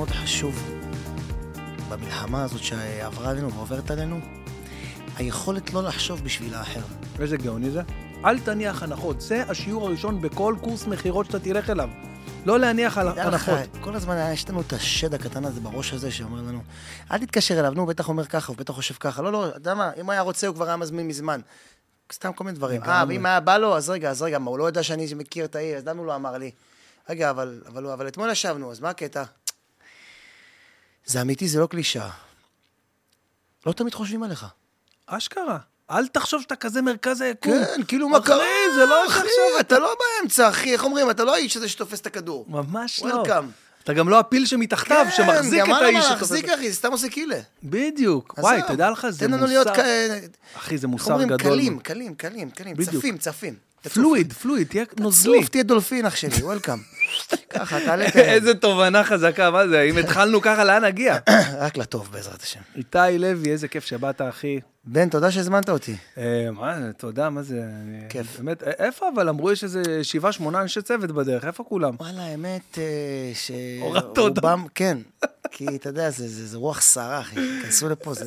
מאוד חשוב במלחמה הזאת שעברה עלינו ועוברת עלינו, היכולת לא לחשוב בשביל האחר. איזה גאוני זה? אל תניח הנחות. זה השיעור הראשון בכל קורס מכירות שאתה תלך אליו. לא להניח על תדע לך, הנחות. כל הזמן יש לנו את השד הקטן הזה בראש הזה שאומר לנו, אל תתקשר אליו, נו, הוא בטח אומר ככה, הוא בטח חושב ככה. לא, לא, אתה יודע מה, אם היה רוצה, הוא כבר היה מזמין מזמן. סתם כל מיני דברים. אה. ואם היה בא לו, אז רגע, אז רגע, מה, הוא לא יודע שאני מכיר את העיר, אז למה הוא לא אמר לי? רגע, אבל, אבל, אבל אתמול ישבנו, אז מה הקטע? זה אמיתי, זה לא קלישאה. לא תמיד חושבים עליך. אשכרה. אל תחשוב שאתה כזה מרכז היקום. כן, כאילו מה אחי, קרה? זה לא אחי, עכשיו. אתה לא באמצע, אחי, איך אומרים? אתה לא האיש הזה שתופס את הכדור. ממש לא. וולקאם. אתה גם לא הפיל שמתחתיו, שמחזיק גם את האיש למה שתופס. להחזיק, אחי, זה סתם עושה קילה. בדיוק. וואי, תדע לך, זה תן לנו מוסר... להיות כאלה, אחי, זה איך מוסר אומרים? גדול. קלים, קלים, קלים, קלים, בדיוק. צפים, צפים. פלואיד, פלואיד, תהיה נוזלי. צוף, תהיה דולפין, אח שלי, וולקאם. ככה, תעלה, תעלה. איזה תובנה חזקה, מה זה? אם התחלנו ככה, לאן נגיע? רק לטוב, בעזרת השם. איתי לוי, איזה כיף שבאת, אחי. בן, תודה שהזמנת אותי. אה, מה, תודה, מה זה? כיף. באמת, איפה אבל? אמרו יש איזה שבעה, שמונה אנשי צוות בדרך, איפה כולם? וואלה, האמת אה, הורדת אותם. כן. כי אתה יודע, זה- רוח סערה, אחי. כנסו לפה, זה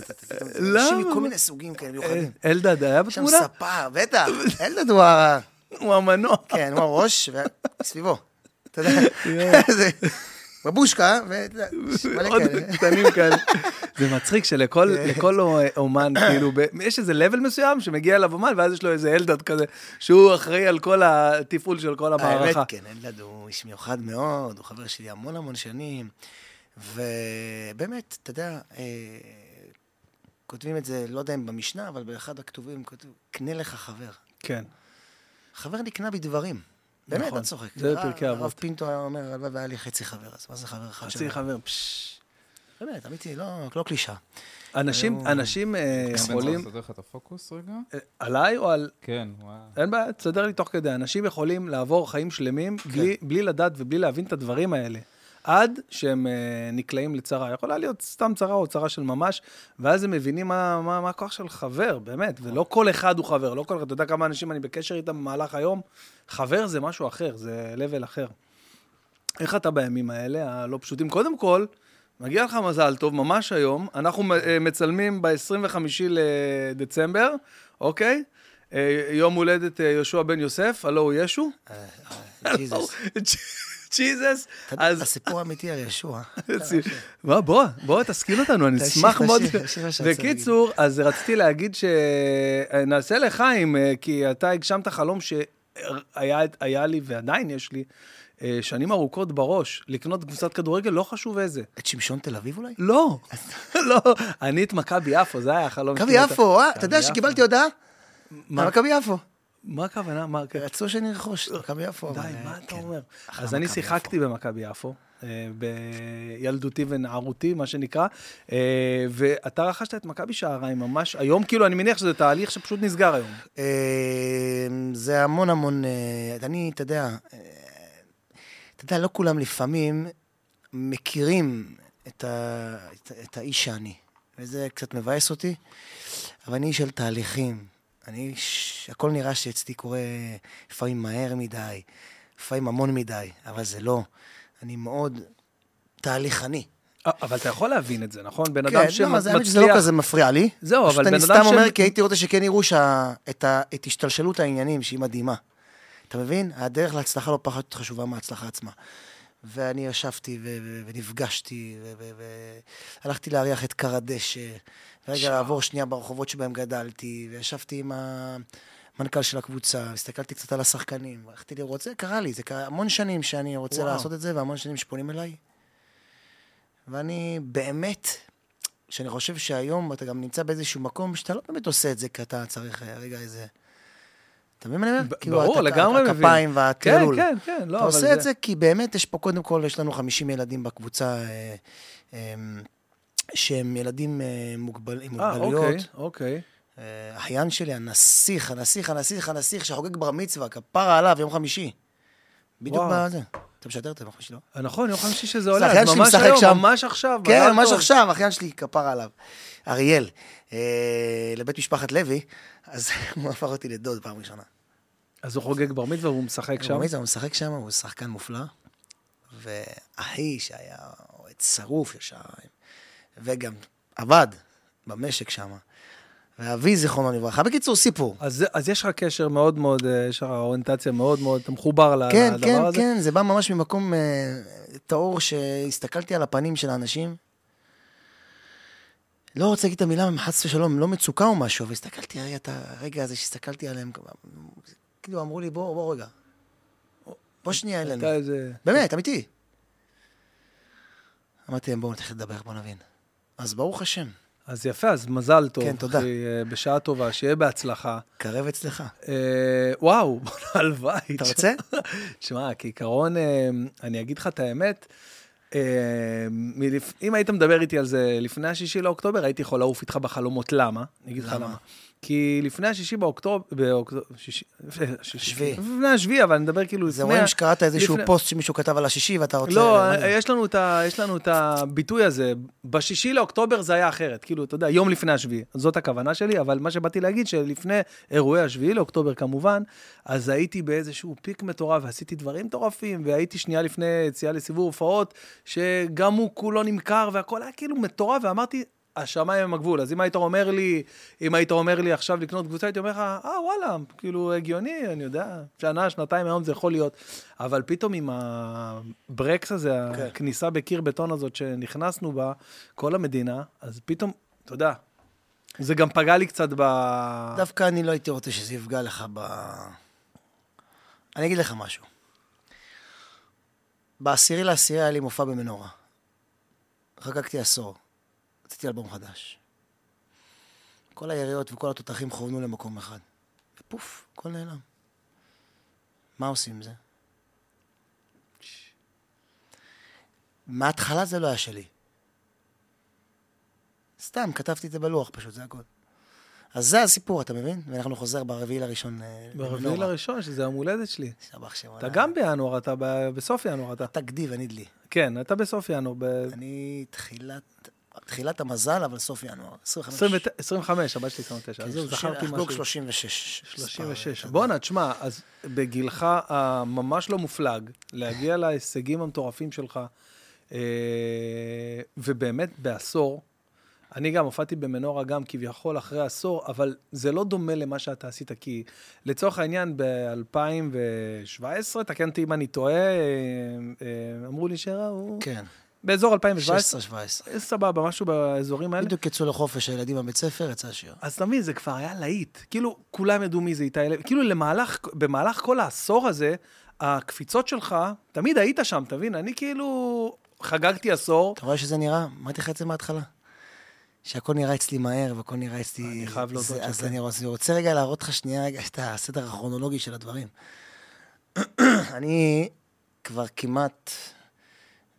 למה? אנשים מכל מיני סוגים כאלה מיוחדים. אה, אלדד היה יש שם בתמונה? ספה, בטח. אלדד הוא ה... הוא המנוע. כן, הוא הראש, וסביבו. אתה יודע, בבושקה, ואתה יודע, מלא עוד כאלה. קטנים כאלה. זה מצחיק שלכל כן. אומן, כאילו, יש איזה level מסוים שמגיע אליו אומן, ואז יש לו איזה אלדד כזה, שהוא אחראי על כל התפעול של כל המערכה. האמת, כן, אלדד הוא איש מיוחד מאוד, הוא חבר שלי המון המון שנים, ובאמת, אתה יודע, אה, כותבים את זה, לא יודע אם במשנה, אבל באחד הכתובים כתוב, קנה לך חבר. כן. חבר נקנה בדברים. באמת, נכון, אתה צוחק. זה הרב- בפרקי אבות. הרב פינטו היה אומר, הלוואי והיה לי חצי חבר, אז מה זה חבר אחד חצי? חבר, פשש. באמת, אמיתי, לא לא קלישאה. אנשים, היום- אנשים אה, יכולים... צריך לסדר לך את הפוקוס רגע? אה, עליי או על... כן, וואו. אין בעיה, תסדר לי תוך כדי. אנשים יכולים לעבור חיים שלמים כן. בלי, בלי לדעת ובלי להבין את הדברים האלה. עד שהם אה, נקלעים לצרה. יכולה להיות סתם צרה או צרה של ממש, ואז הם מבינים מה, מה, מה הכוח של חבר, באמת. ולא כל אחד הוא חבר, לא כל אחד. אתה יודע כמה אנשים אני בקשר איתם במהלך היום? חבר זה משהו אחר, זה level אחר. איך אתה בימים האלה, הלא פשוטים? קודם כל, מגיע לך מזל טוב, ממש היום. אנחנו אה, מצלמים ב-25 לדצמבר, אוקיי? אה, יום הולדת אה, יהושע בן יוסף, הלו הוא ישו. ג'יזוס. ג'יזוס. אתה יודע, אז הסיפור האמיתי על ישוע. בוא, בוא, בוא, תשכיל אותנו, אני אשמח מאוד. בקיצור, אז רציתי להגיד שנעשה לחיים, אה, כי אתה הגשמת חלום שהיה לי ועדיין יש לי אה, שנים ארוכות בראש, לקנות קבוצת כדורגל, לא חשוב איזה. את שמשון תל אביב אולי? לא, לא, אני את מכבי יפו, זה היה החלום מכבי שלי. יפו, אה? אתה מכבי יודע יפו. שקיבלתי הודעה? מה? מכבי יפו. מה הכוונה? מה? כן. רצו שנרכוש את מכבי יפו. די, מה אתה כן. אומר? אז אני שיחקתי במכבי יפו, אה, בילדותי ונערותי, מה שנקרא, אה, ואתה רכשת את מכבי שעריים ממש היום, כאילו, אני מניח שזה תהליך שפשוט נסגר היום. אה, זה המון המון, אני, אתה יודע, אתה יודע, לא כולם לפעמים מכירים את, ה, את, את האיש שאני, וזה קצת מבאס אותי, אבל אני איש של תהליכים. אני איש, הכל נראה שאצלי קורה לפעמים מהר מדי, לפעמים המון מדי, אבל זה לא. אני מאוד תהליכני. אבל אתה יכול להבין את זה, נכון? בן כן, אדם לא, אז האמת שזה לא שמצליח... כזה מפריע לי. זהו, אבל בן אני אדם סתם אומר, כי הייתי רוצה שכן יראו שה... את, ה... את השתלשלות העניינים, שהיא מדהימה. אתה מבין? הדרך להצלחה לא פחות חשובה מההצלחה עצמה. ואני ישבתי. ונפגשתי, והלכתי. להריח את קר הדשא, ורגע לעבור שנייה ברחובות שבהם גדלתי, וישבתי עם המנכ"ל של הקבוצה, הסתכלתי קצת על השחקנים, הלכתי לראות, זה קרה לי, זה קרה המון שנים שאני רוצה וואו. לעשות את זה, והמון שנים שפונים אליי. ואני באמת, שאני חושב שהיום אתה גם נמצא באיזשהו מקום שאתה לא באמת עושה את זה, כי אתה צריך רגע איזה... אתה מבין מה אני אומר? כאילו, ברור, לגמרי מבין. הכפיים כן, והטרלול. כן, כן, לא, אתה עושה את זה כי באמת יש פה, קודם כל, יש לנו 50 ילדים בקבוצה אה, אה, שהם ילדים אה, מוגבל, עם אה, מוגבלויות. אוקיי, אוקיי. אה, אחיין שלי, הנסיך, הנסיך, הנסיך, הנסיך, שחוגג בר מצווה, כפרה עליו, יום חמישי. בדיוק ווואו. בזה. אתה משדר את זה חמישי, לא? נכון, יום חמישי שזה זה עולה, אחיין אז שלי ממש משחק היום, שם. ממש עכשיו. כן, ממש. עכשיו, אחיין שלי, כפרה עליו. אריאל, אה, לבית משפחת לוי, אז הוא הפך אותי לדוד פעם ראשונה. אז הוא חוגג בר מצווה והוא משחק שם. הוא הוא משחק שם, הוא שחקן מופלא. ואחי שהיה אוהד שרוף ישר, וגם עבד במשק שם. ואבי, זיכרונו לברכה. בקיצור, סיפור. אז, אז יש לך קשר מאוד מאוד, אה, יש לך אוריינטציה מאוד מאוד, אתה מחובר כן, לדבר כן, הזה? כן, זה בא ממש ממקום אה, טהור שהסתכלתי על הפנים של האנשים. לא רוצה להגיד את המילה חס ושלום, לא מצוקה או משהו, אבל הסתכלתי, רגע, את הרגע הזה שהסתכלתי עליהם, כאילו אמרו לי, בוא, בוא רגע. בוא שנייה אלינו. הייתה איזה... באמת, אמיתי. אמרתי להם, בואו נתחיל לדבר, בואו נבין. אז ברוך השם, אז יפה, אז מזל טוב. כן, תודה. אחי, אה, בשעה טובה, שיהיה בהצלחה. קרב אצלך. אה, וואו, הלוואי. אתה רוצה? שמע, כעיקרון, אה, אני אגיד לך את האמת, אה, מלפ... אם היית מדבר איתי על זה לפני השישי לאוקטובר, הייתי יכול לעוף איתך בחלומות. למה? אני אגיד לך למה? כי לפני השישי באוקטובר, באוקטובר, שישי, שביעי. לפני השביעי, אבל אני מדבר כאילו זה לפני... רואים שקראת איזשהו לפני- פוסט שמישהו כתב על השישי ואתה רוצה... לא, זה? יש לנו, את ה, יש לנו את הביטוי הזה. בשישי לאוקטובר זה היה אחרת. כאילו, אתה יודע, יום לפני השביעי. זאת הכוונה שלי, אבל מה שבאתי להגיד, שלפני אירועי השביעי לאוקטובר כמובן, אז הייתי באיזשהו פיק מטורף, ועשיתי דברים מטורפים, והייתי שנייה לפני יציאה לסיבוב הופעות, שגם הוא כולו נמכר, והכל היה כאילו מטורף, ואמרתי, השמיים הם הגבול. אז אם היית אומר לי, אם היית אומר לי עכשיו לקנות קבוצה, הייתי אומר לך, אה, וואלה, כאילו, הגיוני, אני יודע, שנה, שנתיים היום זה יכול להיות. אבל פתאום עם הברקס הזה, כן. הכניסה בקיר בטון הזאת שנכנסנו בה, כל המדינה, אז פתאום, אתה יודע, זה גם פגע לי קצת ב... דווקא אני לא הייתי רוצה שזה יפגע לך ב... אני אגיד לך משהו. בעשירי לעשירי היה לי מופע במנורה. חגגתי עשור. רציתי אלבום חדש. כל היריות וכל התותחים כוונו למקום אחד. ופוף, הכל נעלם. מה עושים עם זה? מההתחלה זה לא היה שלי. סתם, כתבתי את זה בלוח פשוט, זה הכל. אז זה הסיפור, אתה מבין? ואנחנו חוזר ברביעי לראשון. אה, ברביעי. לראשון, שזה יום הולדת שלי. שבח שם. אתה גם בינואר, אתה בסוף ינואר, אתה. אתה גדי ואני דלי. כן, אתה בסוף ינואר, ב... אני תחילת, תחילת המזל, אבל סוף ינואר. 25. 29 25, הבת שלי 29, כן, אז זהו, 30, זכרתי משהו. 36. 36. מספר, בואנה, תשמע, אז בגילך הממש לא מופלג, להגיע להישגים המטורפים שלך, אה, ובאמת בעשור, אני גם הופעתי במנורה גם כביכול אחרי עשור, אבל זה לא דומה למה שאתה עשית, כי לצורך העניין ב-2017, תקן אותי אם אני טועה, אה, אה, אמרו לי שראו, כן, באזור 2017, 16-17. אה, סבבה, משהו באזורים האלה. בדיוק יצאו לחופש הילדים בבית ספר, יצא השיר. אז אתה מבין, זה כבר היה להיט. כאילו, כולם ידעו מי זה איתי לוי. כאילו, למהלך, במהלך כל העשור הזה, הקפיצות שלך, תמיד היית שם, אתה מבין? אני כאילו חגגתי עשור. אתה רואה שזה נראה? אמרתי לך את זה מההתחלה. שהכל נראה אצלי מהר, והכל נראה אצלי... אני חייב להודות זה- אז. אני רוצה- רוצה רגע להראות לך שנייה רגע את הסדר הכרונולוגי של הדברים. אני כבר כמעט,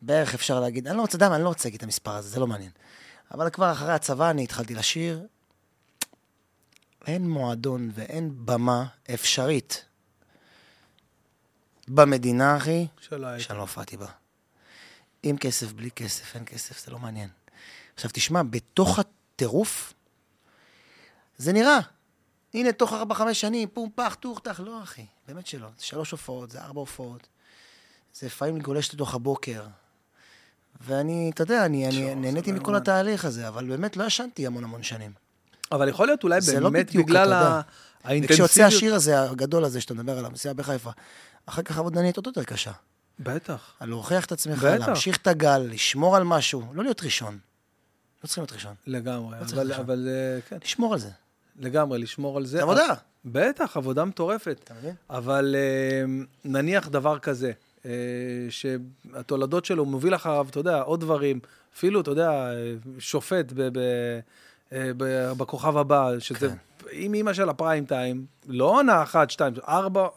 בערך אפשר להגיד, אני לא רוצה, אני לא רוצה להגיד את המספר הזה, זה לא מעניין. אבל כבר אחרי הצבא אני התחלתי לשיר. אין מועדון ואין במה אפשרית במדינה, אחי. שאני לא הופעתי בה. עם כסף, בלי כסף, אין כסף, זה לא מעניין. עכשיו תשמע, בתוך הטירוף, זה נראה. הנה, תוך ארבע, חמש שנים, פום, פח, טוח, טח, לא, אחי. באמת שלא. זה שלוש הופעות, זה ארבע הופעות. זה לפעמים גולש לתוך הבוקר. ואני, אתה יודע, אני, אני נהניתי מכל לא התהליך הזה, אבל באמת לא ישנתי המון המון שנים. אבל יכול להיות אולי לא באמת בדיוק, בגלל. ה- האינטנסיביות. וכשיוצא השיר הזה, הגדול הזה, שאתה מדבר עליו, מסיעה בחיפה, אחר כך העבודה נהיית עוד יותר קשה. בטח. על להוכיח את עצמך, בטח. להמשיך את הגל, לשמור על משהו, לא להיות ראשון. לא צריכים להיות ראשון. לגמרי. לא אבל, עכשיו. אבל אה, כן, לשמור על זה. לגמרי, לשמור על זה. עבודה. בטח, עבודה מטורפת. אתה מבין? אבל אה, נניח דבר כזה, שהתולדות שלו מוביל אחריו, אתה יודע, עוד דברים, אפילו, אתה יודע, אה, שופט ב- ב- אה, ב- בכוכב הבא, שזה כן. עם אימא של הפריים טיים, לא עונה אחת, שתיים, ארבע,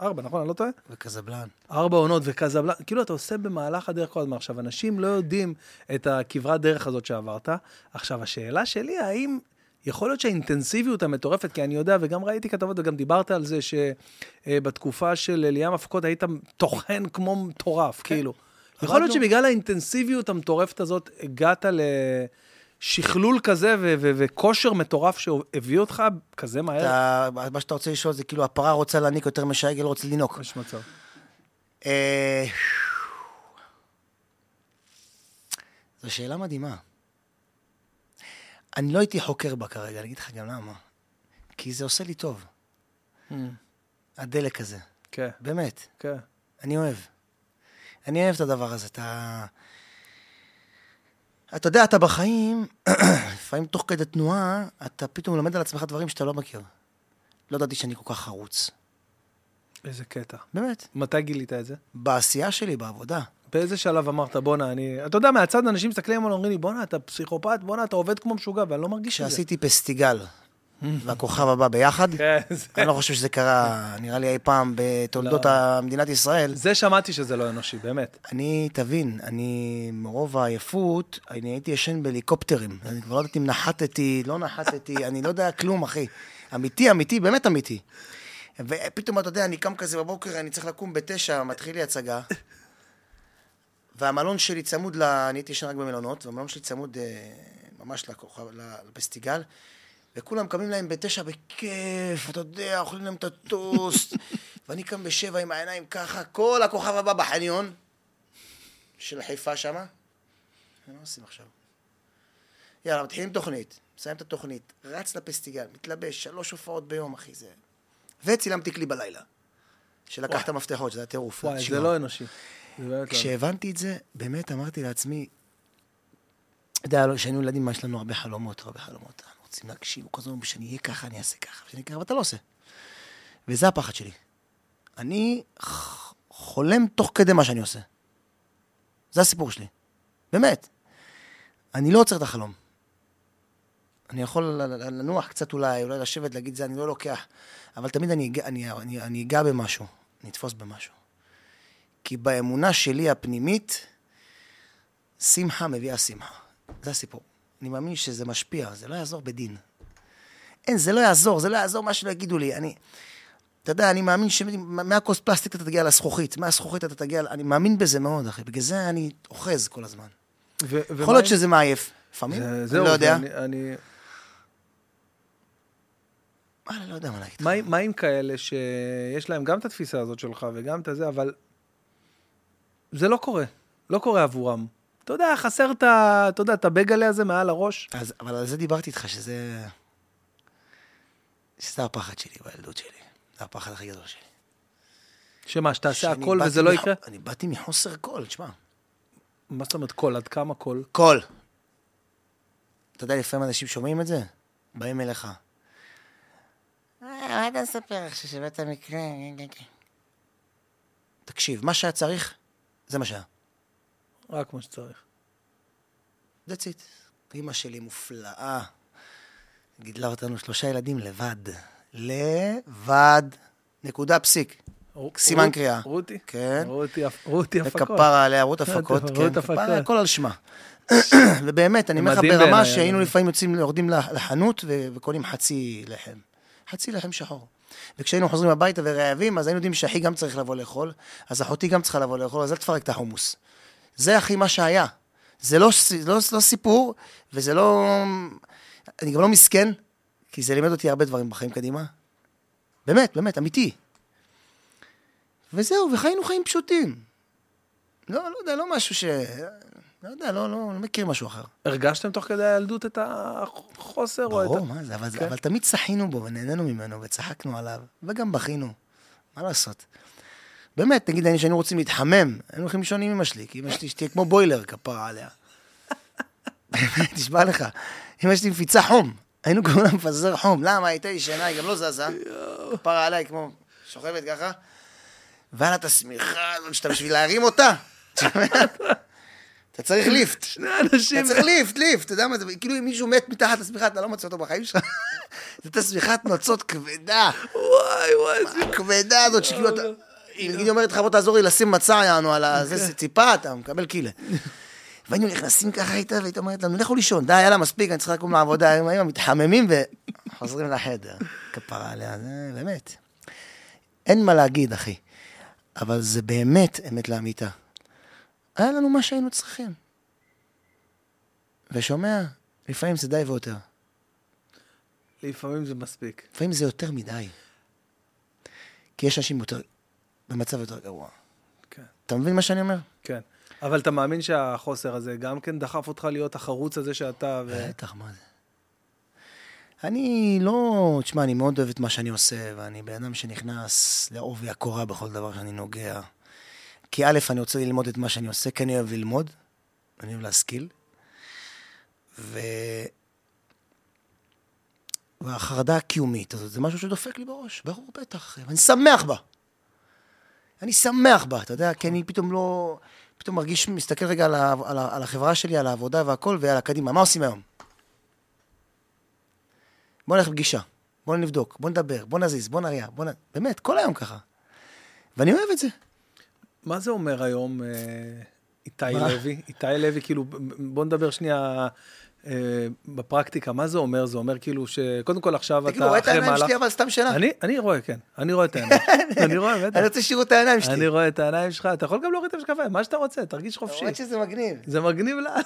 ארבע, נכון? אני לא טועה? וקזבלן. ארבע עונות וקזבלן, כאילו אתה עושה במהלך הדרך כל הזמן. עכשיו, אנשים לא יודעים את הכברת דרך הזאת שעברת. עכשיו, השאלה שלי, האם יכול להיות שהאינטנסיביות המטורפת, כי אני יודע, וגם ראיתי כתבות וגם דיברת על זה, שבתקופה של אליה מפקוד היית טוחן כמו מטורף, כן. כאילו. יכול להיות שבגלל האינטנסיביות המטורפת הזאת, הגעת לשכלול כזה וכושר מטורף שהביא אותך כזה מהר? אתה, מה שאתה רוצה לשאול זה כאילו, הפרה רוצה להניק יותר משעגל, לא רוצה לנעוק. יש מצב. אה, זו שאלה מדהימה. אני לא הייתי חוקר בה כרגע, אני אגיד לך גם למה. כי זה עושה לי טוב, Mm, הדלק הזה. כן, באמת, כן. אני אוהב. אני אוהב את הדבר הזה, אתה... אתה יודע, אתה בחיים, לפעמים תוך כדי תנועה, אתה פתאום לומד על עצמך דברים שאתה לא מכיר. לא ידעתי שאני כל כך חרוץ. איזה קטע. באמת. מתי גילית את זה? בעשייה שלי, בעבודה. באיזה שלב אמרת, בואנה, אני... אתה יודע, מהצד אנשים מסתכלים עלינו, אומרים לי, בואנה, אתה פסיכופת, בואנה, אתה עובד כמו משוגע, ואני לא מרגיש את זה. כשעשיתי פסטיגל והכוכב הבא ביחד, כן, אני לא חושב שזה קרה, נראה לי אי פעם בתולדות לא. מדינת ישראל. זה שמעתי שזה לא אנושי, באמת. אני, תבין, אני, מרוב העייפות, אני הייתי ישן בהליקופטרים. אני כבר לא יודעת אם נחתתי, לא נחתתי, אני לא יודע כלום, אחי. אמיתי, אמיתי, באמת אמיתי. ופתאום, אתה יודע, אני קם כזה בבוקר, אני צריך לקום בתשע, מתחיל לי הצגה. והמלון שלי צמוד ל... אני הייתי ישן רק במלונות, והמלון שלי צמוד אה, ממש לכוכב, לפסטיגל. וכולם קמים להם בתשע בכיף, אתה יודע, אוכלים להם את הטוסט. ואני קם בשבע עם העיניים ככה, כל הכוכב הבא בחניון של חיפה שמה. מה עושים עכשיו? יאללה, מתחילים תוכנית, מסיים את התוכנית, רץ לפסטיגל, מתלבש, שלוש הופעות ביום, אחי, זה... וצילמתי כלי בלילה. שלקח. את המפתחות, שזה היה טירוף. וואי. זה לא אנושי. לא. כשהבנתי את זה, באמת אמרתי לעצמי, אתה יודע, כשהיינו ילדים, יש לנו הרבה חלומות, הרבה חלומות. אנחנו רוצים להגשים, כל הזמן, כשאני אהיה ככה, אני אעשה ככה, כשאני ככה, ואתה לא עושה. וזה הפחד שלי. אני חולם תוך כדי מה שאני עושה. זה הסיפור שלי. באמת. אני לא עוצר את החלום. אני יכול לנוח קצת אולי, אולי לשבת, להגיד זה, אני לא לוקח. אבל תמיד אני אגע במשהו, אני אתפוס במשהו. כי באמונה שלי הפנימית, שמחה מביאה שמחה. זה הסיפור. אני מאמין שזה משפיע, זה לא יעזור בדין. אין, זה לא יעזור, זה לא יעזור מה שלא יגידו לי. אני, אתה יודע, אני מאמין שמהכוס פלסטיק אתה תגיע לזכוכית, מהזכוכית אתה תגיע, אני מאמין בזה מאוד, אחי. בגלל זה אני אוחז כל הזמן. ו- יכול להיות שזה מעייף, לפעמים, זה- אני זהו, לא יודע. ואני- אני... וואלה, לא יודע מה להגיד. מה, מה עם כאלה שיש להם גם את התפיסה הזאת שלך וגם את הזה, אבל זה לא קורה, לא קורה עבורם. אתה יודע, חסר את ה... אתה יודע, את הבגלה הזה מעל הראש. אז, אבל על זה דיברתי איתך, שזה... שזה הפחד שלי בילדות שלי. זה הפחד הכי גדול שלי. שמה, שתעשה הכל וזה לא מח- יקרה? אני באתי מחוסר קול, תשמע. מה זאת אומרת cool? עד כמה cool? cool. אתה יודע, לפעמים אנשים שומעים את זה, באים אליך. "אה, מה אתה מספר עכשיו שבאת מקרה? תקשיב, מה שהיה צריך, זה מה שהיה. רק כמו שצריך. That's it. אמא שלי מופלאה. גידלה אותנו שלושה ילדים לבד. לבד. נקודה פסיק. סימן קריאה. רותי? כן. רותי, הפקות. וכפרה עליה, רות הפקות, רות כן, הפקות. כפרה, הכל על שמה. ובאמת, אני אומר לך ברמה שהיינו. לפעמים יוצאים, יורדים לח- לחנות וקונים חצי לחם. חצי לחם שחור. וכשהיינו חוזרים הביתה ורעבים, אז היינו יודעים שאחי גם צריך לבוא לאכול, אז אחותי גם צריכה לבוא לאכול, אז אל תפרק את החומוס. זה הכי מה שהיה. זה לא, לא, לא סיפור, וזה לא... אני גם לא מסכן, כי זה לימד אותי הרבה דברים בחיים קדימה. באמת, באמת, אמיתי. וזהו, וחיינו חיים פשוטים. לא, לא יודע, לא משהו ש... לא יודע, לא, לא, לא מכיר משהו אחר. הרגשתם תוך כדי הילדות את החוסר? או את ברור, מה זה, אבל, כן. אבל תמיד צחינו בו ונהנינו ממנו וצחקנו עליו, וגם בכינו. מה לעשות? באמת, נגיד, אני- שהיינו רוצים להתחמם, היינו הולכים לישון עם אמא שלי, כי אמא שלי שתהיה כמו בוילר, כפרה עליה. באמת, נשבע לך. אמא שלי מפיצה חום. היינו קוראים לה מפזר חום. למה? הייתה ישנה, היא גם לא זזה. כפרה עליה, היא כמו שוכבת ככה. והיה לה את השמיכה הזאת, שאתה בשביל להרים אותה. אתה צריך ליפט. שני אנשים. אתה צריך ליפט, ליפט, אתה יודע מה זה, כאילו אם מישהו מת מתחת לשמיכה, אתה לא מוצא אותו בחיים שלך. זאת השמיכת נוצות כבדה, וואי, וואי. הכבדה הזאת, שכאילו אתה... היא נגיד אומרת לך, בוא תעזור לי לשים מצע, יענו, על אוקיי. הזה, ציפה, אתה מקבל קילה. והיינו נכנסים ככה איתה, והייתה אומרת לנו, לכו לישון, די, יאללה, מספיק, אני צריך לקום לעבודה, היום היום מתחממים וחוזרים לחדר. כפרה עליה, זה באמת. אין מה להגיד, אחי. אבל זה באמת אמת לאמיתה. היה לנו מה שהיינו צריכים. ושומע, לפעמים זה די ויותר. לפעמים זה מספיק. לפעמים זה יותר מדי. כי יש אנשים יותר, במצב יותר גרוע. כן, אתה מבין מה שאני אומר? כן. אבל אתה מאמין שהחוסר הזה גם כן דחף אותך להיות החרוץ הזה שאתה... ו... בטח, מה זה? אני לא... תשמע, אני מאוד אוהב את מה שאני עושה, ואני בן אדם שנכנס לעובי הקורה בכל דבר שאני נוגע. כי א', אני רוצה ללמוד את מה שאני עושה, כי אני אוהב ללמוד, אני אוהב להשכיל. ו... והחרדה הקיומית הזאת, זה משהו שדופק לי בראש, ברור, בטח, ואני שמח בה. אני שמח בה, אתה יודע, כי אני פתאום לא... פתאום מרגיש, מסתכל רגע על, ה, על, ה, על החברה שלי, על העבודה והכל, ויאללה, קדימה, מה עושים היום? בוא נלך לפגישה, בוא נבדוק, בוא נדבר, בוא נזיז, בוא נריע, בוא נ... באמת, כל היום ככה. ואני אוהב את זה. מה זה אומר היום אה, איתי מה? לוי? איתי לוי, כאילו, בוא נדבר שנייה אה, בפרקטיקה, מה זה אומר? זה אומר כאילו שקודם כל עכשיו תגיד, אתה הוא רואה את אחרי העיניים מהלך... שלי, אבל סתם שאלה. אני, אני רואה, כן. אני רואה את העיניים. אני רואה, בטח. אני רוצה שיראו את העיניים אני שלי. רואה את העיניים שלך, אתה יכול גם להוריד את המשקפיים, מה שאתה רוצה, תרגיש חופשי. למרות שזה מגניב. זה מגניב לה.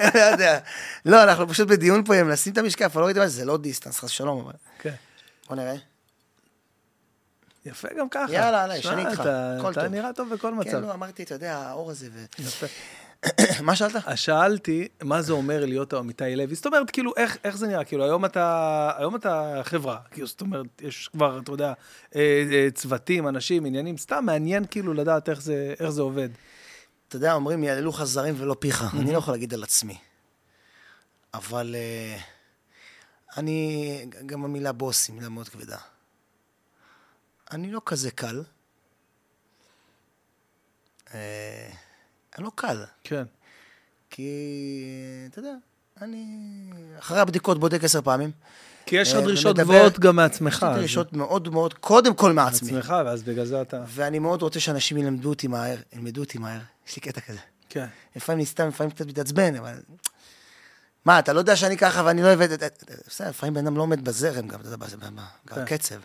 לא יודע. לא, אנחנו פשוט בדיון פה, אם נשים את המשקף, אני לא ראיתי מה זה, זה לא דיסטנס, חס ושלום, אבל... כן. בוא נראה. יפה גם ככה. יאללה, עליי, שאני איתך, אתה- הכל אתה טוב. נראה טוב בכל כן, מצב. לא, אמרתי, אתה יודע, האור הזה ו... יפה. מה שאלת? שאלתי, מה זה אומר להיות איתי לוי? זאת אומרת, כאילו, איך, איך זה נראה? כאילו, היום אתה, היום אתה חברה, כאילו, זאת אומרת, יש כבר, אתה יודע, אה, אה, צוותים, אנשים, עניינים, סתם מעניין כאילו לדעת איך זה, איך זה עובד. אתה יודע, אומרים, יעללו לך זרים ולא פיך. אני לא יכול להגיד על עצמי. אבל אה, אני, גם המילה בוס היא מילה מאוד כבדה. אני לא כזה קל. אה, אני לא קל, כן. כי, אתה יודע, אני אחרי הבדיקות בודק עשר פעמים. כי יש לך אה, דרישות גבוהות גם יש מעצמך. לי אז- דרישות מאוד מאוד, קודם כל מעצמי. מעצמך, ואז בגלל זה אתה... ואני מאוד רוצה שאנשים ילמדו אותי מהר, ילמדו אותי מהר. יש לי קטע כזה. כן. לפעמים אני סתם, לפעמים קצת מתעצבן, אבל... מה, אתה לא יודע שאני ככה ואני לא את- בסדר, לפעמים בן אדם לא עומד בזרם גם, אתה יודע, כן. בקצב.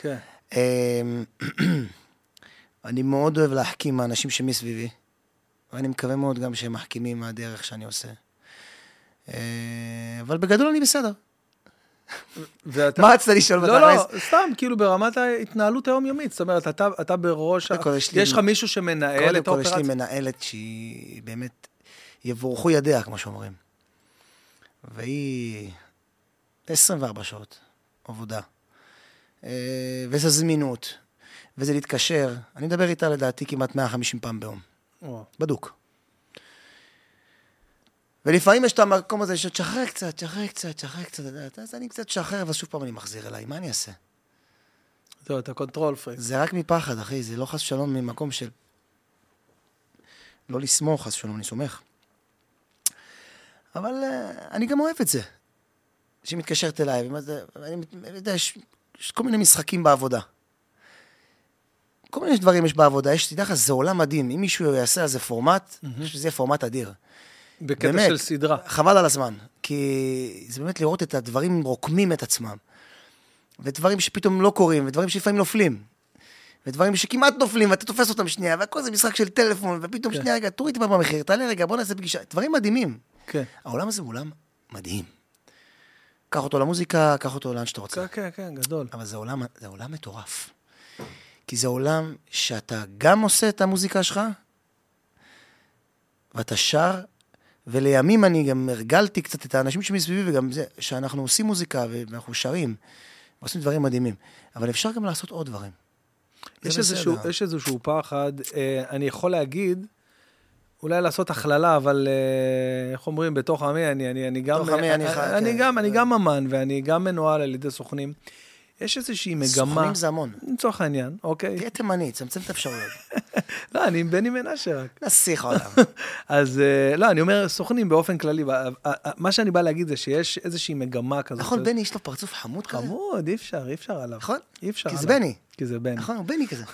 כן. אמ, אני מאוד אוהב להחכים מהאנשים שמסביבי, ואני מקווה מאוד גם שהם מחכימים מהדרך שאני עושה. אה, אבל בגדול אני בסדר. ואתה... מה רצית לשאול לא, לא? סתם, כאילו ברמת ההתנהלות היומיומית. זאת אומרת, אתה, אתה בראש... קודם יש לך מישהו שמנהל קודם את כל, יש לי האופרציה? מנהלת שהיא באמת, יבורכו ידיה, כמו שאומרים. והיא 24 שעות עבודה. אה, וזה זמינות, וזה להתקשר. אני מדבר איתה לדעתי כמעט 150 פעם ביום. או, בדוק. ולפעמים יש את המקום הזה של תשחרר קצת, תשחרר קצת, תשחרר קצת, אז אני קצת משחרר, ואז שוב פעם אני מחזיר אליי, מה אני אעשה? זהו, אתה control freak. זה רק מפחד, אחי, זה לא חס ושלום ממקום של... לא לסמוך, חס ושלום, אני סומך. אבל אה, אני גם אוהב את זה. שהיא מתקשרת אליי, ומה זה, אני מת- אני יודע, יש, יש כל מיני משחקים בעבודה. כל מיני דברים יש בעבודה, יש, תדע לך, זה עולם מדהים. אם מישהו יעשה על זה פורמט, אני חושב שזה יהיה פורמט אדיר. בקטע באמת. של סדרה. חבל על הזמן, כי זה באמת לראות את הדברים רוקמים את עצמם. ודברים שפתאום לא קורים, ודברים שלפעמים נופלים. ודברים שכמעט נופלים, ואתה תופס אותם שנייה, והכל זה משחק של טלפון, ופתאום כן. שנייה, רגע, תוריד טיפה במחיר, תעלה רגע, בוא נעשה פגישה. דברים מדהימים. כן. העולם הזה הוא עולם מדהים. קח אותו למוזיקה, קח אותו לאן שאתה רוצה. כן, כן, כן, גדול. אבל זה עולם, זה עולם מטורף. כי זה עולם שאתה גם עושה את המוזיקה שלך, ואתה שר, ולימים אני גם הרגלתי קצת את האנשים שמסביבי, וגם זה, שאנחנו עושים מוזיקה ואנחנו שרים, ועושים דברים מדהימים. אבל אפשר גם לעשות עוד דברים. יש. איזשהו, יש איזשהו פחד, אה, אני יכול להגיד, אולי לעשות הכללה, אבל אה, איך אומרים, בתוך עמי, אני, אני, אני גם, בתוך עמי אני חי, אני, כן. גם, אני גם אמן, ואני גם מנוהל על ידי סוכנים. יש איזושהי מגמה, סוכנים זה המון. לצורך העניין, אוקיי? תהיה תימני, צמצם את האפשרויות. לא, אני עם בני מנשה רק. נסיך העולם. אז אה, לא, אני אומר סוכנים באופן כללי. אה, אה, מה שאני בא להגיד זה שיש איזושהי מגמה כזאת. נכון, בני יש לו פרצוף חמוד כזה? חמוד, אי אפשר, אי אפשר עליו. נכון? אי אפשר כי עליו. זה בני. כי זה בני. נכון, הוא בני כזה.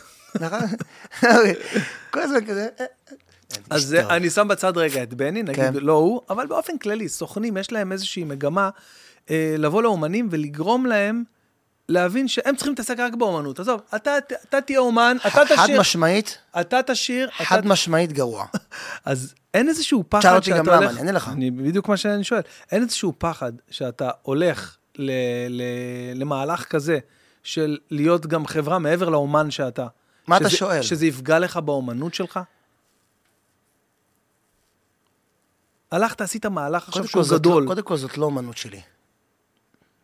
נכון? כל הזמן כזה. אז טוב. אני שם בצד רגע את בני, נגיד כן. לא הוא, אבל באופן כללי, סוכנים, יש להם איזושהי מגמה אה, לבוא לאומנים ולגרום להם להבין שהם צריכים להתעסק רק באומנות. עזוב, אתה, אתה תהיה אומן, אתה חד תשאיר, משמעית, אתה תשאיר, אתה... חד משמעית גרוע. אז אין איזשהו פחד שאל אותי שאתה גם הולך... למה, אני אענה לך. אני, בדיוק מה שאני שואל. אין איזשהו פחד שאתה הולך ל, ל, למהלך כזה של להיות גם חברה מעבר לאומן שאתה. מה אתה שזה- שואל? שזה יפגע לך באומנות שלך? הלכת, עשית מהלך עכשיו שהוא זאת גדול. לא, קודם כל זאת לא אומנות שלי.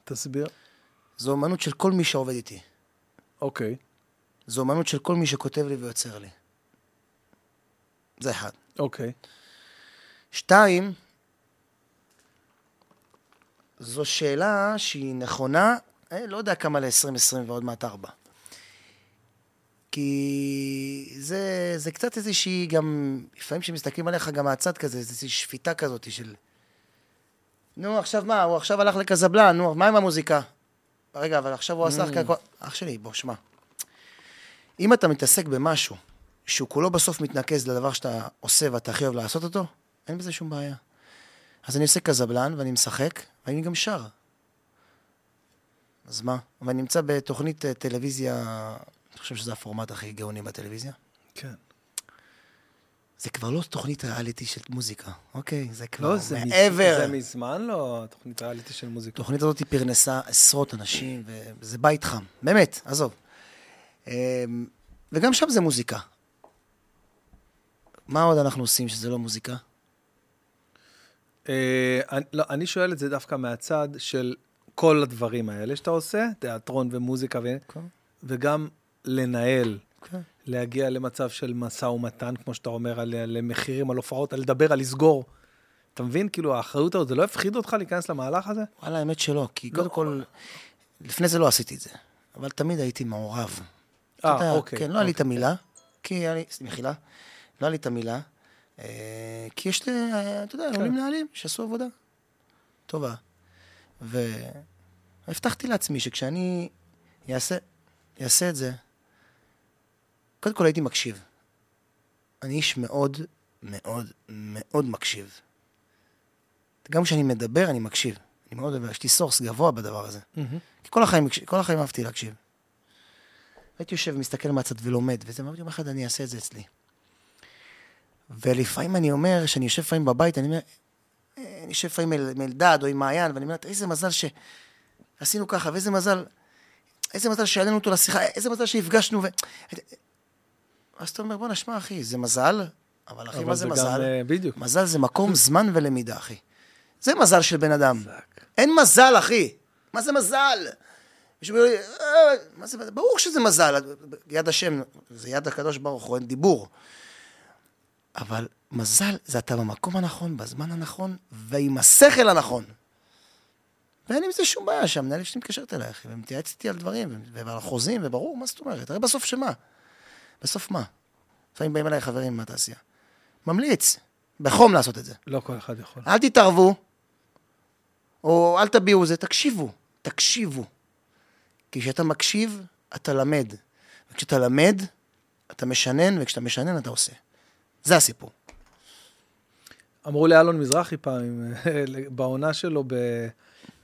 תסביר. זו אומנות של כל מי שעובד איתי. אוקיי. זו אומנות של כל מי שכותב לי ויוצר לי. זה אחד. אוקיי. שתיים, זו שאלה שהיא נכונה, אה, לא יודע כמה ל-2020 ועוד מעט ארבע. כי זה, זה קצת איזושהי גם, לפעמים כשמסתכלים עליך גם מהצד כזה, איזושהי שפיטה כזאת של... נו, עכשיו מה, הוא עכשיו הלך לקזבלן, נו, מה עם המוזיקה? רגע, אבל עכשיו הוא עשה... Mm. אח שלי, בוא, שמע. אם אתה מתעסק במשהו שהוא כולו בסוף מתנקז לדבר שאתה עושה ואתה הכי אוהב לעשות אותו, אין בזה שום בעיה. אז אני עושה קזבלן, ואני משחק, ואני גם שר. אז מה? ואני נמצא בתוכנית אה, טלוויזיה, אני חושב שזה הפורמט הכי גאוני בטלוויזיה. כן. זה כבר לא תוכנית ריאליטי של מוזיקה, אוקיי? זה כבר לא, זה מז- מעבר. זה מזמן לא תוכנית ריאליטי של מוזיקה. התוכנית הזאת פרנסה עשרות אנשים, וזה בית חם. באמת, עזוב. אמ, וגם שם זה מוזיקה. מה עוד אנחנו עושים שזה לא מוזיקה? אה, אני- לא, אני שואל את זה דווקא מהצד של כל הדברים האלה שאתה עושה, תיאטרון ומוזיקה. כן. וגם לנהל, כן. להגיע למצב של משא ומתן, כמו שאתה אומר, על, על מחירים, על הופעות, על לדבר, על לסגור. אתה מבין? כאילו, האחריות הזאת, זה לא הפחיד אותך להיכנס למהלך הזה? וואלה, האמת שלא, כי לא. קודם כל, לפני זה לא עשיתי את זה, אבל תמיד הייתי מעורב. אה, אוקיי. כן, לא היה לי את אוקיי. המילה, כי היה לי, מחילה, לא היה לי את המילה, אה, כי יש אה, אתה יודע, כן. עולים מנהלים שעשו עבודה טובה. והבטחתי לעצמי שכשאני אעשה את זה, קודם כל הייתי מקשיב. אני איש מאוד, מאוד, מאוד מקשיב. גם כשאני מדבר, אני מקשיב. אני מאוד אוהב, יש לי source גבוה בדבר הזה. מהמם. כי כל החיים, כל החיים אהבתי להקשיב. הייתי יושב, מסתכל מהצד ולומד, וזה, אמרתי יום אחד אני אעשה את זה אצלי. ולפעמים אני אומר, כשאני יושב לפעמים בבית, אני אומר, אה, אני יושב לפעמים עם אלדד או עם מעיין, ואני אומר, איזה מזל שעשינו ככה, ואיזה מזל, איזה מזל שהעלינו אותו לשיחה, איזה מזל שהפגשנו, ו... אז אתה אומר, בוא נשמע, אחי, זה מזל, אבל אחי, אבל מה זה גם, מזל? אה, בדיוק. מזל זה מקום, זמן ולמידה, אחי. זה מזל של בן אדם. אין מזל, אחי. מה זה מזל? מישהו אומר לי, "אה, מה זה, ברור שזה מזל, יד השם, זה יד הקדוש ברוך הוא, אין דיבור. אבל מזל זה אתה במקום הנכון, בזמן הנכון, ועם השכל הנכון. ואין עם זה שום בעיה שהמנהלת שלי מתקשרת אליי, אחי, ומתייעצת איתי על דברים, ועל חוזים, וברור, מה זאת אומרת? הרי בסוף שמה? בסוף מה? לפעמים באים אליי חברים מהתעשייה. ממליץ, בחום לעשות את זה. לא כל אחד יכול. אל תתערבו, או אל תביעו זה, תקשיבו, תקשיבו. כי כשאתה מקשיב, אתה למד. וכשאתה למד, אתה משנן, וכשאתה משנן, אתה עושה. זה הסיפור. אמרו לאלון מזרחי פעם, בעונה שלו ב,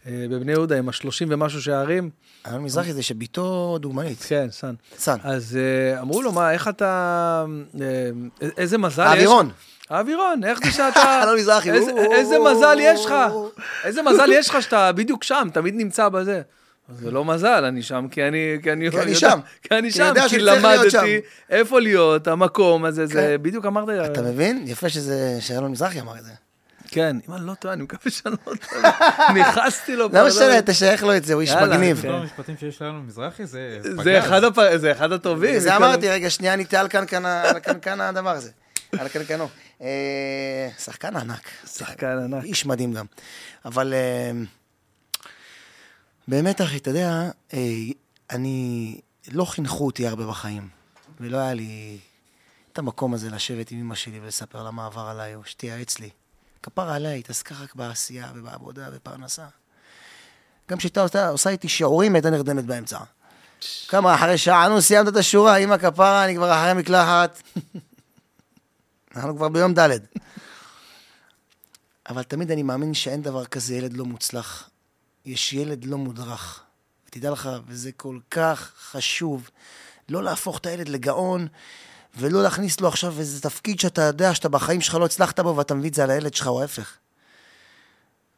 בבני יהודה, עם השלושים ומשהו שערים, אלון מזרחי זה שביתו דוגמנית. כן, סן. סן. אז אה, אמרו לו, מה, איך אתה... אה, איזה מזל יש... האווירון. האווירון, איך זה שאתה... אלון מזרחי. איזה- מזל יש לך? איזה מזל יש לך שאתה בדיוק שם, תמיד נמצא בזה. זה לא מזל, אני שם כי אני... כי אני, כי אני שם. כי אני שם, כי. למדתי איפה להיות, המקום הזה, זה כן. בדיוק אמרת... אתה מבין? יפה שזה, שאלון מזרחי אמר את זה. כן, אם אני לא טועה, אני מקווה שאני לא טועה. נכנסתי לו. לא משנה, תשייך לו את זה, הוא איש מגניב. כן. כל המשפטים שיש לנו במזרחי זה זה פגז. זה אחד הטובים. זה אמרתי, רגע, שנייה, על קנקן, על קנקן הדבר הזה. על קנקנו. אה, שחקן ענק. שחקן ענק. איש מדהים גם. אבל אה, באמת, אחי, אתה יודע, אה, אני... לא חינכו אותי הרבה בחיים, ולא היה לי את המקום הזה לשבת עם אמא שלי ולספר לה מה עבר עליי, או שתייעץ לי. כפרה עליי, התעסקה רק בעשייה ובעבודה ובפרנסה. גם כשהייתה עושה- עושה איתי שיעורים, הייתה נרדמת באמצע. כמה, אחרי שעה, נו, סיימת את השורה, אמא כפרה, אני כבר אחרי המקלחת. אנחנו כבר ביום ד'. אבל תמיד אני מאמין שאין דבר כזה ילד לא מוצלח. יש ילד לא מודרך. ותדע לך, וזה כל כך חשוב, לא להפוך את הילד לגאון, ולא להכניס לו עכשיו איזה תפקיד שאתה יודע שאתה בחיים שלך לא הצלחת בו, ואתה מביא את זה על הילד שלך, או ההפך.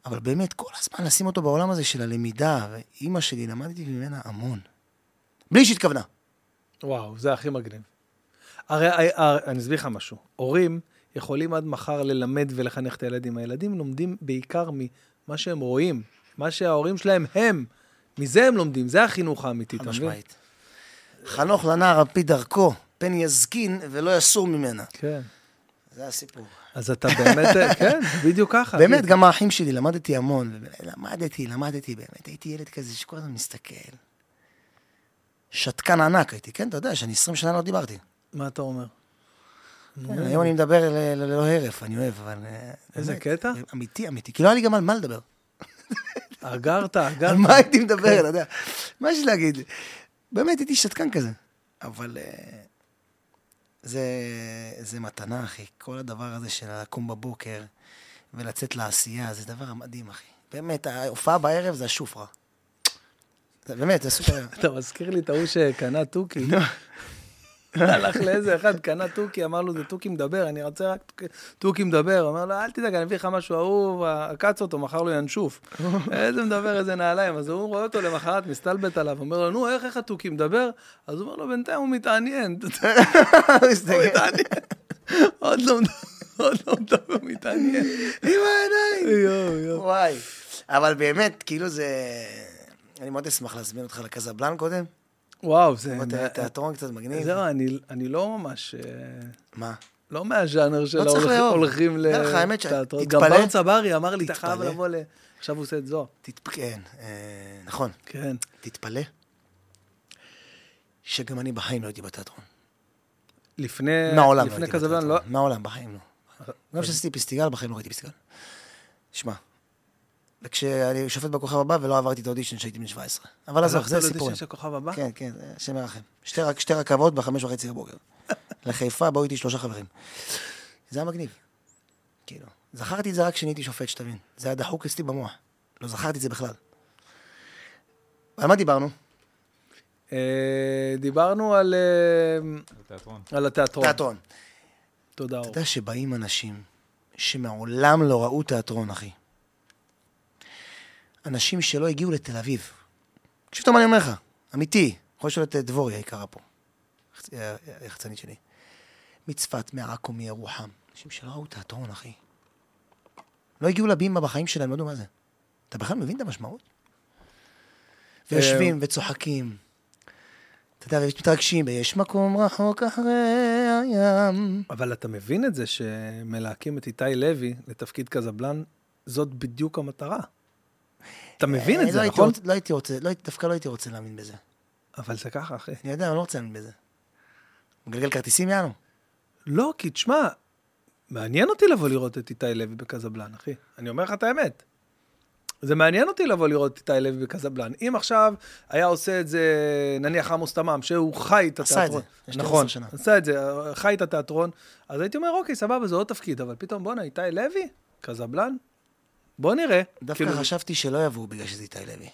אבל באמת, כל הזמן לשים אותו בעולם הזה של הלמידה, ואימא שלי, למדתי ממנה המון. בלי שהתכוונה. וואו, זה הכי מגניב. הרי, הרי אני אסביר לך משהו. הורים יכולים עד מחר ללמד ולחנך את הילדים. הילדים לומדים בעיקר ממה שהם רואים, מה שההורים שלהם הם. מזה הם לומדים, זה החינוך האמיתי, אתה מבין? משמעית. חנוך לנער על פי דרכו, פן יזקין ולא יסור ממנה. כן. זה הסיפור. אז אתה באמת, כן, בדיוק ככה. באמת, גם האחים שלי, למדתי המון. למדתי, למדתי באמת. הייתי ילד כזה שכל הזמן מסתכל. שתקן ענק הייתי, כן? אתה יודע שאני 20 שנה לא דיברתי. מה אתה אומר? כן, היום אני מדבר ללא הרף, אני אוהב, אבל... אה, איזה קטע? אמיתי, אמיתי. כי לא היה לי גם על מה לדבר. אגרת, אגרת. על מה הייתי מדבר, אתה יודע. מה יש להגיד? באמת, הייתי שתקן כזה. אבל אה, זה, זה מתנה, אחי. כל הדבר הזה של לקום בבוקר ולצאת לעשייה, זה דבר מדהים, אחי. באמת, ההופעה בערב זה השופרה. באמת, זה סופר. אתה מזכיר לי את ההוא שקנה תוכי. הלך לאיזה אחד, קנה תוכי, אמר לו, זה תוכי מדבר, אני רוצה רק תוכי- מדבר. אמר לו, אל תדאג, אני אביא לך משהו אהוב, עקץ אותו, מכר לו ינשוף. איזה מדבר, איזה נעליים. אז הוא רואה אותו למחרת, מסתלבט עליו, אומר לו, נו, איך איך התוכי מדבר? אז הוא אומר לו, בינתיים הוא מתעניין. הוא מתעניין. עוד לא מדבר, עוד לא מדבר, הוא מתעניין. עם העיניים. יואו, יואו. וואי. אבל באמת, כאילו זה... אני מאוד אשמח להזמין אותך לקזבלן קודם. וואו, זה... תיאטרון קצת מגניב. זהו, אני- לא ממש... אה, מה? לא מהז'אנר של לא ההולכים- לתיאטרון. תתפלא. גם בר צברי אמר לי, אתה. חייב לבוא ל... עכשיו הוא עושה את זו. כן, אה, נכון. כן. תתפלא שגם אני בחיים לא הייתי בתיאטרון. לפני... מעולם לא הייתי בתיאטרון. לא... מעולם, בחיים לא. גם כשעשיתי פסטיגל, בחיים לא ראיתי פסטיגל. שמע, וכשאני שופט בכוכב הבא ולא עברתי את האודישן כשהייתי בן 17. אבל עזוב, זה הלכת סיפורים. לאודישן של כוכב הבא? כן, כן, השם ירחם. שתי, שתי רכבות בחמש וחצי בבוקר. לחיפה, באו איתי שלושה חברים. זה היה מגניב. כאילו, זכרתי את זה רק כשאני הייתי שופט, שתבין. זה היה דחוק אצלי במוח. לא זכרתי את זה בכלל. על מה דיברנו? אה, דיברנו על... אה, תיאטרון. על התיאטרון. תיאטרון. תודה, אתה אור. יודע שבאים אנשים שמעולם לא ראו תיאטרון, אחי. אנשים שלא הגיעו לתל אביב. תקשיב טוב מה אני אומר לך, אמיתי. יכול לשאול את אה, דבורי היקרה פה, היחצ- אה, היחצנית שלי. מצפת, מעכו, מירוחם. אנשים שלא ראו תיאטרון, אחי. לא הגיעו לבימה בחיים שלהם, לא ידעו מה זה. אתה בכלל מבין את המשמעות? ויושבים וצוחקים. אתה יודע, ומתרגשים, ויש מקום רחוק אחרי הים. אבל אתה מבין את זה שמלהקים את איתי לוי לתפקיד קזבלן, זאת בדיוק המטרה. אתה מבין את אה, זה, לא נכון? לא הייתי רוצה, לא דווקא לא הייתי רוצה להאמין בזה. אבל זה ככה, אחי. אני יודע, אני לא רוצה להאמין בזה. מגלגל כרטיסים, יאנו. לא, כי תשמע, מעניין אותי לבוא לראות את איתי לוי בקזבלן, אחי. אני אומר לך את האמת. זה מעניין אותי לבוא לראות את איתי לוי בקזבלן. אם עכשיו היה עושה את זה, נניח עמוס תמם, שהוא חי את עשה את התיאטרון. זה, נכון, שנה. עשה את זה, חי את התיאטרון. אז הייתי אומר, אוקיי, סבבה, זה עוד תפקיד, אבל פתאום, בואנה, איתי לוי? קזבלן? בוא נראה. דווקא כאילו- חשבתי שלא יבואו בגלל שזה איתי לוי.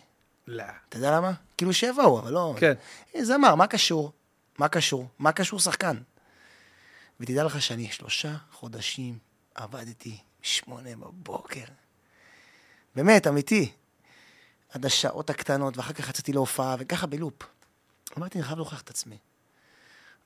לא. אתה יודע למה? כאילו שיבואו, אבל לא... כן. אה, זמר, מה קשור? מה קשור? מה קשור שחקן? ותדע לך שאני שלושה חודשים עבדתי שמונה בבוקר. באמת, אמיתי. עד השעות הקטנות, ואחר כך יצאתי להופעה, וככה בלופ. אמרתי, אני חייב להוכיח את עצמי.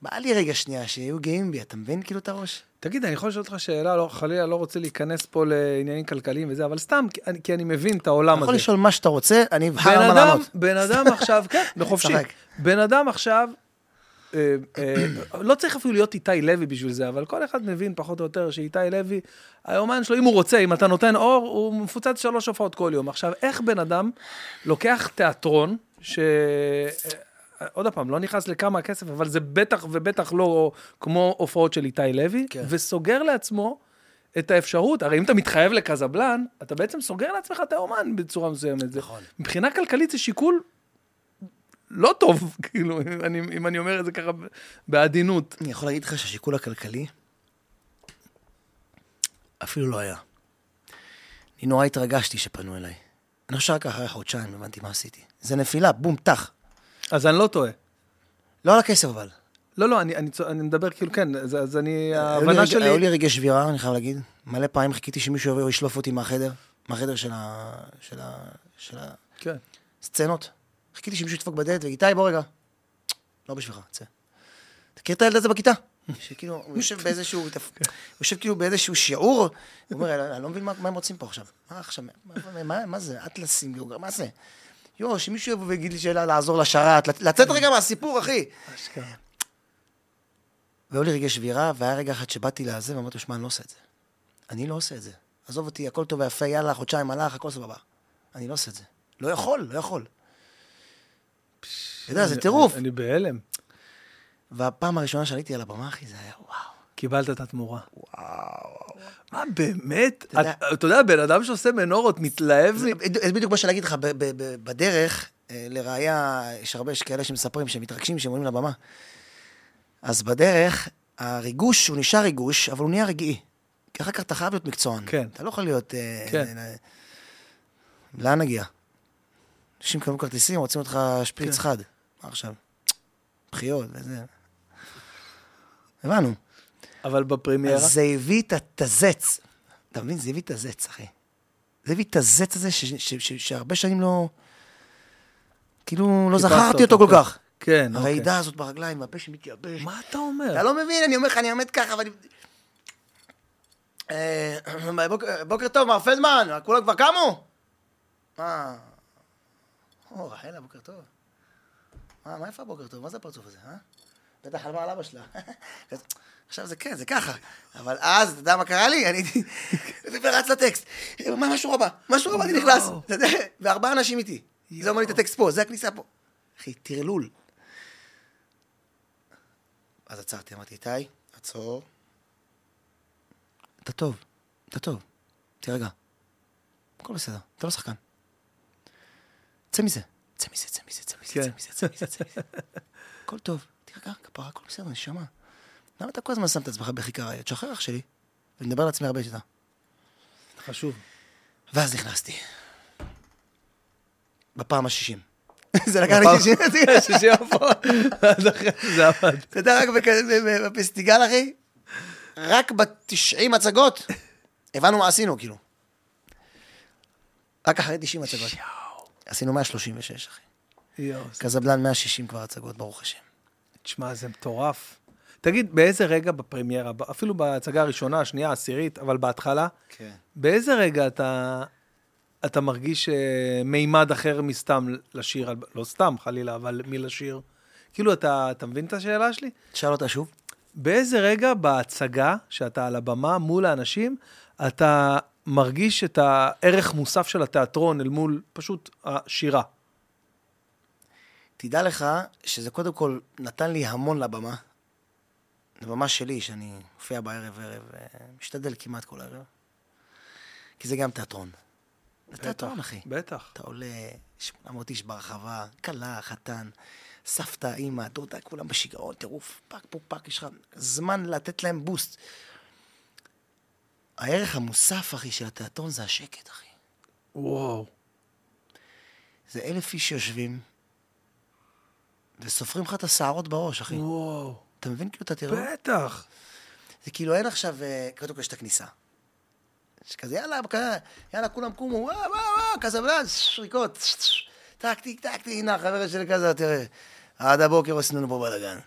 בא לי רגע שנייה שיהיו גאים בי, אתה מבין כאילו את הראש? תגיד, אני יכול לשאול אותך שאלה, לא, חלילה לא רוצה להיכנס פה לעניינים כלכליים וזה, אבל סתם, כי אני, כי אני מבין את העולם אתה הזה. יכול לשאול מה שאתה רוצה, אני אבחר מה לענות. בן אדם עכשיו, כן, בחופשי. בן אדם עכשיו, אה, אה, לא צריך אפילו להיות איתי לוי בשביל זה, אבל כל אחד מבין פחות או יותר שאיתי לוי, היומן שלו, אם הוא רוצה, אם אתה נותן אור, הוא מפוצץ שלוש הופעות כל יום. עכשיו, איך בן אדם לוקח תיאטרון, ש... עוד פעם, לא נכנס לכמה הכסף, אבל זה בטח ובטח לא כמו הופעות של איתי לוי, כן. וסוגר לעצמו את האפשרות, הרי אם אתה מתחייב לקזבלן, אתה בעצם סוגר לעצמך את האומן בצורה מסוימת. זה- נכון. מבחינה כלכלית זה שיקול לא טוב, כאילו, אם אני, אם אני אומר את זה ככה בעדינות. אני יכול להגיד לך שהשיקול הכלכלי אפילו לא היה. אני נורא התרגשתי שפנו אליי. אני חושב שרק אחרי חודשיים הבנתי מה עשיתי. זה נפילה, בום, טח. אז אני לא טועה. לא על הכסף אבל. לא, לא, אני, אני, אני מדבר כאילו, כן, אז, אז אני, ההבנה רגע- שלי... היו לי רגעי שבירה, אני חייב להגיד. מלא פעמים חיכיתי שמישהו יבוא וישלוף אותי מהחדר, מהחדר של ה... של ה... של כן. הסצנות. חיכיתי שמישהו ידפוק בדלת ויגיד, איתי, בוא רגע. לא בשבילך, צא. תכיר את הילד הזה בכיתה? שכאילו, הוא יושב באיזשהו, תפ- הוא יושב כאילו באיזשהו שיעור, הוא אומר, אני לא מבין מה מה הם רוצים פה עכשיו. מה עכשיו, מה- זה, אטלסים, מה זה? יואו, שמישהו יבוא ויגיד לי שאלה לעזור לשרת, לצ- לצאת רגע מהסיפור, אחי. והיו לי רגעי שבירה, והיה רגע אחד שבאתי לזה, ואמרתי שמע, אני לא עושה את זה. אני לא עושה את זה. עזוב אותי, הכל טוב ויפה, יאללה, חודשיים הלך, הכל סבבה. אני לא עושה את זה. לא יכול, לא יכול. אתה יודע, זה טירוף. אני בהלם. והפעם הראשונה שעליתי על הבמה, אחי, זה היה וואו. קיבלת את התמורה. וואו. מה, באמת? אתה יודע- בן אדם שעושה מנורות מתלהב זה בדיוק מה שאני אגיד לך, בדרך, אה, לראיה, יש הרבה כאלה שמספרים שהם מתרגשים, שהם עולים לבמה. אז בדרך, הריגוש, הוא נשאר ריגוש, אבל הוא נהיה רגעי. כי אחר כך אתה חייב להיות מקצוען. כן. אתה לא יכול להיות... אה, כן. אה, לאן נגיע? אנשים קנו כרטיסים, רוצים אותך שפריץ כן. חד. מה עכשיו? בחיות וזה. הבנו. אבל בפרמיירה, אז זה הביא את התזץ. אתה מבין? זה הביא את הזץ, אחי. זה הביא את הזץ הזה ש- ש- ש- שהרבה שנים לא... כאילו, לא זכרתי אותו כל כך. כן, אוקיי. הרעידה הזאת ברגליים, והפה שמתייבש. מה אתה אומר? אתה לא מבין, אני אומר לך, אני עומד ככה, ואני... אה, בוקר- בוקר טוב, מר פלדמן, כולם כבר קמו? מה? או, רחלה, בוקר טוב. מה, מה איפה הבוקר טוב? מה זה הפרצוף הזה, אה? בטח חלמה על אבא שלה. עכשיו זה כן, זה ככה. אבל אז, אתה יודע מה קרה לי? אני הייתי... ורץ לטקסט. מה, משהו רבה, משהו רבה, אני נכנס. וארבעה אנשים איתי. זה אומר לי את הטקסט פה, זה הכניסה פה. אחי, טרלול. אז עצרתי, אמרתי, איתי, עצור. אתה טוב, אתה טוב. תירגע. הכל בסדר, אתה לא שחקן. צא מזה. צא מזה, צא מזה, צא מזה, כן. צא מזה, צא מזה, צא מזה. הכל טוב, תירגע, כפרה, הכל בסדר, נשמה. למה אתה כל הזמן שם את עצמך בכיכר העיר? תשחרר אח שלי. ואני מדבר לעצמי הרבה שאתה. חשוב. ואז נכנסתי. בפעם השישים. זה לקח לי שישים. שישי הפעם. זה עבד. אתה יודע, רק בפסטיגל, אחי, רק ב-90 הצגות, הבנו מה עשינו, כאילו. רק אחרי 90 הצגות. עשינו 136, אחי. קזבלן 160 כבר הצגות, ברוך השם. תשמע, זה מטורף. תגיד, באיזה רגע בפרמיירה, אפילו בהצגה הראשונה, השנייה, העשירית, אבל בהתחלה, כן. באיזה רגע אתה, אתה מרגיש אה, מימד אחר מסתם לשיר, לא סתם חלילה, אבל מלשיר? כאילו, אתה, אתה מבין את השאלה שלי? תשאל אותה שוב. באיזה רגע בהצגה, שאתה על הבמה מול האנשים, אתה מרגיש את הערך מוסף של התיאטרון אל מול פשוט השירה? תדע לך שזה קודם כל נתן לי המון לבמה. לבמה שלי, שאני מופיע בערב ערב, אה, משתדל כמעט כל ערב. כי זה גם תיאטרון. זה תיאטרון, אחי. בטח. אתה עולה, 800 איש ברחבה, כלה, חתן, סבתא, אימא, דודה, כולם בשיגעון, טירוף, פק פוק פק, יש לך זמן לתת להם בוסט. הערך המוסף, אחי, של התיאטרון זה השקט, אחי. וואו. זה אלף איש שיושבים וסופרים לך את השערות בראש, אחי. וואו. אתה מבין כאילו את הטירוף? בטח. זה כאילו אין עכשיו, אה, קודם כל יש את הכניסה. שכזה, יאללה, יאללה, כולם קומו, וואו, וואו, וואו, כזה, בלד, שריקות, טק, טיק, טק, טיק, הנה, החבר שלי כזה, תראה, עד הבוקר עשינו לנו פה בלאגן.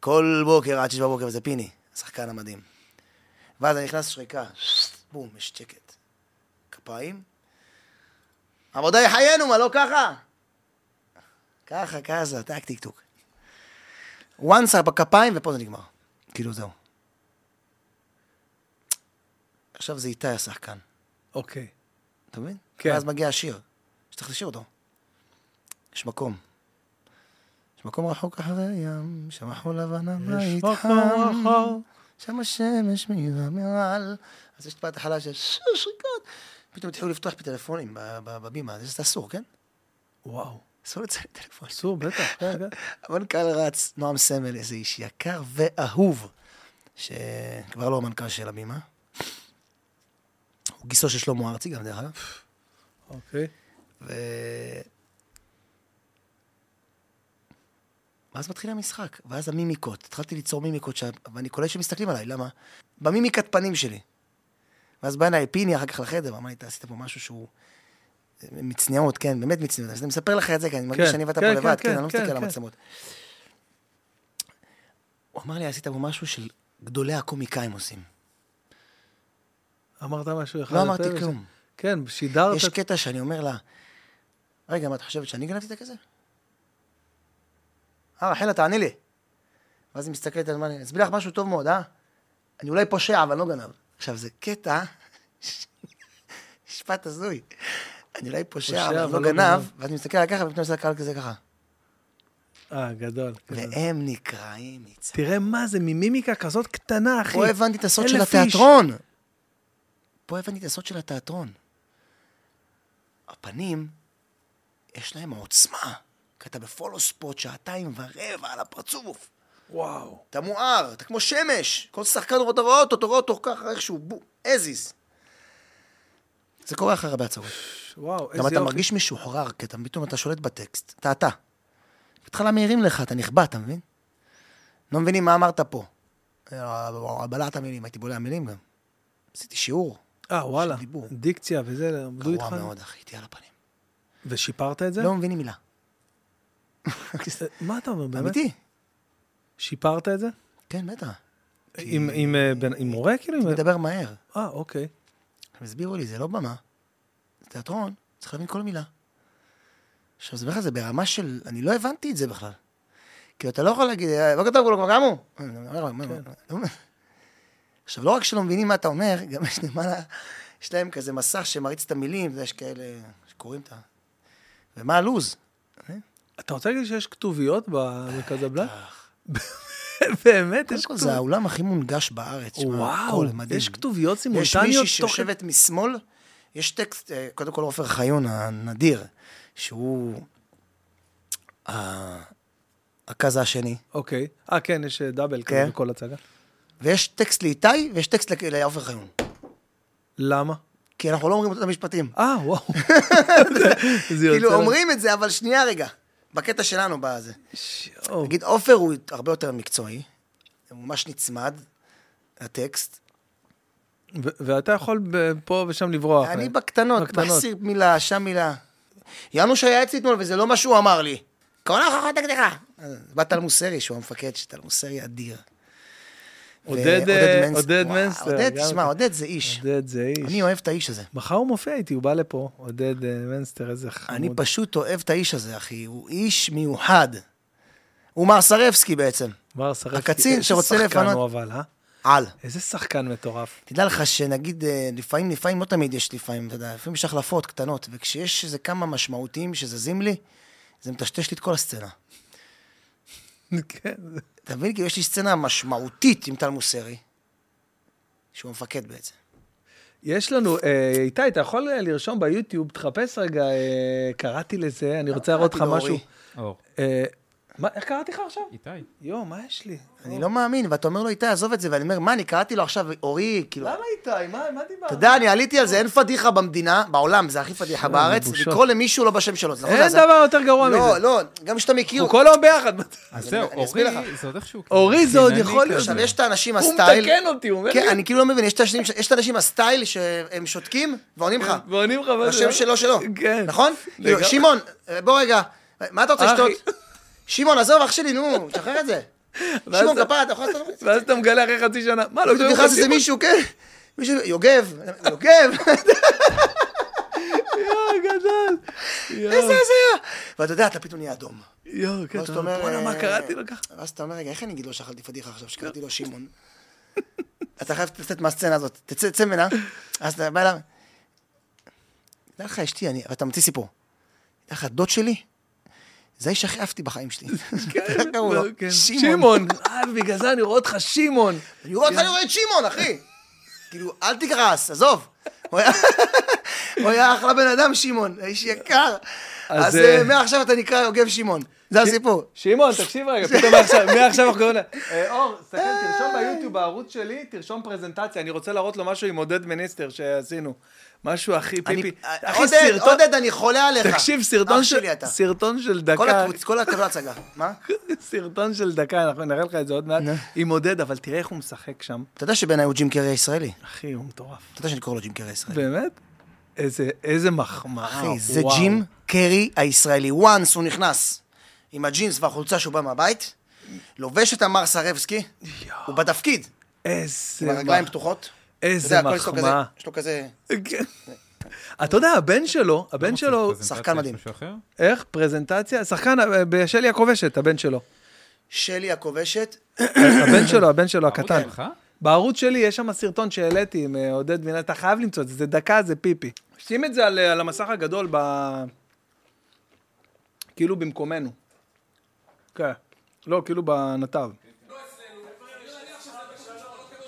כל בוקר עד שש בבוקר, וזה פיני, השחקן המדהים. ואז אני נכנס שריקה, בום, יש שקט. כפיים. עבודה יחיינו, מה לא ככה? ככה, כזה, טק, טיק, טוק. once בכפיים, ופה זה נגמר. כאילו, זהו. עכשיו זה איתי השחקן, אוקיי. אתה מבין? כן. ואז מגיע השיר, שצריך לשיר אותו. יש מקום. יש מקום רחוק אחרי הים, שם החול לבן הבית חם, שם השמש מאירה מעל. אז יש את ההתחלה של ש- שריקות. פתאום התחילו לפתוח פטלפונים ב- ב- בבימה, זה אסור, כן? וואו. אסור לציין טלפון. אסור, בטח. כן, כן. המנכ"ל רץ, נועם סמל, איזה איש יקר ואהוב, שכבר לא המנכ"ל של הבימה. הוא גיסו של שלמה ארצי גם, דרך אגב. אוקיי. ו... ואז מתחיל המשחק, ואז המימיקות. התחלתי ליצור מימיקות, ש... ואני קולט שמסתכלים עליי, למה? במימיקת פנים שלי. ואז בא אליי פיני אחר כך לחדר, ואמר לי, אתה עשית פה משהו שהוא... מצניעות, כן, באמת מצניעות. אז אני מספר לך את זה, כי אני מרגיש כן, שאני ואתה כן, פה לבד, כן, כן, אני לא כן, מסתכל על כן. המצלמות. הוא אמר לי, עשית בו משהו של גדולי הקומיקאים עושים. אמרת משהו אחד. לא אמרתי כלום. כן, שידרת. יש קטע שאני אומר לה, רגע, מה, את חושבת שאני גנבתי את הכסף? אה, רחלה, תעני לי. ואז היא מסתכלת על מה אני... אסביר לך משהו טוב מאוד, אה? אני אולי פושע, אבל לא גנב. עכשיו, זה קטע, משפט הזוי. אני אולי פושע, אבל לא לא גנב, גנב. ואז אני מסתכל עליה ככה, ופתאום עושה לקהל כזה ככה. אה, גדול. והם נקרעים מצחוק. תראה מה זה, ממימיקה כזאת קטנה, אחי. פה הבנתי את הסוד של. התיאטרון. פה הבנתי את הסוד של התיאטרון. הפנים, יש להם עוצמה. כי אתה בפולו ספוט שעתיים ורבע על הפרצוף. וואו. אתה מואר, אתה כמו שמש. כל שחקן רואה אותו, רואה אותו, ככה איכשהו, בו, הזיז. זה קורה אחרי הרבה הצהרות. וואו, גם איזה אתה יופי. מרגיש משוחרר, כי אתה פתאום אתה שולט בטקסט. אתה אתה. בהתחלה מעירים לך, אתה נכבה, אתה מבין? לא מבינים מה אמרת פה. בלעת מילים, הייתי בולע מילים גם. עשיתי שיעור. אה, וואלה. דיקציה וזה, עבדו איתך? גרוע מאוד, אחי, איתי על הפנים. ושיפרת את זה? לא מבינים מילה. אה, מה אתה אומר, באמת? אמיתי. שיפרת את זה? כן, בטח. עם- אה, מורה, כאילו? מדבר מהר. אה, אוקיי. הם הסבירו לי, זה לא במה, זה תיאטרון, צריך להבין כל מילה. עכשיו, זה בכלל, זה ברמה של... אני לא הבנתי את זה בכלל. כאילו, אתה לא יכול להגיד, "אה, בוקר טוב, כולם קמו. עכשיו, לא רק שלא מבינים מה אתה אומר, גם יש למעלה, יש להם כזה מסך שמריץ את המילים, ויש כאלה שקוראים את ה... ומה הלו"ז? אתה רוצה להגיד שיש כתוביות הבלט? באמת, יש כל, זה. האולם הכי מונגש בארץ. וואו. יש כתוביות יש סימולטניות מישהי תוך... שיושבת משמאל, יש טקסט, אה, קודם כל עופר חיון הנדיר, שהוא הכזה השני, אוקיי. אה, כן, יש אה, דאבל כן. כזה בכל הצגה. ויש טקסט לאיתי ויש טקסט לעופר חיון. למה? כי אנחנו לא אומרים את המשפטים. אה, וואו. כאילו, אומרים את זה, אבל שנייה רגע. בקטע שלנו, בזה. שיו. נגיד, עופר הוא הרבה יותר מקצועי, הוא ממש נצמד לטקסט. ואתה יכול פה ושם לברוח. אני? בקטנות, בקטנות. מחסיר מילה, שם מילה. יאנוש היה אצלי אתמול, וזה לא מה שהוא אמר לי. קורא לך אחת דקדקה. בא טל מוסרי, שהוא המפקד, שטל מוסרי אדיר. עודד, ועודד אה, מנסטר. עודד וואו, מנסטר, עודד, תשמע, כן. עודד זה איש. עודד זה איש. אני אוהב את האיש הזה. מחר הוא מופיע איתי, הוא בא לפה, עודד אה, מנסטר, איזה חמוד. אני פשוט אוהב את האיש הזה, אחי. הוא איש מיוחד. הוא מרסרבסקי בעצם. בר סרפקי. הקצין איזה שרוצה שחקן לפנות- הוא אבל, אה? על. איזה שחקן מטורף. תדע לך שנגיד, אה, לפעמים, לפעמים, לא תמיד יש לפעמים, אתה יודע, לפעמים יש החלפות קטנות, וכשיש איזה כמה משמעותיים שזזים לי, זה מטשטש לי את כל הסצנה. כן. אתה מבין? כאילו, יש לי סצנה משמעותית עם טל מוסרי, שהוא המפקד בעצם. יש לנו, אה, איתי, אתה יכול אה, לרשום ביוטיוב, תחפש רגע, אה, קראתי לזה, אני רוצה להראות לך משהו. מה, איך קראתי לך עכשיו? איתי. יואו, מה יש לי? אני לא מאמין, ואתה אומר לו, איתי, עזוב את זה, ואני אומר, מה, אני קראתי לו עכשיו, אורי, כאילו... למה איתי? מה מה דיברת? אתה יודע, אני עליתי על זה, אין פדיחה במדינה, בעולם, זה הכי פדיחה בארץ. לקרוא למישהו לא בשם שלו. זה נכון, אין זה- דבר יותר גרוע לא, מזה. לא, גם כשאתה מכיר... אנחנו כל היום ביחד. אז זהו, אסביר אורי. זה עוד איכשהו... אורי, זה עוד יכול להיות. עכשיו, יש את האנשים הוא הסטייל... מתקן אותי, הוא אומר כן, לי. אני כאילו לא מבין, יש את האנשים- הסטייל שהם שותקים ועונים לך. ועונים לך מה זה? השם שלו שלו. כן. נכון? כאילו. שמעון, בוא רגע, מה אתה רוצה. לשתות? שמעון, עזוב, אח שלי, נו, תשחרר את זה. שמעון, כפרה, אתה יכול לעשות... ואז אתה מגלה אחרי חצי שנה, מה, לא פתאום נכנס איזה מישהו, כן, מישהו, יוגב, יוגב, יואו, גדול. איזה הזיה. ואתה יודע, אתה פתאום נהיה אדום. יואו, כן, אתה אומר, בואנה, מה אה, קראתי לו ככה? ואז אתה אומר, רגע, איך אני אגיד לו שאכלתי פדיחה עכשיו, שקראתי לו שמעון? אתה חייב לצאת מהסצנה הזאת, תצא תצא ממנה, אז אתה בא אליו, תדע לך, אשתי, אני, ואתה ממציא סיפור. תדע לך, הדוד שלי, זה האיש הכי אהבתי בחיים שלי. לו, כן. שמעון. אה, בגלל זה אני רואה אותך שמעון. אני רואה אותך, אני רואה את שמעון, אחי. כאילו, אל תכעס, עזוב. הוא היה- אחלה בן אדם, שמעון, איש יקר. אז, אז אה, אה, מעכשיו אתה נקרא יוגב שמעון. זה הסיפור. שמעון, תקשיב רגע, פתאום מעכשיו, אנחנו קוראים לה... אה, אור, תסתכל, תרשום ביוטיוב, בערוץ שלי, תרשום פרזנטציה. אני רוצה להראות לו משהו עם עודד מניסטר שעשינו. משהו הכי פיפי. אה, אחי, סרטון... עודד, אני חולה עליך. תקשיב, סרטון של-. סרטון של כל דקה. כל הכבוד הצגה. מה? סרטון של דקה, אנחנו נראה לך את זה עוד מעט. עם עודד, אבל תראה איך הוא משחק שם. אתה יודע שבעיניי הוא ג'ים קרי הישראלי. אחי, הוא מטורף. אתה יודע שאני קורא לו ג'ים קרי הישראלי. באמת? איזה, מחמאה. אחי, זה. ג'ים קרי הישראלי. once הוא נכנס עם הג'ינס והחולצה שהוא בא מהבית, לובש את אמר סרבסקי, הוא בתפקיד, איזה... עם הרגליים פתוחות. איזה מחמאה. יש לו כזה... כן. אתה יודע, הבן שלו, הבן שלו, שחקן מדהים. איך? פרזנטציה? שחקן אה, בשלי הכובשת, הבן שלו. שלי הכובשת, הבן שלו, הבן שלו הקטן. בערוץ שלי יש שם סרטון שהעליתי עם אה, עודד וינאי, אתה חייב למצוא את זה, זה דקה, זה פיפי. שים את זה על, אה, על המסך הגדול, ב... כאילו במקומנו. כן. לא, כאילו בנתב.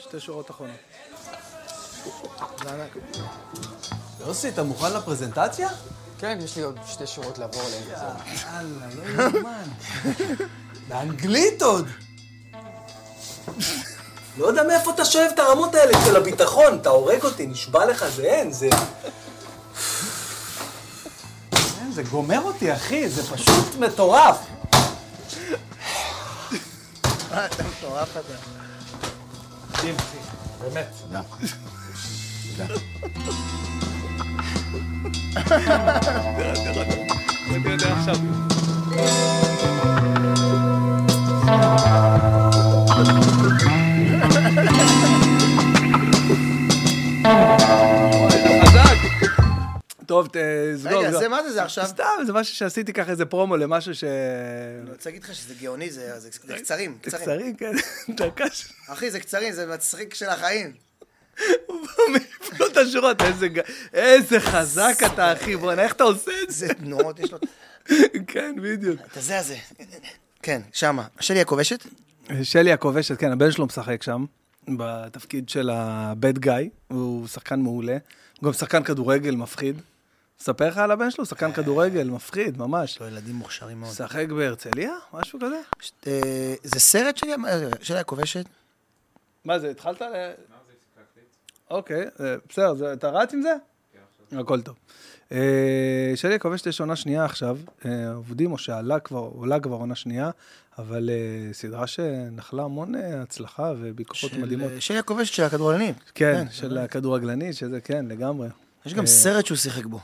שתי שורות אחרונות. יוסי, אתה מוכן לפרזנטציה? כן, יש לי עוד שתי שורות לעבור עליהן. יאללה, לא יאומן. באנגלית עוד. לא יודע מאיפה אתה שואב את הרמות האלה של הביטחון, אתה הורג אותי, נשבע לך, זה אין, זה... זה גומר אותי, אחי, זה פשוט מטורף. אה, אתה מטורף אתה. מדהים, אחי, באמת. טוב, תסגור. רגע, סגור. זה מה זה זה עכשיו? סתם, זה משהו שעשיתי ככה איזה פרומו למשהו ש... אני רוצה להגיד לך שזה גאוני, זה זה- זה קצרים, זה קצרים. קצרים, כן. דקה. אחי, זה קצרים, זה מצחיק של החיים. הוא מעיף לו את השורות, איזה איזה חזק אתה, אחי, בוא'נה, איך אתה עושה את זה? זה תנועות יש לו. כן, בדיוק. את הזה הזה. כן, שמה. שלי הכובשת? שלי הכובשת, כן, הבן שלו משחק שם, בתפקיד של הבד גיא, הוא שחקן מעולה. הוא גם שחקן כדורגל מפחיד. אספר לך על הבן שלו? שחקן כדורגל מפחיד, ממש. יש לו ילדים מוכשרים מאוד. משחק בהרצליה? משהו כזה? אה, זה סרט שלי, אה, שלי הכובשת? מה זה, התחלת. אוקיי, אה, בסדר, זה- אתה רץ עם זה? הכל טוב. אה, שלי הכובשת יש עונה שנייה עכשיו, אה, עובדים או שעלה כבר, עולה כבר עונה שנייה, אבל אה, סדרה שנחלה המון אה, הצלחה וביקורות של, מדהימות. אה, שלי הכובשת של הכדורגלנים. כן, של הכדורגלנית, שזה כן, לגמרי. יש גם אה, סרט שהוא שיחק בו.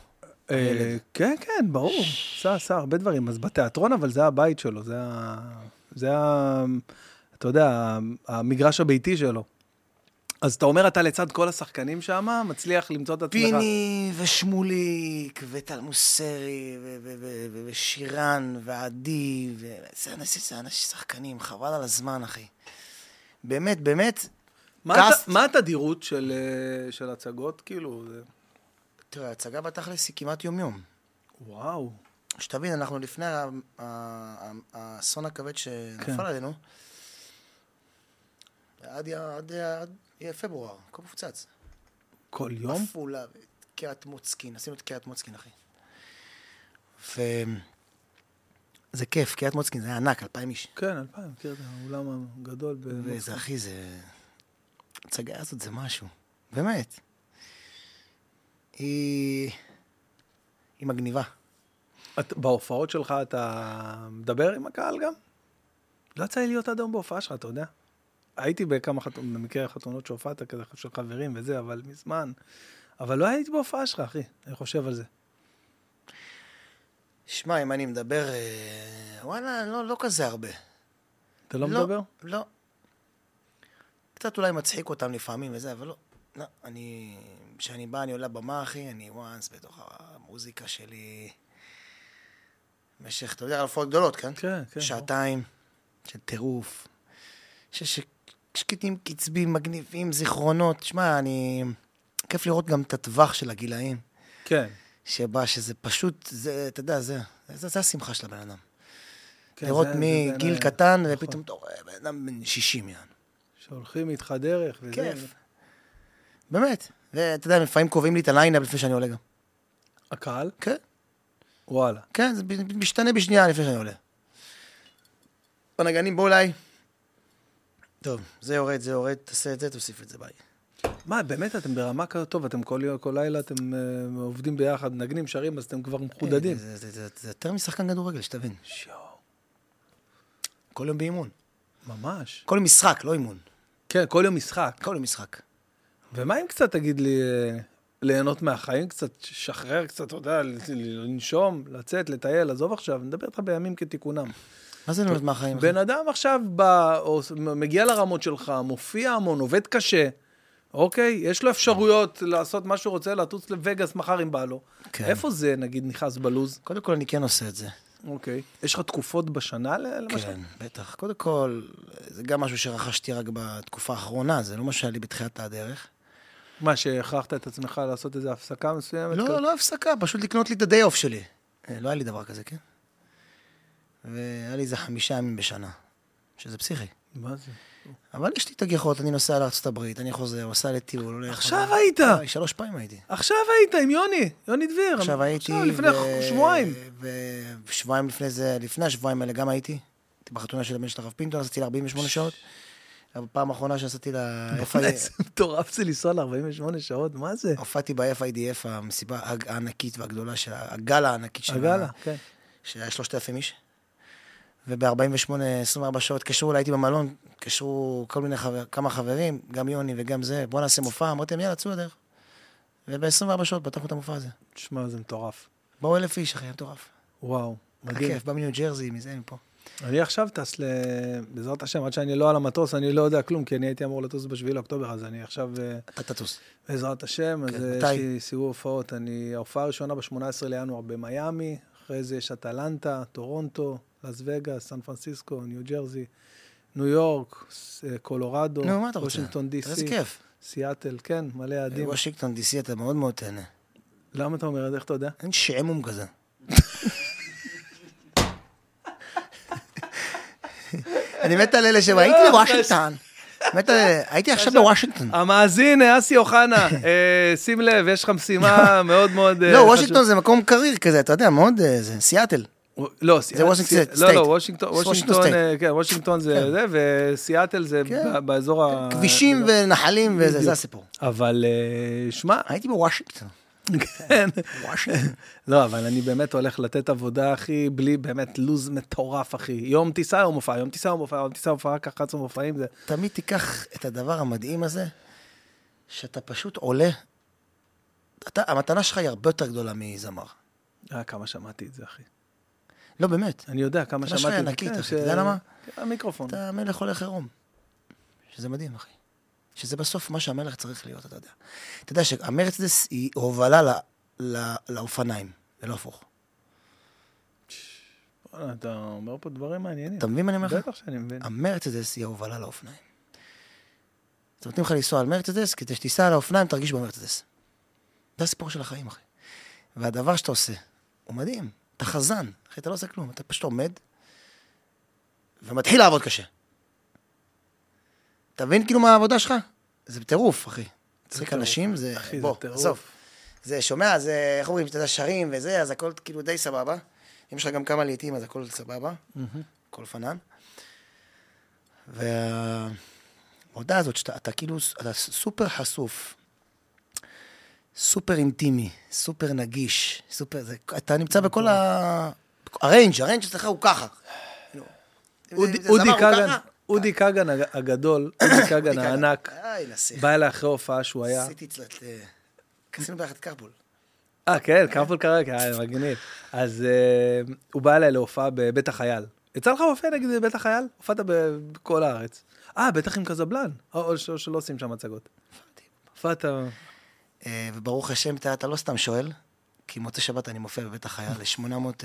אה, כן, כן, ברור. עשה, עשה הרבה דברים. אז בתיאטרון, אבל זה הבית שלו, זה ה... זה ה... אתה יודע, המגרש הביתי שלו. אז אתה אומר, אתה לצד כל השחקנים שם, מצליח למצוא את עצמך. פיני ושמוליק וטל מוסרי ו- ו- ו- ו- ושירן ועדי, זה אנשים, זה אנשים שחקנים, חבל על הזמן, אחי. באמת, באמת, מה קאסט. הת- מה התדירות של, אה, של הצגות? כאילו. תראה, ההצגה בתכלס היא כמעט יום-יום. וואו. שתבין, אנחנו לפני האסון הכבד שנפל כן. עלינו, עד, עד, עד, פברואר, הכל מופצץ. כל יום? עפולה, קריית מוצקין, עשינו את קריית מוצקין, אחי. ו... זה כיף, קריית מוצקין זה היה ענק, אלפיים איש. כן, אלפיים, מכיר את האולם הגדול. וזה, אחי, זה... ההצגה הזאת זה משהו, באמת. היא... היא מגניבה. את, בהופעות שלך אתה מדבר עם הקהל גם? לא יצא לי להיות עד היום בהופעה שלך, אתה יודע? הייתי בכמה חתונות, במקרה החתונות שהופעת כזה של חברים וזה, אבל מזמן. אבל לא הייתי בהופעה שלך, אחי, אני חושב על זה. שמע, אם אני מדבר, אה, וואלה, לא, לא כזה הרבה. אתה לא, מדבר? לא. קצת אולי מצחיק אותם לפעמים וזה, אבל לא. לא, אני... כשאני בא, אני עולה במה, אחי, אני וואנס בתוך המוזיקה שלי. במשך, אתה יודע, על הופעות גדולות, כן? כן, כן. שעתיים של טירוף. ש- ש- שקטים קצבים, מגניבים, זיכרונות. שמע, אני... כיף לראות גם את הטווח של הגילאים. כן. שבה, שזה פשוט, זה, אתה יודע, זה, זה, זה השמחה של הבן אדם. כן, לראות מגיל קטן, נכון. ופתאום אתה רואה בן אדם בן 60, יענו. שהולכים איתך דרך וזה. כיף. באמת. ואתה יודע, לפעמים קובעים לי את הליינאפ לפני שאני עולה גם. הקהל? כן, וואלה. כן, זה משתנה בשנייה לפני שאני עולה. בנגנים, בוא אליי. טוב, זה יורד, זה יורד, תעשה את זה, תוסיף את זה, ביי. מה, באמת, אתם ברמה כזאת טוב, אתם כל, יום- כל לילה, אתם uh, עובדים ביחד, מנגנים, שרים, אז אתם כבר מחודדים. זה, זה, זה, זה יותר משחקן כדורגל, שתבין. שיו, כל יום באימון. ממש. כל משחק, לא אימון. כן, כל יום משחק. כל יום משחק. ומה אם קצת, תגיד לי, ליהנות מהחיים קצת, שחרר קצת, אתה יודע, לנשום, לצאת, לטייל, עזוב עכשיו, נדבר איתך בימים כתיקונם. מה זה ליהנות מהחיים? בן אדם עכשיו בא, או מגיע לרמות שלך, מופיע המון, עובד קשה, אוקיי? יש לו אפשרויות לעשות מה שהוא רוצה, לטוס לווגאס מחר אם בא לו. כן. איפה זה, נגיד, נכנס בלוז? קודם כל, אני כן עושה את זה. אוקיי. יש לך תקופות בשנה, למשל? כן, בטח. קודם כל, זה גם משהו שרכשתי רק בתקופה האחרונה, זה לא מה שהיה לי בתחילת הדרך. מה, שהכרחת את עצמך לעשות איזו הפסקה מסוימת? לא, לא הפסקה, פשוט לקנות לי את הדיי אוף שלי. אה, לא היה לי דבר כזה, כן? והיה לי איזה חמישה ימים בשנה, שזה פסיכי. מה זה? אבל יש לי את הגיחות, אני נוסע לארצות הברית, אני חוזר, עושה לטיול, הולך. עכשיו חוזר. היית! אה, שלוש פעמים הייתי. עכשיו היית עם יוני, יוני דביר. עכשיו הייתי... עכשיו, לפני ו- שבועיים. ושבועיים לפני זה, לפני השבועיים האלה גם הייתי. הייתי בחתונה של הבן של הרב פינטו, נסעתי ל-48 שעות. הפעם האחרונה שנסעתי ל... איזה מטורף זה לנסוע ל-48 שעות, מה זה? הופעתי ב-FIDF, המסיבה הענקית והגדולה של... ה- הגלה הענקית של... הגלה, ה- כן. שהיה 3,000 איש. וב-48, 24 שעות התקשרו אליי, הייתי במלון, התקשרו כל מיני חבר, כמה חברים, גם יוני וגם זה, בוא נעשה מופע, אמרתי להם, יאללה, צאו לדרך. וב-24 שעות פתחנו את המופע הזה. תשמע, זה מטורף. באו אלף איש, אחי, מטורף. וואו, מדהים. כיף, בא מניו ג'רזי, מזה, מפה. אני עכשיו טס ל... בעזרת השם, עד שאני לא על המטוס, אני לא יודע כלום, כי אני הייתי אמור לטוס בשביעי לאוקטובר, אז אני עכשיו, אה, אתה תטוס. בעזרת השם, אז כן, אה, יש? לי סיבוב הופעות. אני, ההופעה הראשונה ב-18 לינואר במיאמי, אחרי זה יש אטלנטה, טורונטו, לס וגאס, סן פרנסיסקו, ניו ג'רזי, ניו יורק, אה, קולורדו, נו, מה אתה רוצה? וושינגטון די תראה איזה כיף. סיאטל, כן, מלא יעדים. וושינגטון די.סי אתה מאוד מאוד תהנה. למה אתה אומר את זה? איך אתה יודע? אין שעמום כזה. אני מת על אלה שהם, הייתי בוושינגטון. מת על אלה, הייתי עכשיו בוושינגטון. המאזין, אה, אסי אוחנה, אה, שים לב, יש לך משימה מאוד מאוד... אה, לא. וושינגטון זה מקום קריר כזה, אתה יודע, מאוד, אה, זה סיאטל. לא, סיאטל- וושינגטון סטייט. לא, לא, וושינגטון. אה, כן, וושינגטון זה כן. זה, וסיאטל זה כן. באזור ה... כבישים ונחלים וזה. זה הסיפור. אבל אה, שמע, הייתי בוושינגטון. כן. לא, אבל אני באמת הולך לתת עבודה, אחי, בלי באמת לוז מטורף, אחי. יום טיסה, יום מופע, יום טיסה, יום מופע, יום טיסה, מופע, רק 11 מופעים, זה... תמיד תיקח את הדבר המדהים הזה, שאתה פשוט עולה. אתה, המתנה שלך היא הרבה יותר גדולה מזמר. אה, כמה שמעתי את זה, אחי. לא, באמת. אני יודע כמה המתנה שמעתי שלך את זה. ענקית, כן, אחי. אתה יודע למה? המיקרופון. אתה מלך עולה חירום. שזה מדהים, אחי. שזה בסוף מה שהמלך צריך להיות, אתה יודע. אתה יודע שהמרצדס היא הובלה ל, ל, לאופניים, ולא הפוך. אתה אומר פה דברים מעניינים. אתה מבין מה אני אומר לך? בטח שאני מבין. המרצדס היא ההובלה לאופניים. אז נותנים לך לנסוע על מרצדס, כדי שתיסע על האופניים, תרגיש במרצדס. זה הסיפור של החיים, אחי. והדבר שאתה עושה, הוא מדהים. אתה חזן, אחי, אתה לא עושה כלום. אתה פשוט עומד, ומתחיל לעבוד קשה. אתה מבין כאילו מה העבודה שלך? זה טירוף, אחי. צריך. הנשים, זה... אחי, זה בוא, טירוף. עזוב. זה, שומע, זה, איך אומרים, אתה יודע, שרים וזה, אז הכל כאילו די סבבה. אם יש לך גם כמה להיטים, אז הכל סבבה. הכל פנן. והעבודה הזאת, שאתה אתה כאילו, אתה סופר חשוף, סופר אינטימי, סופר נגיש, סופר, זה, אתה נמצא בכל ה... ה range, ה range אצלך הוא ככה. זה- אודי- זה כגן. אודי כגן הג- הגדול, אודי כגן הענק. בא אליי אחרי הופעה שהוא היה... עשיתי אצלת... אה, עשינו ביחד קרפול. אה, כן, קרפול קראקי, אה, מגניב. אז אה, הוא בא אליי להופעה בבית החייל. יצא לך להופיע נגיד בבית החייל? הופעת בכל הארץ. אה, בטח עם קזבלן. או שלא עושים שם הצגות. הופעת... וברוך השם, אתה לא סתם שואל, כי מוצאי שבת אני מופיע בבית החייל ל-800...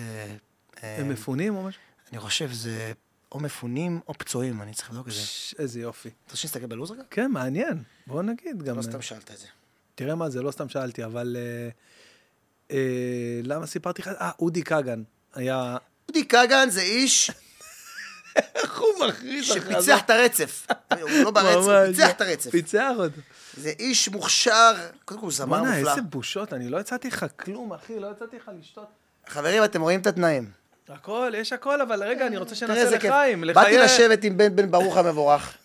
הם מפונים או משהו? אני חושב זה או מפונים או פצועים, אני צריך לבדוק את זה. איזה יופי. אתה רוצה שנסתכל בלו"ז רגע? כן, מעניין. בוא נגיד גם... לא סתם שאלת את זה. תראה מה זה, לא סתם שאלתי, אבל... אה, אה, למה סיפרתי לך? אה, אודי כגן היה... אודי כגן זה איש איך הוא מכריז שפיצח את הרצף. הוא לא ברצף, הוא פיצח את הרצף. פיצח אותו. זה איש מוכשר, קודם כל הוא זמר בואנה, מופלא. איזה בושות, אני לא הצעתי לך כלום, אחי, לא הצעתי לך לשתות. חברים, אתם רואים את התנאים. הכל, יש הכל, אבל רגע, אני רוצה שנעשה כיף. לחיים. באתי לשבת עם בן בן ברוך המבורך,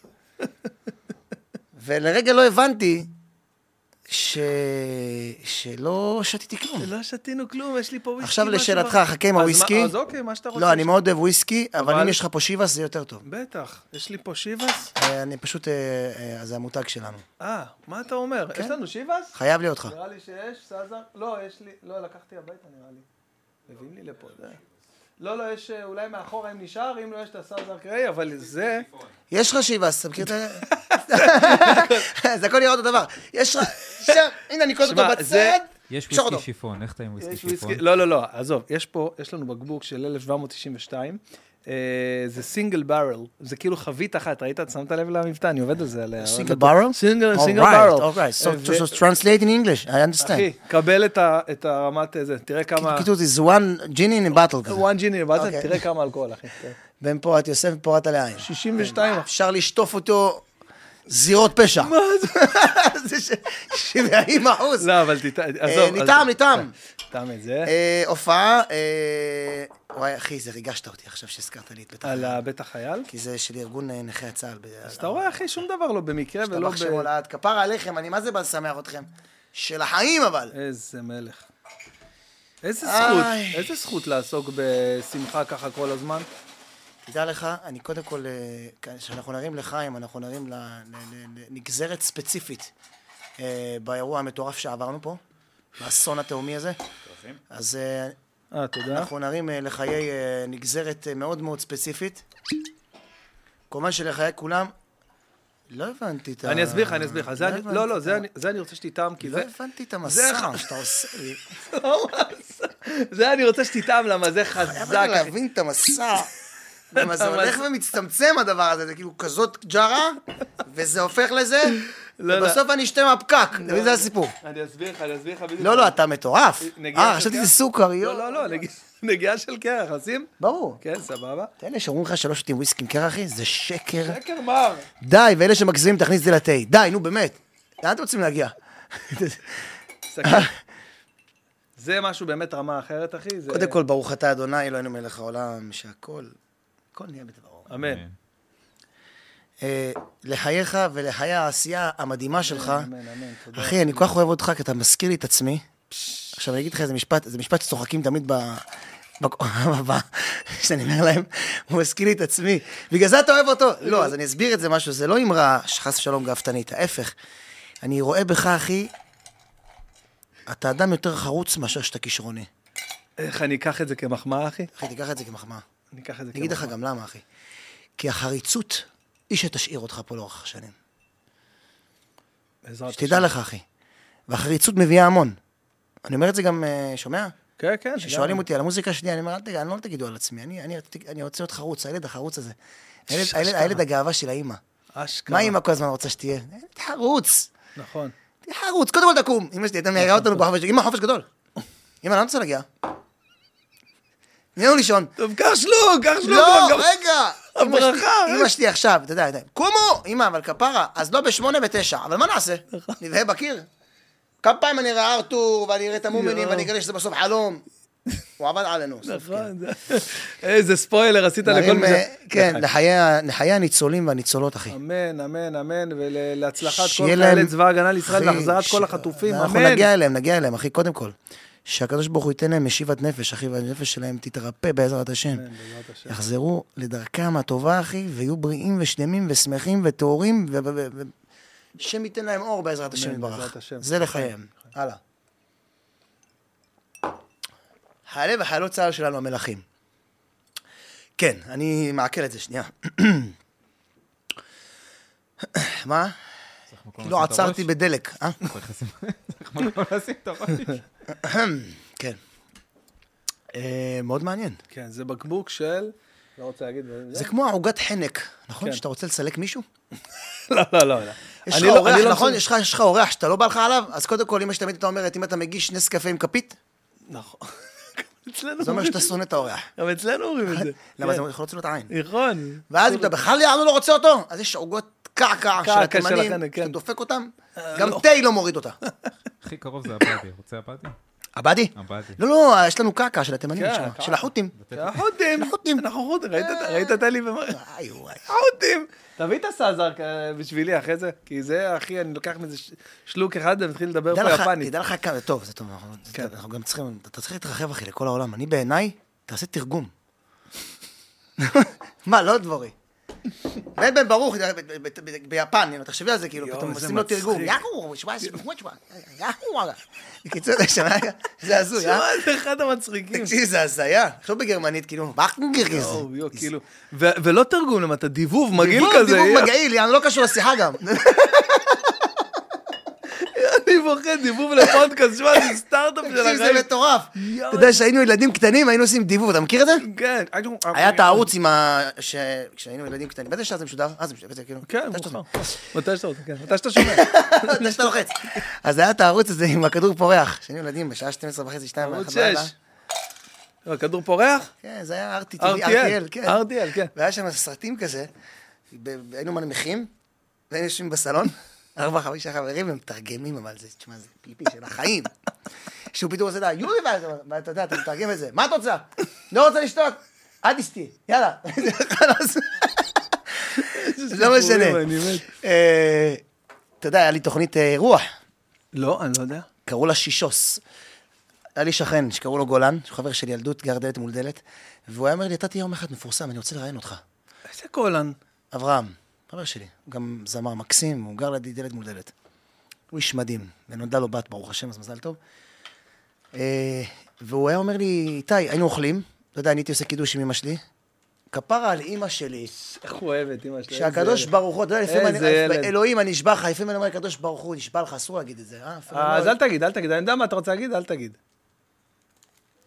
ולרגע לא הבנתי ש... שלא שתיתי כלום. לא שתינו כלום, יש לי פה וויסקי. עכשיו לשאלתך, חכה עם הוויסקי. אז אוקיי, מה שאתה רוצה. לא, אני מאוד אוהב וויסקי, אבל אבל- אם יש לך פה שיבאס זה יותר טוב. בטח, יש לי פה שיבאס. אה, אני פשוט, אה, אה, זה המותג שלנו. אה, מה אתה אומר? כן. יש לנו שיבאס? חייב להיות לך. נראה לי שיש, סאזר. לא, יש לי, לא, לקחתי הביתה נראה לי. מביאים לי לפה, זה. לא, לא, יש אה, אולי מאחורה אם נשאר, אם לא יש את הסאוזר קריי, אבל זה... יש לך שיבאס, אתה מכיר את ה... זה הכל נראה אותו דבר. יש הנה, אני קודם אותו בצד. יש וויסקי. שיפון, איך אתה עם וויסקי שיפון? לא, לא, לא, עזוב, יש פה, יש לנו בקבוק של 1792, אה, זה סינגל ברל, זה כאילו חבית אחת, ראית? שמת לב למבטא, אני עובד על זה. על? סינגל, All סינגל ברל. So, אה, translate in English, I understand. אחי, קבל את את הרמת הזה, תראה כמה... קיצור, זה one genie in a bottle כזה. one ג'יני, מה זה? אוקיי. תראה כמה אלכוהול, אחי. כן. בן פורת יוסף ופורת עליין. 62. אפשר לשטוף אותו זירות פשע. מה זה? זה ש- 70 אחוז. לא, אבל אה, עזוב. ניתם, ניתם. טעם את זה. אה, הופעה, אה, וואי, אחי, זה ריגשת אותי עכשיו שהזכרת לי את בית על החייל. בית החייל. כי זה של ארגון נכי הצה"ל. אז אתה רואה, אחי, שום דבר לא במקרה ולא ב... שם הולד, כפרה עליכם, אני מה זה בא לשמח אתכם? של החיים אבל. איזה מלך. איזה. זכות, איזה זכות לעסוק בשמחה ככה כל הזמן. תדע לך, אני קודם כל, אה, כשאנחנו נרים לחיים, אנחנו נרים ל- ל- ל- לנגזרת ספציפית אה, באירוע המטורף שעברנו פה, באסון התהומי הזה. אז אה. אנחנו נרים לחיי נגזרת מאוד מאוד ספציפית. כמובן שלחיי כולם, לא הבנתי את ה... אני אסביר לך, אני אסביר לך. זה לא לא, לא, זה אני- זה אני רוצה שתטעם, כי לא זה... הבנתי את זה המסע שאתה עושה לי. זה אני רוצה שתטעם, למה זה חייב חזק. אחי. להבין את המסע. למה זה. הולך ומצטמצם הדבר הזה, זה כאילו כזאת ג'ארה, וזה הופך לזה, לא, לא. ובסוף אני אשתה מהפקק, אתה מבין? זה הסיפור. אני אסביר לך, אני אסביר לך בדיוק. לא, לא, אתה מטורף. אה, חשבתי? שזה סוכר, יואו. לא, לא, לא, נגיע- נגיעה של קרח, נשים? ברור. כן, סבבה. אלה שאומרים לך שלא שותים וויסקי עם קרח, אחי, זה שקר. שקר מר. די, ואלה שמגזימים, תכניס את זה לתה. די, נו, באמת. לאן אתם רוצים להגיע? זה משהו באמת רמה אחרת, אחי. קודם כל, ברוך אתה אדוני, אלוהינו מלך העולם, שהכל, הכל נהיה בדברו. אמן. אה, לחייך ולחיי העשייה המדהימה שלך. אמן, אמן, תודה. אחי, אני כל כך אוהב אותך, כי אתה מזכיר לי את עצמי. עכשיו, אני אגיד לך איזה משפט, זה משפט שצוחקים תמיד ב... ב- ב- שאני אומר להם, הוא מזכיר לי את עצמי. בגלל זה אתה אוהב אותו. לא, אז אני אסביר את זה משהו, זה לא אמרה שחס ושלום גאוותנית, ההפך. אני רואה בך, אחי, אתה אדם יותר חרוץ מאשר שאתה כישרוני. איך אני אקח את זה כמחמאה, אחי? אחי, תיקח את זה כמחמאה. אני אקח את זה אני אגיד לך. גם למה, אחי. כי החריצות היא שתשאיר אותך פה לאורך השנים. בעזרת שתדע השם. לך, אחי. והחריצות מביאה המון. אני אומר את זה גם, אה, שומע? כן, כן. כששואלים. אותי על המוזיקה שלי, אני אומר, אל תגיד, אני לא תגידו על עצמי, אני, אני, אני רוצה להיות חרוץ, הילד החרוץ הזה. הילד, הילד, הילד הגאווה של האימא. אשכרה. מה אימא כל הזמן רוצה שתהיה? חרוץ. נכון. תהיה חרוץ, קודם כל תקום. אמא שלי הייתה מעירה אותנו בחופש, אמא חופש גדול. אמא, לאן אתה רוצה להגיע? תני לנו לישון. טוב, קח שלוק, קח שלוק. לא, רגע. הברכה. אמא שלי עכשיו, אתה יודע, קומו! אמא, אבל כפרה, אז לא בשמונה בתשע, אבל מה נעשה? נבהה בקיר? כמה פעמים אני אראה ארתור, ואני אראה את המומנים. ואני אגלה שזה בסוף חלום. הוא עבד עלינו. כן. נכון. זה- איזה ספוילר עשית לכל נרים, מי אה. כן, לחיי הניצולים והניצולות, אחי. אמן, אמן, אמן, ולהצלחת כל חיילי צבא ההגנה לישראל ש- כל החטופים, אנחנו אמן. נגיע אליהם, נגיע אליהם, אחי, קודם כל. שהקדוש ברוך הוא ייתן להם משיבת נפש, אחי, והנפש שלהם תתרפא בעזרת השם. השם. יחזרו לדרכם הטובה, אחי, ויהיו בריאים ושלמים ושמחים וטהורים, השם ייתן להם אור בעזרת השם יתברך. זה לחייהם. הלאה. חיילי וחיילות צה"ל שלנו המלכים. כן, אני מעכל את זה שנייה. מה? צריך מקום לא לשים את עצרתי? בדלק, אה? צריך מקום לשים את הראש. כן. אה, מאוד מעניין. כן, זה בקבוק של... לא רוצה להגיד... זה כמו עוגת חנק, נכון? כן. שאתה רוצה לסלק מישהו? לא, לא, לא. לא. יש אני לך לא- אורח, לא נכון? יש לך- אורח שאתה לא בא לך עליו, אז קודם כל, אמא שלי תמיד הייתה אומרת, אם אתה מגיש נס קפה עם כפית, נכון. אצלנו זה אומר שאתה שונא את האורח. גם אצלנו אומרים את זה. למה כן. זה יכול להוציא לו את העין. נכון. ואז אם אתה בכלל יענו לא רוצה אותו, אז יש עוגות קעקע של התימנים, כן. שאתה דופק אותם, גם לא. תה לא מוריד אותה. הכי קרוב זה עבדי. רוצה עבדי? עבדי? עבדי. לא, לא, יש לנו קעקע של התימנים כן. של החות'ים. החות'ים. החות'ים. אנחנו חות'ים. ראית את- את אלי וואי. החות'ים. תביא את הסאזר בשבילי אחרי זה, כי זה, אחי, אני לוקח מזה שלוק אחד ומתחיל לדבר פה לך, יפנית. תדע לך כמה, טוב, זה טוב, אנחנו- כן. אנחנו גם צריכים, אתה צריך להתרחב אחי לכל העולם. אני בעיניי, תעשה תרגום. מה, לא דבורי. בן בן ברוך, ביפן, תחשבי על זה, כאילו, פתאום עושים לו. תרגום. שמע, שמע, יאהו. בקיצור, אתה שומע? זה הזוי, אה? שמע, זה אחד המצחיקים. תקשיב, זה הזיה. עכשיו בגרמנית, כאילו, יואו, כאילו, ולא תרגום למטה, דיבוב, מגעיל כזה. דיבוב יואו. מגעיל, לא קשור לשיחה גם. אני פוחד, דיבוב לפודקאסט, שמע, זה סטארט-אפ של תקשיב, זה החיים. מטורף. אתה יודע, כשהיינו ילדים קטנים, היינו עושים דיבוב, אתה מכיר את זה? כן. היה את הערוץ עם ה... כשהיינו ילדים קטנים. באיזה שעה זה משודר? אה, זה משודר, כאילו... כן, מאוחר. מתי שאתה רוצה, כן. מתי שאתה שומע. מתי שאתה לוחץ. אז היה את הערוץ הזה עם הכדור פורח. כשהיינו ילדים, בשעה 12 וחצי, 2 ערוץ 6. הכדור פורח? כן, זה היה RTL, כן. RTL, כן. והיה שם סרטים כזה, היינו מנמיכים, והיינו יושבים בסלון, ארבע, חמישה חברים, ומתרגמים, אבל זה, תשמע, זה פיפי של החיים. שהוא פתאום עושה לה, יורי, ואתה יודע, אתה מתרגם את זה, מה את רוצה? לא רוצה לשתות, אל תשתי, יאללה. לא משנה. אה, אתה יודע, היה לי תוכנית אה, רוח, לא, אני לא יודע. קראו לה שישוס. היה לי שכן שקראו לו גולן, שהוא חבר של ילדות, גר דלת מול דלת, והוא היה אומר לי, אתה תהיה יום אחד מפורסם, אני רוצה לראיין אותך. איזה קולן. אברהם, חבר שלי, גם זמר מקסים, הוא גר לידי דלת מול דלת. הוא איש מדהים, ונולדה לו בת, ברוך השם, אז מזל טוב. אה, והוא היה אומר לי, איתי, היינו אוכלים, אתה יודע, אני הייתי עושה קידוש עם אמא שלי, כפרה על אמא שלי, איך הוא אוהב את אמא שלי. שהקדוש. ברוך הוא, אתה יודע, לפעמים אני. אלוהים, אני נשבע לך, לפעמים אני אומר, הקדוש ברוך הוא, נשבע לך, אסור להגיד את זה, אה? אה, אז אל תגיד, אל תגיד. אני יודע מה אתה רוצה להגיד, אל תגיד.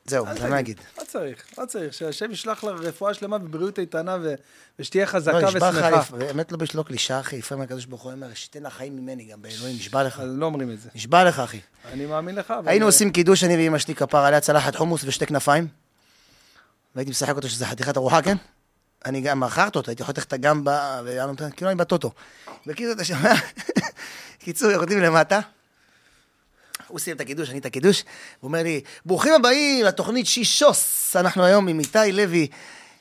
זהו, זה מה להגיד. לא צריך, לא צריך. שהשם ישלח לה רפואה שלמה ובריאות איתנה ו- ושתהיה חזקה לא, נשבע לך, ושמחה. באמת לא בשלוק קלישה, אחי, לפעמים הקדוש ברוך הוא אומר, שתן לך חיים ממני גם, באלוהים, נשבע לך. לא אומרים את זה. נשבע לך, אחי. אני מאמין לך. היינו עושים קידוש, אני ואמא שלי כפר עליה צלחת חומוס ושתי כנפיים, והייתי משחק אותו שזה חתיכת ארוחה, כן? אני גם מכרת אותו, הייתי חותך את הגמבה, כאילו אני בטוטו. בקיצור, אתה שומע? קיצור, יורדים למטה. הוא סיים את הקידוש, אני את הקידוש, הוא אומר לי, ברוכים הבאים לתוכנית שישוס, אנחנו היום עם איתי לוי,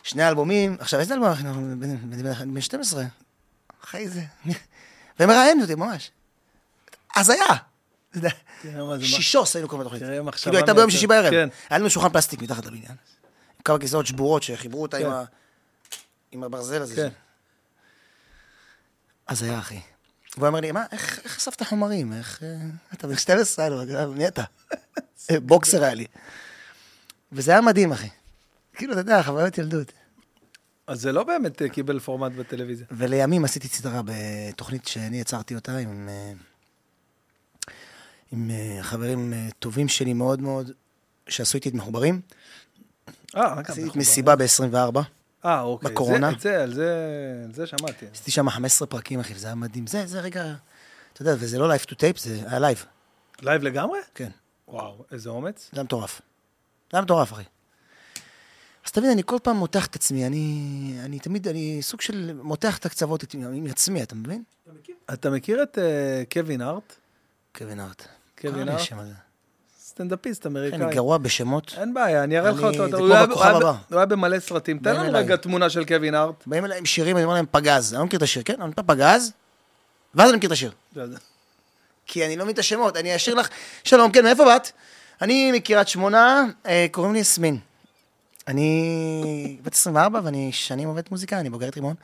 שני אלבומים, עכשיו איזה אלבום אנחנו, בן- בן בן- בן 12, אחי זה, ומראיין אותי ממש. הזיה. שישוס היינו קוראים לתוכנית. כאילו הייתה ביום. שישי בערב. כן. היה לנו שולחן פלסטיק מתחת לבניין. כמה כיסאות שבורות שחיברו אותה עם כן. הברזל הזה. כן. אז היה אחי. והוא אמר לי, מה, איך אספת חומרים? איך... אה, אתה בן 12, היה לו, מי אתה? אה, בוקסר היה לי. וזה היה מדהים, אחי. כאילו, אתה יודע, חוויות ילדות. אז זה לא באמת אה, קיבל פורמט בטלוויזיה. ולימים עשיתי סדרה בתוכנית שאני יצרתי אותה עם, אה, עם אה, חברים אה, טובים שלי מאוד מאוד, שעשו איתי את מחוברים. אה, רק עשיתי את אנחנו מסיבה ב-24, אה, אוקיי. בקורונה. זה- את זה, על זה, על זה שמעתי. עשיתי שם 15 פרקים, אחי, וזה היה מדהים. זה, זה רגע, אתה יודע, וזה לא live to tape, זה היה לייב, לייב לגמרי? כן. וואו, איזה אומץ. זה היה מטורף. זה היה מטורף, אחי. אז תבין, אני כל פעם מותח את עצמי, אני, אני תמיד, אני סוג של מותח את הקצוות עם עצמי, אתה מבין? אתה מכיר את אה, קווין הארט? קווין הארט. קווין הארט? סטנדאפיסט כן, אמריקאי. אני גרוע בשמות. אין בעיה, אני אראה לך אותו. זה כמו בכוכב הבא. הוא היה במלא סרטים. תן לנו. רגע תמונה של קווין הארט. באים אליי עם שירים, אני אומר להם פגז. אני לא מכיר את השיר, כן? אני אומר פגז, ואז אני מכיר את השיר. כי אני לא מבין את השמות, אני אשאיר לך... שלום, כן, מאיפה באת? אני מקריית שמונה, אה, קוראים לי יסמין. אני בת 24 ואני שנים עובד מוזיקה, אני בוגרת רימון.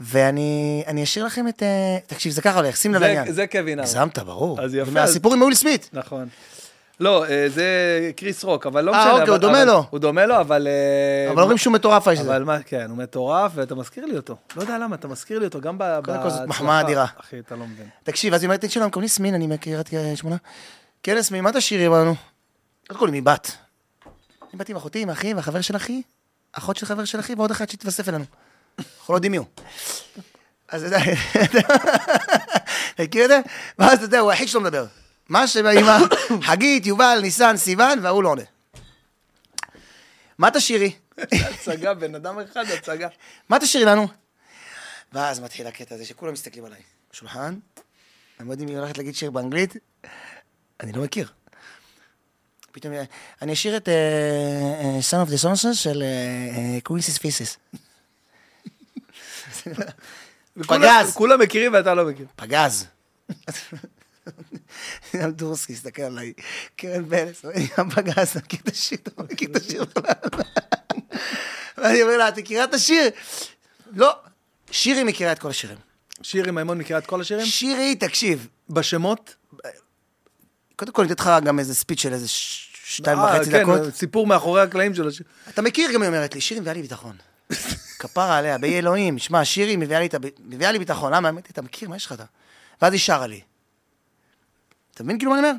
ואני אני אשאיר לכם את... אה, תקשיב, זה ככה הולך, שים לב זה- לעניין. זה קווין הארט. הגזמת, ברור. אז יפה, מהסיפור עם אולי סמית. נכון. לא, אה, זה קריס רוק, אבל לא אה, משנה. אוקיי, אבל- הוא דומה לו. הוא דומה לו, אבל... אה, אבל אומרים שהוא מטורף האיש הזה. אבל מה, כן, הוא מטורף, ואתה מזכיר לי אותו. לא יודע למה, אתה מזכיר לי אותו גם ב... קודם כל זאת. מחמאה אדירה. אחי, אתה לא מבין. תקשיב, אז שלום, קוראים לי יסמין, אני מקריית שמונה. כן, יסמין, מה תשאירי לנו? קודם כל, מי בת? אני באתי עם אחותי, עם אחי, והחבר של אחי, אחות של חבר של אחי, ועוד אחד שהתווסף אלינו. אנחנו לא יודעים מי הוא. אז אתה יודע, אתה מכיר את זה? ואז אתה יודע, הוא היחיד שלא מדבר. מה שם האמא? חגית, יובל, ניסן, סיוון, וההוא לא עונה. מה תשאירי? הצגה, בן אדם אחד, הצגה. מה תשאירי לנו? ואז מתחיל הקטע הזה שכולם מסתכלים עליי. בשולחן, הם לא יודעים מי הולכת להגיד שיר באנגלית, אני לא מכיר. פתאום, אה, אני אשאיר את אה, אה, Son of the Sons של קווינסיס פיסיס. וכולם- כולם מכירים ואתה לא מכיר. פגז. גם דורסקי הסתכל עליי, קרן בנס, גם פגז, מכיר את השיר, אתה מכיר את השיר. ואני אומר לה, את מכירה את השיר? לא. שירי מכירה את כל השירים. שירי מימון מכירה את כל השירים? שירי, תקשיב, בשמות? קודם כל אני אתן לך גם איזה ספיץ' של איזה שתיים אה, וחצי כן, דקות. סיפור מאחורי הקלעים של השיר. אתה מכיר, גם היא אומרת לי, שירי מביאה לי ביטחון. כפרה עליה, באי אלוהים, שמע, שירי מביאה לי, מביאה ביטחון, למה? אמרתי, אתה מכיר, מה יש לך אתה? ואז היא שרה לי. אתה מבין כאילו מה אני אומר?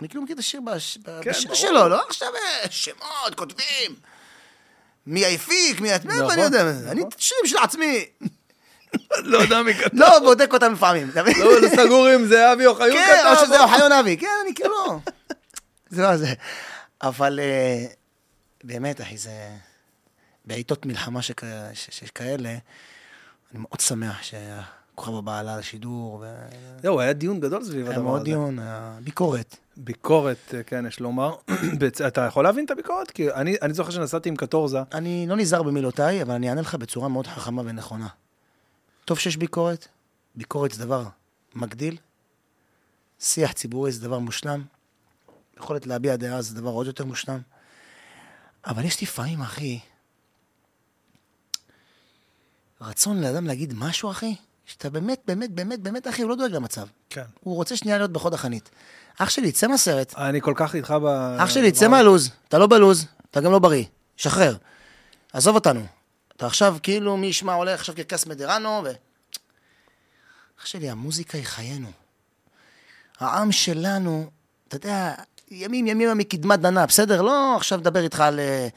אני כאילו מכיר את השיר בש- כן, בשיר ברור. שלו, לא עכשיו אה, שמות, כותבים. מי היפיק, מי את... נכון, אני יודע? נכון. אני את השירים של עצמי. לא יודע מי כתב. לא, בודק אותם לפעמים. לא, לא סגור אם זה אבי אוחיון כתב. כן, או שזה אוחיון אבי, כן, אני כאילו לא. זה לא זה. אבל אה, באמת, אחי, זה... בעיתות מלחמה שכאלה, אני מאוד שמח שהכוכב הבא עלה לשידור, זהו, היה דיון גדול סביב הדבר הזה. מאוד דיון, היה ביקורת. ביקורת, כן, יש לומר. אתה יכול להבין את הביקורת? כי אני אני זוכר שנסעתי עם קטורזה. אני לא נזהר במילותיי, אבל אני אענה לך בצורה מאוד חכמה ונכונה. טוב שיש ביקורת, ביקורת זה דבר מגדיל, שיח ציבורי זה דבר מושלם, יכולת להביע דעה זה דבר עוד יותר מושלם, אבל יש לפעמים, אחי, רצון לאדם להגיד משהו, אחי, שאתה באמת, באמת, באמת, באמת, אחי, הוא לא דואג למצב. כן. הוא רוצה שנייה להיות בחוד החנית. אח שלי, צא מהסרט. אני כל כך איתך ב... אח שלי, צא מהלוז. אתה לא בלוז, אתה גם לא בריא. שחרר. עזוב אותנו. אתה עכשיו, כאילו, מי ישמע, עולה עכשיו קרקס מדרנו, ו... אח שלי, המוזיקה היא חיינו. העם שלנו, אתה יודע, ימים ימימה מקדמת דנה, בסדר? לא עכשיו לדבר איתך על אה,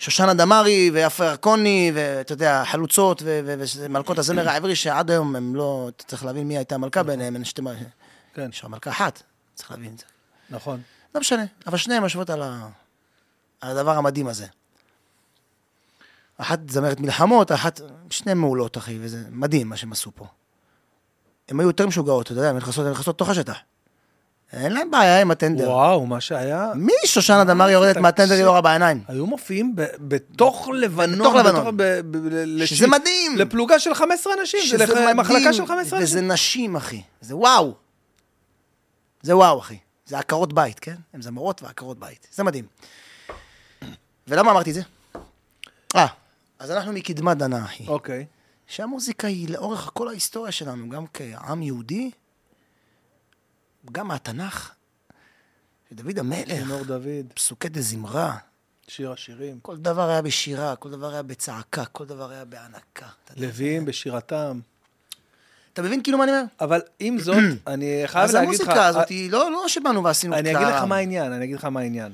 שושנה דמארי ויפה ירקוני, ואתה יודע, חלוצות ומלכות הזמר העברי, שעד היום הם לא... אתה צריך להבין מי הייתה המלכה ביניהם, אין שתי... מ- כן, יש מלכה אחת, צריך להבין את זה. נכון. לא משנה, אבל שניהם יושבות על, ה... על הדבר המדהים הזה. אחת זמרת מלחמות, אחת, שניהם מעולות, אחי, וזה מדהים מה שהם עשו פה. הם היו יותר משוגעות, אתה יודע, הן נכנסות, הן נכנסות לתוך השטח. אין להם בעיה עם הטנדר. וואו, מה שהיה... מי שושנה דמארי יורדת. מהטנדר היא לא רואה בעיניים? היו מופיעים ב- בתוך לבנון. בתוך לבנון. ב- ב- ב- שזה לש- מדהים! לפלוגה של 15 אנשים. שזה מדהים, מחלקה של 15 וזה אנשים. נשים, אחי. זה וואו. זה וואו, אחי. זה עקרות בית, כן? הן זמרות ועקרות בית. זה מדהים. ולמה אמרתי את זה? אה, אז אנחנו מקדמת דנה, אחי. אוקיי. שהמוזיקה היא לאורך כל ההיסטוריה שלנו, גם כעם יהודי, גם מהתנ"ך. דוד המלך, כינור דוד, פסוקי דזמרה, שיר השירים. כל דבר היה בשירה, כל דבר היה בצעקה, כל דבר היה בהנקה. לוויים בשירתם. אתה מבין כאילו מה אני אומר? אבל עם זאת, אני חייב אז להגיד לך... המוזיקה הזאת היא לא, לא שבאנו ועשינו אני אגיד לך. מה העניין, אני אגיד לך מה העניין.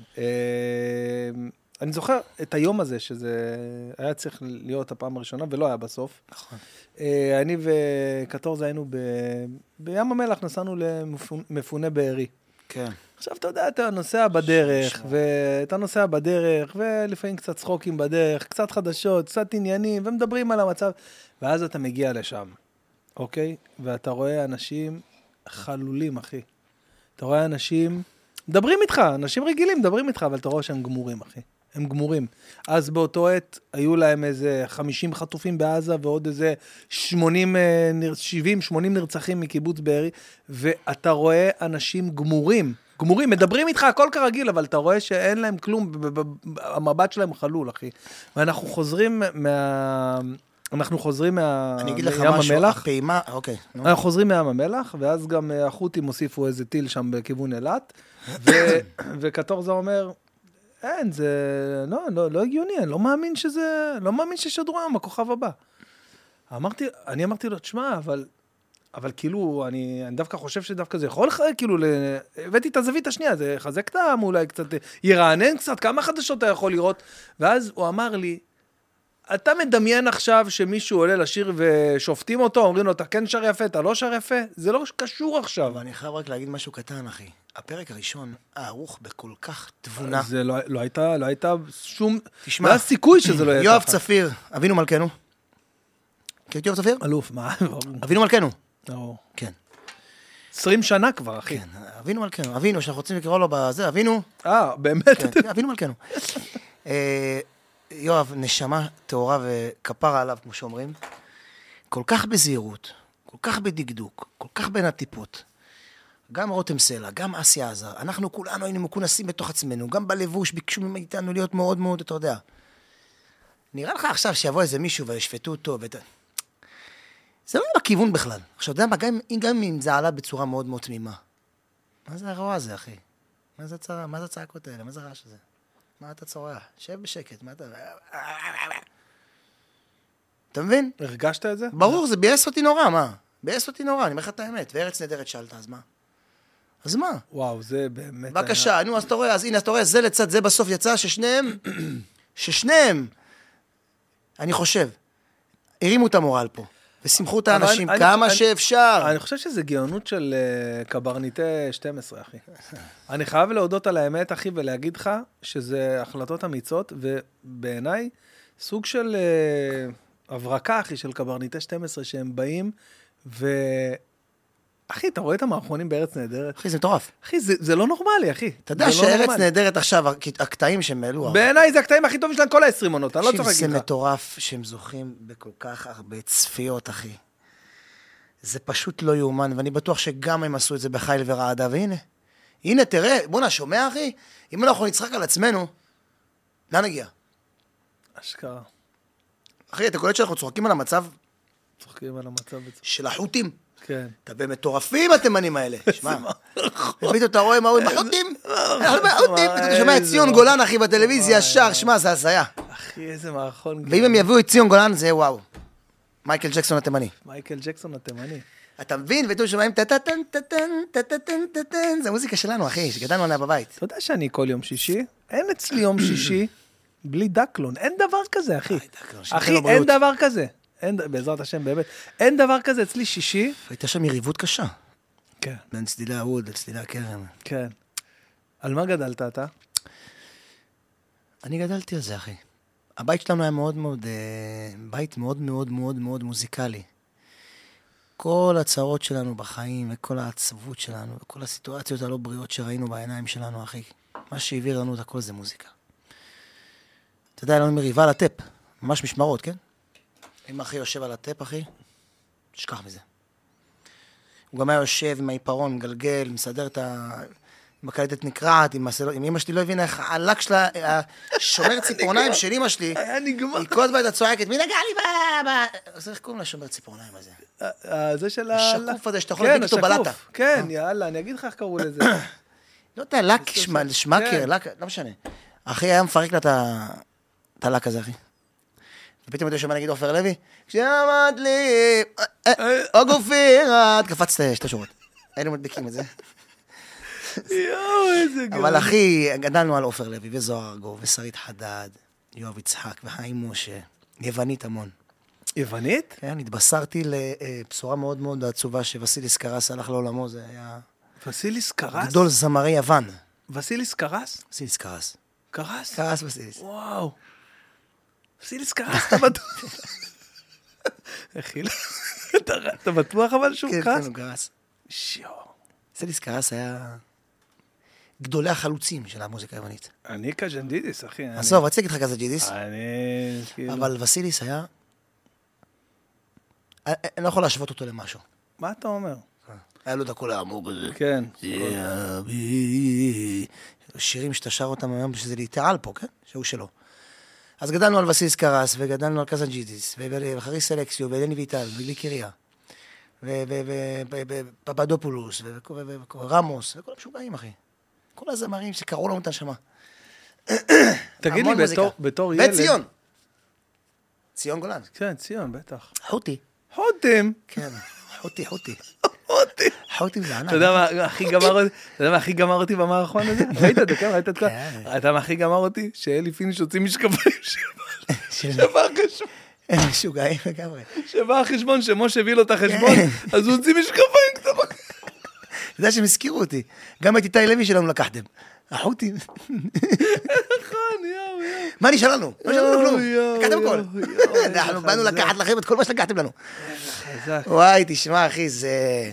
אני זוכר את היום הזה, שזה היה צריך להיות הפעם הראשונה, ולא היה בסוף. נכון. אה, אני וקטורזה היינו ב... בים המלח, נסענו למפוני בארי. כן. עכשיו, אתה יודע, אתה נוסע בדרך, ואתה נוסע בדרך, ולפעמים קצת צחוקים בדרך, קצת חדשות, קצת עניינים, ומדברים על המצב, ואז אתה מגיע לשם, אוקיי? ואתה רואה אנשים חלולים, אחי. אתה רואה אנשים, מדברים איתך, אנשים רגילים מדברים איתך, אבל אתה רואה שהם גמורים, אחי. הם גמורים. אז באותו עת היו להם איזה 50 חטופים בעזה ועוד איזה 80, אה, נר- 70, 80 נרצחים מקיבוץ בארי, ואתה רואה אנשים גמורים. גמורים, מדברים איתך הכל כרגיל, אבל אתה רואה שאין להם כלום, המבט שלהם חלול, אחי. ואנחנו חוזרים מה... אנחנו חוזרים מה... אני אגיד לך משהו, המלח. הפעימה, אוקיי. נו. אנחנו חוזרים מים המלח, ואז גם אה, החות'ים הוסיפו איזה טיל שם בכיוון אילת, ו- וקטורזה אומר, אין, זה לא, לא, לא הגיוני, אני לא מאמין שזה, לא מאמין ששדרו היום הכוכב הבא. אמרתי, אני אמרתי לו, תשמע, אבל, אבל כאילו, אני, אני דווקא חושב שדווקא זה יכול כאילו, ל... הבאתי את הזווית השנייה, זה יחזק את העם, אולי קצת, ירענן קצת, כמה חדשות אתה יכול לראות? ואז הוא אמר לי, אתה מדמיין עכשיו שמישהו עולה לשיר ושופטים אותו, אומרים לו, אתה כן שר יפה, אתה לא שר יפה? זה לא קשור עכשיו. אני חייב רק להגיד משהו קטן, אחי. הפרק הראשון ערוך בכל כך תבונה. זה לא, לא הייתה, לא הייתה שום... תשמע, לא היה סיכוי שזה לא יהיה יואב ככה. צפיר, אבינו מלכנו. מכיר את יואב צפיר? אלוף, מה? אבינו מלכנו. לא. כן. 20 שנה כבר, אחי. כן, אבינו מלכנו. אבינו, שאנחנו רוצים לקרוא לו בזה, אבינו. אה, באמת? כן, כן, אבינו מלכנו. אה, יואב, נשמה טהורה וכפרה עליו, כמו שאומרים. כל כך בזהירות, כל כך בדקדוק, כל כך בין הטיפות. גם רותם סלע, גם אסי עזר, אנחנו כולנו היינו מכונסים בתוך עצמנו, גם בלבוש ביקשו מאיתנו להיות מאוד מאוד, אתה יודע. נראה לך עכשיו שיבוא איזה מישהו וישפטו אותו, ואת... זה לא בכיוון בכלל. עכשיו, אתה יודע מה, גם, גם אם זה עלה בצורה מאוד מאוד תמימה. מה זה הרוע הזה, אחי? מה זה, הצרה, מה זה הצעקות האלה? מה זה הרעש הזה? מה אתה צורח? שב בשקט, מה אתה... אתה מבין? הרגשת את זה? ברור, זה ביאס אותי נורא, מה? ביאס אותי נורא, אני אומר לך את האמת. וארץ נהדרת שאלת, אז מה? אז מה? וואו, זה באמת... בבקשה, נו, אז אתה רואה, אז הנה, אתה רואה, זה לצד זה בסוף יצא ששניהם, ששניהם, אני חושב, הרימו את המורל פה, ושימחו את האנשים אני- כמה אני- שאפשר. אני חושב שזה גאונות של אה, קברניטי 12, אחי. אני חייב להודות על האמת, אחי, ולהגיד לך שזה החלטות אמיצות, ובעיניי, סוג של אה, הברקה, אחי, של קברניטי 12, שהם באים, ו... אחי, אתה רואה את המערכונים בארץ נהדרת? אחי, זה מטורף. אחי, זה, זה לא נורמלי, אחי. אתה יודע זה לא שארץ נורמלי. נהדרת עכשיו, הק- הקטעים שהם העלו, בעיניי זה הקטעים הכי טובים שלהם כל ה-20 עונות, אני לא צריך זה להגיד לך. מטורף שהם זוכים בכל כך הרבה צפיות, אחי. זה פשוט לא יאומן, ואני בטוח שגם הם עשו את זה בחיל ורעדה, והנה. הנה, תראה, בואנה, שומע, אחי? אם אנחנו נצחק על עצמנו, לאן נגיע? אשכרה. אחי, אתה קולט שאנחנו צוחקים על המצב צוחקים על המצב. של החות'ים? כן. אתם מטורפים, התימנים האלה. שמע, ופתאום אתה רואה מה אומרים, החות'ים, אנחנו החות'ים, פתאום אתה שומע את ציון. גולן, אחי, בטלוויזיה, שר, שמע, זה הזיה. אחי, איזה מערכון. ואם הם יביאו את ציון גולן, זה וואו. מייקל ג'קסון התימני. מייקל ג'קסון התימני. אתה מבין? ופתאום שומעים טה-טה-טן, טה-טן, טה-טה-טן, טה-טן, זה המוזיקה שלנו, אחי, שגדלנו עליה בבית. אתה יודע שאני כל יום שישי, אין אצלי יום שישי בלי דקלון, אין דבר כזה, אחי. שייתן אחי, אין. דבר כזה. אין, בעזרת השם, באמת. אין דבר כזה אצלי שישי. הייתה שם יריבות קשה. כן. בין צלילי ההוד לצלילי הכרם. כן. על מה גדלת אתה? אני גדלתי על זה, אחי. הבית שלנו היה מאוד מאוד, אה, בית מאוד מאוד מאוד מאוד מוזיקלי. כל הצרות שלנו בחיים, וכל העצבות שלנו, וכל הסיטואציות הלא בריאות שראינו בעיניים שלנו, אחי, מה שהעביר לנו את הכל זה מוזיקה. אתה יודע, היה לנו מריבה על הטאפ, ממש משמרות, כן? אם אחי יושב על הטאפ, אחי, תשכח מזה. הוא גם היה יושב עם העיפרון, מגלגל, מסדר את ה... עם הקלטת נקרעת, עם הסלו... עם אמא שלי לא הבינה איך הלק שלה, השומר ציפורניים של אמא שלי, היה נגמר. היא כל הזמן הייתה צועקת, מי נגע לי ב... ב... אז איך קוראים לשומר ציפורניים הזה? אה, זה של ה... השקוף הזה שאתה יכול כן, להדביק אותו. בלטה. כן, יאללה, אני אגיד לך איך קראו לזה. לא יודע, לק, שמ- כן. שמקר, לק, לא משנה. אחי היה מפרק לה את הלק הזה, אחי. ופתאום אתה שומע נגיד עופר לוי, כשעמד לי, אה, אה, או גופירת, קפצת שתי שורות. היינו מדביקים את זה. יואו, איזה גרוע. אבל אחי, גדלנו על עופר לוי, וזוהר ארגוב, ושרית חדד, יואב יצחק, וחיים משה, יוונית המון. יוונית? כן, התבשרתי לבשורה מאוד מאוד עצובה שווסיליס קרס הלך לעולמו, זה היה וסיליס קרס? גדול זמרי יוון. וסיליס קרס? וסיליס קרס. קרס? קרס וסיליס. וואו. וסיליס קרס, אתה בטוח? אחי, אתה- בטוח אבל שהוא כן, קרס? כן, הוא קרס. שיו. סיליס קרס היה גדולי החלוצים של המוזיקה היוונית. אני קזנג'ידיס, אחי. עזוב, רציתי להגיד לך קזנג'ידיס, אני... כאילו- אבל וסיליס היה... אני אני לא יכול להשוות אותו למשהו. מה אתה אומר? היה לו את הקול העמוק הזה. כן. שירים שאתה שר אותם היום שזה literal פה, כן? שהוא שלו. אז גדלנו על וסיליס קרס, וגדלנו על קזנג'ידיס, וחריס אלכסיו, ואלני ויטל, וגליקריה, ופפאדופולוס, ורמוס, וכל המשוגעים, אחי. כל הזמרים שקרעו לנו את הנשמה. תגיד לי. בתור- ילד... וציון. ציון גולן. כן, ציון, בטח. חוטי. חותם. כן, חוטי, חוטי. חותם. חוטי זה ענק. אתה יודע מה הכי גמר אותי? אתה יודע מה הכי גמר אותי במערכון הזה? ראית את זה, כן? ראית את זה? אתה מה הכי גמר אותי? שאלי פיניש הוציא משקפיים של- שבא החשבון. הם משוגעים לגמרי. שבא החשבון שמשה הביא לו את החשבון. אז הוא הוציא משקפיים קטנות. אתה יודע שהם הזכירו אותי. גם את איתי לוי שלנו לקחתם. החות'ים. יואו, יואו. מה נשאר לנו? לא נשאר לנו כלום. לקחתם הכל. אנחנו באנו. לקחת לכם את כל מה שלקחתם לנו. וואי, תשמע, אחי, זה...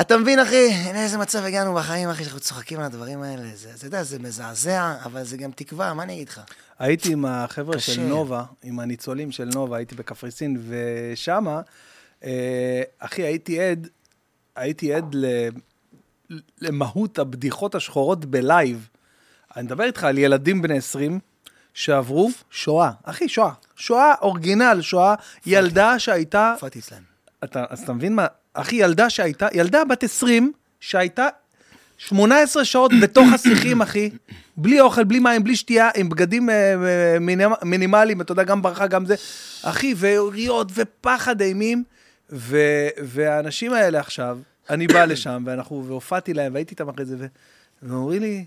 אתה מבין, אחי? הנה איזה מצב הגענו בחיים, אחי, שאנחנו צוחקים על הדברים האלה. זה, אתה יודע, זה מזעזע, אבל זה גם תקווה, מה אני אגיד לך? הייתי עם החבר'ה. של נובה, עם הניצולים של נובה, הייתי בקפריסין, ושמה, אה, אחי, הייתי עד, הייתי עד ל, למהות הבדיחות השחורות בלייב. אני מדבר איתך על ילדים בני 20, שעברו שואה. אחי, שואה. שואה אורגינל, שואה. ילדה שהייתה... הופעתי אצלם. אתה, אז אתה מבין מה? אחי, ילדה שהייתה, ילדה בת 20, שהייתה 18 שעות בתוך השיחים, אחי, בלי אוכל, בלי מים, בלי שתייה, עם בגדים אה, אה, מינימ- מינימליים, אתה יודע, גם ברכה, גם זה. אחי, ויריות ופחד אימים, ו, והאנשים האלה עכשיו, אני בא לשם, ואנחנו, והופעתי להם, והייתי איתם אחרי זה, והם אומרים לי,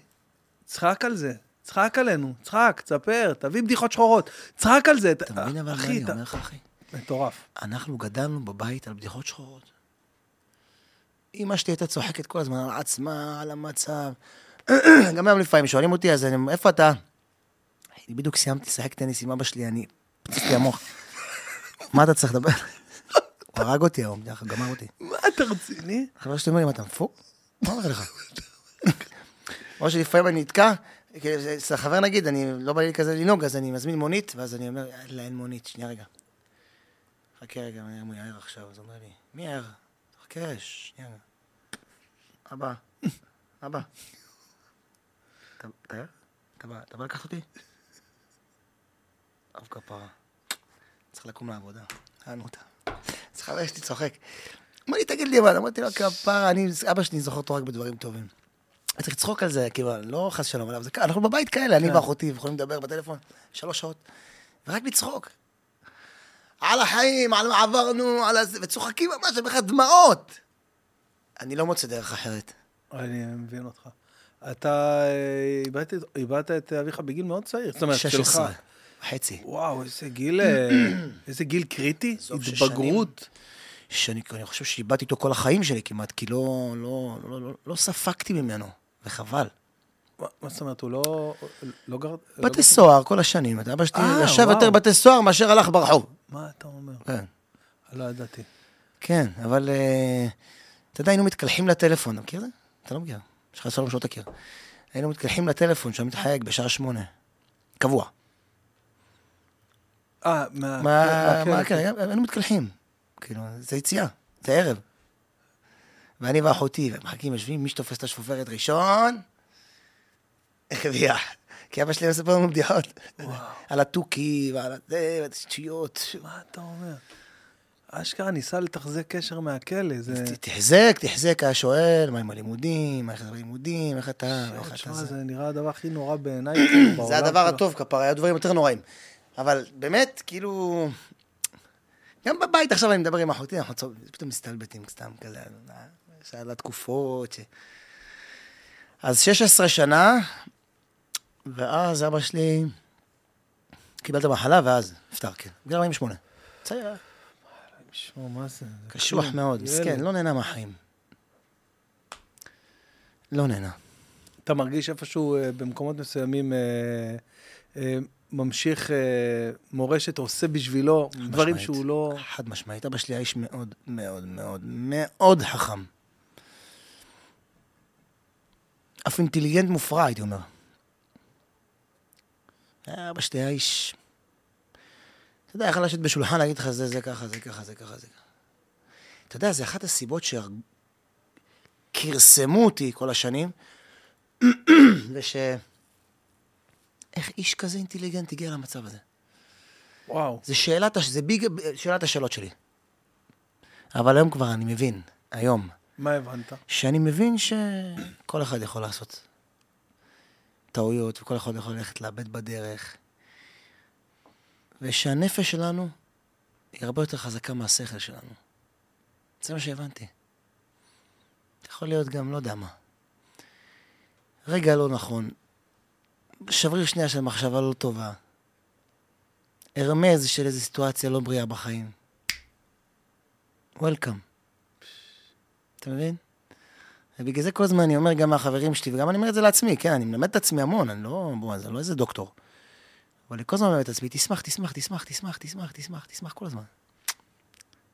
צחק על זה. צחק עלינו, צחק, תספר, תביא בדיחות שחורות, צחק על זה. אתה מבין אבל מה אני אומר לך, אחי? מטורף. אנחנו גדלנו בבית על בדיחות שחורות. אמא שלי הייתה צוחקת כל הזמן על עצמה, על המצב. גם היום לפעמים שואלים אותי, אז אני, איפה אתה? אני בדיוק סיימתי לשחק טניס עם אבא שלי, אני... פצץ לי המוח. מה אתה צריך לדבר? הוא הרג אותי היום, גמר אותי. מה, אתה רציני? חבר שלי אומר לי, מה אתה מפוק? מה אומר לך? או שלפעמים אני נתקע, אצל החבר נגיד, אני לא בא לי כזה לנהוג, אז אני מזמין מונית, ואז אני אומר, יאללה, אין מונית, שנייה רגע. חכה רגע, אני הוא יער עכשיו, אז הוא אומר לי, מי יער? חכה, שנייה. אבא, אבא. אתה בא- לקחת אותי? אב כפרה. צריך לקום לעבודה. יענו אותה. אז חבר שלי צוחק. אמר לי, תגיד לי, אבל אמרתי לו, כפרה, אני, אבא שלי זוכר אותו רק בדברים טובים. אני צריך לצחוק על זה, כאילו, לא חס שלום עליו, זה ככה, אנחנו בבית כאלה, אני ואחותי, יכולים לדבר בטלפון שלוש שעות, ורק לצחוק. על החיים, על מה עברנו, על הזה, וצוחקים ממש, אני אומר לך, דמעות. אני לא מוצא דרך אחרת. אני מבין אותך. אתה אה, איבדת, את אביך בגיל מאוד צעיר. זאת אומרת, שלך. 16 וחצי. וואו, איזה גיל, אה, איזה גיל קריטי, התבגרות. שאני אני חושב שאיבדתי אותו כל החיים שלי כמעט, כי לא, לא, לא, לא, לא ספגתי ממנו, וחבל. מה זאת אומרת, הוא לא... לא גר... לא בתי סוהר כל השנים, אבא שלי אה, ישב וואו. יותר בבתי סוהר מאשר הלך ברחוב. מה אתה אומר? כן. לא ידעתי. כן, אבל אה, אתה יודע, היינו מתקלחים לטלפון, אתה מכיר את זה? אתה לא מכיר. יש לך סלום שלא תכיר. היינו מתקלחים לטלפון שהוא מתחייג בשעה שמונה. קבוע. אה, מה... מה. כן, היינו מתקלחים. כאילו, זה יציאה, זה ערב. ואני ואחותי, ומחכים, יושבים, מי שתופס את השפופרת ראשון, הרוויח. כי אבא שלי מספר לנו בדיחות. על התוכי ועל זה, ועל השטויות. מה אתה אומר? אשכרה ניסה לתחזק קשר מהכלא, זה... תחזק, תחזק, היה שואל, מה עם הלימודים, איך זה בלימודים, איך אתה, איך אתה זה. זה נראה הדבר הכי נורא בעיניי. כאילו, בעולם זה הדבר. הטוב, כפרה, היו דברים יותר נוראים. אבל באמת, כאילו... גם בבית עכשיו אני מדבר עם אחותי, אנחנו פתאום מסתלבטים סתם כזה, אה, שעל התקופות. ש... אז 16 שנה, ואז אבא שלי קיבל את המחלה, ואז נפטר, כן, בגיל 48. צעיר, קשוח. מאוד. מסכן, לא נהנה מהחיים. לא נהנה. אתה מרגיש איפשהו אה, במקומות מסוימים אה, אה, ממשיך מורשת, עושה בשבילו דברים. שהוא לא... חד משמעית, אבא שלי היה איש מאוד מאוד מאוד מאוד חכם. אף אינטליגנט מופרע, הייתי אומר. אבא שלי היה איש... אתה יודע, יכול לשבת בשולחן, להגיד לך, זה, זה ככה, זה ככה, זה ככה, זה ככה. אתה יודע, זה אחת הסיבות שכרסמו אותי כל השנים, זה ש... איך איש כזה אינטליגנט הגיע למצב הזה? וואו. זה שאלת, הש- זה ביג, שאלת השאלות שלי. אבל היום כבר אני מבין, היום, מה הבנת? שאני מבין שכל אחד יכול לעשות טעויות, וכל אחד יכול ללכת לאבד בדרך, ושהנפש שלנו היא הרבה יותר חזקה מהשכל שלנו. זה מה שהבנתי. יכול להיות גם, לא יודע מה. רגע לא נכון, שבריר שנייה של מחשבה לא טובה, הרמז של איזו סיטואציה לא בריאה בחיים. וולקאם. אתה מבין? ובגלל זה כל הזמן אני אומר גם מהחברים שלי, וגם אני אומר את זה לעצמי, כן, אני מלמד את עצמי המון, אני לא, בוא, זה לא איזה דוקטור. אבל אני כל הזמן מלמד את עצמי, תשמח, תשמח, תשמח, תשמח, תשמח, תשמח, תשמח כל הזמן.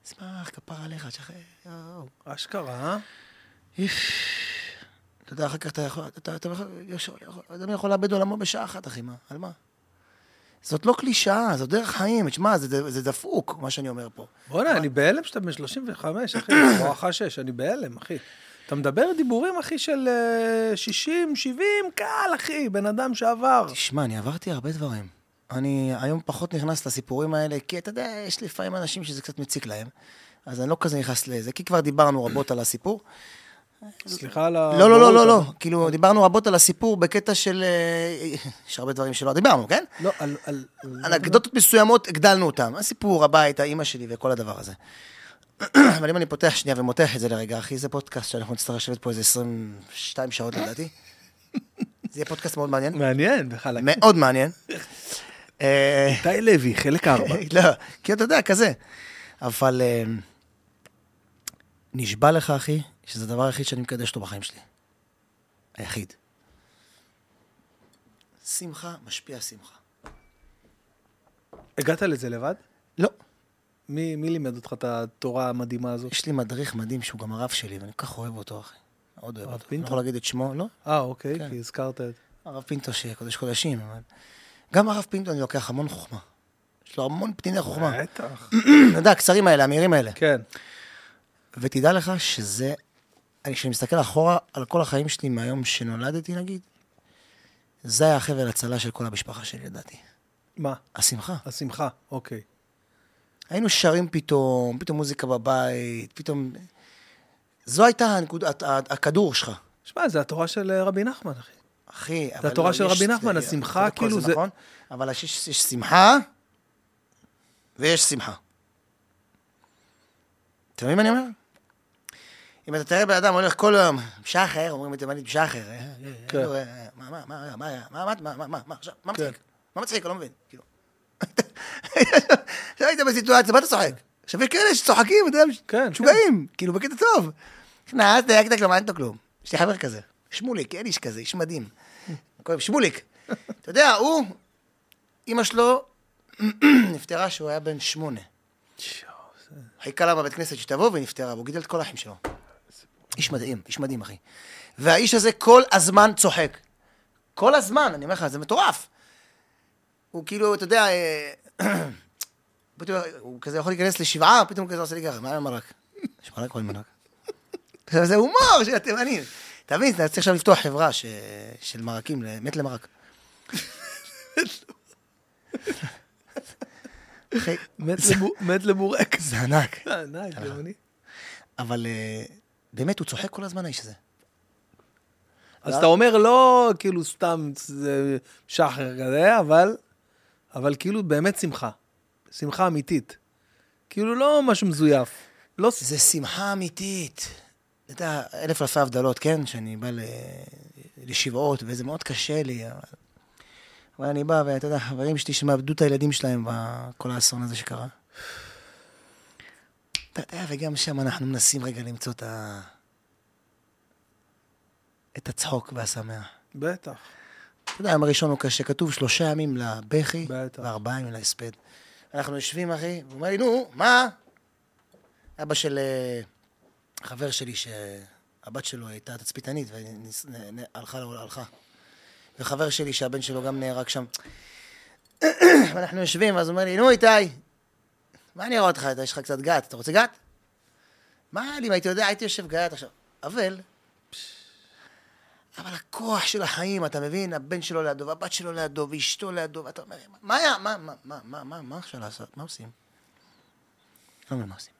תשמח, כפר עליך, תשחרר, יואו. אשכרה, אה? אתה יודע, אחר כך אתה יכול, אתה, אתה יכול, אדם יכול לאבד עולמו בשעה אחת, אחי, מה? על מה? זאת לא קלישאה, זאת דרך חיים. תשמע, זה, זה דפוק, מה שאני אומר פה. בוא'נה, אני בהלם שאתה בן 35, אחי, בואכה 6, אני בהלם, אחי. אתה מדבר דיבורים, אחי, של אה, 60, 70, קל, אחי, בן אדם שעבר. תשמע, אני עברתי הרבה דברים. אני היום פחות נכנס לסיפורים האלה, כי אתה יודע, יש לפעמים אנשים שזה קצת מציק להם, אז אני לא כזה נכנס לזה, כי כבר דיברנו רבות על הסיפור. סליחה על לא, לא, לא, לא, לא, אבל- כאילו, דיברנו רבות על הסיפור בקטע של... אה, יש הרבה דברים שלא דיברנו, כן? לא, על... על- אנקדוטות מסוימות, הגדלנו אותן. הסיפור, הבית, האימא שלי וכל הדבר הזה. אבל אם אני פותח שנייה ומותח את זה לרגע, אחי, זה פודקאסט שאנחנו נצטרך לשבת פה איזה 22 שעות לדעתי. זה יהיה פודקאסט מאוד מעניין. מעניין, בחלק. מאוד מעניין. איתי לוי, חלק ארבע. לא, כי אתה יודע, כזה. אבל אה, נשבע לך, אחי, שזה הדבר היחיד שאני מקדש אותו בחיים שלי. היחיד. שמחה משפיע שמחה. הגעת לזה לבד? לא. מי מי לימד אותך את התורה המדהימה הזאת? יש לי מדריך מדהים שהוא גם הרב שלי, ואני כל כך אוהב אותו, אחי. מאוד אוהב אותו. אני? יכול להגיד את שמו, לא? אה, אוקיי, כן. כי הזכרת את... הרב פינטו שקודש קודשים, אבל... גם הרב פינטו אני לוקח המון חוכמה. יש לו המון פניני חוכמה. בטח. אתה יודע, הקצרים האלה, המהירים האלה. כן. ותדע לך שזה... אני, כשאני מסתכל אחורה על כל החיים שלי מהיום שנולדתי, נגיד, זה היה החבל הצלה של כל המשפחה שלי, לדעתי. מה? השמחה. השמחה, אוקיי. היינו שרים פתאום, פתאום מוזיקה בבית, פתאום... זו הייתה הנקוד, ה- ה- הכדור שלך. שמע, זה התורה של אה, רבי נחמן, אחי. אחי, זה התורה של רבי נחמן, השמחה, כאילו, זה... נכון, אבל יש, יש שמחה ויש שמחה. אתה מבין מה אני אומר? אם אתה תראה בן אדם הולך כל היום, משחר, אומרים בתימנית משחר, אה, אה, כן. כאילו, אה, מה, מה, מה, מה, מה, מה, מה, מה, עכשיו, מה מצחיק? מה מצחיק? אני לא מבין, כאילו. עכשיו היית בסיטואציה, מה אתה צוחק? עכשיו יש כאלה שצוחקים, אתה יודע, כן, משוגעים, כאילו, בקטע טוב. נכנס, דייקת כלום, אין איתו כלום. יש לי חבר כזה, שמוליק, אין איש כזה, איש מדהים. שמוליק. אתה יודע, הוא, אימא שלו נפטרה כשהוא היה בן שמונה. חיכה לה בבית כנסת שתבוא ונפטרה, והוא גידל את כל האחים שלו. איש מדהים, איש מדהים, אחי. והאיש הזה כל הזמן צוחק. כל הזמן, אני אומר לך, זה מטורף. הוא כאילו, אתה יודע, אה, פתאום הוא כזה יכול להיכנס לשבעה, פתאום הוא כזה עושה לי ככה, מה עם המרק? יש מרק או אין מרק? זה הומור של התימנים. אתה מבין, אתה צריך עכשיו לפתוח חברה. של מרקים, מת למרק. מת לבורק. זה ענק. ענק, גרמני. אבל אה, באמת, הוא צוחק כל הזמן, האיש הזה. אז אתה אומר לא כאילו סתם שחר כזה, אבל, אבל כאילו באמת שמחה. שמחה אמיתית. כאילו לא משהו מזויף. לא... זה שמחה אמיתית. אתה יודע, אלף אלפי הבדלות, כן? שאני בא ל... לשבעות, וזה מאוד קשה לי, אבל... אבל אני בא, ואתה יודע, חברים שלי שמאבדו את הילדים שלהם בכל האסון הזה שקרה. אתה יודע, וגם שם אנחנו מנסים רגע למצוא את ה... את הצחוק והשמח. בטח. אתה יודע, היום הראשון הוא קשה, כתוב שלושה ימים לבכי. וארבעה ימים להספד. אנחנו יושבים, אחי, והוא אומר לי, נו, מה? אבא של אה, חבר שלי, שהבת שלו הייתה תצפיתנית, והלכה, הלכה. וחבר שלי, שהבן שלו גם נהרג שם. ואנחנו יושבים, ואז הוא אומר לי, נו, איתי, מה אני אראה אותך? יש לך קצת גת, אתה רוצה גת? מה אם הייתי יודע, הייתי יושב גת עכשיו. אבל, אבל הכוח של החיים, אתה מבין? הבן שלו לידו, והבת שלו לידו, ואשתו לידו, ואתה אומר, מה היה? מה, מה, מה, מה, מה, מה עכשיו לעשות? מה עושים? לא מבין מה עושים.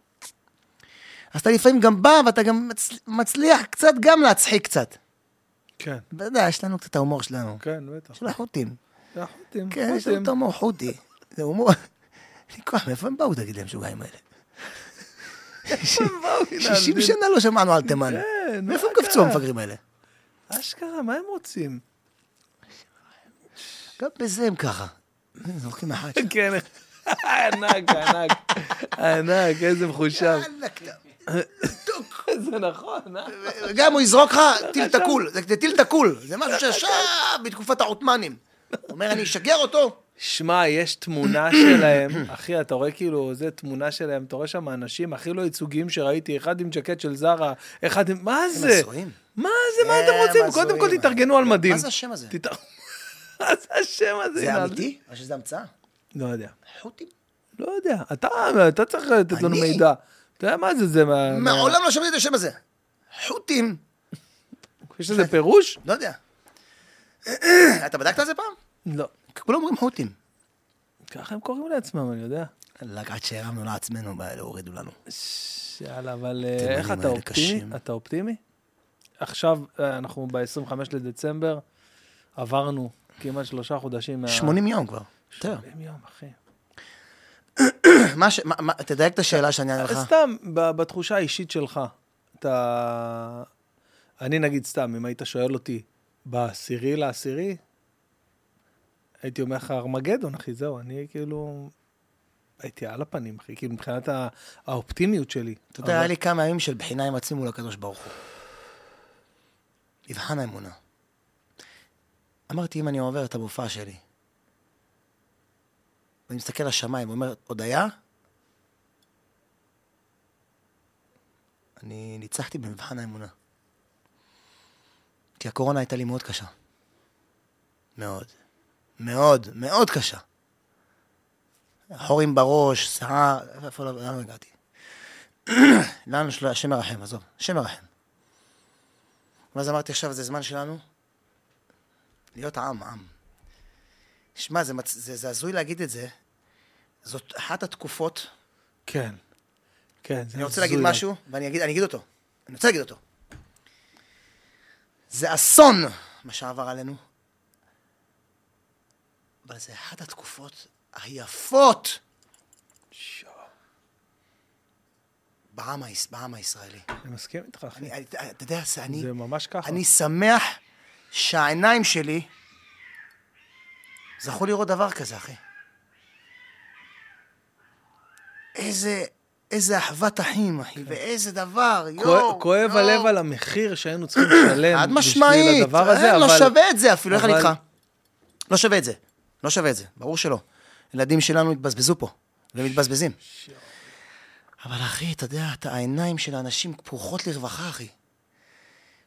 אז אתה לפעמים גם בא, ואתה גם מצ- מצליח קצת גם להצחיק קצת. כן, אתה יודע, יש לנו קצת ההומור שלנו. כן, בטח. של החות'ים. זה החוטים. כן, יש לנו את ההומור חותי. זה הומור... הזמן, מאיפה הם באו, תגיד לי, המשוגעים האלה? 60 שנה לא שמענו על תימן. כן, מאיפה הם קפצו? המפגרים האלה? אשכרה, מה הם רוצים? גם בזה הם ככה. זורקים אחת. כן, ענק, ענק, ענק, איזה מחושב. זה נכון, אה? גם הוא יזרוק לך טיל תקול, זה זה טיל תקול, זה משהו שישב בתקופת העות'מאנים. הוא אומר, אני אשגר אותו. שמע, יש תמונה שלהם, אחי, אתה רואה כאילו, זה תמונה שלהם, אתה רואה שם אנשים הכי לא ייצוגיים שראיתי, אחד עם ג'קט של זרה, אחד עם... מה זה? הזויים. מה זה, מה אתם הם רוצים? קודם כל. תתארגנו על מדים. מה זה השם הזה? מה זה השם הזה? זה אמיתי? או שזה המצאה? לא יודע. חות'ים? לא יודע. אתה, צריך לתת לנו? מידע. אתה יודע מה זה, זה מה... מעולם לא שמעתי את השם הזה. חות'ים? יש לזה פירוש? לא יודע. אתה בדקת את זה פעם? לא. כולם אומרים חות'ים. ככה הם קוראים לעצמם, אני יודע. לגעת שהרמנו לעצמנו, הורידו לנו. יאללה, אבל אה, איך אתה אופטימי? אתה אופטימי? עכשיו, אה, אנחנו ב-25 לדצמבר, עברנו כמעט שלושה חודשים מה... 80 יום כבר. בסדר. 80 יום, אחי. מה ש... מה- מה- תדייק את השאלה שאני אענה לך. סתם, בתחושה האישית שלך, אתה... אני נגיד סתם, אם היית שואל אותי בעשירי לעשירי, הייתי אומר לך ארמגדון, אחי, זהו, אני כאילו... הייתי על הפנים, אחי, כאילו מבחינת האופטימיות שלי. אתה יודע, היה לי כמה ימים של בחינה עם עצמי מול הקדוש ברוך הוא. מבחן האמונה. אמרתי, אם אני עובר את המופע שלי, ואני מסתכל לשמיים ואומר, עוד היה? אני ניצחתי במבחן האמונה. כי הקורונה הייתה לי מאוד קשה. מאוד. מאוד, מאוד קשה. חורים בראש, שיער, איפה, איפה, לאן לא הגעתי? לנו שלו, השם ירחם, עזוב, השם ירחם. ואז אמרתי, עכשיו זה זמן שלנו להיות עם, עם. שמע, זה, מצ... זה, זה הזוי להגיד את זה. זאת אחת התקופות, כן. כן, זה אני רוצה להגיד הזוי. משהו, ואני אגיד, אגיד אותו. אני רוצה להגיד אותו. זה אסון, מה שעבר עלינו. אבל זה אחת התקופות היפות שו, בעם. בעם הישראלי. אני מסכים איתך, אחי. אתה יודע, אני... זה ממש ככה. אני שמח שהעיניים שלי זכו לראות דבר כזה, אחי. איזה, איזה אחוות אחים, אחי, ואיזה דבר, יואו. כואב יואו. הלב על המחיר שהיינו צריכים לשלם חד בשביל משמעית, הדבר הזה, אין, אבל... לא שווה את זה אפילו, איך אני איתך? לא שווה את זה, לא שווה את זה, ברור שלא. ילדים שלנו התבזבזו פה, ומתבזבזים. אבל אחי, אתה יודע, אתה, העיניים של האנשים פקוחות לרווחה, אחי.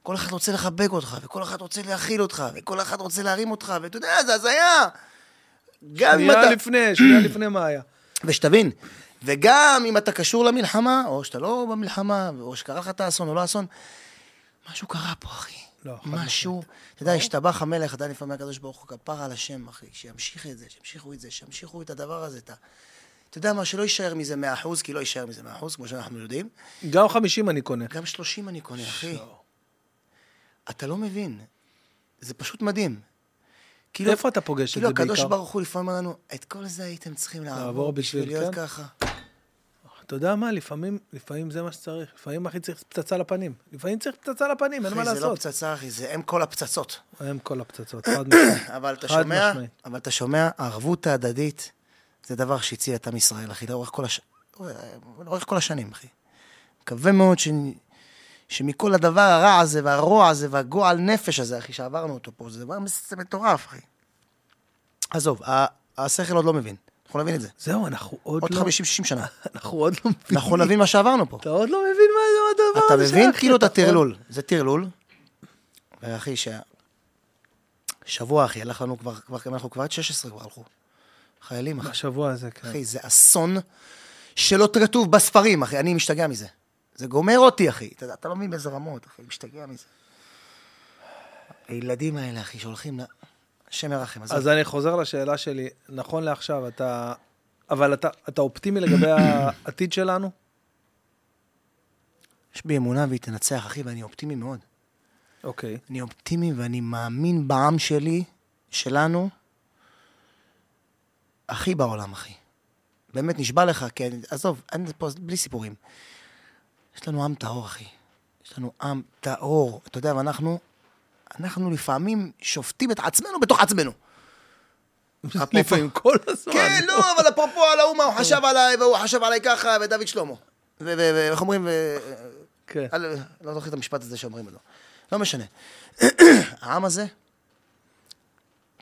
כל אחד רוצה לחבק אותך, וכל אחד רוצה להכיל אותך, וכל אחד רוצה להרים אותך, ואתה יודע, זה הזיה. גם אם שנייה אתה... לפני, שנייה לפני מה היה. ושתבין, וגם אם אתה קשור למלחמה, או שאתה לא במלחמה, או שקרה לך את האסון או לא אסון, משהו קרה פה, אחי. לא, משהו, אתה יודע, השתבח המלך, עדיין לפעמים הקדוש ברוך הוא כפר על השם, אחי, שימשיך את זה, שימשיכו את זה, שימשיכו את הדבר הזה, את ה... אתה יודע מה, שלא יישאר מזה 100%, כי לא יישאר מזה 100%, כמו שאנחנו יודעים. גם 50 אני קונה. גם 30 אני קונה, אחי. שו. אתה לא מבין. זה פשוט מדהים. כאילו, איפה אתה פוגש את כאילו זה בעיקר? הקדוש ברוך הוא לפעמים אומר לנו, את כל זה הייתם צריכים לעבור בשביל להיות כן. ככה. אתה יודע מה, לפעמים, לפעמים זה מה שצריך. לפעמים אחי צריך פצצה לפנים. לפעמים צריך פצצה לפנים, אין מה אחי, זה לא לעשות. פצצה, אחי, זה אם כל הפצצות. הם כל הפצצות, חד משמעית. אבל אתה שומע. אבל אתה שומע, הערבות ההדדית, זה דבר שהציל את עם ישראל, אחי, לאורך כל, הש... לאורך כל השנים, אחי. מקווה מאוד ש... שמכל הדבר הרע הזה, והרוע הזה, והגועל נפש הזה, אחי, שעברנו אותו פה, זה דבר מטורף, אחי. עזוב, השכל עוד לא מבין. אנחנו נבין את זה. זהו, אנחנו עוד עוד לא... 50-60 שנה. אנחנו עוד לא מבינים. אנחנו נבין מה שעברנו פה. אתה עוד לא מבין מה זה הדבר אתה הזה מבין אחי, כאילו את אתה עוד- הטרלול. זה טרלול. ואחי, ש... שבוע, אחי, הלך לנו כבר, כבר, אנחנו כבר עד 16 כבר הלכו. חיילים, אחי. בשבוע הזה, כן. אחי, זה אסון שלא כתוב בספרים, אחי. אני משתגע מזה. זה גומר אותי, אחי. אתה, אתה לא מבין באיזה רמות, אחי. משתגע מזה. הילדים האלה, אחי, שהולכים ירחם. עזוב. אז אני חוזר לשאלה שלי, נכון לעכשיו, אתה... אבל אתה, אתה אופטימי לגבי העתיד שלנו? יש בי אמונה והיא תנצח, אחי, ואני אופטימי מאוד. אוקיי. אני אופטימי ואני מאמין בעם שלי, שלנו, הכי בעולם, אחי. באמת, נשבע לך, כן, עזוב, אין פה, בלי סיפורים. יש לנו עם טהור, אחי. יש לנו עם טהור. אתה יודע, ואנחנו, אנחנו לפעמים שופטים את עצמנו בתוך עצמנו. לפעמים כל הזמן. כן, לא, אבל אפרופו על ההוא, מה הוא חשב עליי, והוא חשב עליי ככה, ודוד שלמה. ואיך אומרים, כן. לא זוכר את המשפט הזה שאומרים לו. לא משנה. העם הזה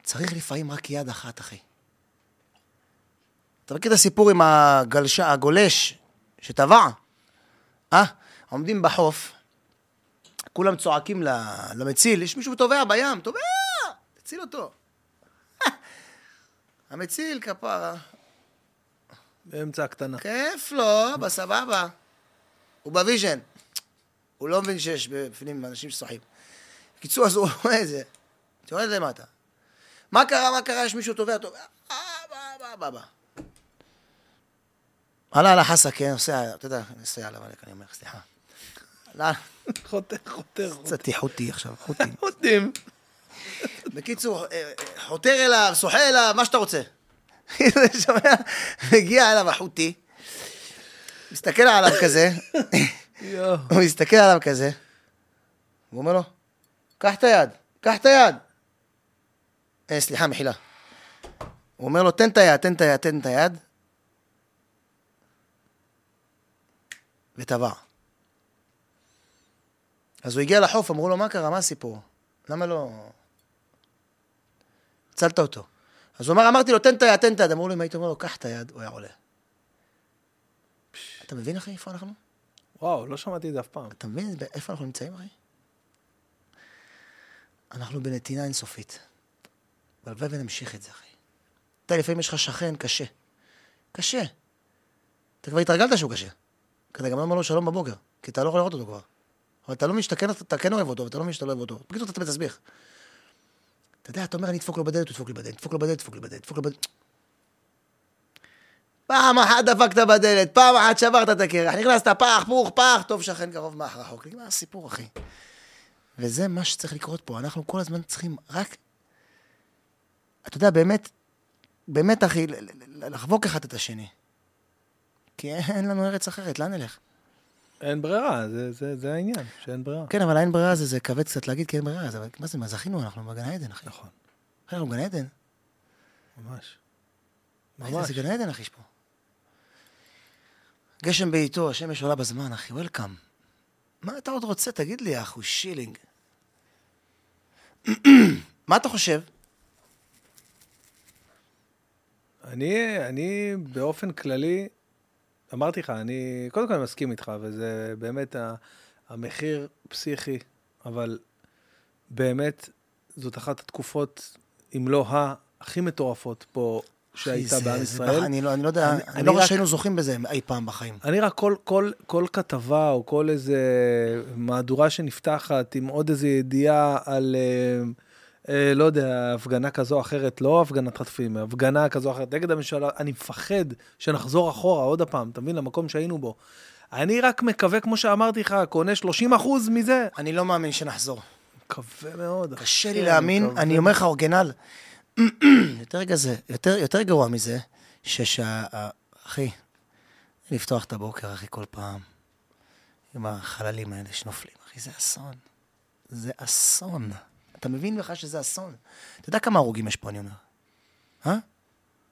צריך לפעמים רק יד אחת, אחי. אתה מכיר את הסיפור עם הגולש שטבע? אה? עומדים בחוף, כולם צועקים למציל, יש מישהו טובע בים, טובע! תציל אותו. המציל, כפרה. באמצע הקטנה. כיף לו, בסבבה. הוא ב vision. הוא לא מבין שיש בפנים אנשים ששוחים. בקיצור, אז הוא רואה את זה. יורד למטה. מה קרה, מה קרה, יש מישהו טובע, טובע. אה, אבא. עלה על החסה, כן, עושה, אתה יודע, נוסע עליו, אני אומר, סליחה. חותר, חותר. קצת חוטי עכשיו, חוטי. חוטים. בקיצור, אה, אה, חותר אליו, שוחה אליו, מה שאתה רוצה. שומע? מגיע אליו החוטי, מסתכל עליו כזה. הוא מסתכל עליו כזה, הוא אומר לו, קח את היד, קח את היד. אה, סליחה, מחילה. הוא אומר לו, תן את היד, תן את היד, תן את היד. וטבע. אז הוא הגיע לחוף, אמרו לו, מה קרה, מה הסיפור? למה לא... הצלת אותו. אז הוא אמר, אמרתי לו, תן את היד, תן את היד. אמרו לו, אם היית אומר לו, קח את היד, הוא היה עולה. אתה מבין, אחי, איפה אנחנו? וואו, לא שמעתי את זה אף פעם. אתה מבין איפה אנחנו נמצאים, אחי? אנחנו בנתינה אינסופית. והלוואי ונמשיך את זה, אחי. אתה לפעמים יש לך שכן קשה. קשה. אתה כבר התרגלת שהוא קשה. כי אתה גם לא אומר לו שלום בבוקר, כי אתה לא יכול לראות אותו כבר. אבל אתה לא משתכן, אתה כן אוהב אותו, ואתה לא מבין שאתה לא אוהב אותו. בקיצור, אתה מתסביך. אתה יודע, אתה אומר, אני אדפוק לו בדלת, הוא ידפוק לי בדלת, ידפוק לו בדלת, ידפוק לי בדלת, ידפוק לו בדלת. פעם אחת דפקת בדלת, פעם אחת שברת את הקרח, נכנסת, פח, פוך, פח, טוב שכן קרוב מאח רחוק. נגמר הסיפור, אחי. וזה מה שצריך לקרות פה. אנחנו כל הזמן צריכים רק... אתה יודע, באמת, באמת, אחי, לחבוק אחד את השני. כי אין לנו ארץ אחרת, לאן נלך? אין ברירה, זה- זה זה העניין, שאין ברירה. כן, אבל אין ברירה, זה, זה כבד קצת להגיד, כי אין ברירה. אבל מה זה, מה זכינו? אנחנו בגן העדן, אחי. נכון, אנחנו בגן עדן. ממש. ממש. זה גן עדן, אחי, יש פה. גשם בעיתו, השמש עולה בזמן, אחי, וולקאם. מה אתה עוד רוצה? תגיד לי, אחו, שילינג. מה אתה חושב? אני, אני באופן כללי, אמרתי לך, אני קודם כל אני מסכים איתך, וזה באמת ה- המחיר פסיכי, אבל באמת זאת אחת התקופות, אם לא ה, הכי מטורפות פה שהייתה בעם ישראל. אני לא, אני לא יודע, אני- אני, אני לא רואה רק- שהיינו זוכים בזה אי פעם בחיים. אני רק כל, כל, כל כתבה או כל איזה מהדורה שנפתחת עם עוד איזה ידיעה על, אה, אה, לא יודע, הפגנה כזו או אחרת, לא הפגנת חטפים, הפגנה כזו או אחרת נגד הממשלה, אני מפחד שנחזור אחורה עוד הפעם, אתה מבין? למקום שהיינו בו. אני רק מקווה, כמו שאמרתי לך, קונה 30 אחוז מזה. אני לא מאמין שנחזור. מקווה מאוד. קשה לי כן, להאמין, מקווה. אני אומר לך, אורגינל, יותר גזה, יותר, יותר גרוע מזה, ששה... אחי, לפתוח את הבוקר, אחי, כל פעם, עם החללים האלה שנופלים, אחי, זה אסון. זה אסון. אתה מבין בכלל שזה אסון? אתה יודע כמה הרוגים יש פה, אני אומר? אה?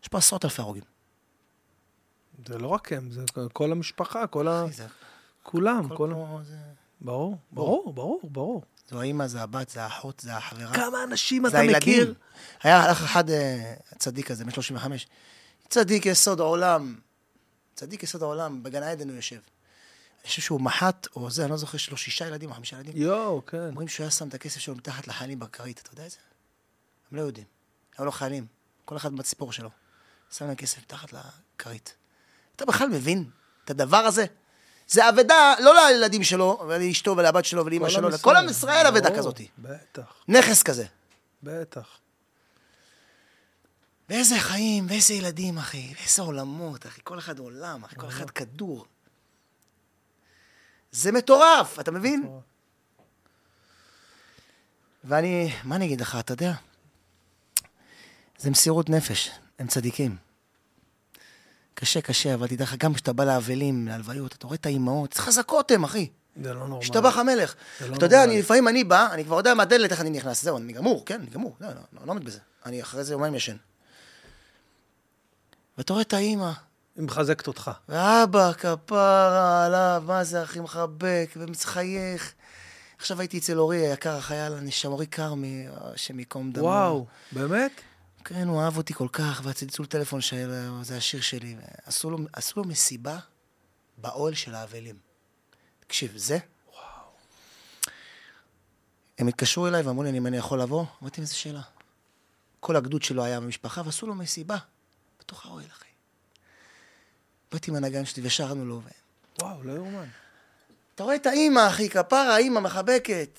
יש פה עשרות אלפי הרוגים. זה לא רק הם, זה כל המשפחה, כל ה... זה... כולם, כל כל... זה... ברור, ברור, ברור, ברור. זו האימא, זה הבת, זה האחות, זה החברה. כמה אנשים זה אתה הילדים. מכיר? היה הלך אחד אה, צדיק כזה, בן 35. צדיק יסוד העולם. צדיק יסוד העולם, בגן העדן הוא יושב. אני חושב שהוא מח"ט, או זה, אני לא זוכר, יש לו שישה ילדים או חמישה ילדים. יואו, כן. אומרים שהוא היה שם את הכסף שלו מתחת לחיילים בכרית, אתה יודע את זה? הם לא יודעים. היו לו חיילים, כל אחד בציפור שלו. שם להם כסף מתחת לכרית. אתה בכלל מבין את הדבר הזה? זה אבדה, לא לילדים שלו, ולאשתו ולבת שלו ולאמא שלו, לכל עם ישראל אבדה כזאת. בטח, נכס כזה. בטח. ואיזה חיים, ואיזה ילדים, אחי, ואיזה עולמות, אחי, כל אחד עולם, אחי, כל אחד כדור. זה מטורף, אתה מבין? מטורף. ואני, מה אני אגיד לך, אתה יודע? זה מסירות נפש, הם צדיקים. קשה, קשה, אבל תדע לך, גם כשאתה בא לאבלים, להלוויות, אתה רואה את האימהות, חזקות הם, אחי. זה לא נורמלי. השתבח המלך. לא אתה יודע. אני, לפעמים אני בא, אני כבר יודע מהדלת איך אני נכנס, זהו, אני גמור, כן, אני גמור, לא, לא, לא, לא עומד בזה. אני אחרי זה יומיים ישן. ואתה רואה את האימא, היא מחזקת אותך. ואבא, כפרה עליו, מה זה, אחי, מחבק, ומחייך. עכשיו הייתי אצל אורי היקר, החייל הנשם, אורי כרמי, השם ייקום דמו. וואו, באמת? כן, הוא אהב אותי כל כך, והצלצול טלפון שלו, זה השיר שלי. עשו לו, עשו לו מסיבה באוהל של האבלים. תקשיב, זה... הם התקשרו אליי ואמרו לי, אם אני יכול לבוא? אמרתי, איזה שאלה. כל הגדוד שלו היה במשפחה, ועשו לו מסיבה בתוך האוהל, אחי. באתי עם הנגן שלי ושרנו לו. וואו, לא יאומן. אתה רואה את האימא, אחי, כפרה, האימא מחבקת.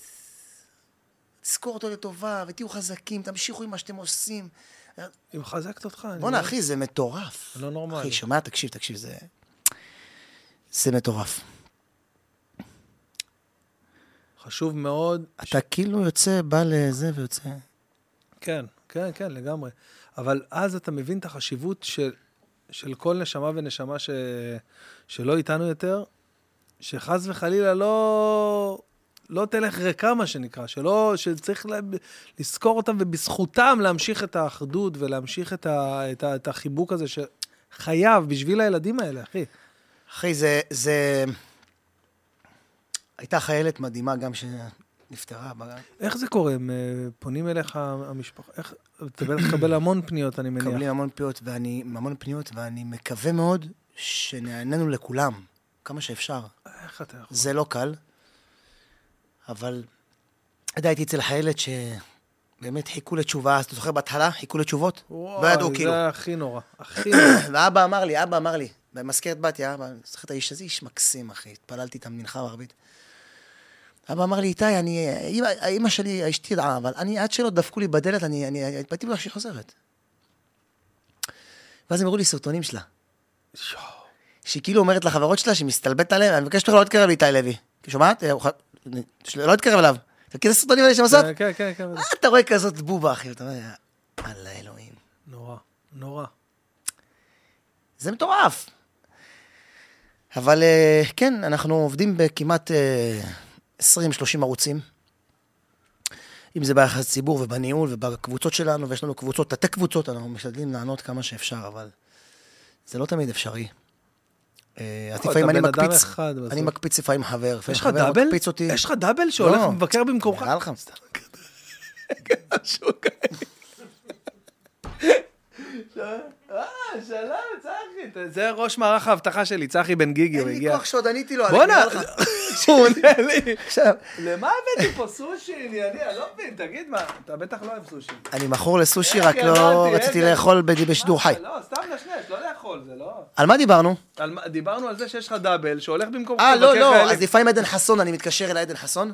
תזכור אותו לטובה, ותהיו חזקים, תמשיכו עם מה שאתם עושים. היא מחזקת אותך. בואנה. אחי, זה מטורף. לא נורמלי. אחי, שומע? תקשיב, תקשיב, זה... זה מטורף. חשוב מאוד. אתה כאילו יוצא, בא לזה ויוצא. כן, כן, כן, לגמרי. אבל אז אתה מבין את החשיבות של, של כל נשמה ונשמה ש, שלא איתנו יותר, שחס וחלילה לא, לא תלך ריקה, מה שנקרא, שלא, שצריך לה, לזכור אותם ובזכותם להמשיך את האחדות ולהמשיך את, ה, את, ה, את החיבוק הזה שחייב בשביל הילדים האלה, אחי. אחי, זה... זה... הייתה חיילת מדהימה גם שנפטרה. בגן. איך זה קורה? הם אה, פונים אליך, המשפחה? איך... אתה בטח תקבל המון פניות, אני מניח. מקבלים המון פניות, ואני... המון פניות, ואני מקווה מאוד שנעננו לכולם, כמה שאפשר. איך אתה יכול? זה לא קל, אבל... אתה יודע, הייתי אצל חיילת שבאמת חיכו לתשובה, אז אתה זוכר בהתחלה? חיכו לתשובות? לא ידעו, כאילו. זה הכי נורא. הכי נורא. ואבא אמר לי, אבא אמר לי, במזכרת בתיה, אבא, זוכר את האיש הזה, איש מקסים, אחי, התפללתי את המנחה בערבית. אבא אמר לי, איתי, אני, אימא, שלי, אשתי ידעה, אבל אני, עד שלא דפקו לי בדלת, אני, אני, התפלאתי בגלל שהיא חוזרת. ואז הם הראו לי סרטונים שלה, שואו. שהיא כאילו אומרת לחברות שלה, שהיא מסתלבטת עליהם, אני מבקש ממך לא להתקרב לאיתי לוי. שומעת? אה, לא להתקרב אליו. אתה מכיר את הסרטונים האלה שהן עושות? כן, כן, כן. אה, אתה רואה כזאת בובה, אחי, אתה אומר, אללה אלוהים. נורא, נורא. זה מטורף. אבל אה, כן, אנחנו עובדים בכמעט אה, 20-30 ערוצים. אם זה ביחס ציבור ובניהול ובקבוצות שלנו, ויש לנו קבוצות, תתי קבוצות, אנחנו משתדלים לענות כמה שאפשר, אבל זה לא תמיד אפשרי. אה, אז אתה לפעמים אני מקפיץ. אני מקפיץ לפעמים חבר, יש לך דאבל? יש לך דאבל שהולך לא. ומבקר במקומך? נראה לך. אה, שלום, צחי. זה ראש מערך האבטחה שלי, צחי בן גיגי, הוא אין לי הגיע. כוח שעוד עניתי לו, בואנה. הוא עונה לי. עכשיו, למה הבאתי פה סושי ענייני? אני לא מבין, תגיד מה, אתה בטח לא אוהב סושי. אני מכור לסושי, איך רק לא ידעתי, רציתי לאכול בשידור חי. לא, סתם נשנש, לא לאכול, זה לא... על מה דיברנו? דיברנו על זה שיש לך דאבל שהולך במקומך. אה, לא, לא. אז לפעמים עדן חסון, אני מתקשר אליי, עדן חסון,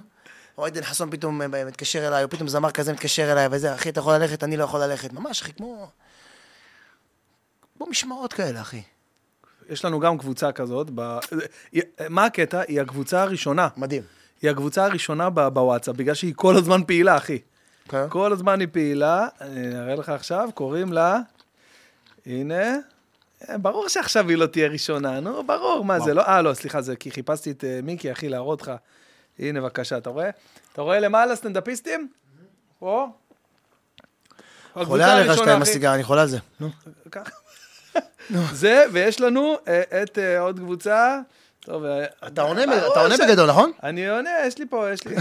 או עדן חסון פתאום אה, מתקשר אליי, או פתאום זמר כזה מתקשר אליי, וזה, אחי, אתה יכול ללכת, אני לא יכול ללכת. ממש, אחי, כמו... כמו משמרות כאלה, אחי. יש לנו גם קבוצה כזאת. ב... היא- מה הקטע? היא הקבוצה הראשונה. מדהים. היא הקבוצה הראשונה ב- בוואטסאפ, בגלל שהיא כל הזמן פעילה, אחי. כן. כל הזמן היא פעילה. אני אראה לך עכשיו, קוראים לה... הנה. אה, ברור שעכשיו היא לא תהיה ראשונה, נו, ברור, מה זה לא... אה, לא, סליחה, זה כי חיפשתי את אה, מיקי, אחי, להראות לך. הנה, בבקשה, אתה רואה? אתה רואה למעלה סטנדאפיסטים? פה. הקבוצה חולה עליך שאתה עם. הסיגר, אני חולה על זה. נו. ככה. זה, ויש לנו אה, את אה, עוד קבוצה. טוב, אה, אתה עונה אתה עונה בגדול, נכון? אני עונה, יש לי פה, יש לי...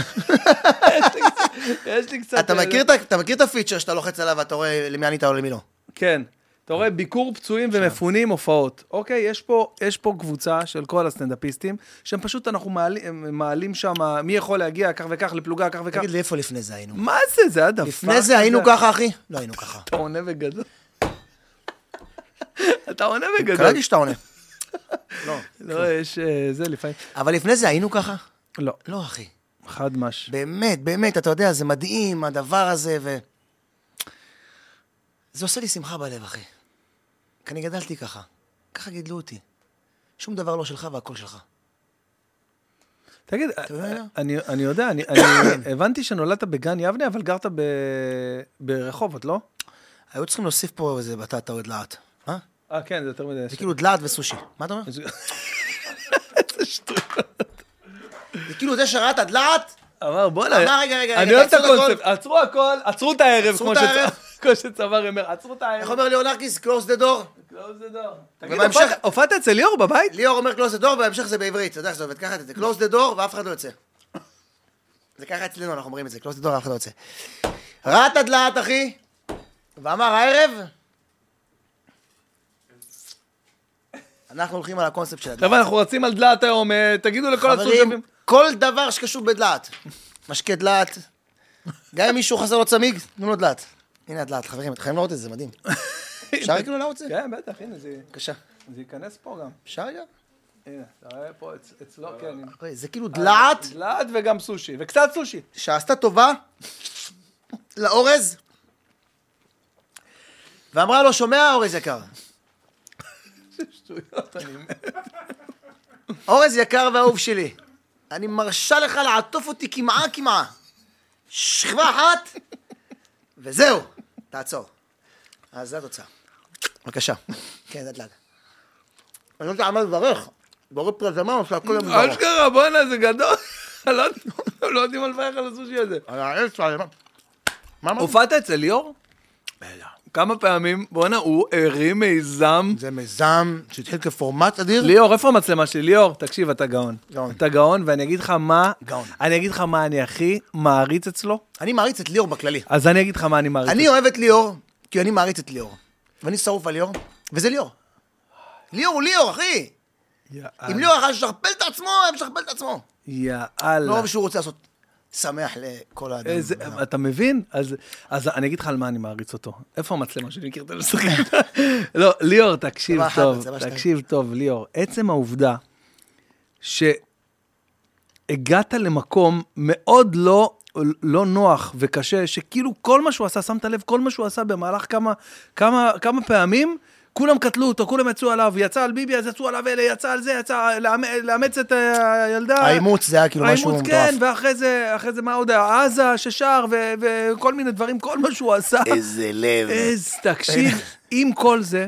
יש לי קצת-. אתה מכיר את ה- אתה מכיר את הפיצ'ר שאתה לוחץ עליו ואתה רואה למי ענית או למי לא. כן. אתה רואה ביקור פצועים ומפונים הופעות. אוקיי, יש פה, יש פה קבוצה של כל הסטנדאפיסטים, שהם פשוט, אנחנו מעלים, מעלים שם מי יכול להגיע כך וכך לפלוגה, כך וכך. תגיד לי, איפה לפני זה היינו? מה זה? זה הדפק. לפני זה היינו ככה, אחי? לא היינו ככה. אתה עונה בגדול. אתה עונה בגדול. קלטתי שאתה עונה. לא. לא, יש... אה, זה לפעמים... אבל לפני זה היינו ככה? לא, לא, אחי. חד מש. באמת, באמת, אתה יודע, זה מדהים, הדבר הזה, ו... זה עושה לי שמחה בלב, אחי. כי אני גדלתי ככה. ככה גידלו אותי. שום דבר לא שלך והכל שלך. תגיד, יודע? אני, אני יודע, אני, אני הבנתי שנולדת בגן יבנה, אבל גרת ב, ברחובות, לא? היו צריכים להוסיף פה איזה בטטה או דלעת. אה? כן, זה יותר מדי. זה כאילו דלעת וסושי. מה אתה אומר? איזה שטויות. זה כאילו זה שראה את הדלעת, אמר, בוא'נה, אמר, רגע, רגע, אני אוהב את הקונספט, עצרו הכל, עצרו את הערב, כמו שצבר אומר, עצרו את איך הערב. אומר ליאור נרקיס? close the door. Close the door. תגיד, הופעת- אצל ליאור בבית? ליאור אומר close the door, ובהמשך זה בעברית. אתה יודע איך זה עובד ככה, זה close the door, ואף אחד לא יוצא. זה ככה אצלנו, אנחנו אומרים את זה, close the door, ואף אחד לא יוצא. ראה את הדלעת, אחי, ואמר, הערב, אנחנו הולכים על הקונספט של הדלעת. חבר'ה, אנחנו רצים על דלעת היום, אה, תגידו לכל חברים, הצופים. כל דבר שקשור בדלעת. משקה דלעת. גם אם מישהו חסר לו צמיג, תנו לו דלעת. הנה הדלעת, חברים, אתם חייבים לראות את זה, מדהים. אפשר כאילו לראות את זה? כן, בטח, הנה, זה בבקשה. זה ייכנס פה גם. אפשר רגע? הנה, אתה רואה פה אצ- אצלו, כן, הנה. זה כאילו דלעת דלעת וגם סושי, וקצת סושי. שעשתה טובה לאורז, ואמרה לו, שומע, אורז יקר? אורז יקר ואהוב שלי, אני מרשה לך לעטוף אותי קמעה קמעה. שכבה אחת, וזהו, תעצור. אז זו התוצאה. בבקשה. כן, לאט לאט. אני לא יודע מה לברך. בורא פרזמה עושה הכל מברך. אשכרה, בואנה, זה גדול. לא- לא יודעים על לברך על הסושי הזה. על העץ, על מה? מה אמרת? הופעת אצל ליאור? כמה פעמים, בואנה, הוא הרים מיזם. זה מיזם שהתחיל כפורמט אדיר. ליאור, איפה המצלמה שלי? ליאור, תקשיב, אתה גאון. גאון. אתה גאון, ואני אגיד לך מה, גאון. אני אגיד לך מה אני הכי מעריץ אצלו, אני מעריץ את ליאור בכללי. אז אני אגיד לך מה אני מעריץ. אני אוהב את ליאור, כי אני מעריץ את ליאור. ואני שרוף על ליאור, וזה ליאור. ליאור הוא ליאור, אחי. יאללה. אם ליאור יכול לשכפל את עצמו, הוא משכפל את עצמו. יאללה. לא אוהב שהוא רוצה לעשות שמח לכל האדם. איזה, אתה מבין? אז, אז אני אגיד לך על מה אני מעריץ אותו. איפה המצלמה שלי? מכיר את המשחק? לא, ליאור, תקשיב טוב. תקשיב טוב, ליאור. עצם העובדה שהגעת למקום מאוד לא, לא נוח וקשה, שכאילו כל מה שהוא עשה, שמת לב, כל מה שהוא עשה במהלך כמה, כמה, כמה פעמים, כולם קטלו אותו, כולם יצאו עליו, יצא על ביבי, אז יצאו עליו אלה, יצא על זה, יצא לאמ- לאמץ את אה, הילדה. האימוץ זה היה כאילו משהו האימוץ, מטורף. כן, ואחרי זה, אחרי זה מה עוד היה? עזה ששר, וכל מיני דברים, כל מה שהוא עשה. איזה לב. איזה, תקשיב, עם כל זה,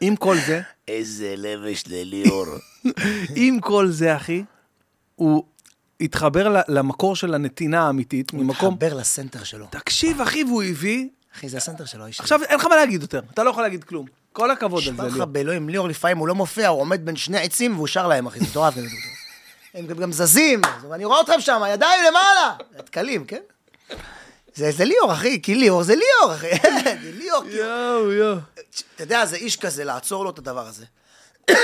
עם כל זה, איזה לב יש לליאור. עם כל זה, אחי, הוא התחבר למקור של הנתינה האמיתית, ממקום... מתחבר לסנטר שלו. תקשיב, אחי, והוא הביא... אחי, זה הסנטר שלו, האיש. עכשיו, אין לך מה להגיד יותר, אתה לא יכול להגיד כלום. כל הכבוד על נשבע זה, לך ליאור. באלוהים, ליאור לפעמים הוא לא מופיע, הוא עומד בין שני עצים והוא שר להם, אחי, זה מטורף. הם גם- גם זזים, ואני רואה אתכם שם, ידיים למעלה. דקלים, כן? זה זה ליאור, אחי, כי ליאור זה ליאור, אחי. זה ליאור, כאילו. יואו, יואו. אתה יודע, זה איש כזה, לעצור לו את הדבר הזה.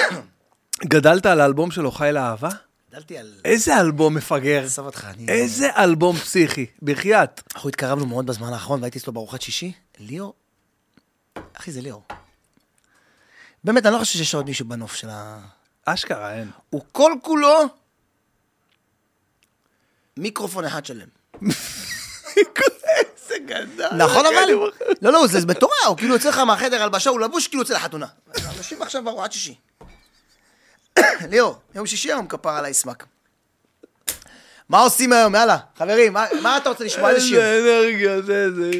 גדלת על האלבום שלו, חי לאהבה? גדלתי על... איזה אלבום מפגר. עזוב אותך, אני... איזה אלבום פסיכי, בחייאת. אנחנו התקרבנו מאוד בזמן האחרון, והייתי אצלו בארוחת שישי. ליאור, אחי, זה ליאור. באמת, אני לא חושב שיש עוד מישהו בנוף של ה... אשכרה, אין. הוא כל כולו מיקרופון אחד שלם. איזה גדול. נכון אבל? לא, לא, זה מטורף, הוא כאילו יוצא לך מהחדר הלבשה, הוא לבוש כאילו יוצא לחתונה. אנשים עכשיו בארוחת שישי. ליאור, יום שישי היום כפר עליי סמק. מה עושים היום? יאללה, חברים, מה- מה אתה רוצה לשמוע? איזה שיר? איזה אנרגיה, זה, זה.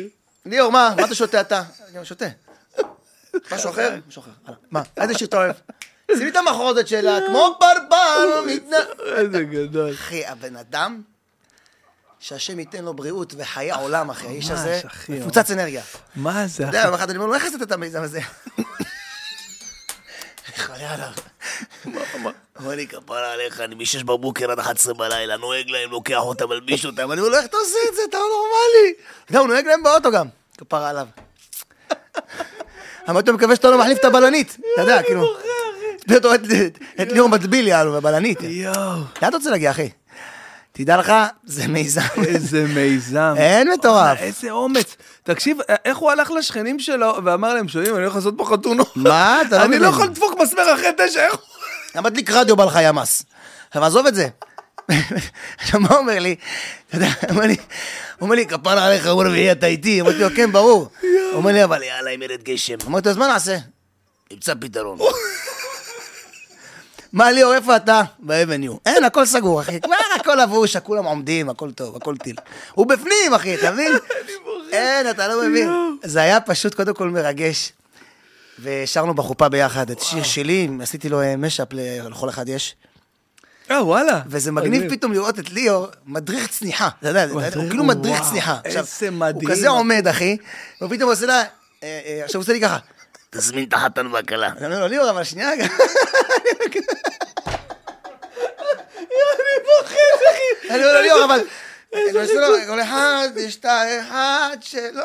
ליאור, מה? מה אתה שותה אתה? אני גם שותה. משהו אחר? משהו אחר. מה? איזה שיר אתה אוהב? שימי את המחרוזת שלה, כמו פרפר, מתנ... איזה גדול. אחי, הבן אדם, שהשם ייתן לו בריאות וחיי עולם, אחי, האיש הזה, מפוצץ אנרגיה. מה זה, אתה אחי? יודע, יום אחד אני אומר לו, איך עשית את המיזם הזה? חולה עליו. אמר לי, כפרה עליך, אני משש בבוקר עד 11 בלילה, נוהג להם, לוקח אותם, מלביש אותם. אני אומר לו, איך אתה עושה את זה? אתה לא נורמלי. גם, הוא נוהג להם באוטו גם. כפרה עליו. אמרתי לו, מקווה שאתה לא מחליף את הבלנית. אתה יודע, כאילו. את- ליאור מטביל, יענו, בבלנית. יואו. לאן אתה רוצה להגיע, אחי? תדע לך, זה מיזם. איזה מיזם. אין מטורף. איזה אומץ. תקשיב, איך הוא הלך לשכנים שלו ואמר להם, שומעים, אני הולך לעשות פה חתונות. מה? אתה לא אני מבין. לא יכול לדפוק מסמר אחרי תשע, איך הוא... מדליק רדיו בא לך ימ"ס. עכשיו, עזוב את זה. עכשיו, מה אומר לי? אתה יודע, אומר לי, אומר לי, כפרה עליך, יום רביעי אתה איתי? אמרתי לו, כן, ברור. הוא אומר לי, אבל יאללה, אם ירד גשם. אמרתי לו, אז מה נעשה? נמצא פתרון. מה, ליאור, איפה אתה? באבניו. אין, הכל סגור, אחי. כבר הכל לבוש, כולם עומדים, הכל טוב, הכל טיל. הוא בפנים, אחי, אתה מבין? אין, אתה לא מבין. זה היה פשוט קודם כל מרגש. ושרנו בחופה ביחד את שיר שלי, עשיתי לו אה, משאפ לכל אחד יש. אה, וואלה. וזה מגניב פתאום לראות את ליאור מדריך צניחה. אתה יודע, הוא כאילו מדריך צניחה. איזה מדהים. הוא כזה עומד, אחי, ופתאום הוא עושה לה, אה, אה, עכשיו הוא עושה לי ככה, תזמין את החתן והכלה. אני אומר לו, ליאור, אבל שנייה רגע. אני אומר ליאור, אבל... כל אחד, את האחד שלו,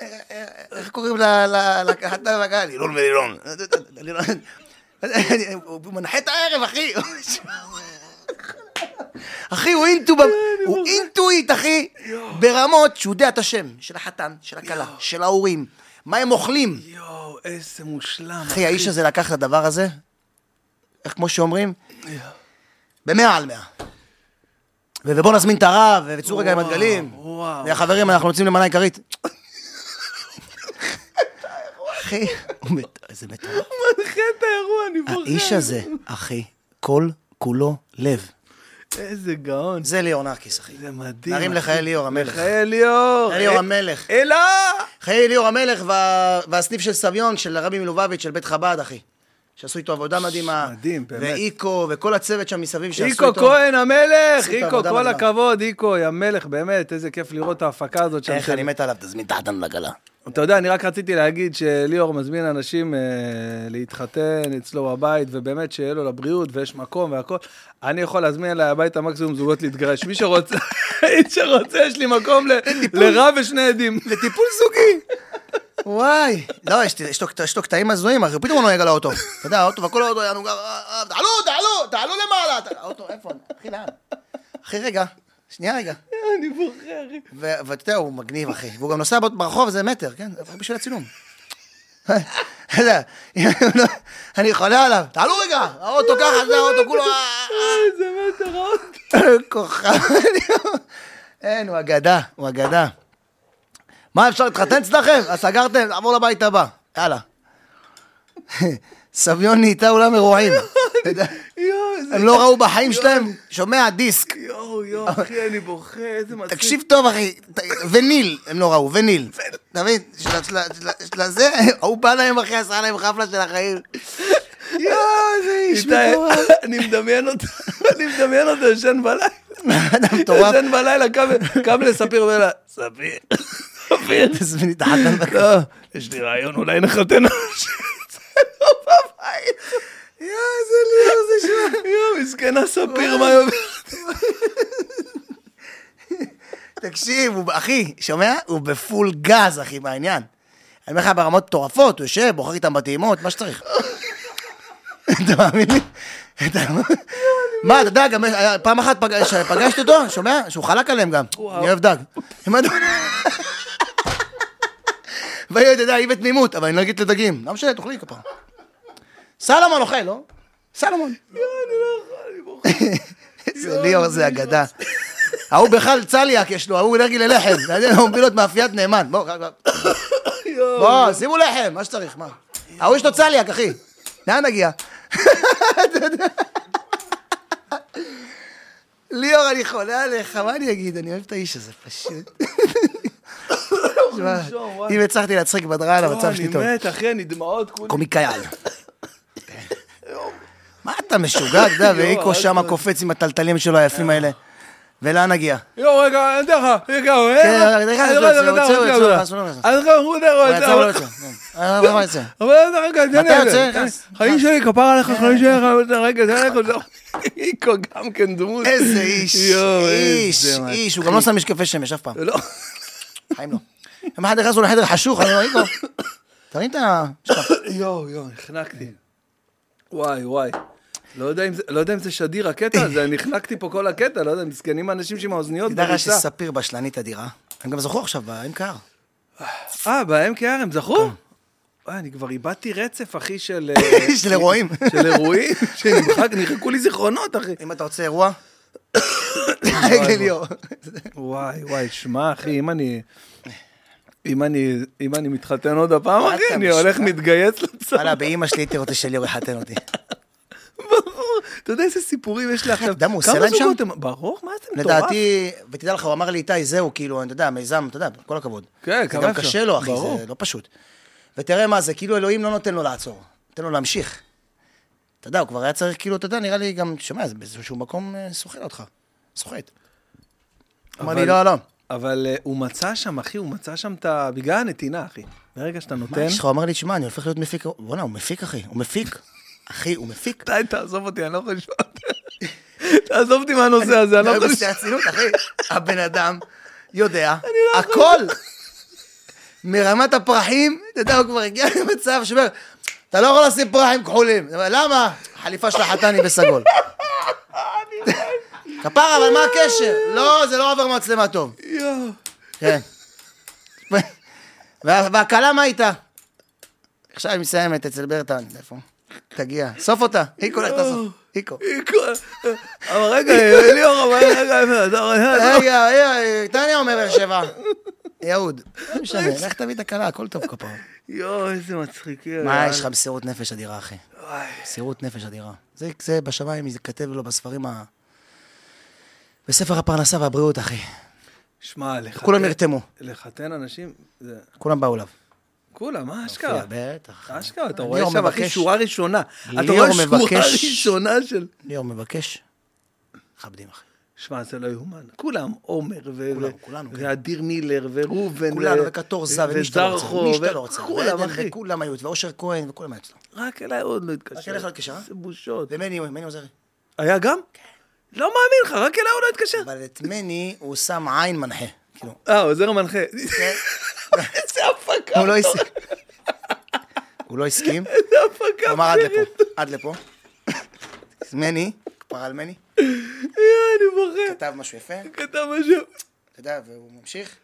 אה, אה, איך קוראים לחתן והכלה? לירון ולירון. הוא מנחה את הערב, אחי. אחי, הוא אינטו, ב- הוא אינטואיט, אחי, ברמות שהוא יודע את השם של החתן, של הכלה, של ההורים, מה הם אוכלים. יואו, איזה מושלם. אחי, האיש הזה לקח את הדבר הזה, איך כמו שאומרים, במאה על מאה. ובוא נזמין את הרב, וצאו רגע עם הדגלים. חברים, אנחנו יוצאים למנה עיקרית. אחי, הוא מת- זה מטורף. מנחה את האירוע, אני בוחר. האיש הזה, אחי, כל כולו לב. איזה גאון. זה ליאור נרקיס, אחי. זה מדהים. נרים. לחיי ליאור המלך. לחיי ליאור. ליאור אה, המלך. אלה! חיי ליאור המלך וה... והסניף של סביון, של הרבי מלובביץ', של בית חב"ד, אחי. שעשו איתו עבודה מדהימה. מדהים, באמת. ואיקו, וכל הצוות שם מסביב שעשו איתו. איקו כהן המלך! איקו, כל מדהימה. הכבוד, איקו, יא מלך, באמת, איזה כיף לראות את ההפקה הזאת שם. איך אני מת עליו, תזמין תחתנו לגלה. אתה יודע, אני רק רציתי להגיד שליאור מזמין אנשים אה, להתחתן אצלו בבית, ובאמת שיהיה לו לבריאות ויש מקום והכל. אני יכול להזמין אליי הביתה מקסימום זוגות להתגרש. מי שרוצה, מי שרוצה, יש לי מקום ל- לרב ושני עדים. לטיפול זוגי. וואי. לא, יש לו- קטעים הזויים, אחי, פתאום הוא נוהג על האוטו. אתה יודע, האוטו, וכל האוטו היה נוגע, אה, אה, תעלו, תעלו, תעלו למעלה. האוטו, איפה? אחי, לאן? אחי, רגע. שנייה רגע. אני. ו- ואתה יודע, הוא מגניב, אחי. והוא גם נוסע ברחוב, זה מטר, כן? זה בשביל הצילום. אני חולה עליו. תעלו רגע, האוטו ככה, זה האוטו כולו... אה, אה, איזה מטר האוטו. כוכב. אין, הוא אגדה, הוא אגדה. מה, אפשר להתחתן אצלכם? אז סגרתם? נעבור לבית הבא. יאללה. סביון נהייתה אולם אירועים. הם לא ראו בחיים שלהם, שומע דיסק. יואו, יואו, אחי, אני בוכה, איזה מצחיק. תקשיב טוב, אחי, וניל, הם לא ראו, וניל. אתה מבין? של- הזה, ההוא בא להם, אחי, עשה להם חפלה של החיים. יואו, איזה איש מטורף. אני מדמיין אותו, אני מדמיין אותו ישן בלילה. אדם מטורף. ישן בלילה, קם- לספיר ואומר לה, ספיר, לא, יש לי רעיון, אולי נחתן אצלנו בבית. יואו, איזה ליאור זה שם. יואו, מסכנה ספיר, מה היא? תקשיב, הוא, אחי, שומע? הוא בפול גז, אחי, מהעניין. אני אומר לך ברמות מטורפות, הוא יושב, בוחר איתם בטעימות, מה שצריך. אתה מאמין לי? מה, אתה יודע, גם פעם אחת פג- שפגשתי אותו, שומע? שהוא חלק עליהם גם. אני אוהב דג. והיא, אתה יודע, היא בתמימות, אבל אני לא אגיד לדגים. לא משנה, תאכלי כפרה. סלומון אוכל, לא? סלומון. זה ליאור זה אגדה. ההוא בכלל צליאק יש לו, ההוא אלרגי ללחם. הוא מביא לו את מאפיית נאמן. בוא, בוא, שימו לחם, מה שצריך, מה? ההוא יש לו צליאק, אחי. לאן נגיע? ליאור, אני חולה עליך, מה אני אגיד? אני אוהב את האיש הזה, פשוט. אם הצלחתי להצחיק בדרה על המצב שלי טוב. אני מת, אחי, אני דמעות כולי. קומיקאי על. מה אתה משוגע, אתה יודע, ואיקו שם. קופץ עם הטלטלים שלו היפים האלה. ולאן נגיע? יואו, רגע, אני אתן לך, רגע, רגע. כן, רגע, אסור לו לעשות. אז רגע, הוא יודע, הוא הוא יצא או לא? אה, רגע, תן לי מתי. יוצא? חיים שלי, כפר עליך, חיים שלי, רגע, תן לך. זהו. איקו גם כן דמות. איזה איש, איש, איש, הוא גם לא שם משקפי שמש אף פעם. חיים לא. יום אחד נכנסנו לחדר חשוך, אני אומר, איקו, תרים את ה... יואו, יואו, נחנקתי. וואי, וואי. לא יודע אם זה- לא יודע אם זה שדיר הקטע הזה, נחנקתי פה כל הקטע, לא יודע, מסכנים האנשים עם האוזניות תדע לך בריצה. שספיר בשלנית אדירה. הם גם זכו עכשיו ב-MKR. אה, ב-MKR הם זכו? וואי, אני כבר איבדתי רצף, אחי, של... אה, של אירועים. של אירועים, שנמחק, נמחקו לי זיכרונות, אחי. אם אתה רוצה אירוע, ליאור. וואי, וואי, שמע, אחי, אם אני... אם אני, אם אני מתחתן עוד הפעם, אחי, אני הולך? מתגייס לצבא. וואלה, באימא שלי הייתי רוצה שליאור יחתן אותי. ברור. אתה יודע איזה סיפורים יש לי עכשיו? מה הוא עושה להם שם? ברור, מה זה מטורף? לדעתי, ותדע לך, הוא אמר לי, איתי, זהו, כאילו, אתה יודע, מיזם, אתה יודע, כל הכבוד. כן, זה כמה גם אפשר. קשה לו, אחי. זה לא פשוט. ותראה מה זה, כאילו אלוהים לא נותן לו לעצור, נותן לו להמשיך. אתה יודע, הוא כבר היה צריך, כאילו, אתה יודע, נראה לי גם, שומע, זה באיזשהו מקום אה, סוחט אותך. סוחט. אמר לי, לא, לא. אבל אה, הוא מצא שם, אחי, הוא מצא שם את ה... בגלל הנתינה, אחי. ברגע שאתה מה נותן... יש לך? הוא אמר לי, תשמע, אני הופך להיות מפיק, בואנה, הוא מפיק, אחי, הוא מפיק. אחי, הוא מפיק. די, תעזוב אותי, אני לא יכול לשמוע. תעזוב אותי מהנושא הזה, אני לא יכול לשמוע. הרצינות, אחי, הבן אדם יודע לא הכל. מרמת הפרחים, אתה יודע, הוא כבר הגיע למצב שאומר, אתה לא יכול לשים פרחים כחולים. למה? החליפה של החתן היא בסגול. כפרה, אבל מה הקשר? לא, זה לא עובר מצלמה טוב. כן. וה- והכלה מה איתה? עכשיו היא מסיימת אצל ברטן, איפה? תגיע. סוף אותה. איקו, לך תסוף. איקו. אבל רגע, ליאור, אבל רגע? רגע, רגע, טניה אומר באר שבע. יהוד. לא משנה, לך תביא את הכלה, הכל טוב כפרה. יואו, איזה מצחיק. מה, יש לך מסירות נפש אדירה, אחי. מסירות נפש אדירה. זה, בשמיים, זה כתב לו בספרים ה... בספר הפרנסה והבריאות, אחי. שמע, לחתן... כולם נרתמו, לחתן אנשים, זה... כולם באו אליו. כולם, מה אשכרה? בטח. אשכרה, אתה רואה שם, אחי, שורה ראשונה. אתה רואה שורה ראשונה של... ליאור מבקש, מכבדים, אחי. שמע, זה לא יאומן. כולם, עומר, ו- כולם, ו- כולנו, כן. ואדיר מילר, וראובן, כולנו, ו- וקטורזה, ומי שאתה לא רוצה. מי שאתה לא רוצה. כולם, ועדן, אחי. וכולם היו, ואושר כהן, וכולם היו אצלו. רק אליי עוד לא התקשר. רק אליך לא התקשר, אה? איזה בושות. ומני, מני עוזרי. היה גם? לא מאמין לך, רק אליי הוא לא התקשר. אבל את מני הוא שם עין מנחה. כאילו, אה, עוזר המנחה. כן. איזה הפקה. הוא לא הסכים. הוא לא הסכים. איזה הפקה. הוא אמר עד. לפה, עד לפה. מני, כפרה על מני, יואו, אני בוכה. כתב משהו יפה, כתב משהו. אתה יודע, והוא ממשיך,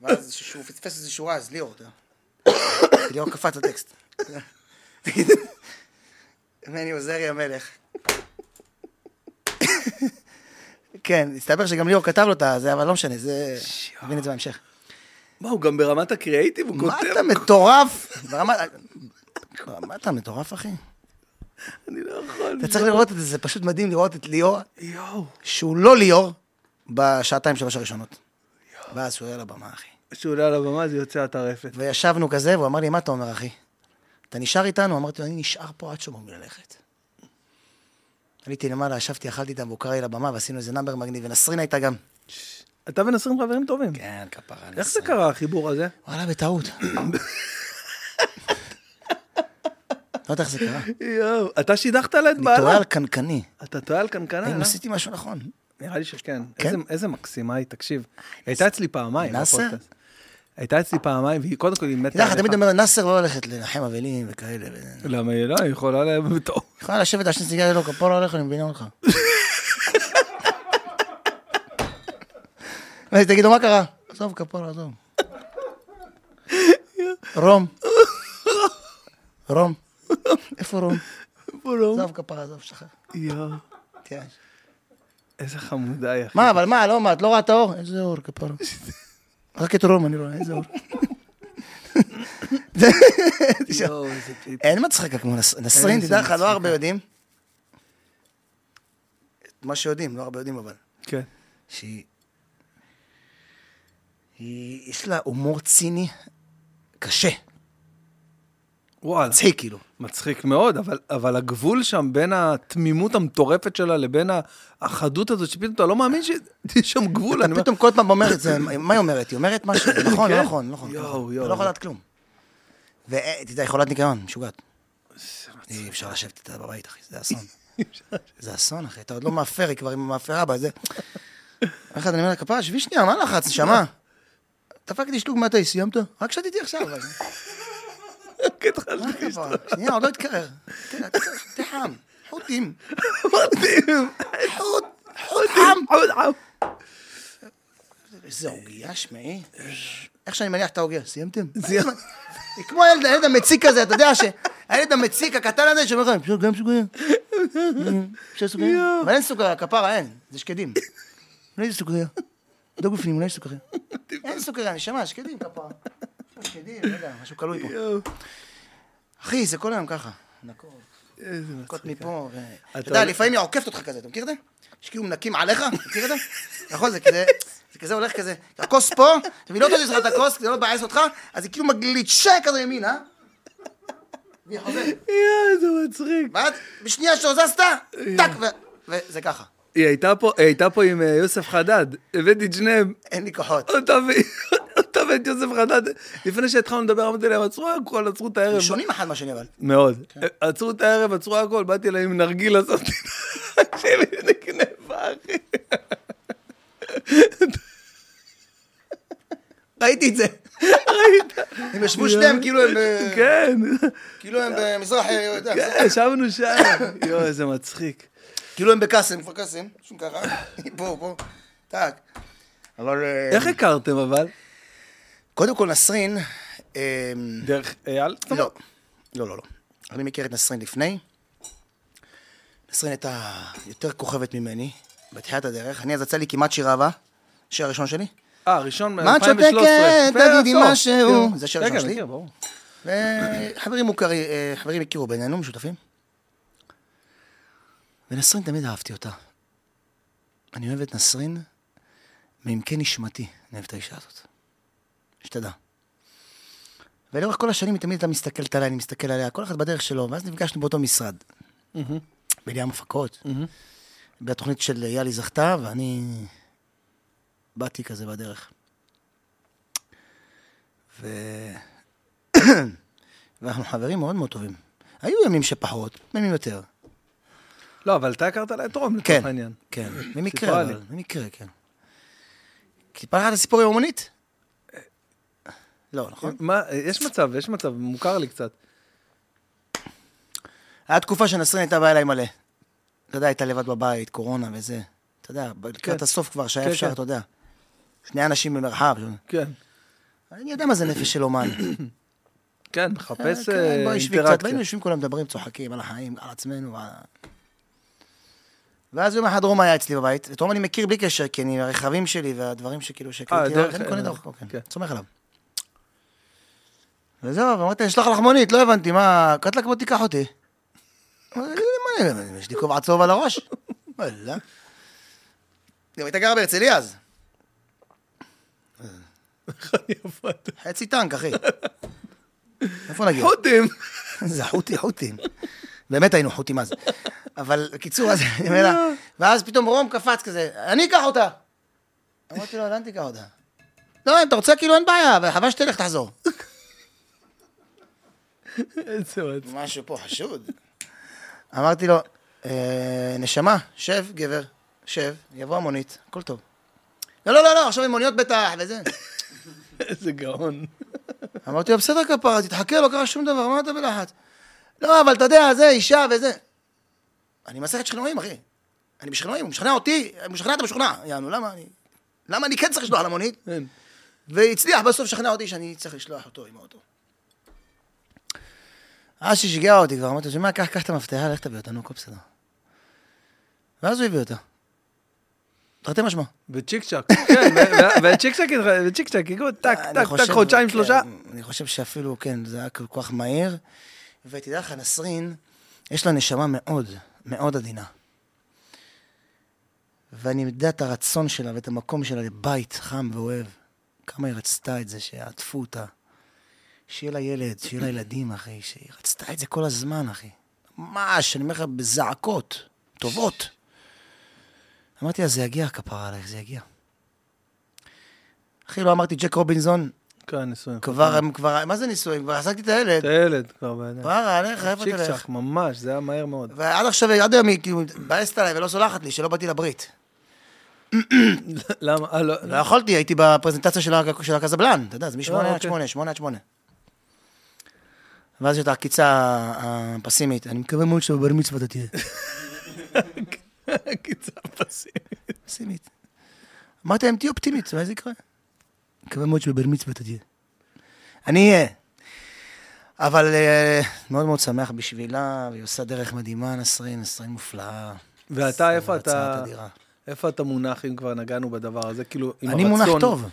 ואז כשהוא פספס איזה שורה, אז ליאור, אתה יודע. ליאור קפץ לטקסט. מני עוזרי המלך. כן, הסתבר שגם ליאור כתב לו את זה, אבל לא משנה, זה... נבין את זה בהמשך. מה, הוא גם ברמת הקריאייטיב, הוא מה כותב. אתה מטורף? ברמה... מה אתה מטורף, אחי? אני לא יכול. אתה צריך לראות את זה, זה פשוט מדהים לראות את ליאור. שהוא לא ליאור, בשעתיים שלוש הראשונות. ואז שהוא היה על הבמה, אחי. כשהוא עולה על הבמה זה יוצא הטרפת. וישבנו כזה, והוא אמר לי, מה אתה אומר, אחי? אתה נשאר איתנו? אמרתי לו, אני נשאר פה עד שאומרים לי ללכת. עליתי למעלה, ישבתי, אכלתי איתם, והוא קרא לי לבמה, ועשינו איזה נאמבר מגניב, ונסרין הייתה גם. אתה ונסרים חברים טובים. כן, כפרה. איך זה קרה, החיבור הזה? וואלה, בטעות. לא יודע איך זה קרה. יואו, אתה שידכת לה את אני טועה בעלה. על קנקני. אתה טועה על קנקנה, האם לא? עשיתי משהו נכון? נראה לי שכן. כן? איזה- מקסימה היא, תקשיב. היא הייתה אצלי פעמיים. נאסר? הייתה אצלי פעמיים, והיא קודם כל היא מתה לך, עליך. תמיד אומר, נאסר לא הולכת לנחם אבלים וכאלה. למה היא לא? היא יכולה להם בטוב. יכולה לשבת על שני סיגריה, לא, כפרה הולך, אני מבינה אותך. תגיד לו, מה קרה? עזוב, כפרה, עזוב. רום. רום. איפה רום? איפה לא? עזוב, כפרה, עזוב, שחרר. יואו, כן. איזה חמודה היא, אחי. מה, אבל מה, לא, מה, את לא רואה את האור? איזה אור, כפרה. רק את רום אני רואה, איזה אור. אין מצחיקה כמו נס- נסרין, תדע לך, לא. הרבה יודעים. מה שיודעים, לא הרבה יודעים אבל. כן. שהיא... היא... יש לה הומור ציני קשה, וואלה. מצחיק כאילו. מצחיק מאוד, אבל, אבל הגבול שם בין התמימות המטורפת שלה לבין החדות הזאת, שפתאום אתה לא מאמין שיש שם גבול. אתה אומר, פתאום כל פעם אומרת, זה- מה היא אומרת? היא אומרת משהו, זה נכון, כן? לא נכון, לא נכון. יואו, נכון. יואו. אתה לא יכול לדעת כלום. ותדע, היא חולת ניקיון, משוגעת. אי אפשר לשבת איתה בבית, אחי, זה אסון. זה אסון, אחי, אתה עוד לא מאפר, היא כבר עם המאפרה בה, זה... אחד, אני אומר לה, כפרה, שבי שנייה, מה לחץ, נשמה? דפקתי שלוג מתי, סיימת? רק שתיתי עכשיו. רק התחלתי מה כפרה? שנייה, עוד לא התקרר. תן, תן חם, חוטים. מדהים. חוט, חוט חם. עוד חם. איזה עוגיה, שמעי. איך שאני מניח את העוגיה, סיימתם? היא כמו הילד הילד המציק הזה, אתה יודע שהילד המציק הקטן הזה שאומר לך, אפשר גם סוכריה? אפשר סוכריה? אבל אין סוכריה, כפרה אין, זה שקדים. אולי זה סוכריה? דוג בפנים, אולי סוכריה. אין סוכריה, נשמה, שקדים כפרה. לא יודע, משהו כלוי פה. אחי, זה כל היום ככה. נקות, איזה נקות מצחיק. מפה. ו- אתה יודע, לפעמים היא עוקפת אותך כזה, אתה מכיר את זה? שכאילו מנקים עליך, מכיר את זה? נכון, זה כזה, זה כזה הולך כזה, הכוס פה, והיא לא תזיז לך את הכוס, כדי לא לבאס אותך, אז היא כאילו מגלישה כזה ימינה, והיא חוזרת. יואו, איזה מצחיק. ואז בשנייה שהוזזת, טאק, וזה ככה. היא הייתה פה, היא הייתה פה עם אה, יוסף חדד, הבאתי את שניהם. אין לי כוחות. אותה ו- אותה ואת יוסף חדד. לפני שהתחלנו לדבר, אמרתי להם, עצרו הכל, עצרו את הערב. שונים אחד מהשני אבל. מאוד. כן. עצרו את הערב, עצרו הכל, באתי אליהם עם נרגיל לעשות תקשיבי, זה גניבה, אחי. ראיתי את זה. הם ישבו שניהם כאילו הם ב- כן, כאילו הם במזרח, אה, כן, ישבנו שם. יואו, איזה מצחיק. כאילו הם בקאסם, כפר קאסם, שום ככה, פה, פה, טאק. אבל... אה, איך הכרתם אבל? קודם כל נסרין, אה, דרך אייל? לא, לא, לא, לא. אני מכיר את נסרין לפני. נסרין הייתה יותר כוכבת ממני בתחילת הדרך. אני אז יצא לי כמעט שיר אהבה, השיר הראשון שלי. אה, ראשון מה את מ-2013. שותקת? תגידי משהו. זה שיר ראשון כן, שלי. וחברים מוכרים, אה, חברים הכירו בינינו, משותפים. ונסרין תמיד אהבתי אותה. אני אוהב את נסרין מעמקי נשמתי, אני אוהב את האישה הזאת. שתדע. ולאורך כל השנים היא תמיד הייתה מסתכלת עליי, אני מסתכל עליה, כל אחד בדרך שלו, ואז נפגשנו באותו משרד. בעניין הפקות. בתוכנית של יאלי זכתה, ואני באתי כזה בדרך. ו... ואנחנו חברים מאוד מאוד טובים. היו ימים שפחות, ימים יותר. לא, אבל אתה הכרת לה את רום, כן, לצורך העניין. כן. סיפרה במקרה. אבל, במקרה, כן. סיפרה לך את הסיפור עם המונית? לא, נכון? מה, יש מצב, יש מצב, מוכר לי קצת. היה תקופה שנסרין הייתה באה אליי מלא. אתה יודע, הייתה לבד בבית, קורונה וזה. אתה יודע, לקראת כן. הסוף כבר, שהיה כן, אפשר, כן. אתה יודע. שני אנשים במרחב. כן. אני יודע מה זה נפש של אומן. כן, מחפש כן, אה, קצת, אינטראקציה. והיינו יושבים כולם מדברים, צוחקים על החיים, על עצמנו. ואז יום אחד רום היה אצלי בבית, את רום אני מכיר בלי קשר, כי אני, הרכבים שלי והדברים שכאילו דרך- אני קונה אה, כן, כן. סומך עליו. וזהו, ואמרתי, אני אשלח לך מונית, לא הבנתי, מה, קטלק בוא תיקח אותי. אמרתי יש לי כובע צהוב על הראש? וואלה. גם הייתה גרה בהרצליה אז. חצי טנק, אחי. איפה נגיע? חוטים. זה חוטי, חוטים. באמת היינו חוטים אז. אבל בקיצור, אז אני אומר לה, ואז פתאום רום קפץ כזה, אני אקח אותה. אמרתי לו, לאן תיקח אותה? לא, אם אתה רוצה, כאילו אין בעיה, וחבל שתלך, תחזור. איזה מצב. משהו פה חשוד. אמרתי לו, "אה, נשמה, שב, גבר, שב, יבוא המונית, הכל טוב. לא, לא, לא, לא, עכשיו עם מוניות בטח, וזה. איזה גאון. אמרתי לו, בסדר כפרה, תתחכה, לא קרה שום דבר, מה אתה בלחץ? לא, אבל אתה יודע, זה, אישה וזה. אני מסכת שכנועים, אחי. אני בשכנועים, הוא משכנע אותי, הוא משכנע אתה משוכנע. יענו, למה אני... למה אני כן צריך לשלוח למונית? כן. והצליח בסוף לשכנע אותי שאני צריך לשלוח אותו עם האוטו. אז ששיגע אותי כבר, אמרתי לו, שמע, קח, קח את המפתח, לך תביא אותנו, הכל בסדר. ואז הוא הביא אותה. תרתי משמע. וצ'יק צ'אק. כן, וצ'יק צ'אק, וצ'יק צ'אק, הגיעו טק, טק, טק, חודשיים, שלושה. אני חושב שאפילו, כן, זה היה כל כך מהיר. ותדע לך, נסרין, יש לה נשמה מאוד, מאוד עדינה. ואני יודע את הרצון שלה ואת המקום שלה לבית חם ואוהב. כמה היא רצתה את זה, שיעטפו אותה. שיהיה לה ילד, שיהיה לה ילדים, אחי. שהיא רצתה את זה כל הזמן, אחי. ממש, אני אומר לך, בזעקות טובות. אמרתי לה, זה יגיע, כפרה עלייך, זה יגיע. אחי, לא אמרתי ג'ק רובינזון, כן, נישואים. כבר, הם כבר, מה זה נישואים? כבר עסקתי את הילד. את הילד כבר בידיים. כבר, עליך, איפה צ'יק תלך? צ'אק, ממש, זה היה מהר מאוד. ועד עכשיו, עד היום היא כאילו מתבאסת עליי ולא סולחת לי, שלא באתי לברית. למה? אה, לא. לא יכולתי, הייתי בפרזנטציה של הקזבלן, אתה יודע, זה מ-8 עד אוקיי. 8, 8 עד 8. ואז יש את העקיצה הפסימית, אני מקווה מאוד שבבר מצווה אתה תהיה. קיצה פסימית. פסימית. אמרתי להם, תהיו אופטימית, אולי זה יקרה. מקווה מאוד שבבר מצווה אתה תהיה. אני אהיה. אבל אה, מאוד מאוד שמח בשבילה, והיא עושה דרך מדהימה, נסרין, נסרין מופלאה. ואתה, איפה אתה. איפה אתה מונח, אם כבר נגענו בדבר הזה? כאילו, עם אני הרצון... מונח טוב.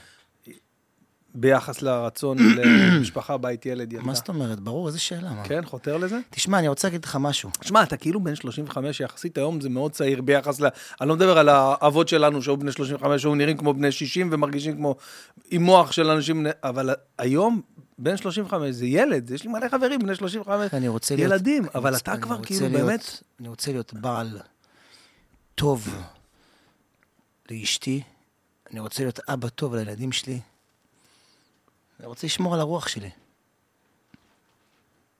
ביחס לרצון למשפחה, בית, ילד, ילדה. מה זאת אומרת? ברור, איזה שאלה. מה? כן, חותר לזה? תשמע, אני רוצה להגיד לך משהו. שמע, אתה כאילו בן 35 יחסית, היום זה מאוד צעיר ביחס ל... אני לא מדבר על האבות שלנו שהיו בני 35, שהיו נראים כמו בני 60 ומרגישים כמו עם מוח של אנשים, אבל היום, בן 35 זה ילד, יש לי מלא חברים בני 35, אני רוצה להיות... ילדים, אני אבל אתה אני כבר כאילו להיות- באמת... אני רוצה להיות בעל טוב לאשתי, אני רוצה להיות אבא טוב לילדים שלי, אני רוצה לשמור על הרוח שלי.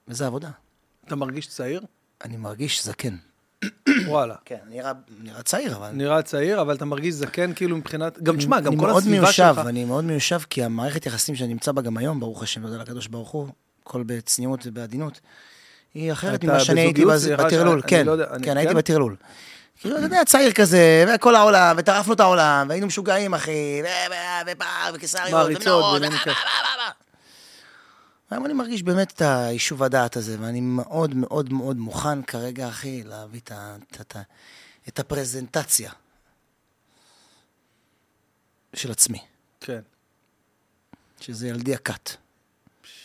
וזה עבודה. אתה מרגיש צעיר? אני מרגיש זקן. וואלה. כן, נראה, נראה צעיר, אבל... נראה צעיר, אבל אתה מרגיש זקן כאילו מבחינת... גם תשמע, גם אני כל מאוד הסביבה מיושב, שלך... אני מאוד מיושב, כי המערכת יחסים שאני נמצא בה גם היום, ברוך השם, תודה לקדוש ברוך הוא, הכל בצניעות ובעדינות, היא אחרת ממה שאני הייתי בטרלול, כן, לא אני- כן, הייתי כן? בטרלול. כאילו, אתה יודע, צעיר כזה, וכל העולם, וטרפנו את העולם, והיינו משוגעים, אחי, ו- ו- ופער, וקיסריות, ומנהרות, היום אני מרגיש באמת את היישוב הדעת הזה, ואני מאוד מאוד מאוד מוכן כרגע, אחי, להביא את הפרזנטציה של עצמי, כן. שזה ילדי הכת.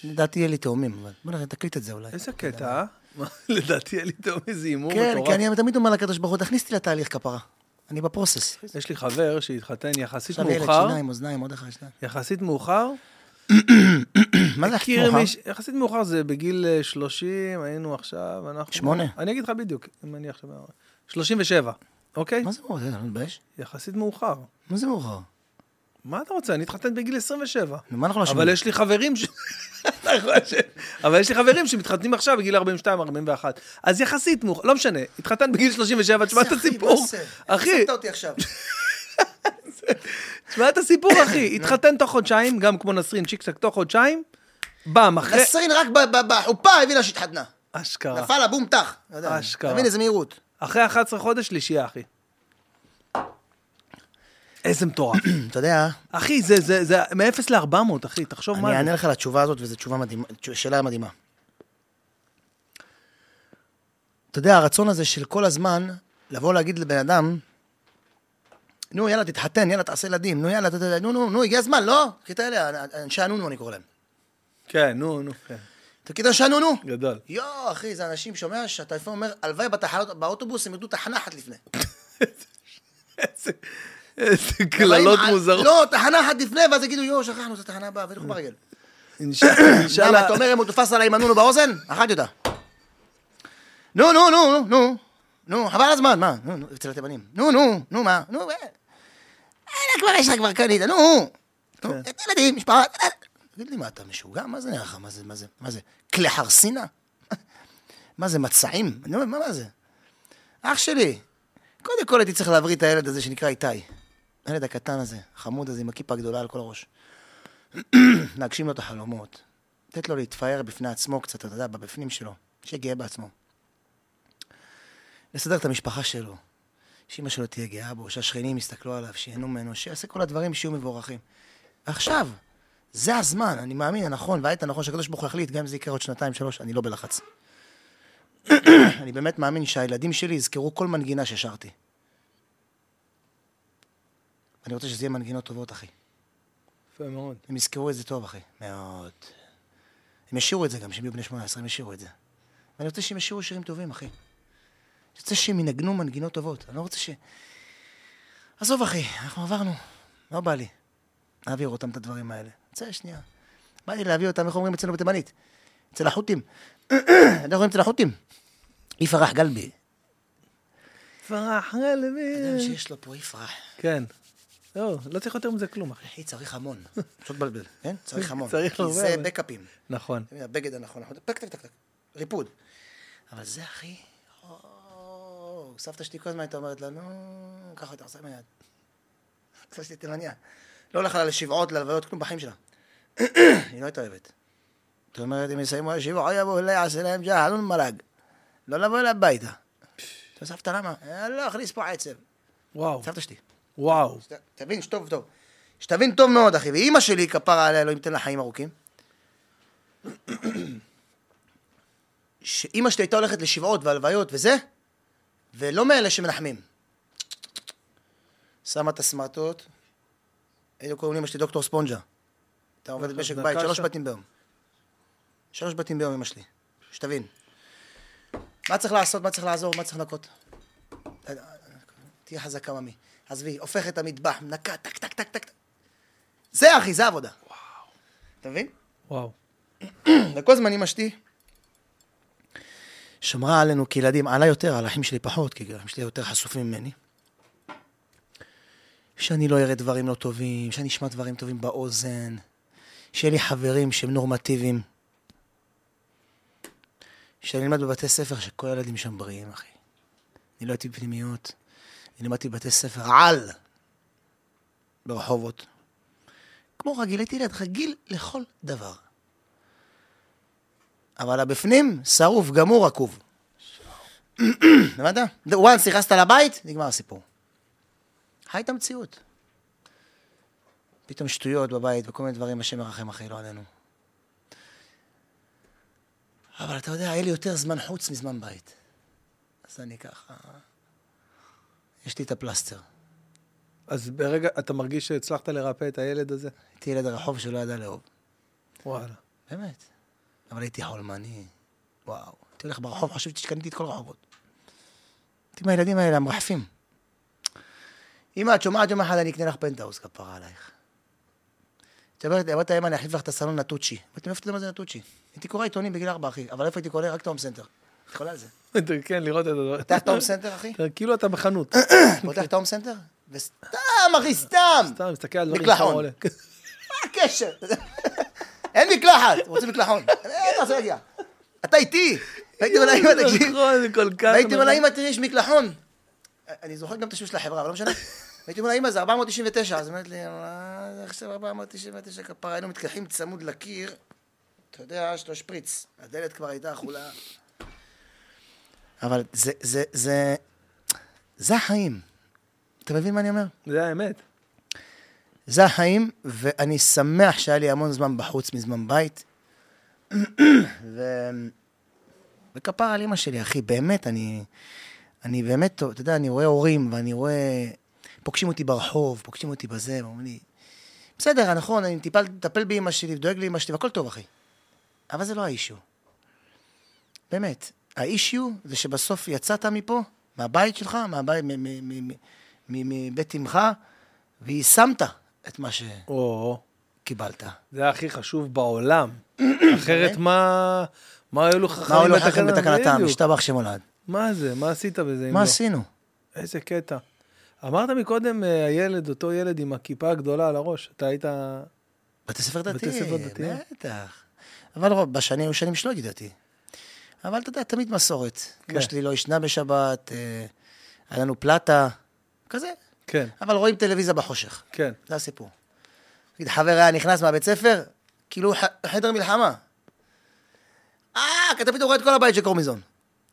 לדעתי יהיה לי תאומים, אבל בוא נראה, תקליט את זה אולי. איזה קטע, אה? לדעתי היה לי טוב איזה הימור כן, מטורף. כי אני תמיד אומר לקדוש ברוך הוא, תכניס אותי לתהליך כפרה. אני בפרוסס. יש לי חבר שהתחתן יחסית עכשיו ילד, מאוחר, שיניים, אוזניים, עוד אחד, שניים. יחסית מאוחר. מה זה מכיר מאוחר? יחסית מאוחר זה בגיל אה, 30, היינו עכשיו, אנחנו... שמונה. אני אגיד לך בדיוק, אם אני עכשיו... 37, אוקיי? מה זה מאוחר? מתבייש. יחסית מאוחר. מה זה מאוחר? מה אתה רוצה? אני התחתן בגיל 27. נו, מה אנחנו לא אבל? יש לי חברים ש... אבל יש לי חברים שמתחתנים עכשיו בגיל 42, 41. אז יחסית מאוחר, לא משנה, התחתן בגיל 37, תשמע את הסיפור. אחי, עשית אותי עכשיו. תשמע את הסיפור, אחי. התחתן תוך חודשיים, גם כמו נסרין, צ'יק צ'ק תוך חודשיים. באם, אחרי... נסרין רק ב- ב- בחופה הבינה שהתחתנה. אשכרה. נפל לה בום טח. יודע, אשכרה. תבין איזה מהירות. אחרי 11 חודש, שלישייה, אחי. איזה מטורף. אתה יודע, אחי, זה, זה, זה מ-0 ל-400, אחי, תחשוב מה אני. אענה לך לתשובה הזאת, וזו תשובה מדהימה, שאלה מדהימה. אתה יודע, הרצון הזה של כל הזמן לבוא להגיד לבן אדם, נו, יאללה, תתחתן, יאללה, תעשה ילדים, נו, יאללה, ת- ת- נו, נו, נו, הגיע הזמן, לא? קטע אלה, אנשי הנונו, אני קורא להם. כן, נו, נו, כן. תגיד אנשי הנונו. גדול. יואו, אחי, זה אנשים, שומע, שאתה לפעמים אומר, הלוואי בתחנות, באוטובוס, הם ירדו תחנה אחת לפני. איזה- קללות מוזרות. לא, תחנה אחת לפני, ואז יגידו, יואו, שכחנו, זו תחנה הבאה, וילכו ברגל. אינשאללה. אתה אומר אם הוא תפס עליי עם הנונו באוזן? אכלתי אותה. נו, נו, נו, נו, נו, חבל הזמן, מה? נו, נו, אצל התימנים. נו, נו, נו, מה? נו, אה, אה, כבר יש לך כבר קנית, נו. כן. ילדים, משפחה. תגיד לי, מה, אתה משוגע? מה זה נראה לך? מה זה, מה זה, מה זה? כלי חרסינה? מה זה, מצעים? נו, מה מה זה? אח שלי, קודם כל הייתי צריך להבריא את הילד הזה שנקרא איתי. הילד הקטן הזה, החמוד הזה, עם הכיפה הגדולה על כל הראש. להגשים לו את החלומות. לתת לו להתפאר בפני עצמו קצת, אתה יודע, בבפנים שלו. שיהיה גאה בעצמו. לסדר את המשפחה שלו. שאמא שלו תהיה גאה בו, שהשכנים יסתכלו עליו, שיהנו ממנו, שיעשה כל הדברים שיהיו מבורכים. ועכשיו, זה הזמן, אני מאמין, הנכון, והעת הנכון שהקדוש ברוך הוא יחליט, גם אם זה יקרה עוד שנתיים, שלוש, אני לא בלחץ. אני באמת מאמין שהילדים שלי יזכרו כל מנגינה ששרתי. אני רוצה שזה יהיה מנגינות טובות, אחי. יפה מאוד. הם יזכרו את זה טוב, אחי. מאוד. הם ישירו את זה גם, כשהם יהיו בני 18, הם ישירו את זה. ואני רוצה שהם ישירו שירים טובים, אחי. אני רוצה שהם ינגנו מנגינות טובות. אני לא רוצה ש... עזוב, אחי, אנחנו עברנו. לא בא לי להעביר אותם את הדברים האלה. רוצה שנייה. בא לי להביא אותם, איך אומרים אצלנו בתימנית? אצל החות'ים. איך אומרים אצל החות'ים? יפרח גלבי. פרח אדם גלבי. שיש לו פה יפרח. כן. לא, לא צריך יותר מזה כלום, אחי. אחי, צריך המון. פשוט בלבל, כן? צריך המון. צריך כי הרבה, זה אבל- בקאפים. נכון. הבגד הנכון, אנחנו- טק, טק, טק, טק, ריפוד. אבל זה, אחי, או, סבתא שלי כל הזמן הייתה אומרת לה, נו, ככה אתה עושה עם היד. סבתא שלי תימניה. לא הולכת לשבעות, להלוויות, כלום בחיים שלה. היא לא הייתה אוהבת. זאת אומרת, אם יסיימו השבעה, יבואו אליי, אעשה להם ג'חנון מלאווח. לא לבוא אליי הביתה. סבתא, למה? "אה, לא, אכניס פה עצב. וואו. סבתא שלי. וואו. שת- תבין שטוב טוב. שתבין טוב מאוד, אחי. ואימא שלי, כפרה עליה, אלוהים ייתן לה חיים ארוכים. שאימא שלי הייתה הולכת לשבעות והלוויות וזה, ולא מאלה שמנחמים. שמה את הסמרטוט, היינו קוראים לאמא שלי דוקטור ספונג'ה. הייתה עובדת משק בית, שלוש. בתים ביום. שלוש בתים ביום, אמא שלי. שתבין. מה צריך לעשות, מה צריך לעזור, מה צריך לנקות. תהיה חזקה, ממי. עזבי, הופך את המטבח, נקה, טק, טק, טק, טק. זה, אחי, זה עבודה. וואו. אתה מבין? וואו. וכל הזמן אמא שלי שמרה עלינו כילדים, עליי יותר, על האחים שלי פחות, כי האחים שלי יותר חשופים ממני. שאני לא אראה דברים לא טובים, שאני אשמע דברים טובים באוזן, שיהיה לי חברים שהם נורמטיביים. שאני אלמד בבתי ספר שכל הילדים שם בריאים, אחי. אני לא הייתי בפנימיות, לימדתי בבתי ספר על ברחובות. כמו רגיל, הייתי ילד רגיל לכל דבר. אבל הבפנים, שרוף, גמור, רקוב. הבנת? once נכנסת לבית, נגמר הסיפור. חי את המציאות. פתאום שטויות בבית וכל מיני דברים, השם ירחם אחי, לא עלינו. אבל אתה יודע, היה לי יותר זמן חוץ מזמן בית. אז אני ככה... יש לי את הפלסטר. אז ברגע, אתה מרגיש שהצלחת לרפא את הילד הזה? הייתי ילד הרחוב שלא ידע לאהוב. וואלה. באמת. אבל הייתי חולמני. וואו. הייתי הולך ברחוב, חשבתי שקניתי את כל הרחובות. הייתי עם הילדים האלה, המרחפים. אמא, את שומעת יום אחד אני אקנה לך פנטהאוס, כפרה עלייך. את אומרת, אמרת אמא, אני אחליף לך את הסלון נטוצ'י. אמרתי, מאיפה אתה יודע מה זה נטוצ'י? הייתי קורא עיתונים בגיל ארבע, אחי. אבל איפה הייתי קורא? רק את ההום סנטר. אתה יכול על זה. כן, לראות את הדבר. פותח את ההום סנטר, אחי? כאילו אתה בחנות. פותח את ההום סנטר? וסתם, אחי, סתם! סתם, מסתכל על דברים. כמה עולה. מה הקשר? אין מקלחת, רוצים מקלחון. אין, אתה להגיע. אתה איתי. והייתי אומר לאמא, תקשיב. זה אומר נכון. לאמא, תראי, יש מקלחון. אני זוכר גם את השם של החברה, אבל לא משנה. והייתי אומר לאמא, זה 499. אז היא אומרת לי, מה זה עכשיו 499 כפרה? היינו מתקלחים צמוד לקיר. אתה יודע, יש לו שפריץ. הדלת כבר הייתה אכולה. אבל זה, זה, זה, זה החיים. אתה מבין מה אני אומר? זה האמת. זה החיים, ואני שמח שהיה לי המון זמן בחוץ מזמן בית. ו... וכפר על אמא שלי, אחי, באמת, אני... אני באמת, אתה יודע, אני רואה הורים, ואני רואה... פוגשים אותי ברחוב, פוגשים אותי בזה, ואומרים לי... בסדר, נכון, אני טיפל, מטפל באמא שלי, ודואג לאמא שלי, והכל טוב, אחי. אבל זה לא האישיו. באמת. האישיו זה שבסוף יצאת מפה, מהבית שלך, מהבית, מבית אמך, ויישמת את מה שקיבלת. זה הכי חשוב בעולם. אחרת מה... מה היו מה חכמים בתקנתם? בתקנתם? משתבח שמולד. מה זה? מה עשית בזה? מה לא? עשינו? איזה קטע. אמרת מקודם, אה, הילד, אותו ילד עם הכיפה הגדולה על הראש. אתה היית... בתי ספר בתי דתיים. ספר דתיים. בטח. אבל בשנים היו שנים שלא דתי. אבל אתה יודע, תמיד מסורת. כן. אמא שלי לא ישנה בשבת, אה, היה לנו פלטה, כזה. כן, אבל רואים טלוויזיה בחושך. כן. זה הסיפור. נגיד, חבר היה נכנס מהבית ספר, כאילו ח- חדר מלחמה. אה, כי אתה פתאום רואה את כל הבית של קורמיזון.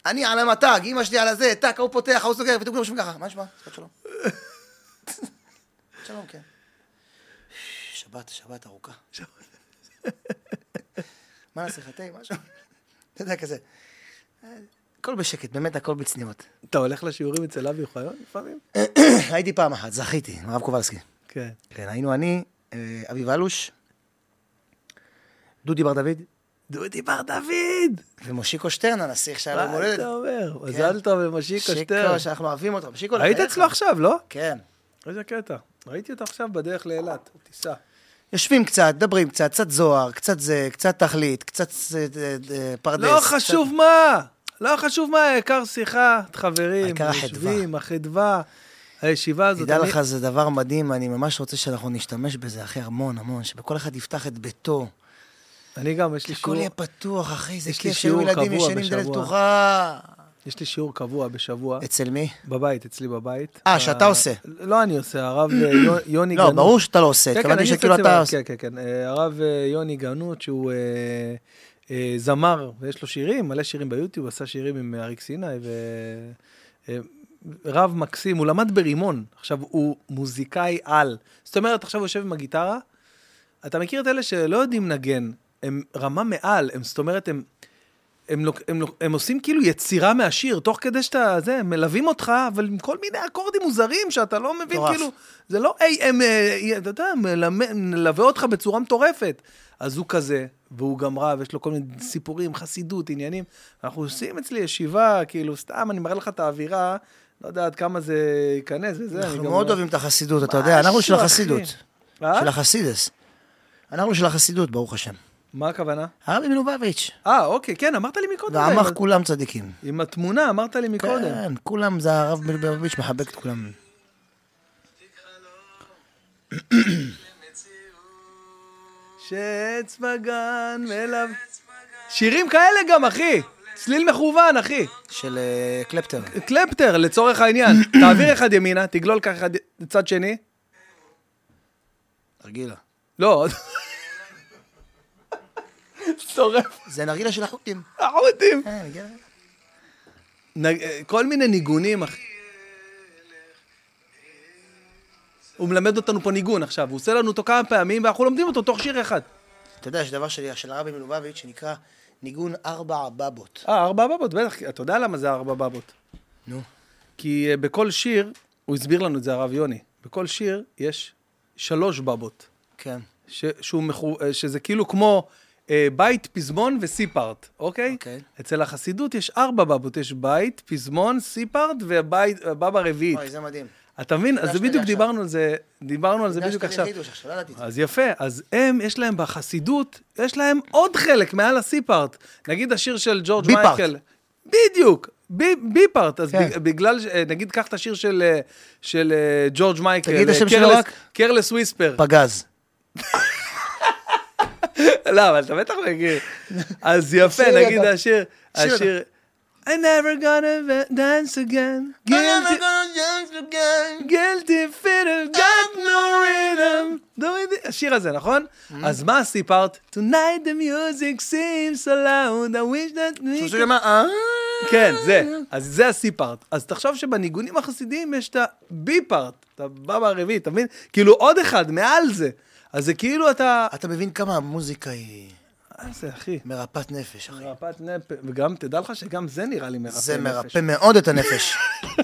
אני על המתג, אמא שלי על הזה, טאק, ההוא פותח, ההוא סוגר, ופתאום כולם יושבים ככה, מה נשמע? שבת שלום. שלום, כן. שבת, שבת ארוכה. מה נעשה לך, תה, משהו? אתה יודע, כזה. הכל בשקט, באמת הכל בצניעות. אתה הולך לשיעורים אצל אבי אוחיון לפעמים? הייתי פעם אחת, זכיתי, עם הרב קובלסקי. כן. כן, היינו אני, אה, אביב אלוש, דודי בר דוד, דודי בר דוד! ומושיקו שטרן, הנסיך שהיה לו יום מה. אתה אומר? מזל טוב למשיקו שטרן. שיקו, שאנחנו אוהבים אותו. שיקו, היית. אצלו עכשיו, לא? כן. איזה קטע. ראיתי אותו עכשיו בדרך לאילת, טיסה. יושבים קצת, מדברים קצת, קצת זוהר, קצת זה, קצת תכלית, קצת אה, אה, אה, פרדס. לא קצת- חשוב מה! לא חשוב מה, העיקר שיחה, חברים, העיקר החדווה. יושבים, החדווה. הישיבה הזאת, תדע אני- לך, זה דבר מדהים, אני ממש רוצה שאנחנו נשתמש בזה, אחי, המון, המון, שבכל אחד יפתח את ביתו. אני גם, יש לי הכל שיעור, יהיה פתוח, אחי, זה כיף שהיו שיעור ילדים ישנים דלת. פתוחה. יש לי שיעור קבוע בשבוע, אצל מי? בבית, אצלי בבית. אה, שאתה ה- עושה. לא אני עושה, הרב אה, יו- יוני לא, גנות. ברור שאתה לא עושה, כן, כן, התכוונתי שכאילו אתה עושה. כן, כן, כן. אה, הרב אה, יוני גנות, שהוא אה, אה, זמר, ויש לו שירים, מלא שירים ביוטיוב, עשה שירים עם אריק סיני, ורב מקסים, הוא למד ברימון, עכשיו הוא מוזיקאי על. זאת אומרת, עכשיו הוא יושב עם הגיטרה, אתה מכיר את אלה שלא יודעים לנגן, הם רמה מעל, הם, זאת אומרת, הם... הם, לוק- הם, לוק- הם עושים כאילו יצירה מהשיר, תוך כדי שאתה, זה, הם מלווים אותך, אבל עם כל מיני אקורדים מוזרים שאתה לא מבין, מטורף. כאילו, זה לא AM, אה, אתה יודע, מלווה אותך בצורה מטורפת. אז הוא כזה, והוא גם רב, יש לו כל מיני סיפורים, חסידות, עניינים. אנחנו עושים אצלי ישיבה, כאילו, סתם, אני מראה לך את האווירה, לא יודע עד כמה זה ייכנס וזה. אנחנו מאוד אוהבים את החסידות, אתה יודע, אנחנו של החסידות. אה? של החסידס. אנחנו של החסידות, ברוך השם. מה הכוונה? הרבי מלובביץ'. אה, אוקיי, כן, אמרת לי מקודם. ועמך עם- כולם צדיקים. עם התמונה, אמרת לי מקודם. כן, כולם, זה הרב מלובביץ' מחבק את כולם. שעץ בגן מלו... שירים כאלה גם, אחי. צליל מכוון, אחי. של אה, קלפטר. קלפטר, לצורך העניין. תעביר אחד ימינה, תגלול ככה אחד לצד שני. נרגילה. לא. שורף. זה נרגילה של החוטים. החוטים. אה, כל מיני ניגונים, אחי. הוא מלמד אותנו פה ניגון עכשיו, הוא עושה לנו אותו כמה פעמים, ואנחנו לומדים אותו תוך שיר אחד. אתה יודע, יש דבר של של הרבי מלובביץ' שנקרא ניגון ארבע בבות. אה, ארבע בבות, בטח, אתה יודע למה זה ארבע בבות. נו. כי אה, בכל שיר, הוא הסביר לנו את זה, הרב יוני, בכל שיר יש שלוש בבות. כן. ש, שהוא מחו, אה, שזה כאילו כמו בית, פזמון וסיפארט, אוקיי? אוקיי. אצל החסידות יש ארבע בבות, יש בית, פזמון, סיפארט ובית, אה, בבא רביעית. אוי, זה מדהים. אתה מבין? אז זה בדיוק. דיברנו על זה, דיברנו על זה בדיוק עכשיו. אז יפה, אז הם, יש להם בחסידות, יש להם עוד חלק מעל ה C part. נגיד השיר של ג'ורג'. מייקל. בדיוק, B, B part. אז כן. בגלל, אה, נגיד, קח את השיר של, אה, של אה, ג'ורג' מייקל. תגיד את השם שלו רק. Careless Whisper. פגז. לא, אבל אתה בטח מכיר. אז יפה, נגיד. השיר, שיר השיר... I never gonna dance again. Guilty, guilty feet have got no rhythm. השיר הזה, נכון? אז מה סיפרת? Tonight the music seems so loud, I wish that we. שיר מה? אה? כן, זה. אז זה הסיפארט. אז תחשוב שבניגונים החסידיים יש את הבי-פארט, את הבבא הרביעי, אתה מבין? כאילו עוד אחד מעל זה. אז זה כאילו אתה... אתה מבין כמה המוזיקה היא מה זה, אחי? מרפאת נפש, אחי. מרפאת נפש, וגם, תדע לך שגם זה נראה לי מרפא נפש. זה מרפא מאוד את הנפש.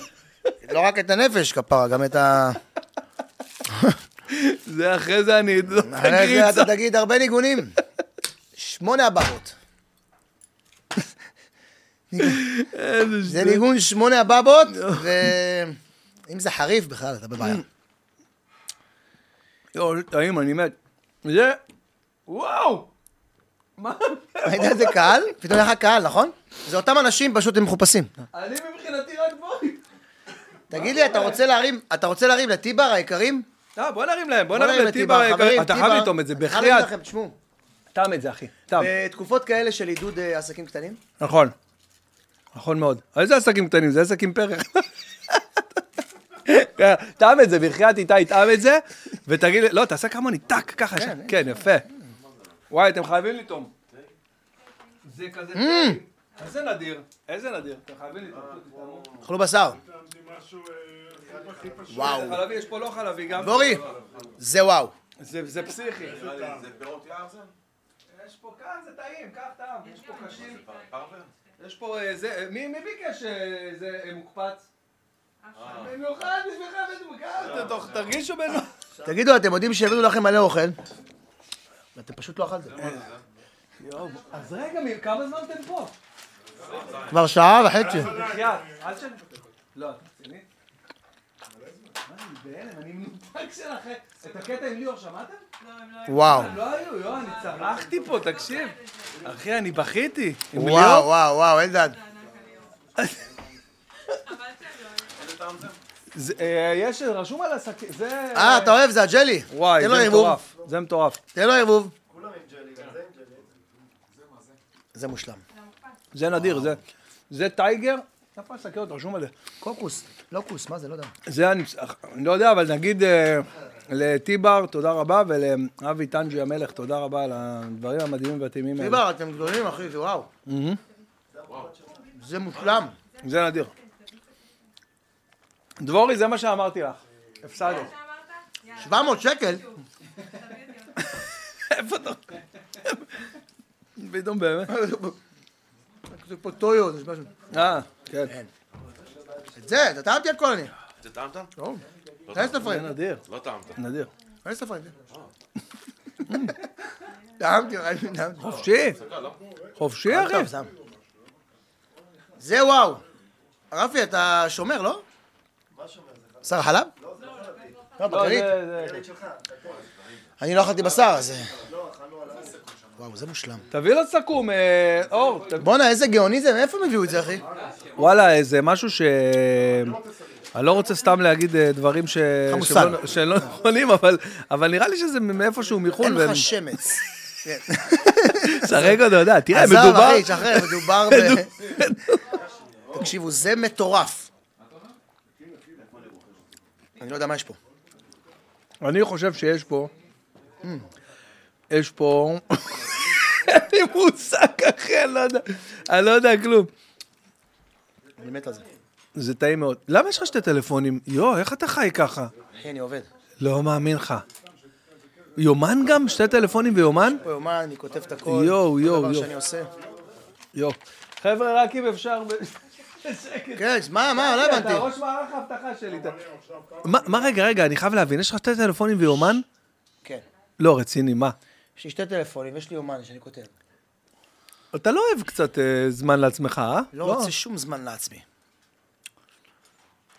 לא רק את הנפש, כפרה, גם את ה... זה אחרי זה אני את אחרי זה. אתה תגיד הרבה ניגונים. שמונה. איזה זה. ניגון שמונה הבבות, ואם זה חריף בכלל, אתה בבעיה. יואו, טעים, אני מת. זה... וואו! מה? ראית איזה קהל? פתאום היה לך קהל, נכון? זה אותם אנשים, פשוט הם מחופשים. אני מבחינתי רק בוי. תגיד לי, אתה רוצה להרים, אתה רוצה להרים לטיבר היקרים? אה, בוא נרים להם, בוא נרים לטיבר היקרים. אתה. חייב לטעום את זה, בחייאת. תשמעו, טעם את זה, אחי. טעם. בתקופות כאלה של עידוד אה, עסקים קטנים, נכון. נכון מאוד. איזה עסקים קטנים? זה עסקים פרח. כן, טעם את זה, בחייאת איתי, טעם את זה, ותגיד לי, לא, תעשה כמוני, טאק, ככה, ש- כן, יפה. וואי, אתם חייבים לטעום. זה כזה טעים. איזה נדיר, איזה נדיר, אתם חייבים לטעום. אכלו בשר. וואו. זה חלבי, יש פה לא חלבי גם. בורי, זה וואו. זה זה פסיכי. יש פה כאן, זה טעים, קח טעם. יש פה קשים. יש פה אה, זה, אה, מי ביקש אה, זה אה, מוקפץ? במיוחד בשבילך הבאתי מוקפץ, תרגישו בנו. תגידו, אתם יודעים שהביאו לכם מלא אוכל? ואתם פשוט לא אכלתם. אז רגע, מי- כמה זמן אתם פה? כבר שעה וחצי. לא? מה, אני בהלם, אני מנותק שלכם. את הקטע עם ליאור שמעתם? וואו. לא היו, יואו, אני צרחתי פה, תקשיב. אחי, אני בכיתי. וואו. וואו, וואו, אלדד. זה, אה, יש, רשום על השקית, זה... אה, אתה אוהב, זה הג'לי. וואי, זה. מטורף. זה מטורף. תן לו ערבוב. זה מושלם. זה נדיר, זה... זה טייגר. איפה השקיות? רשום על זה. קוקוס, לא כוס, מה זה, לא יודע. זה אני, אני לא יודע, אבל נגיד אה, לטיבר, תודה רבה, ולאבי טנג'י המלך, תודה רבה על הדברים המדהימים והטעימים האלה. טיבר, אתם גדולים, אחי, זה וואו. זה מושלם. זה נדיר. דבורי, זה מה שאמרתי לך. הפסדת. 700 שקל? איפה אתה? פתאום באמת. זה פה טויו, זה משהו. אה, כן. את זה, אתה טעמתי הכל אני. זה טעמת? טוב. לא תכנס זה לפריים, נדיר, לא טעמת. נדיר. תכנס לפריים. טעמתי, ראיתי, טעמתי. חופשי. חופשי, אחי. טוב, שם. זה וואו. רפי, אתה שומר, לא? מה שומר? שר החלב? לא, לא, בכללית. אני לא אכלתי בשר, אז... וואו, זה מושלם. תביא לו סכו"ם, אה, אור. בואנה, איזה גאוני זה, מאיפה הם הביאו את זה, אחי? וואלה, זה משהו ש... אני לא רוצה סתם להגיד אה, דברים ש... חמוסל. שלא- שלא נכונים, אבל, אבל נראה לי שזה מאיפשהו מחו"ל. אין לך שמץ. כן. שחק אותו, יודע, תראה, עזוב, מדובר... אחי, שחרר, מדובר ב... תקשיבו, זה מטורף. אני לא יודע מה יש פה. אני חושב שיש פה... יש פה... אין לי מושג, אני לא יודע. אני לא יודע כלום. אני מת על זה. זה טעים מאוד. למה יש לך שתי טלפונים? יואו, איך אתה חי ככה? אחי, אני עובד. לא מאמין לך. יומן גם? שתי טלפונים ויומן? פה יומן, אני כותב את הכל. יואו, כל יואו, דבר יואו. שאני עושה. יו. חבר'ה, רק אם אפשר... כן, מה, מה, לא אתה הבנתי. ראש מערך האבטחה שלי. אתה- מה, רגע, רגע, אני חייב להבין, יש לך שתי טלפונים ויומן? כן. לא, רציני, מה? יש לי שתי טלפונים, יש לי יומן שאני כותב. אתה לא אוהב קצת אה, זמן לעצמך, אה? לא רוצה שום זמן לעצמי.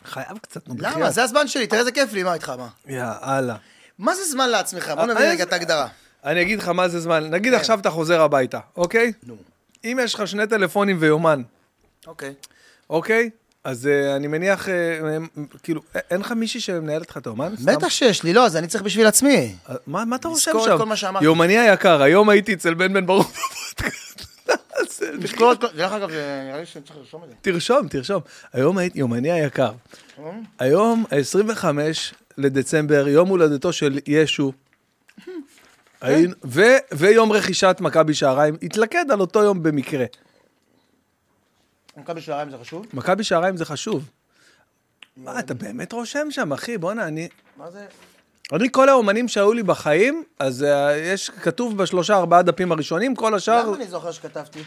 חייב קצת, נו, למה? בחייאת. זה הזמן שלי, תראה איזה כיף לי, מה איתך, מה? יאללה. מה זה זמן לעצמך? בוא אה, נבין אה, רגע את ההגדרה. אני אגיד לך מה זה זמן. נגיד כן. עכשיו אתה חוזר הביתה, אוקיי? נו. אם יש לך שני טלפונים ויומן, אוקיי. אוקיי? אז אה, אני מניח, אה, אה, כאילו, אין לך מישהי שמנהלת לך את האומן? בטח שיש לי, לא, אז אני צריך בשביל עצמי. מה מה אתה רושם לזכור את שם? כל מה שאמרתי. יומני היקר, היום הייתי אצל בן בן. זה- לשקול את כל... דרך אגב, נראה לי שאני צריך לרשום את זה. תרשום, תרשום. היום הייתי, יומני היקר. היום, ה-25 לדצמבר, יום הולדתו של ישו. ו- ויום רכישת מכבי שעריים, התלכד על אותו יום במקרה. מכבי שעריים זה חשוב? מכבי שעריים זה חשוב. מה, אתה באמת רושם שם, אחי? בואנה, אני... מה זה? אני, כל האומנים שהיו לי בחיים, אז uh, יש, כתוב בשלושה, ארבעה דפים הראשונים, כל השאר... למה אני זוכר שכתבתי?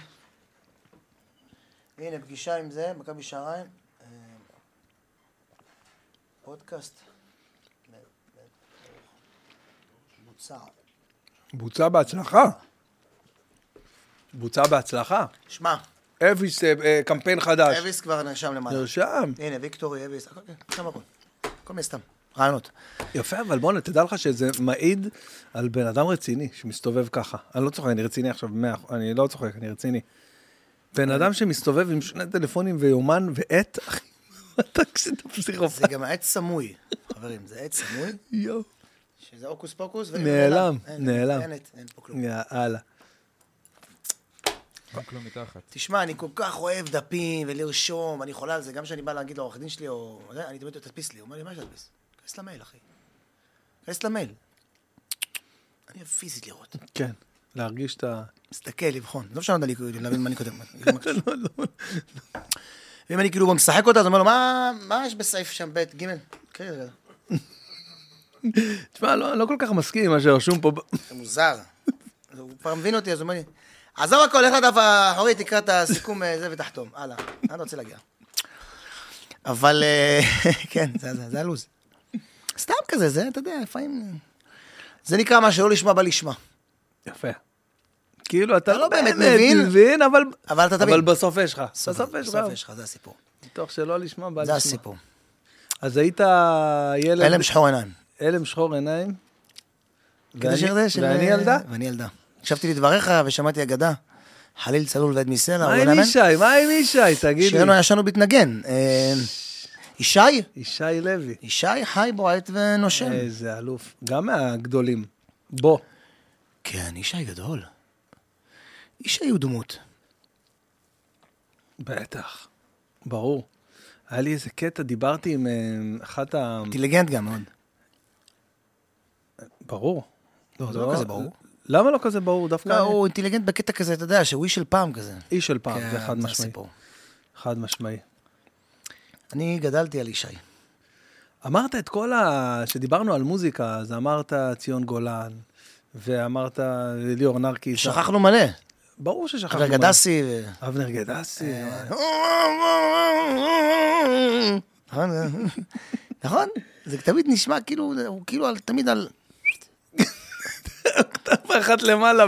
הנה, פגישה עם זה, מכבי שעריים. אה, פודקאסט. בוצע. בוצע בהצלחה. בוצע בהצלחה. שמע, אביס, אה, אה, קמפיין חדש. אביס כבר נרשם למעלה. נרשם. הנה, ויקטורי, אביס, כן, שם הכל. כל מיני סתם, רעיונות. יפה, אבל בוא'נה, תדע לך שזה מעיד על בן אדם רציני שמסתובב ככה. אני לא צוחק, אני רציני עכשיו, מאה, אני לא צוחק, אני רציני. בן אדם שמסתובב עם שני טלפונים ויומן ועט, אחי, אתה כשאתה זה פסיכופת. גם עץ סמוי, חברים, זה עץ סמוי, יואו. שזה הוקוס פוקוס. נעלם, נעלם. אין פה כלום. יאללה. אין כלום מתחת. תשמע, אני כל כך אוהב דפים ולרשום, אני חולה על זה, גם כשאני בא להגיד לעורך דין שלי, או... אני תמיד תדפיס לי, הוא אומר לי, מה יש להדפיס? כנס למייל, אחי. כנס למייל. אני אוהב פיזית לראות. כן, להרגיש את ה... מסתכל, לבחון. לא משנה לי, להבין מה אני כותב. ואם אני כאילו בוא משחק אותה, אז אומר לו, "מה- מה יש בסעיף שם, ב', ג'? רגע. תשמע, לא לא כל כך מסכים עם מה שרשום פה. זה מוזר. הוא כבר מבין אותי, אז הוא אומר לי, עזוב הכל, לך לדף האחורי, תקרא את הסיכום אה, זה ותחתום. הלאה, לאן רוצה להגיע? אבל אה, כן, זה- זה זה הלו"ז. סתם כזה, זה, אתה יודע, לפעמים... זה נקרא מה שלא לשמה בא לשמה. יפה. כאילו, אתה לא באמת מבין, מבין, אבל... אבל אתה תבין. אבל בסוף יש לך. בסוף יש לך. בסוף יש לך, זה הסיפור. מתוך שלא לשמה, בא זה לשמה. הסיפור. אז היית ילד... הלם שחור עיניים. הלם שחור עיניים. ואני ילדה? ואני ילדה. הקשבתי לדבריך ושמעתי אגדה. חליל צלול ועד מסלע. מה עם. ישי? מה עם ישי? תגיד לי. שירנו הישן הוא מתנגן. אה, ישי? ישי לוי. ישי חי, בועט ונושם. איזה אלוף. גם מהגדולים. בוא. כן, ישי גדול. ישי הוא דמות. בטח. ברור. היה לי איזה קטע, דיברתי עם אה, אחת ה... אינטליגנט גם מאוד. ברור. לא, זה לא כזה ברור. למה לא כזה ברור? דווקא... לא, הוא אינטליגנט בקטע כזה, אתה יודע, שהוא איש של פעם כזה. איש של פעם, כן, זה חד משמעי. חד משמעי. אני גדלתי על ישי. אמרת את כל ה... שדיברנו על מוזיקה, אז אמרת ציון גולן, ואמרת ליאור נרקיס. שכחנו מלא. ברור ששכחנו. אבנר. גדסי. אבנר גדסי. נכון? נכון? זה תמיד נשמע כאילו, הוא כאילו תמיד על... כתב אחת למעלה,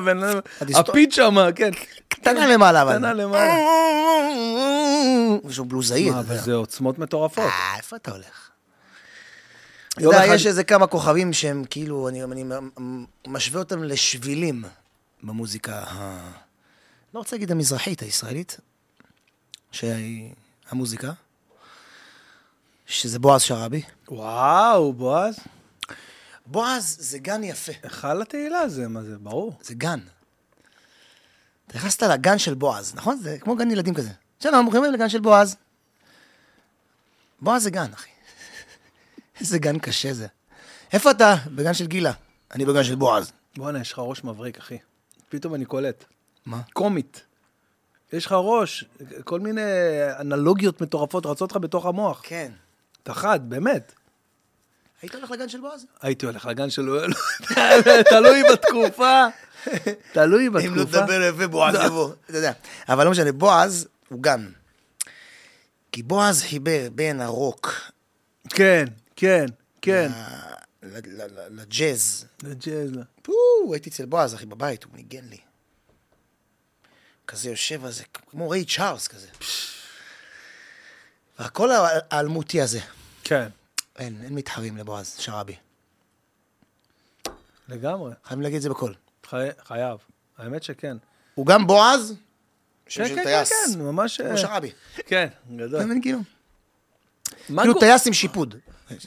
הפיץ' שמה, כן. קטנה למעלה, אבל. קטנה למעלה. שהוא בלוזאי, מה, יודע. אבל זה עוצמות מטורפות. אה, איפה אתה הולך? אתה יודע, יש איזה כמה כוכבים שהם כאילו, אני, אני משווה אותם לשבילים במוזיקה, ה... לא רוצה להגיד המזרחית, הישראלית, שהיא המוזיקה, שזה בועז שראבי. וואו, בועז. בועז זה גן יפה, היכל התהילה הזה, מה זה, ברור. זה גן. אתה נכנסת לגן של בועז, נכון? זה כמו גן ילדים כזה. שלום, ברוכים לגן של בועז. בועז זה גן, אחי. איזה גן קשה זה. איפה אתה? בגן של גילה. אני בגן של בועז. בואנה, יש לך ראש מבריק, אחי. פתאום אני קולט. מה? קומית. יש לך ראש, כל מיני אנלוגיות מטורפות רצות לך בתוך המוח. כן. אתה חד, באמת. היית הולך לגן של בועז? הייתי הולך לגן שלו, תלוי בתקופה. תלוי אם לא בתקופה. תדבר יפה, בועז יבוא. אתה יודע. אבל לא משנה, בועז הוא גם. כי בועז חיבר בין הרוק כן, כן, כן. לג'אז. זה ג'אז. פו, הייתי אצל בועז, אחי, בבית, הוא ניגן לי. כזה יושב על זה, כמו ריי צ'ארלס כזה. והקול הא- האלמותי הזה, כן, אין, אין מתחרים לבועז שראבי. לגמרי. חייבים להגיד את זה בקול. חי- חייב. האמת שכן. הוא גם בועז, שם כן, של כן, טייס. כן, כן, ממש... כמו שראבי. כן, גדול. אתה מבין, כאילו? כאילו טייס עם שיפוד.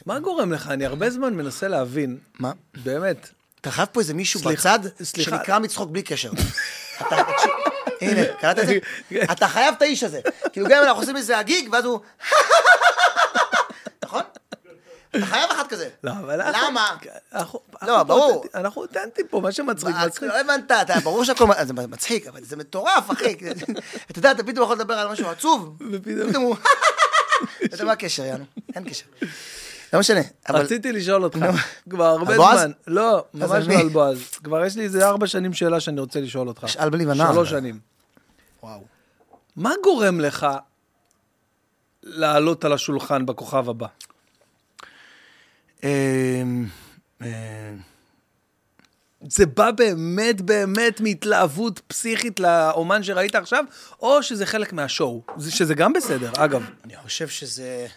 מה גורם לך? אני הרבה זמן מנסה להבין, מה? באמת. אתה חייב פה איזה מישהו בצד. שנקרא מצחוק בלי קשר. הנה, קראת את זה? אתה חייב את האיש הזה. כאילו גם אם אנחנו עושים איזה הגיג, ואז הוא... אתה חייב אחד כזה. לא, אבל. למה? לא, ברור. אנחנו אותנטיים פה, מה שמצחיק, מה, מצחיק. לא הבנת, אתה, ברור שהכל זה מצחיק, אבל זה מטורף, אחי. אתה יודע, אתה פתאום יכול לדבר על משהו עצוב, ופתאום- פתאום הוא... אתה יודע מה הקשר, יאנו? אין קשר. לא משנה, אבל... רציתי לשאול אותך. כבר הרבה? זמן. לא, ממש לא? על בועז. כבר יש לי איזה ארבע שנים שאלה שאני רוצה לשאול אותך. שאל בלי ונער. שלוש שנים. וואו. מה גורם לך לעלות על השולחן בכוכב הבא? אמ, אמ, זה בא באמת באמת מהתלהבות פסיכית לאומן שראית עכשיו, או שזה חלק מהשואו? זה- שזה גם בסדר, אגב. אני חושב שזה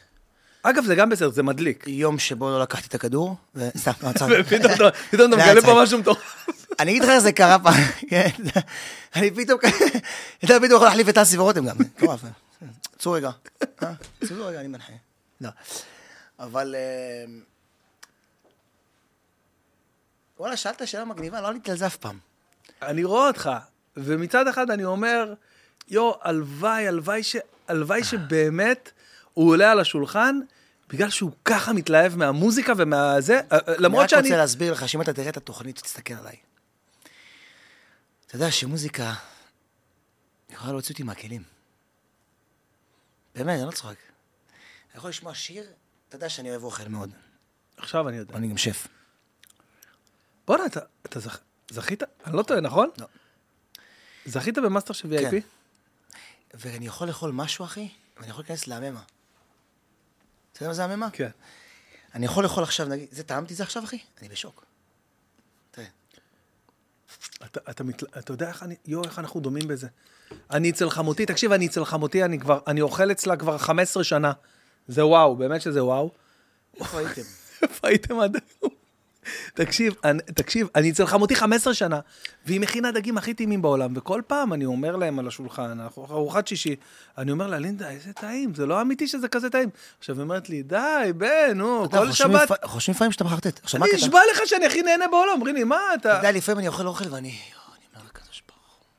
אגב, זה גם בסדר, זה מדליק. יום שבו לא לקחתי את הכדור, וסתם, לא, צחק. ופתאום אתה זה מגלה פה. משהו מטורף. אני אגיד לך איך זה קרה פעם, כן, אני פתאום, אתה פתאום יכול להחליף את אסי ורותם גם, מטורף. עצרו רגע, אה, עצרו רגע, אני מנחה. לא, אבל... וואלה, שאלת שאלה מגניבה, לא עניתי על זה אף פעם. אני רואה אותך, ומצד אחד אני אומר, יו, הלוואי, הלוואי ש... הלוואי שבאמת הוא עולה על השולחן, בגלל שהוא ככה מתלהב מהמוזיקה ומהזה, אה, אה, למרות אני שאני... רק רוצה להסביר לך שאם אתה תראה את התוכנית, תסתכל עליי. אתה יודע שמוזיקה יכולה להוציא אותי מהכלים. באמת, אני לא צוחק. אני יכול לשמוע שיר, אתה יודע שאני אוהב אוכל מאוד. עכשיו אני יודע. אני גם שף. בואנה, אתה, אתה זכ... זכית? אני לא טועה, נכון? לא. זכית במאסטר של VIP? כן. ואני יכול לאכול משהו, אחי, ואני יכול להיכנס להממה. אתה יודע מה זה הממה? כן. אני יכול לאכול עכשיו, נגיד, זה טעמתי זה עכשיו, אחי? אני בשוק. תראה. אתה, אתה, מתל... אתה יודע איך אני... יואו, איך אנחנו דומים בזה. אני אצל חמותי, תקשיב, אני אצל חמותי, אני כבר... אני אוכל אצלה כבר 15 שנה. זה וואו, באמת שזה וואו. איפה הייתם? איפה הייתם עד היום? תקשיב, אני, תקשיב, אני אצל חמותי 15 שנה, והיא מכינה דגים הכי טעימים בעולם, וכל פעם אני אומר להם על השולחן, ארוחת שישי, אני אומר לה, לינדה, איזה טעים, זה לא אמיתי שזה כזה טעים. עכשיו, היא אומרת לי, די, בן, נו, כל שבת... חושבים לפעמים שאתה מחרטט. עכשיו, מה אני הקטע? נשבע לך שאני הכי נהנה בעולם, אומרים לי, מה אתה אתה... יודע, לפעמים אני אוכל אוכל ואני... אני.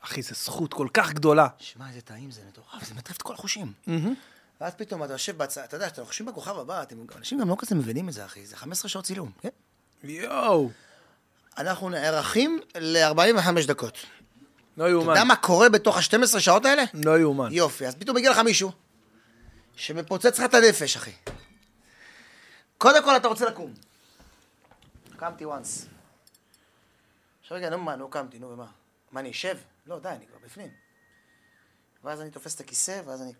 אחי, זו זכות כל כך גדולה. שמע, איזה טעים זה מטורף, זה מטריף את כל החושים. ואז פתאום אתה יושב בצד, אתה יודע, כשאתם חושבים בכוכב הבא, אנשים גם לא כזה מבינים את זה, אחי, זה 15 שעות צילום, כן? יואו, אנחנו נערכים ל-45 דקות. לא אתה יודע יאומן. מה קורה בתוך ה-12 שעות האלה? לא יאומן. יופי, אז פתאום מגיע לך מישהו שמפוצץ לך את הנפש, אחי. קודם כל אתה רוצה לקום. קמתי once. עכשיו רגע, נו מה, נו קמתי, נו ומה? מה, אני אשב? לא, די, אני כבר בפנים. ואז אני תופס את הכיסא, ואז אני...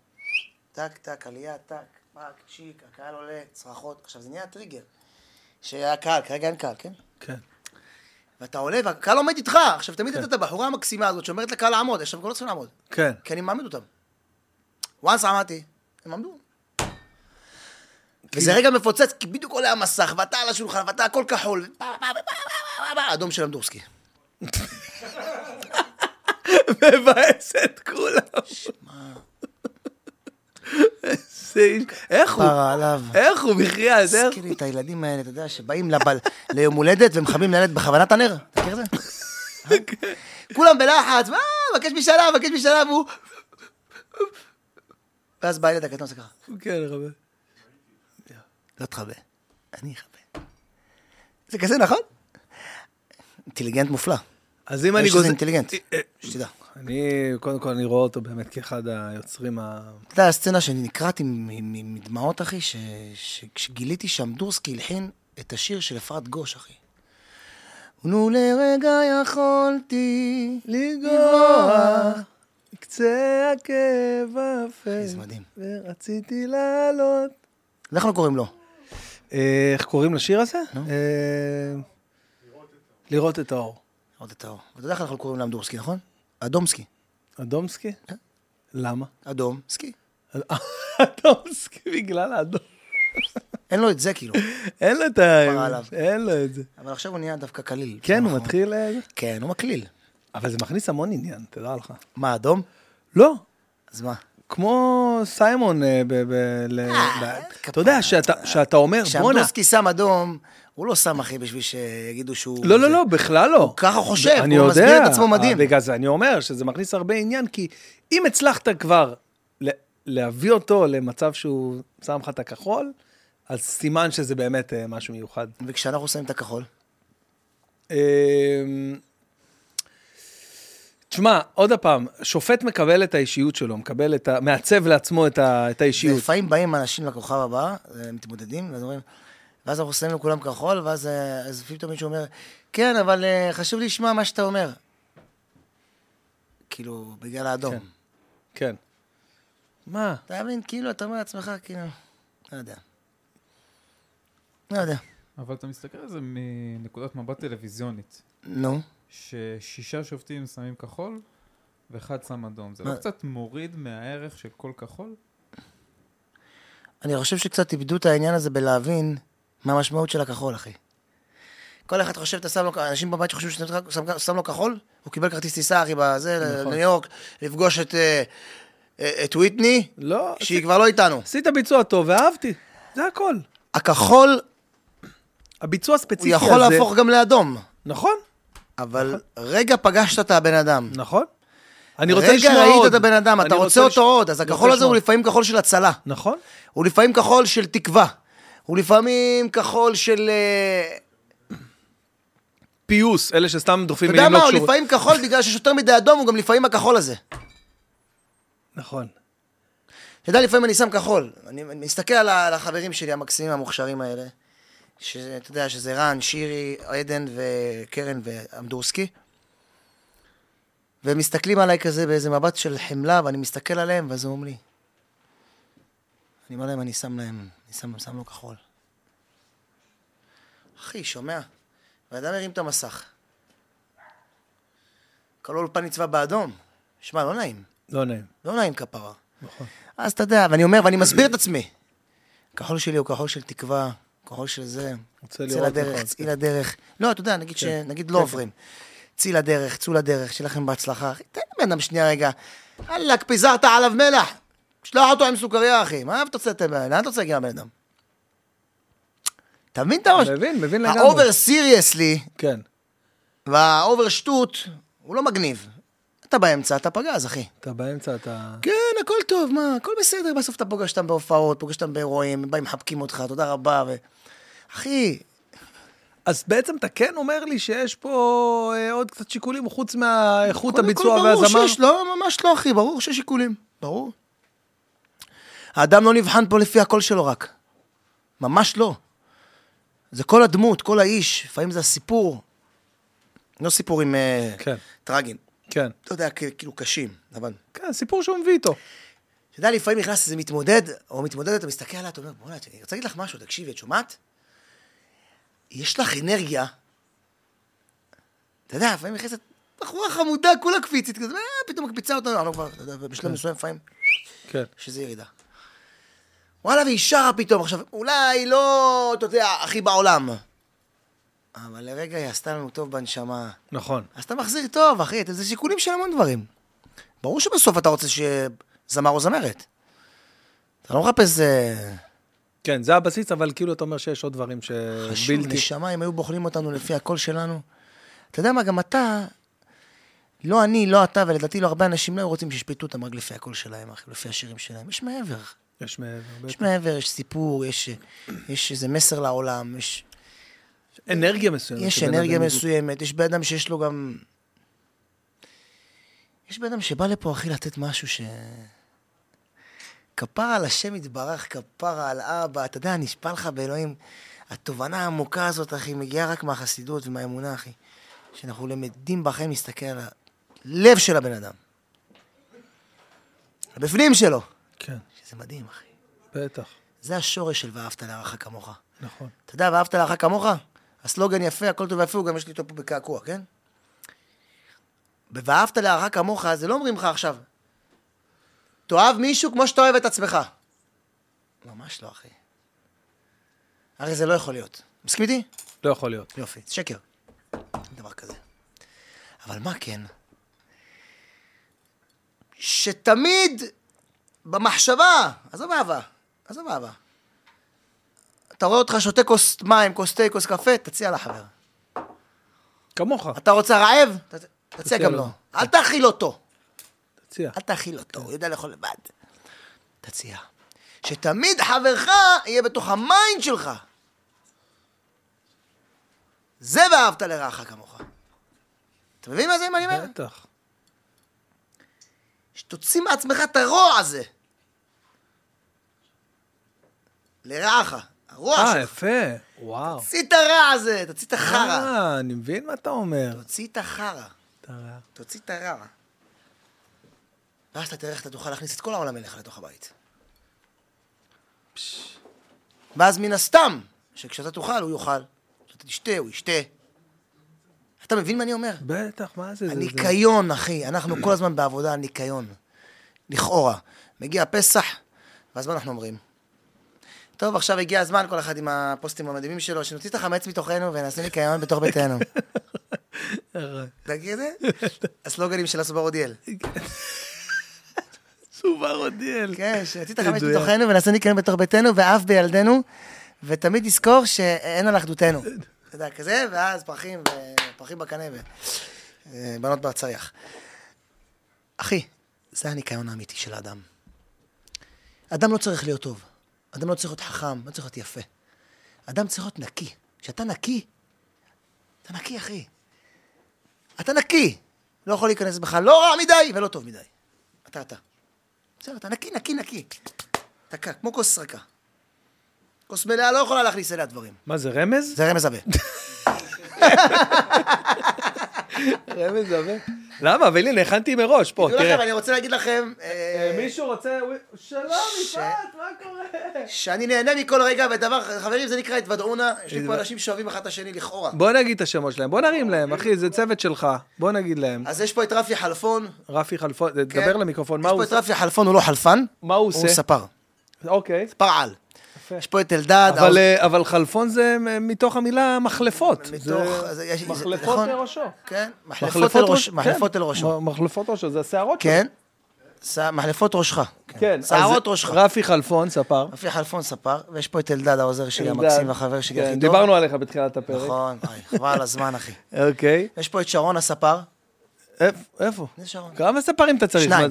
טק, טק, עלייה, טק, פאק, צ'יק, הקהל עולה, צרחות. עכשיו, זה נהיה טריגר. שהיה קהל, כרגע אין קהל, כן? כן. ואתה עולה והקהל עומד איתך. עכשיו, תמיד אתה את הבחורה המקסימה הזאת שאומרת לקהל לעמוד, עכשיו הם לא צריכים לעמוד. כן. כי אני מעמיד אותם. once עמדתי, הם עמדו. וזה רגע מפוצץ, כי בדיוק עולה המסך, ואתה על השולחן, ואתה הכל כחול, אדום של אמדורסקי. מבאס את כולם. איזה איש. איך הוא? פרה עליו. איך הוא בחייאת? איך הזכיר לי את הילדים האלה, אתה יודע, שבאים ליום הולדת ומכבים לילד בכוונת הנר. אתה מכיר את זה? אה? כולם בלחץ, מה, מבקש משאלה, מבקש משאלה, והוא... ואז בא ילד הקטן, עושה ככה, כן, חבר. לא תכבה, אני אכבה. זה כזה, נכון? אינטליגנט מופלא. אז אם אני גוזר... אינטליגנט, אה, אה, שתדע. אני, קודם כל, אני רואה אותו באמת כאחד היוצרים ה... אתה יודע, הסצנה שאני נקרעתי מדמעות, אחי, ש- ש- כשגיליתי שאמדורסקי הלחין את השיר של אפרת גוש, אחי. נו לרגע יכולתי לגרוע קצה עקב אפל. זה מדהים. ורציתי לעלות. איך לא קוראים לו? אה, איך קוראים לשיר הזה? לראות את האור. עוד את האור. אתה יודע איך אנחנו קוראים לאמדורסקי, נכון? אדומסקי. אדומסקי? כן. למה? אדום, סקי. אדומסקי בגלל האדום. אין לו את זה, כאילו. אין לו את. ה... אין לו את זה. אבל עכשיו הוא נהיה דווקא קליל. כן, הוא. מתחיל... אה. כן, הוא מקליל. אבל זה מכניס המון עניין, תדע לך. מה, אדום? לא, אז מה? כמו סיימון, אה, אה. אתה יודע, שאתה אומר, בואנה, כשאמדורסקי שם אדום, הוא לא שם, אחי, בשביל שיגידו שהוא... לא. לא, לא, בכלל לא. ככה חושב, הוא יודע, מסביר את עצמו מדהים. בגלל זה אני אומר שזה מכניס הרבה עניין, כי אם הצלחת כבר להביא אותו למצב שהוא שם לך את הכחול, אז סימן שזה באמת אה, משהו מיוחד. וכשאנחנו שמים את הכחול? אמ, תשמע, עוד פעם, שופט מקבל את האישיות שלו, מקבל את ה... מעצב לעצמו את, ה... את האישיות. לפעמים באים אנשים לכוכב הבא, מתמודדים, ואז אומרים, ואז אנחנו שמים לכולם כחול, ואז אה, אז פתאום מישהו אומר, כן, אבל אה, חשוב לי לשמוע מה שאתה אומר. כאילו, בגלל האדום. כן. כן. מה? אתה מבין, כאילו, אתה אומר לעצמך, כאילו, לא יודע. לא יודע. אבל אתה מסתכל על זה מנקודת מבט טלוויזיונית, נו, ששישה שופטים שמים כחול ואחד שם אדום. זה לא מה? קצת מוריד מהערך של כל כחול? אני חושב שקצת איבדו את העניין הזה בלהבין מה המשמעות של הכחול, אחי. כל אחד חושב, אתה שם לו, אנשים בבית שחושבים שאתה שם, שם לו כחול, הוא קיבל כרטיס טיסה, אחי, בזה, נכון. לניו יורק, לפגוש את, אה, אה, את ויטני, לא, שהיא כבר לא איתנו. עשית ביצוע טוב ואהבתי, זה הכל. הכחול, הביצוע הוא הספציפי יכול הזה... להפוך גם לאדום, נכון, אבל רגע פגשת את הבן אדם. נכון. אני רוצה לשמוע רגע עוד. ראית את הבן אדם, אתה רוצה לש- אותו עוד, אז הכחול רוצה הזה הוא לשמוע. לפעמים כחול של הצלה. נכון, הוא לפעמים כחול של תקווה. הוא לפעמים כחול של... אה, פיוס, אלה שסתם דוחפים אתה יודע מילים מה, לא הוא קשורות. לפעמים כחול בגלל שיש יותר מדי אדום, הוא גם לפעמים הכחול הזה. נכון. אתה יודע, לפעמים אני שם כחול. אני מסתכל על החברים שלי המקסימים, המוכשרים האלה, שאתה יודע, שזה רן, שירי, עדן וקרן ואמדורסקי. והם מסתכלים עליי כזה באיזה מבט של חמלה, ואני מסתכל עליהם, ואז הם אומרים לי, אני אומר להם, אני שם להם, אני שם, שם לו כחול. אחי, שומע? והאדם הרים את המסך. כל האולפן נצבע באדום. שמע, לא נעים. לא נעים. לא נעים כפרה. נכון. אז אתה יודע, ואני אומר, ואני מסביר את עצמי. כחול שלי הוא כחול של תקווה, כחול של זה. רוצה לראות לדרך, צאי כן. לדרך. לא, אתה יודע, נגיד ש... נגיד לא כן, עוברים. צאי לדרך, צאו לדרך, שיהיה לכם בהצלחה. תן לבן אדם שנייה רגע. וואלק, פיזרת עליו מלח. שלח אותו עם סוכריה, אחי. מה אתה רוצה, לתת- לאן אתה רוצה להגיע לבן אדם? אתה מבין את הראש? מבין, מבין לגמרי. ה over seriously כן. והאובר שטות, הוא לא מגניב. אתה באמצע, אתה פגז, אחי. אתה באמצע, אתה... כן, הכל טוב, מה, הכל בסדר, בסוף אתה פוגש אותם בהופעות, פוגש אותם באירועים, הם באים מחבקים אותך, תודה רבה, ו... אחי, אז בעצם אתה כן אומר לי שיש פה אה, עוד קצת שיקולים חוץ מהאיכות קודם הביצוע כל, ברור והזמר? שיש, לא, ממש לא, אחי, ברור שיש שיקולים, ברור. האדם לא נבחן פה לפי הקול שלו רק. ממש לא. זה כל הדמות, כל האיש, לפעמים זה הסיפור. לא סיפורים אה, כן, טרגיים. כן. אתה יודע, כאילו קשים, אבל... כן, סיפור שהוא מביא איתו. אתה יודע, לפעמים נכנס איזה מתמודד, או מתמודדת, אתה מסתכל עליה, אתה אומר, בוא'נה, אני רוצה להגיד לך משהו, תקשיבי, את שומעת? יש לך אנרגיה. אתה יודע, לפעמים נכנסת בחורה חמודה, כולה קפיצית, כזה, אה, פתאום מקפיצה אותנו, אנחנו כבר, אתה יודע, בשלב מסוים לפעמים, כן. שזה ירידה. וואלה, והיא שרה פתאום, עכשיו, אולי לא, אתה יודע, הכי בעולם. אבל לרגע היא עשתה לנו טוב בנשמה. נכון. אז אתה מחזיר טוב, אחי, זה שיקולים של המון דברים. ברור שבסוף אתה רוצה שיהיה זמר או זמרת. אתה לא מחפש אה, כן, זה הבסיס, אבל כאילו אתה אומר שיש עוד דברים חשוב, שבלתי... נשמה, אם היו בוחנים אותנו לפי הקול שלנו. אתה יודע מה, גם אתה, לא אני, לא אתה, ולדעתי לא הרבה אנשים לא היו רוצים שישפטו אותם רק לפי הקול שלהם, אחי, לפי השירים שלהם. יש מעבר. יש מעבר. יש. מעבר, יש סיפור, יש, יש איזה מסר לעולם, יש, אנרגיה מסוימת. יש אנרגיה אדם- מסוימת, יש בן אדם שיש לו גם... יש בן אדם שבא לפה, אחי, לתת משהו ש... כפרה על השם יתברך, כפרה על אבא, אתה יודע, נשבע לך באלוהים. התובנה העמוקה הזאת, אחי, מגיעה רק מהחסידות ומהאמונה, אחי. שאנחנו למדים בחיים להסתכל על הלב של הבן אדם. הבפנים שלו. כן, שזה מדהים, אחי. בטח, זה השורש של ואהבת לרעך כמוך. נכון. אתה יודע, ואהבת לרעך כמוך? הסלוגן יפה, הכל טוב ויפה, הוא גם יש לי אותו פה בקעקוע, כן? ב"ואהבת לרעך כמוך", זה לא אומרים לך עכשיו, תאהב מישהו כמו שאתה אוהב את עצמך. ממש לא, אחי. הרי זה לא יכול להיות. מסכים איתי? לא יכול להיות. יופי, זה שקר. אין דבר כזה. אבל מה כן? שתמיד במחשבה, עזוב אהבה, עזוב אהבה. אתה רואה אותך שותה כוס מים, כוס תה, כוס קפה, תציע לחבר. כמוך, אתה רוצה רעב? תציע תציע גם לו. לו. אל תאכיל אותו. תציע. אל תאכיל אותו, הוא יודע לאכול לבד. תציע. שתמיד חברך יהיה בתוך ה mind שלך. זה ואהבת לרעך כמוך. אתה מבין מה זה, מה אני אומר? בטח. שתוציא מעצמך את הרוע הזה. לרעך. הרוע אה, שלך. יפה. וואו. תוציא את הרע הזה, תוציא את החרא. אה, אני מבין מה אתה אומר. תוציא את החרא. תוציא את הרע. ואז אתה תראה איך אתה תוכל להכניס את כל העולם אליך לתוך הבית. ואז מן הסתם, שכשאתה תאכל, הוא יאכל. כשאתה תשתה, הוא ישתה. אתה מבין מה אני אומר? בטח, מה זה? זה- זה- הניקיון, אחי. אנחנו כל הזמן בעבודה על ניקיון. לכאורה. מגיע פסח, ואז מה אנחנו אומרים? טוב, עכשיו הגיע הזמן, כל אחד עם הפוסטים המדהימים שלו, שנוציא את החמץ מתוכנו ונעשה ניקיון בתוך ביתנו. מכיר את זה? הסלוגנים של הסובר אודיאל. סובר עודיאל. כן, שנוציא את החמץ. מתוכנו ונעשה ניקיון בתוך ביתנו, ואף בילדינו, ותמיד נזכור שאין על אחדותנו. אתה יודע, כזה, ואז פרחים, ו- פרחים בקנה ובנות בצריח. אחי, זה הניקיון האמיתי של האדם. אדם לא צריך להיות טוב. אדם לא צריך להיות חכם, לא צריך להיות יפה. אדם צריך להיות נקי. כשאתה נקי, אתה נקי, אחי. אתה נקי. לא יכול להיכנס בך לא רע מדי ולא טוב מדי. אתה אתה. בסדר, אתה נקי, נקי, נקי. דקה, כמו כוס ריקה. כוס מלאה לא יכולה להכניס אליה דברים. מה זה, רמז? זה רמז עבה. רמז עבה. למה? אבל הנה, הכנתי מראש, פה, לכם, תראה. אני רוצה להגיד לכם, אה, מישהו רוצה... שלום, יפעת, מה קורה? שאני נהנה מכל רגע, ודבר, חברים, זה נקרא התוודעונה. יש לי פה אנשים שאוהבים אחד את השני לכאורה. בוא נגיד את השמות שלהם, בוא נרים להם, אחי, זה צוות שלך. בוא נגיד להם. אז יש פה את רפי חלפון. רפי חלפון, כן. דבר למיקרופון, מה יש הוא פה את עושה? רפי חלפון, הוא לא חלפן, מה הוא הוא עושה? ספר. אוקיי. ספר על. יפה. יש פה את אלדד. אבל, העוז- אה, אבל חלפון זה מתוך המילה מחלפות. מתוך- זה זה- יש- זה- מחלפות נכון. לראשו. כן, מחלפות אל ראש- מחלפות כן. אל ראשו. מחלפות ראשו, זה השערות שלו. כן. ש- מחלפות ראשך. כן. שערות אז ראשך. רפי חלפון, ספר. רפי חלפון ספר, ויש פה את אלדד, העוזר שלי אלדד. המקסים והחבר שלי כן, הכי טוב. דיברנו עליך בתחילת הפרק. נכון, חבל על הזמן, אחי. אוקיי. יש פה את שרון הספר. איפ- איפה? זה שרון. כמה ספרים אתה צריך? שניים.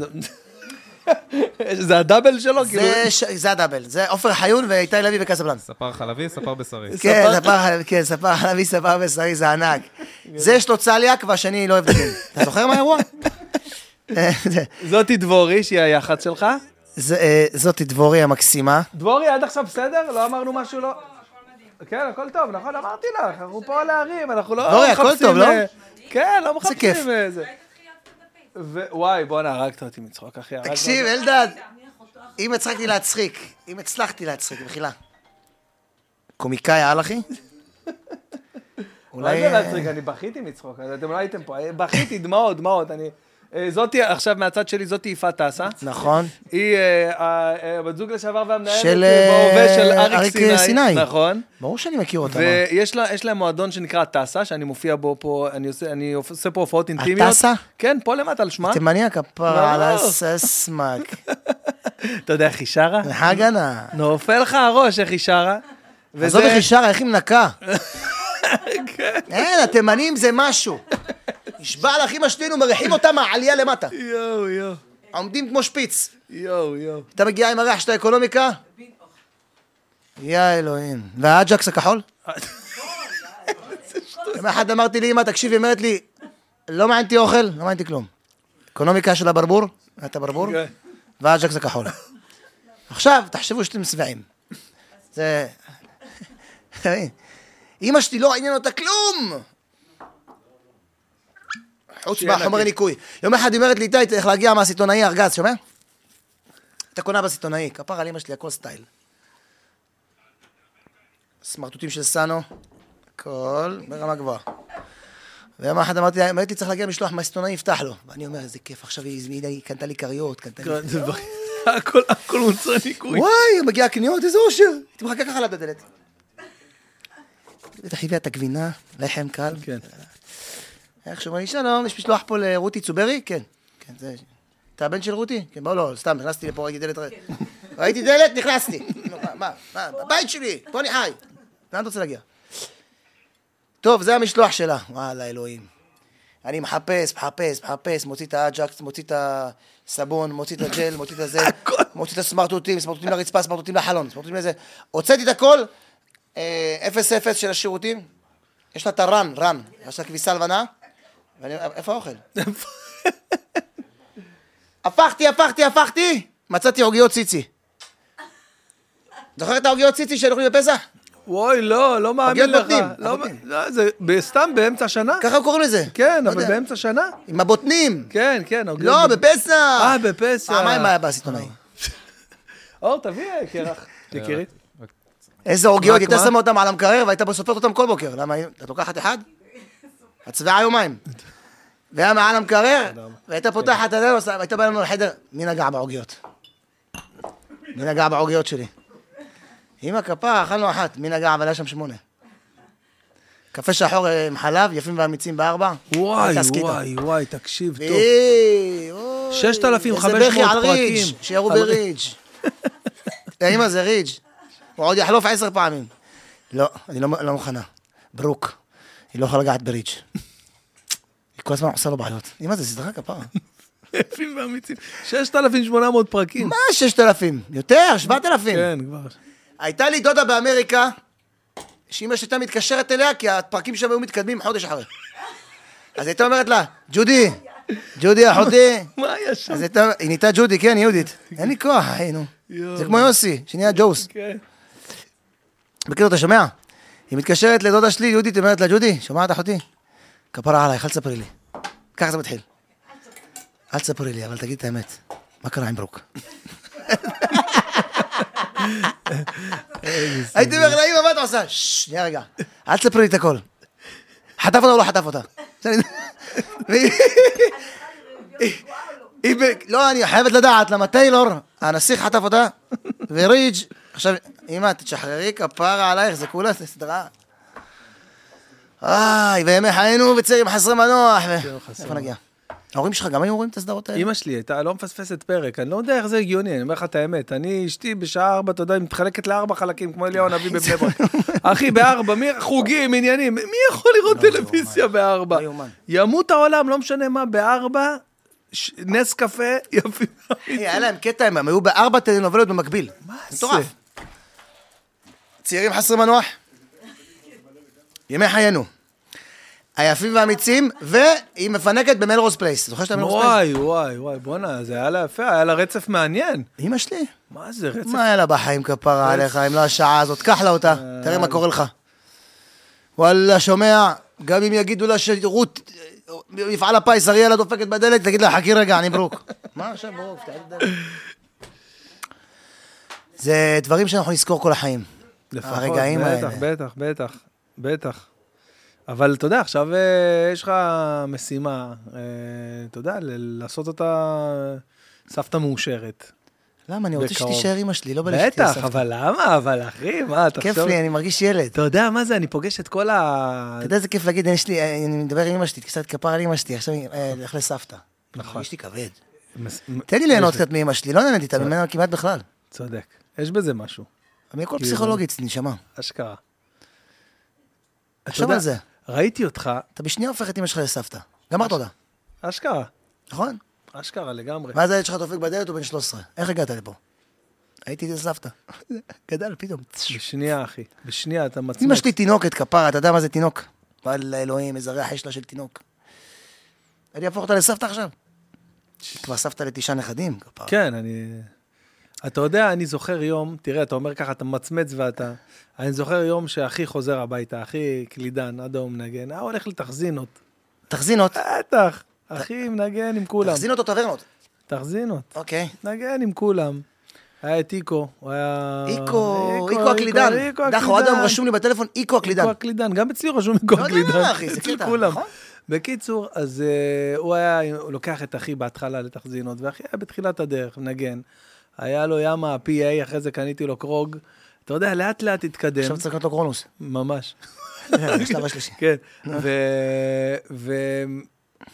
זה- זה הדאבל שלו? כאילו... זה זה הדאבל, זה עופר חיון ואיתי לוי וקסבלן. ספר חלבי, ספר בשרי. כן, ספר- כן, ספר חלבי, ספר בשרי, זה ענק. זה יש לו צליאק והשני לא אוהב דגים. אתה זוכר מה האירוע? אה, זה- זאתי דבורי, שהיא היח"צ שלך. זה, אה, זאתי דבורי המקסימה. דבורי, עד עכשיו בסדר? לא אמרנו משהו לא... כן, הכל טוב, נכון, אמרתי לך, אנחנו פה להרים, אנחנו לא דבורי, הכל מחפשים, טוב, לא? אה, כן, לא מחפשים כיף. וואי, בואנה, הרגת אותי מצחוק, אחי. הרגת תקשיב, אותי. אלדד, אם הצחקתי להצחיק, אם הצלחתי להצחיק, מחילה. קומיקאי על אחי? מה אולי... זה אה, להצחיק? אני בכיתי מצחוק, אז אתם לא הייתם פה. אה, בכיתי, דמעות, דמעות. אני... אה, זאתי, עכשיו מהצד שלי, זאתי יפעת טסה. נכון. היא אה, אה, בת זוג לשעבר והמנהלת של, בהווה של אריק סיני. סיני. נכון. ברור שאני מכיר אותה. ויש לה, יש להם מועדון שנקרא טסה, שאני מופיע בו פה, אני עושה, אני עושה פה הופעות אינטימיות. הטסה? כן, פה למטה על שמה. תימני כפרה על. הססמק. אתה יודע איך היא שרה? הגנה. נופל לך הראש איך היא שרה. עזוב איך היא שרה, איך היא מנקה. כן. אין, התימנים זה משהו. נשבע לך, אמא שתינו מריחים אותה מהעלייה למטה. יואו, יואו, עומדים כמו שפיץ. יואו, יואו. אתה מגיע עם הריח של האקונומיקה? יא אלוהים. והאג'קס הכחול? יום אחד אמרתי לי, אמא, תקשיבי, היא אומרת לי, לא מעניין אותי אוכל, לא מעניין אותי כלום. אקונומיקה של הברבור, את הברבור, כן. והאג'קס הכחול. עכשיו, תחשבו שאתם שבעים. זה... אמא שלי לא עניין אותה כלום! חוץ מהחומרי. ניקוי. יום אחד היא אומרת לי, איתי, צריך להגיע מהסיטונאי ארגז, שומע? הייתה קונה בסיטונאי, כפר על אמא שלי, הכל סטייל. סמרטוטים של סאנו, הכל ברמה גבוהה. ויום אחד אמרתי לה, אמרתי, צריך להגיע משלוח מהסיטונאי, יפתח לו. ואני אומר, איזה כיף, עכשיו היא הזמינה, היא קנתה לי כריות, קנתה לי... הכל הכל מוצרי ניקוי. וואי, מגיע קניות, איזה אושר. הייתי מחכה ככה ליד הדלת. בטח הביאה את הגבינה, לחם קל. כן. איך שאומר לי, שלום, יש משלוח פה לרותי צוברי? כן. כן, זה... אתה הבן של רותי? כן, בוא, לא, סתם, נכנסתי לפה, ראיתי דלת... ראיתי דלת, נכנסתי. מה, מה, מה, בבית שלי, פה אני חי. לאן אתה רוצה להגיע? טוב, זה המשלוח שלה. וואלה, אלוהים. אני מחפש, מחפש, מחפש, מוציא את האג'קס, מוציא את הסבון, מוציא את הג'ל, מוציא את הזה, מוציא את הסמרטוטים, סמרטוטים לרצפה, סמרטוטים לחלון, סמרטוטים לזה. הוצאתי את הכל, אה, אפס אפס של השירותים. יש לה את הרן, רן, יש לה כביסה לבנה. ואני אומר, איפה האוכל? הפכתי, הפכתי, הפכתי, מצאתי עוגיות ציצי. זוכר את העוגיות ציצי שהיו אוכלים בפסח? וואי, לא, לא מאמין לך. בוטנים, לא. לא, זה ב- סתם באמצע השנה? ככה קוראים לזה. כן, לא אבל. באמצע השנה? עם הבוטנים. כן, כן. לא, בפסח. אה, בפסח. פעמיים היה בסיטונאי. אור, תביא קרח. יקירי. איזה עוגיות, הייתה מה? שמה אותם על המקרר והייתה סופרת אותם כל בוקר. למה, את לוקחת אחד? את שבעה יומיים. והיה מעל המקרר, והייתה פותחת הדלת, והייתה באה לנו לחדר, מי נגע בעוגיות? מי נגע בעוגיות שלי? אמא כפרה, אכלנו אחת, מי נגע, אבל היה שם שמונה. קפה שחור עם חלב, יפים ואמיצים בארבע. וואי. וואי, וואי, תקשיב טוב. וי, אוי, 6,500 איזה בכי על פרקים. רידג', שירו ברידג'. אמא זה רידג'. הוא עוד יחלוף עשר פעמים. לא, אני לא לא מוכנה. ברוק, היא לא יכולה לגעת ברידג'. היא כל הזמן עושה לו בעיות. אמא זה סדרה כפרה. יפים ואמיצים. 6,800 פרקים. מה ששת אלפים? יותר, שבעת אלפים. כן, כבר. הייתה לי דודה באמריקה, שאמא שלי הייתה מתקשרת אליה, כי הפרקים שם היו מתקדמים חודש אחרי. אז הייתה אומרת לה, ג'ודי, ג'ודי אחותי. מה היה שם? אז הייתה, היא נהייתה ג'ודי, כן, יהודית. אין לי כוח, אחי, נו. יואו. זה כמו יוסי, שנהיה ג'וס. כן. בקיצור, אתה שומע? היא מתקשרת לדודה שלי, יהודית, היא אומרת לה, ג'ודי, שומעת אחותי? כפרה עלייך, אל תספרי לי. ככה זה מתחיל. אל תספרי לי, אבל תגיד את האמת. מה קרה עם ברוק? הייתי אומר לה, אמא, מה אתה עושה? שנייה רגע. אל תספרי לי את הכל. חטף אותה או לא חטף אותה? לא, אני חייבת לדעת, למה טיילור, הנסיך חטף אותה, וריג' עכשיו, אמא, תשחררי כפרה עלייך, זה כולה סדרה. איי, וימי חיינו וצעירים חסרי מנוח. איפה נגיע? ההורים שלך גם היו רואים את הסדרות האלה? אמא שלי הייתה לא מפספסת פרק, אני לא יודע איך זה הגיוני, אני אומר לך את האמת. אני, אשתי בשעה ארבע, אתה יודע, היא מתחלקת לארבע חלקים, כמו אליהו הנביא בבני ברק. אחי, בארבע, מי, חוגים, עניינים, מי יכול לראות טלוויזיה בארבע? לא יאומן. ימות העולם, לא משנה מה, בארבע, נס קפה, יפים. אחי, היה להם קטע, הם היו בארבע טלנובלות במקביל. מה מטורף. צעירים חסרי מנוח. ימי חיינו. היפים והאמיצים, והיא מפנקת במלרוס פלייס. זוכר שאתה מלרוס פלייס? וואי, וואי, וואי, בואנה, זה היה לה יפה, היה לה רצף מעניין. אמא שלי. מה זה, רצף? מה היה לה בחיים כפרה עליך, אם לא השעה הזאת? קח לה אותה, תראה מה קורה לך. וואלה, שומע, גם אם יגידו לה שרות, מפעל הפיס, אריאלה דופקת בדלת, תגיד לה, חכי רגע, אני ברוק. מה עכשיו ברוק? זה דברים שאנחנו נזכור כל החיים. לפחות, הרגעים בטח, האלה. בטח, בטח, בטח. אבל אתה יודע, עכשיו אה, יש לך משימה, אה, אתה יודע, לעשות אותה סבתא מאושרת. למה? אני רוצה בקרוב. שתישאר אמא שלי, לא לי שתהיה בטח. אבל למה? אבל אחי, מה, תחשוב... כיף לי, אני מרגיש ילד. אתה יודע מה זה, אני פוגש את כל ה... אתה יודע איזה כיף להגיד, יש לי, אני מדבר עם אמא שלי, קצת כפר על אמא שלי, עכשיו אה, לך לסבתא. נכון. מרגיש לי כבד. תן לי ליהנות קצת מאמא שלי, לא נהניתי איתה ממנה כמעט בכלל. צודק, יש בזה משהו, אני הכל כאילו- פסיכולוגית, נשמה. אשכרה. תחשוב יודע, על זה. ראיתי אותך, אתה בשנייה הופך את אמא שלך לסבתא. גמרת אותה, אשכרה, נכון? אשכרה לגמרי. ואז הילד שלך דופק בדלת, הוא בן 13. איך הגעת לפה? הייתי אצל סבתא. גדל פתאום. בשנייה, אחי, בשנייה אתה מצמץ. אמא שלי תינוקת, כפרה, אתה יודע מה זה תינוק? וואלה, אלוהים, איזה ריח יש לה של תינוק. אני אהפוך אותה לסבתא עכשיו. כבר סבתא לתשעה נכדים, כפרה. כן, אני... אתה יודע, אני זוכר יום, תראה, אתה אומר ככה, אתה ממצמץ ואתה... אני זוכר יום שאחי חוזר הביתה, אחי קלידן, עד היום מנגן, היה הולך לתחזינות. תחזינות. בטח, אחי מנגן עם כולם. תחזינות או טברנות? תחזינות. אוקיי. נגן עם כולם. היה את איקו, הוא היה... איקו, איקו הקלידן. דחו, עד היום. רשום לי בטלפון איקו הקלידן. איקו הקלידן, גם אצלי רשום איקו לא הקלידן. מה, אחי, זה קטע. נכון? בקיצור, אז אה, הוא היה, הוא לוקח את אחי בהתחלה לתחזינות, ואחי היה בתחילת הדרך, מנגן. היה לו ימה PA, אחרי זה קניתי לו קרוג. אתה יודע, לאט לאט התקדם. עכשיו צריך לקנות לו קרונוס. ממש. זה השלב השלישי. כן.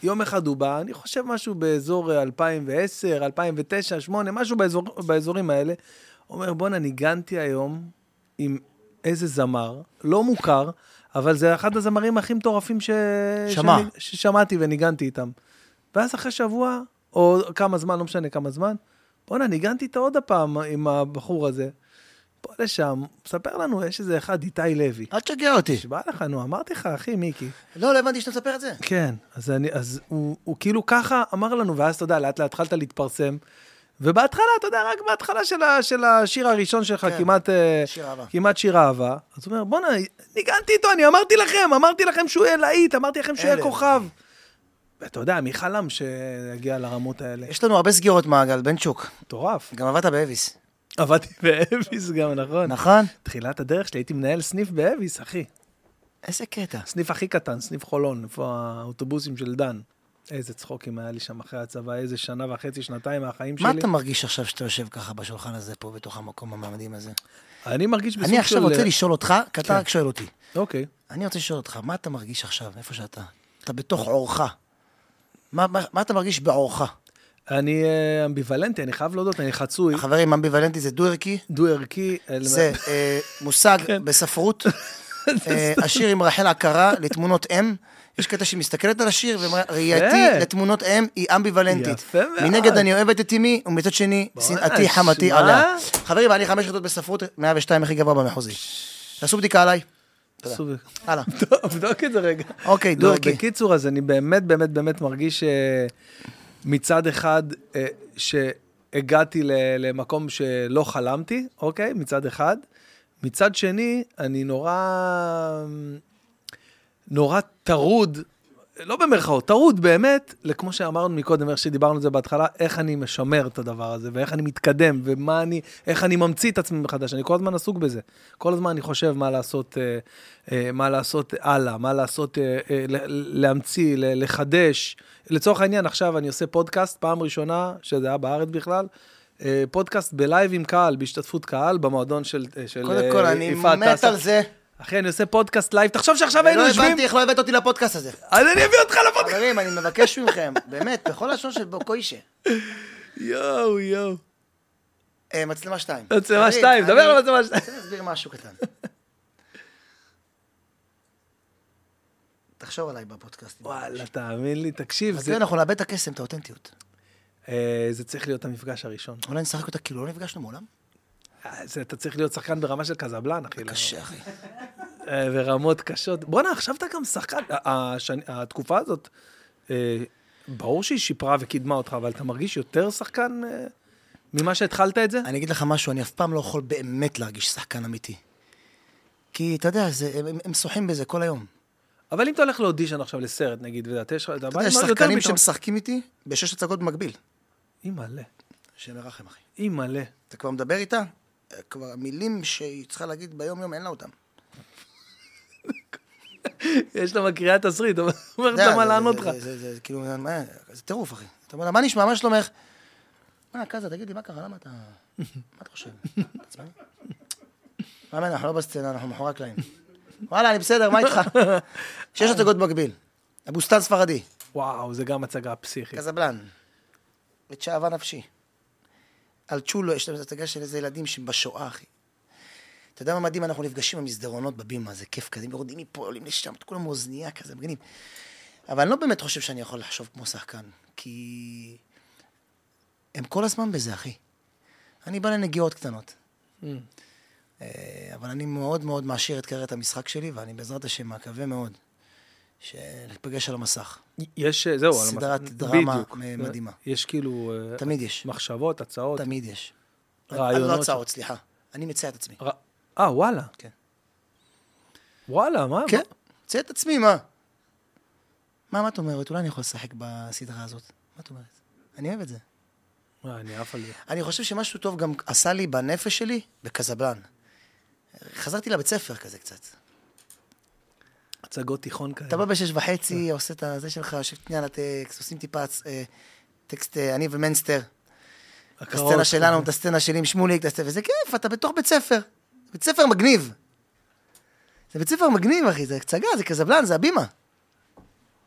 ויום אחד הוא בא, אני חושב משהו באזור 2010, 2009, 2008, משהו באזור, באזורים האלה. אומר, בואנה, ניגנתי היום עם איזה זמר, לא מוכר, אבל זה אחד הזמרים הכי מטורפים ש... שמע. שאני- ששמעתי וניגנתי איתם. ואז אחרי שבוע, או כמה זמן, לא משנה כמה זמן, בואנה, ניגנתי איתו עוד הפעם עם הבחור הזה. פה לשם, מספר לנו, יש איזה אחד, איתי לוי. אל תשגע אותי. שבא לך, נו, אמרתי לך, אחי, מיקי. לא, לא הבנתי שאתה מספר את זה. כן, אז, אני, אז הוא, הוא כאילו ככה אמר לנו, ואז אתה יודע, לאט לאט התחלת להתפרסם. ובהתחלה, אתה יודע, רק בהתחלה של, ה, של השיר הראשון שלך, כן. כמעט, אה, שיר אהבה. כמעט שיר אהבה, אז הוא אומר, בואנה, ניגנתי איתו, אני אמרתי לכם, אמרתי לכם שהוא יהיה להיט, אמרתי לכם שהוא יהיה. כוכב. ואתה יודע, מי חלם שיגיע לרמות האלה? יש לנו הרבה סגירות מעגל, בנצ'וק. מטורף. גם עבדת באביס. עבדתי באביס גם, נכון? נכון? תחילת הדרך שלי הייתי מנהל סניף באביס, אחי. איזה קטע. סניף הכי קטן, סניף חולון, איפה האוטובוסים של דן. איזה צחוקים היה לי שם אחרי הצבא, איזה שנה וחצי, שנתיים מהחיים שלי. מה אתה מרגיש עכשיו שאתה יושב ככה בשולחן הזה פה, בתוך המקום המעמדים הזה? אני מרגיש בסוג של... אני עכשיו רוצה לשאול אותך, כי אתה כן. רק שואל אותי. אוקיי. אני רוצה לשאול אותך, מה אתה מרגיש עכשיו, איפה שאתה? אתה בתוך עורך. מה- מה מה אתה מרגיש בעורך? אני אה, אמביוולנטי, אני חייב להודות, אני חצוי, חברים, אמביוולנטי זה דו-ערכי. דו-ערכי. זה אה, מושג כן. בספרות. אה, השיר עם רחל עקרה לתמונות אם. יש קטע שהיא מסתכלת על השיר ואומרה, ראייתי יפה. לתמונות אם היא אמביוולנטית. יפה מאוד. מנגד אני אוהבת את אמי, ומצד שני, שנאתי חמתי. עליה. חברים, לי חמש יחידות בספרות, 102 הכי גבוה במחוזי. תעשו בדיקה עליי. תודה. הלאה. טוב, בדוק את זה רגע. אוקיי, לא, דו-ערכי. בקיצור, אז אני באמת, באמת, באמת מרגיש אה, מצד אחד אה, שהגעתי למקום שלא חלמתי, אוקיי? מצד אחד. מצד שני, אני נורא... נורא טרוד, לא במרכאות, טרוד באמת, לכמו שאמרנו מקודם, איך שדיברנו על זה בהתחלה, איך אני משמר את הדבר הזה, ואיך אני מתקדם, ומה אני, איך אני ממציא את עצמי מחדש. אני כל הזמן עסוק בזה. כל הזמן אני חושב מה לעשות, אה, אה, מה לעשות הלאה, מה לעשות, אה, להמציא, לחדש. לצורך העניין, עכשיו אני עושה פודקאסט, פעם ראשונה, שזה היה בארץ בכלל, פודקאסט ב live עם קהל, בהשתתפות קהל, במועדון של, אה, של קודם כל, אני יפעת מת טסה. על זה. אחי, אני עושה פודקאסט live, תחשוב שעכשיו היינו לא יושבים, הבנתי איך לא הבאת אותי לפודקאסט הזה. אז אני אביא אותך לפודקאסט. חברים, אני מבקש מכם, באמת, בכל לשון של בקשה. יואו, יואו. אה, מצלמה שתיים. מצלמה שתיים, דבר אני על מצלמה שתיים. רוצה להסביר משהו קטן. תחשוב עליי בפודקאסט. וואלה, תאמין לי, תקשיב, אז זה- זה... אנחנו נאבד את הקסם, את האותנטיות. אה, זה צריך להיות המפגש הראשון. אולי נשחק אותה כאילו לא נפגשנו מעולם? זה- אתה צריך להיות שחקן ברמה של קזבלן, אחי. קשה, אחי. אה, ברמות קשות. בואנה, עכשיו אתה גם שחקן. השני- התקופה הזאת, אה, ברור שהיא שיפרה וקידמה אותך, אבל אתה מרגיש יותר שחקן אה, ממה שהתחלת את זה? אני אגיד לך משהו, אני אף פעם לא יכול באמת להרגיש שחקן אמיתי. כי אתה יודע, זה- הם- הם שוחים בזה כל היום. אבל אם אתה הולך לאודישן עכשיו לסרט, נגיד, ואתה יש לך... אתה יודע, יש שחקנים שמשחקים איתי בשש הצגות במקביל. אימא'לה, השם ירחם, אחי. אימא'לה. אתה כבר מדבר איתה, כבר המילים שהיא צריכה להגיד ביום-יום, אין לה אותם. יש לה מקריאה תסריט, אומרת לה מה לענות לך. זה- כאילו, מה, זה טירוף, אחי. אתה אומר לה, מה נשמע, מה שלומך? מה, קזה, תגיד לי, מה קרה? למה אתה... מה אתה חושב? מה, מה, אנחנו לא בסצנה, אנחנו מאחורי הקלעים. וואלה, אני בסדר, מה איתך? שש הצגות במקביל. אבוסתן ספרדי, וואו, זה גם הצגה פסיכית. קזבלן, את שאהבה נפשי. על צ'ולו, יש להם הצגה של איזה ילדים שהם בשואה, אחי. אתה יודע מה מדהים? אנחנו נפגשים במסדרונות בבימה, זה כיף כזה, יורדים מפה, עולים לשם, כולם מאוזנייה כזה, מגניב. אבל אני לא באמת חושב שאני יכול לחשוב כמו שחקן, כי הם כל הזמן בזה, אחי. אני בא לנגיעות קטנות. Mm. אה, אבל אני מאוד מאוד מעשיר את קריירת המשחק שלי, ואני בעזרת השם מקווה מאוד שניפגש על המסך. יש, אה, זהו, על סדרת המס- דרמה בדיוק. מדהימה. יש כאילו אה, תמיד יש. מחשבות, הצעות. תמיד יש. רעיונות לא ש- הצעות, סליחה. אני מציע את עצמי. אה, וואלה. כן. וואלה, מה? כן, מציע את עצמי, מה? מה, מה את אומרת? אולי אני יכול לשחק בסדרה הזאת. מה את אומרת? אני אוהב את זה. מה, אני עף על זה. אני חושב שמשהו טוב גם עשה לי בנפש שלי, בקזבלן. חזרתי לבית ספר כזה קצת. הצגות תיכון כאלה. אתה בא בשש וחצי, עושה את הזה שלך, יושב שנייה על הטקסט, עושים טיפה אה, טקסט, אה, אני ומנסטר. את. הסצנה שלנו, את הסצנה שלי עם שמוליק, וזה כיף, אתה בתוך בית ספר. בית ספר מגניב. זה בית ספר מגניב, אחי, זה הצגה, זה קזבלן, זה הבימה.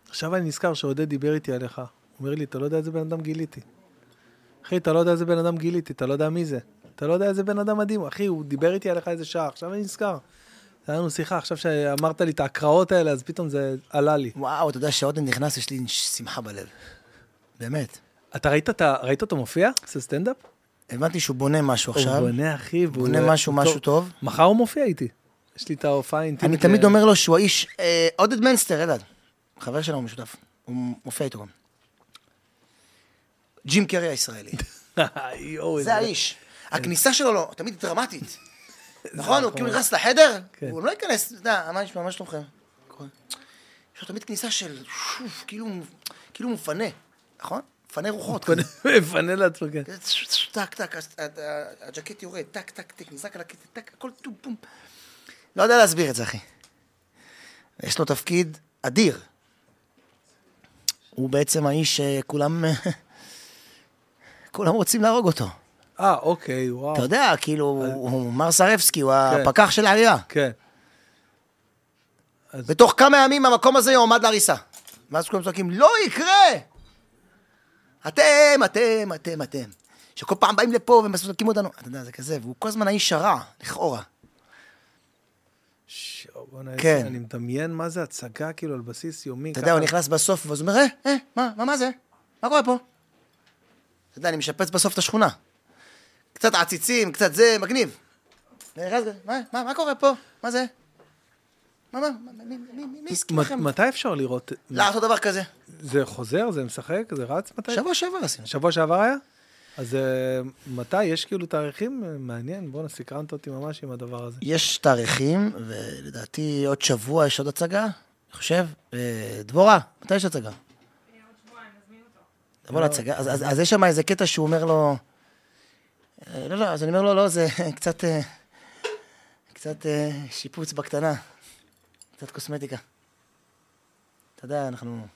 עכשיו אני נזכר שעודד דיבר איתי עליך. הוא אומר לי, אתה לא יודע איזה בן אדם גיליתי. אחי, אתה לא יודע איזה בן אדם גיליתי, אתה לא יודע מי זה. אתה לא יודע איזה בן אדם מדהים. אחי, הוא דיבר איתי עליך איזה שעה, עכשיו אני נזכר. היה לנו שיחה, עכשיו שאמרת לי את ההקראות האלה, אז פתאום זה עלה לי. וואו, אתה יודע שעודד נכנס, יש לי שמחה בלב. באמת. אתה ראית, את ה- ראית אותו מופיע? עושה סטנדאפ? הבנתי שהוא בונה משהו עכשיו. הוא בונה, אחי, והוא... בונה משהו, הוא משהו טוב. מחר הוא מופיע איתי. יש לי את ההופעה האינטימית. אני תמיד אומר לו שהוא האיש, אה, עודד מנסטר, אלעד, חבר שלנו משותף, הוא מופיע איתו גם. ג'ים קרי הישראלי. זה האיש. הכניסה שלו לא, תמיד דרמטית. נכון? הוא כאילו נכנס לחדר, כן. הוא לא ייכנס, אתה יודע, מה נשמע, מה שלומכם? יש לו תמיד כניסה של, כאילו כאילו מפנה, נכון? מפנה רוחות. מפנה לעצמו, כן. טק, טק, הג'קט יורד, טק, טק, טק, נזרק על הקטע, טק, הכל טום, פום. לא יודע להסביר את זה, אחי. יש לו תפקיד אדיר. הוא בעצם האיש שכולם... כולם רוצים להרוג אותו. אה, אוקיי, וואו. אתה יודע, כאילו, הוא מר סרבסקי, הוא כן. הפקח של העירייה. כן. בתוך כמה ימים המקום הזה יועמד להריסה. ואז כולם צועקים, לא יקרה! אתם, אתם, אתם, אתם. שכל פעם באים לפה ומסלקים אותנו. אתה יודע, זה כזה, והוא כל הזמן האיש הרע, לכאורה. בוא'נה, כן. אני מדמיין מה זה הצגה, כאילו, על בסיס יומי. אתה יודע, הוא נכנס בסוף, ואז הוא אומר, אה, אה, מה, מה, מה זה? מה קורה פה? אתה יודע, אני משפץ בסוף את השכונה. קצת עציצים, קצת זה, מגניב. נכנס, מה, מה, מה קורה פה? מה זה? מה, מה, מי- הסכים מ- לכם? מתי אפשר לראות? לעשות דבר כזה. זה חוזר? זה משחק? זה רץ? מתי? שבוע שעבר עשינו. שבוע שעבר היה? אז אה, מתי? יש כאילו תאריכים? אה, מעניין, בואנה, סקרנת אותי ממש עם הדבר הזה. יש תאריכים, ולדעתי עוד שבוע יש עוד הצגה, אני חושב. אה, דבורה, מתי יש הצגה? תבוא להצגה. אז- אז אז יש שם איזה קטע שהוא אומר לו... לא, לא, אז אני אומר לו, לא, זה קצת... אה, קצת אה, שיפוץ בקטנה. קצת קוסמטיקה. אתה יודע, אנחנו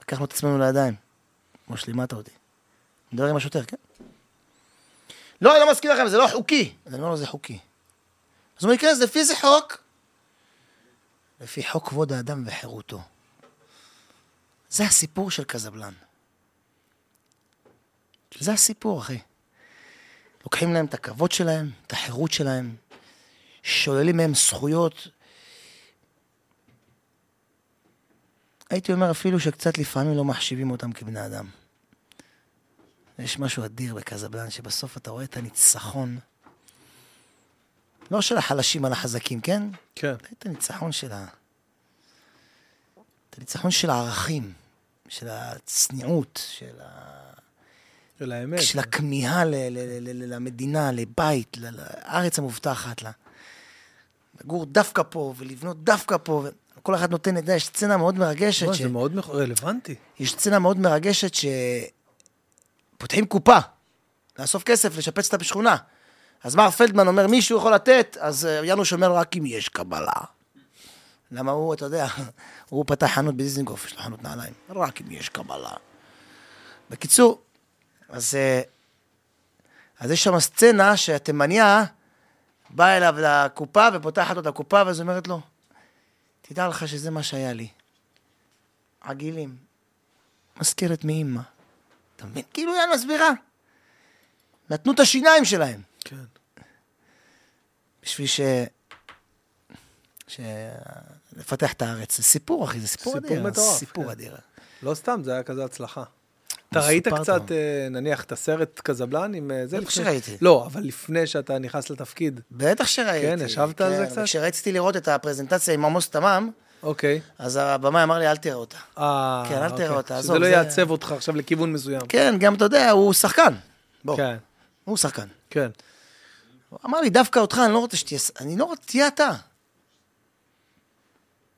לקחנו את עצמנו לידיים. כמו שלימדת אותי. מדבר עם השוטר, כן? לא, אני לא מסכים לכם, זה לא חוקי. אז אני אומר לו, זה חוקי. אז הוא אומר, כן, לפי איזה חוק? לפי חוק כבוד האדם וחירותו. זה הסיפור של קזבלן. זה הסיפור, אחי. לוקחים להם את הכבוד שלהם, את החירות שלהם, שוללים מהם זכויות. הייתי אומר אפילו שקצת לפעמים לא מחשיבים אותם כבני אדם. יש משהו אדיר בקזבלן, שבסוף אתה רואה את הניצחון, לא של החלשים על החזקים, כן? כן. את הניצחון של ה... את הניצחון של הערכים, של הצניעות, של, ה... של האמת. של הכמיהה. למדינה, לבית. לארץ המובטחת, לה. לגור דווקא פה, ולבנות דווקא פה, וכל אחד נותן, אתה יודע, יש סצנה מאוד מרגשת, ש... זה מאוד רלוונטי. יש סצנה מאוד מרגשת שפותחים קופה, לאסוף כסף, לשפץ את השכונה. אז מר פלדמן אומר, מישהו יכול לתת, אז אה, יאנוש אומר, רק אם יש קבלה. למה הוא, אתה יודע, הוא פתח חנות בדיזנגוף, יש לו חנות נעליים. רק אם יש קבלה. בקיצור, אז, אה, אז יש שם סצנה שהתימניה באה אליו לקופה ופותחת לו את הקופה, ואז אומרת לו, תדע לך שזה מה שהיה לי. עגילים. מזכרת מאימא. אתה מבין? כאילו היא מסבירה. נתנו את השיניים שלהם. כן. בשביל ש... ש... לפתח את הארץ. זה סיפור, אחי, זה סיפור סיפור אדיר. מטורף, סיפור כן. אדיר. לא סתם, זה היה כזה הצלחה. אתה ראית. קצת, אה, נניח, את הסרט קזבלן עם אה, זה? בטח שראיתי. לא, אבל לפני שאתה נכנס לתפקיד. בטח שראיתי. כן, ישבת על זה קצת? וכשרציתי לראות את הפרזנטציה עם עמוס תמם, אוקיי. אז הבמאי אמר לי, אל תראה אותה. אה, כן, אל תראה אוקיי. אותה, שזה עזוב, לא זה- יעצב אותך עכשיו לכיוון מסוים. כן, גם, אתה יודע, הוא שחקן. בוא, כן, הוא שחקן. כן. הוא אמר לי, דווקא אותך, אני לא רוצה שתהיה... אני לא רוצה, תהיה אתה.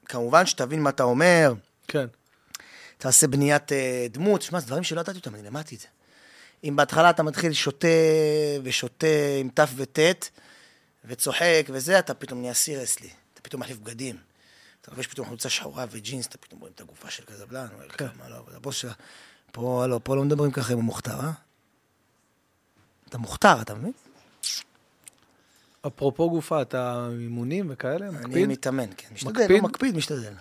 כמובן שתבין מה אתה אומר, כן. תעשה בניית אה, דמות. שמע, זה דברים שלא ידעתי אותם, אני למדתי את זה. אם בהתחלה אתה מתחיל שותה ושותה עם ת' וט' וצוחק וזה, אתה פתאום נהיה סירסלי. אתה פתאום מחליף בגדים. אתה לובש פתאום חולצה שחורה וג'ינס, אתה פתאום רואים את הגופה של קזבלן, אומר לך, מה לא, אבל הבוס שלה... פה, לא, פה לא מדברים ככה עם המוכתר, אה? אתה מוכתר, אתה מבין? אפרופו גופה, אתה אימונים וכאלה? אני מקפיד? מתאמן, כן. משתדל, מקפיד? לא מקפיד, משתדל.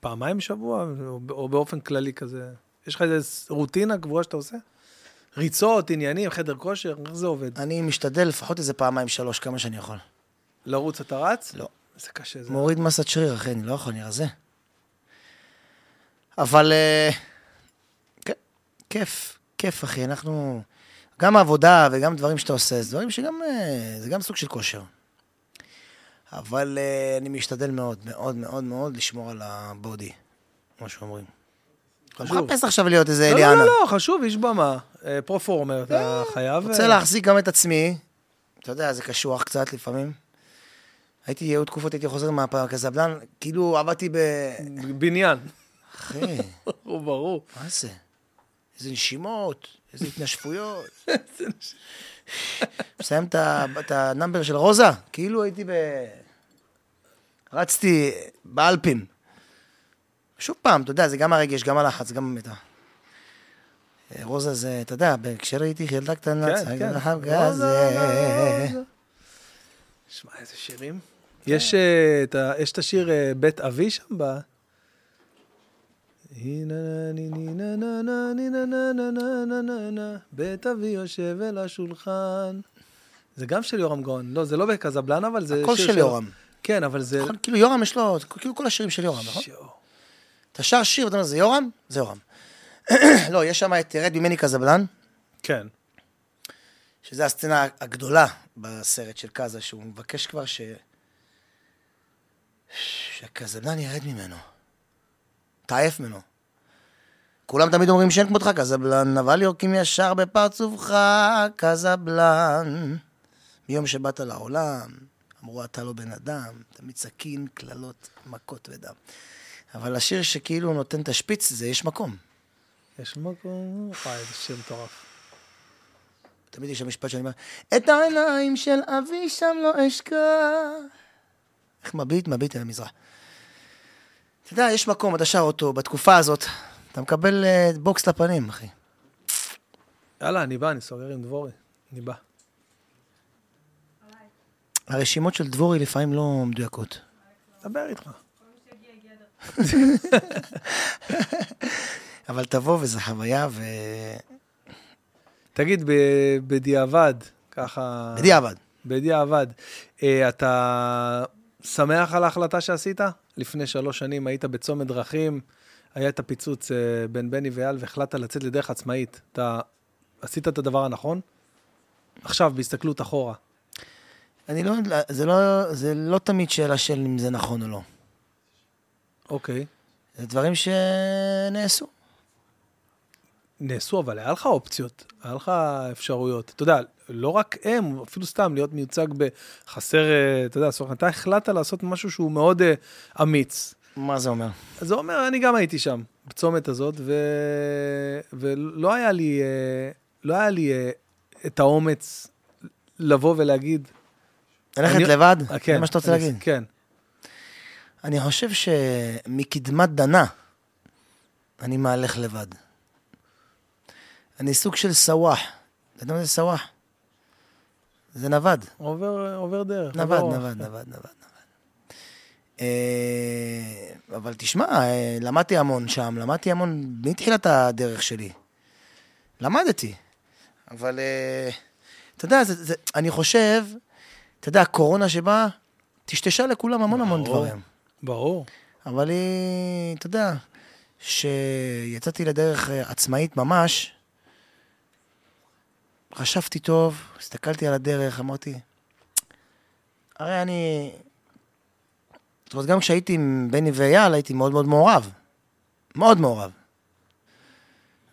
פעמיים בשבוע, או- או באופן כללי כזה? יש לך איזה רוטינה קבועה שאתה עושה? ריצות, עניינים, חדר כושר, איך זה עובד? אני משתדל לפחות איזה פעמיים, שלוש, כמה שאני יכול. לרוץ אתה רץ? לא. זה קשה, זה... מוריד מסת שריר, אחי, אני לא יכול, אני רזה. אבל אה, כן, כיף, כיף, אחי. אנחנו... גם העבודה וגם דברים שאתה עושה, זה דברים שגם... אה, זה גם סוג של כושר. אבל אה, אני משתדל מאוד, מאוד, מאוד, מאוד לשמור על הבודי, כמו שאומרים. חשוב. מחפש עכשיו להיות איזה לא, אליאנה. לא, לא, חשוב, איש במה. אה, פרופורמר, אתה חייב... רוצה אה, להחזיק גם את עצמי, אתה יודע, זה קשוח קצת לפעמים. הייתי, היו תקופות, הייתי חוזר מהקזבלן, כאילו עבדתי ב... בניין. אחי, ברור, ברור. מה זה? איזה נשימות, איזה התנשפויות. מסיים את ה number של רוזה, כאילו הייתי ב... רצתי באלפים. שוב פעם, אתה יודע, זה גם הרגש, גם הלחץ, גם באמת. ה- רוזה זה, אתה יודע, כשהייתי ילדה קטנה, כן, כן. רוזה. שמע, איזה שירים. יש אה, את יש את השיר אה, בית אבי שם. בית אבי יושב אל השולחן. זה גם של יורם גאון. לא, זה לא בקזבלן, אבל זה הכל של. יורם. כן, אבל זה... נכון? כאילו יורם יש לו, כאילו כל השירים של יורם, נכון? אתה שר שיר ואתה אומר, זה יורם? זה יורם. לא, יש שם את ירד ממני קזבלן, כן. שזו הסצנה הגדולה בסרט של קאזה, שהוא מבקש כבר ש... שהקזבלן ירד ממנו. תעף ממנו. כולם תמיד אומרים שאין כמותך קזבלן, אבל יורקים ישר בפרצופך קזבלן. מיום שבאת לעולם, אמרו אתה לא בן אדם, תמיד סכין, קללות, מכות ודם. אבל השיר שכאילו נותן את השפיץ, זה יש מקום. יש מקום... וואי, איזה שיר מטורף. תמיד יש המשפט שאני אומר, את העיניים של אבי שם לא אשכח. איך מביט? מביט אל המזרח. אתה יודע, יש מקום, אתה שר אותו, בתקופה הזאת, אתה מקבל אה, בוקס לפנים, אחי. יאללה, אני בא, אני סוגר עם דבורי. אני בא. הרשימות של דבורי לפעמים לא מדויקות. דבר איתך. אבל תבוא וזו חוויה ו... תגיד, בדיעבד, ככה... בדיעבד. בדיעבד. אה, אתה שמח על ההחלטה שעשית? לפני שלוש שנים היית בצומת דרכים, היה את הפיצוץ אה, בין בני ואייל והחלטת לצאת לדרך עצמאית. אתה עשית את הדבר הנכון? עכשיו, בהסתכלות אחורה. אני לא, זה לא, זה לא תמיד שאלה של אם זה נכון או לא. אוקיי. זה דברים שנעשו. נעשו, אבל היה לך אופציות, היה לך אפשרויות. אתה יודע, לא רק הם, אפילו סתם להיות מיוצג בחסר, אה, אתה יודע, סוף, אתה החלטת לעשות משהו שהוא מאוד אה, אמיץ. מה זה אומר? זה אומר, אני גם הייתי שם, בצומת הזאת, ו... ולא היה לי, אה, לא היה לי את האומץ לבוא ולהגיד... ללכת אני- לבד? כן, זה מה שאתה רוצה להגיד? כן. אני חושב שמקדמת דנה, אני מהלך לבד. אני סוג של סוואח. אתה יודע מה זה סוואח? זה נווד. עובר, עובר דרך. נווד, נווד, נווד, נווד, נווד. אה, אבל תשמע, אה, למדתי המון שם, למדתי המון מתחילת הדרך שלי. למדתי. אבל אה, אתה יודע, זה, זה, אני חושב, אתה יודע, הקורונה שבאה, טשטשה לכולם המון המון ברור. דברים. ברור. אבל היא, אתה יודע, שיצאתי לדרך עצמאית ממש, חשבתי טוב, הסתכלתי על הדרך, אמרתי, הרי אני... זאת אומרת, גם כשהייתי עם בני ואייל, הייתי מאוד מאוד מעורב. מאוד מעורב.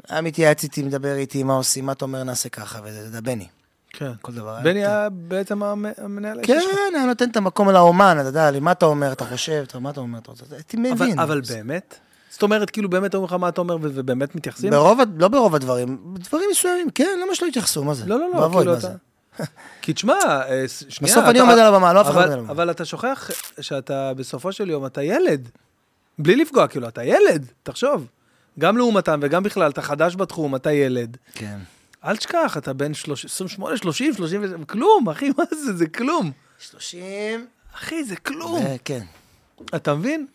היה מתייעץ איתי, מדבר איתי, מה עושים, מה אתה אומר, נעשה ככה, וזה זה בני. כן. כן. כל דבר. בני היה בעצם המ- המנהל האישי כן, שלך. היה נותן את המקום לאומן, אתה יודע, מה אתה אומר, אתה חושב, מה אתה אומר, אתה רוצה, הייתי אבל, מבין. אבל באמת? זאת אומרת, כאילו באמת אומרים לך מה אתה אומר ובאמת מתייחסים? ברוב, לא ברוב הדברים, דברים מסוימים, כן, למה שלא יתייחסו, מה זה? לא, לא, לא, כאילו אתה... זה? כי תשמע, אה, שנייה... בסוף אני עומד על הבמה, לא אף אחד עומד על הבמה. אבל אתה שוכח שאתה בסופו של יום, אתה ילד. בלי לפגוע, כאילו, אתה ילד, תחשוב. גם לעומתם וגם בכלל, אתה חדש בתחום, אתה ילד. כן. אל תשכח, אתה בן 30, 28, 30, 30, כלום, אחי, מה זה? זה כלום. 30, אחי, זה כלום. כן. אתה מבין?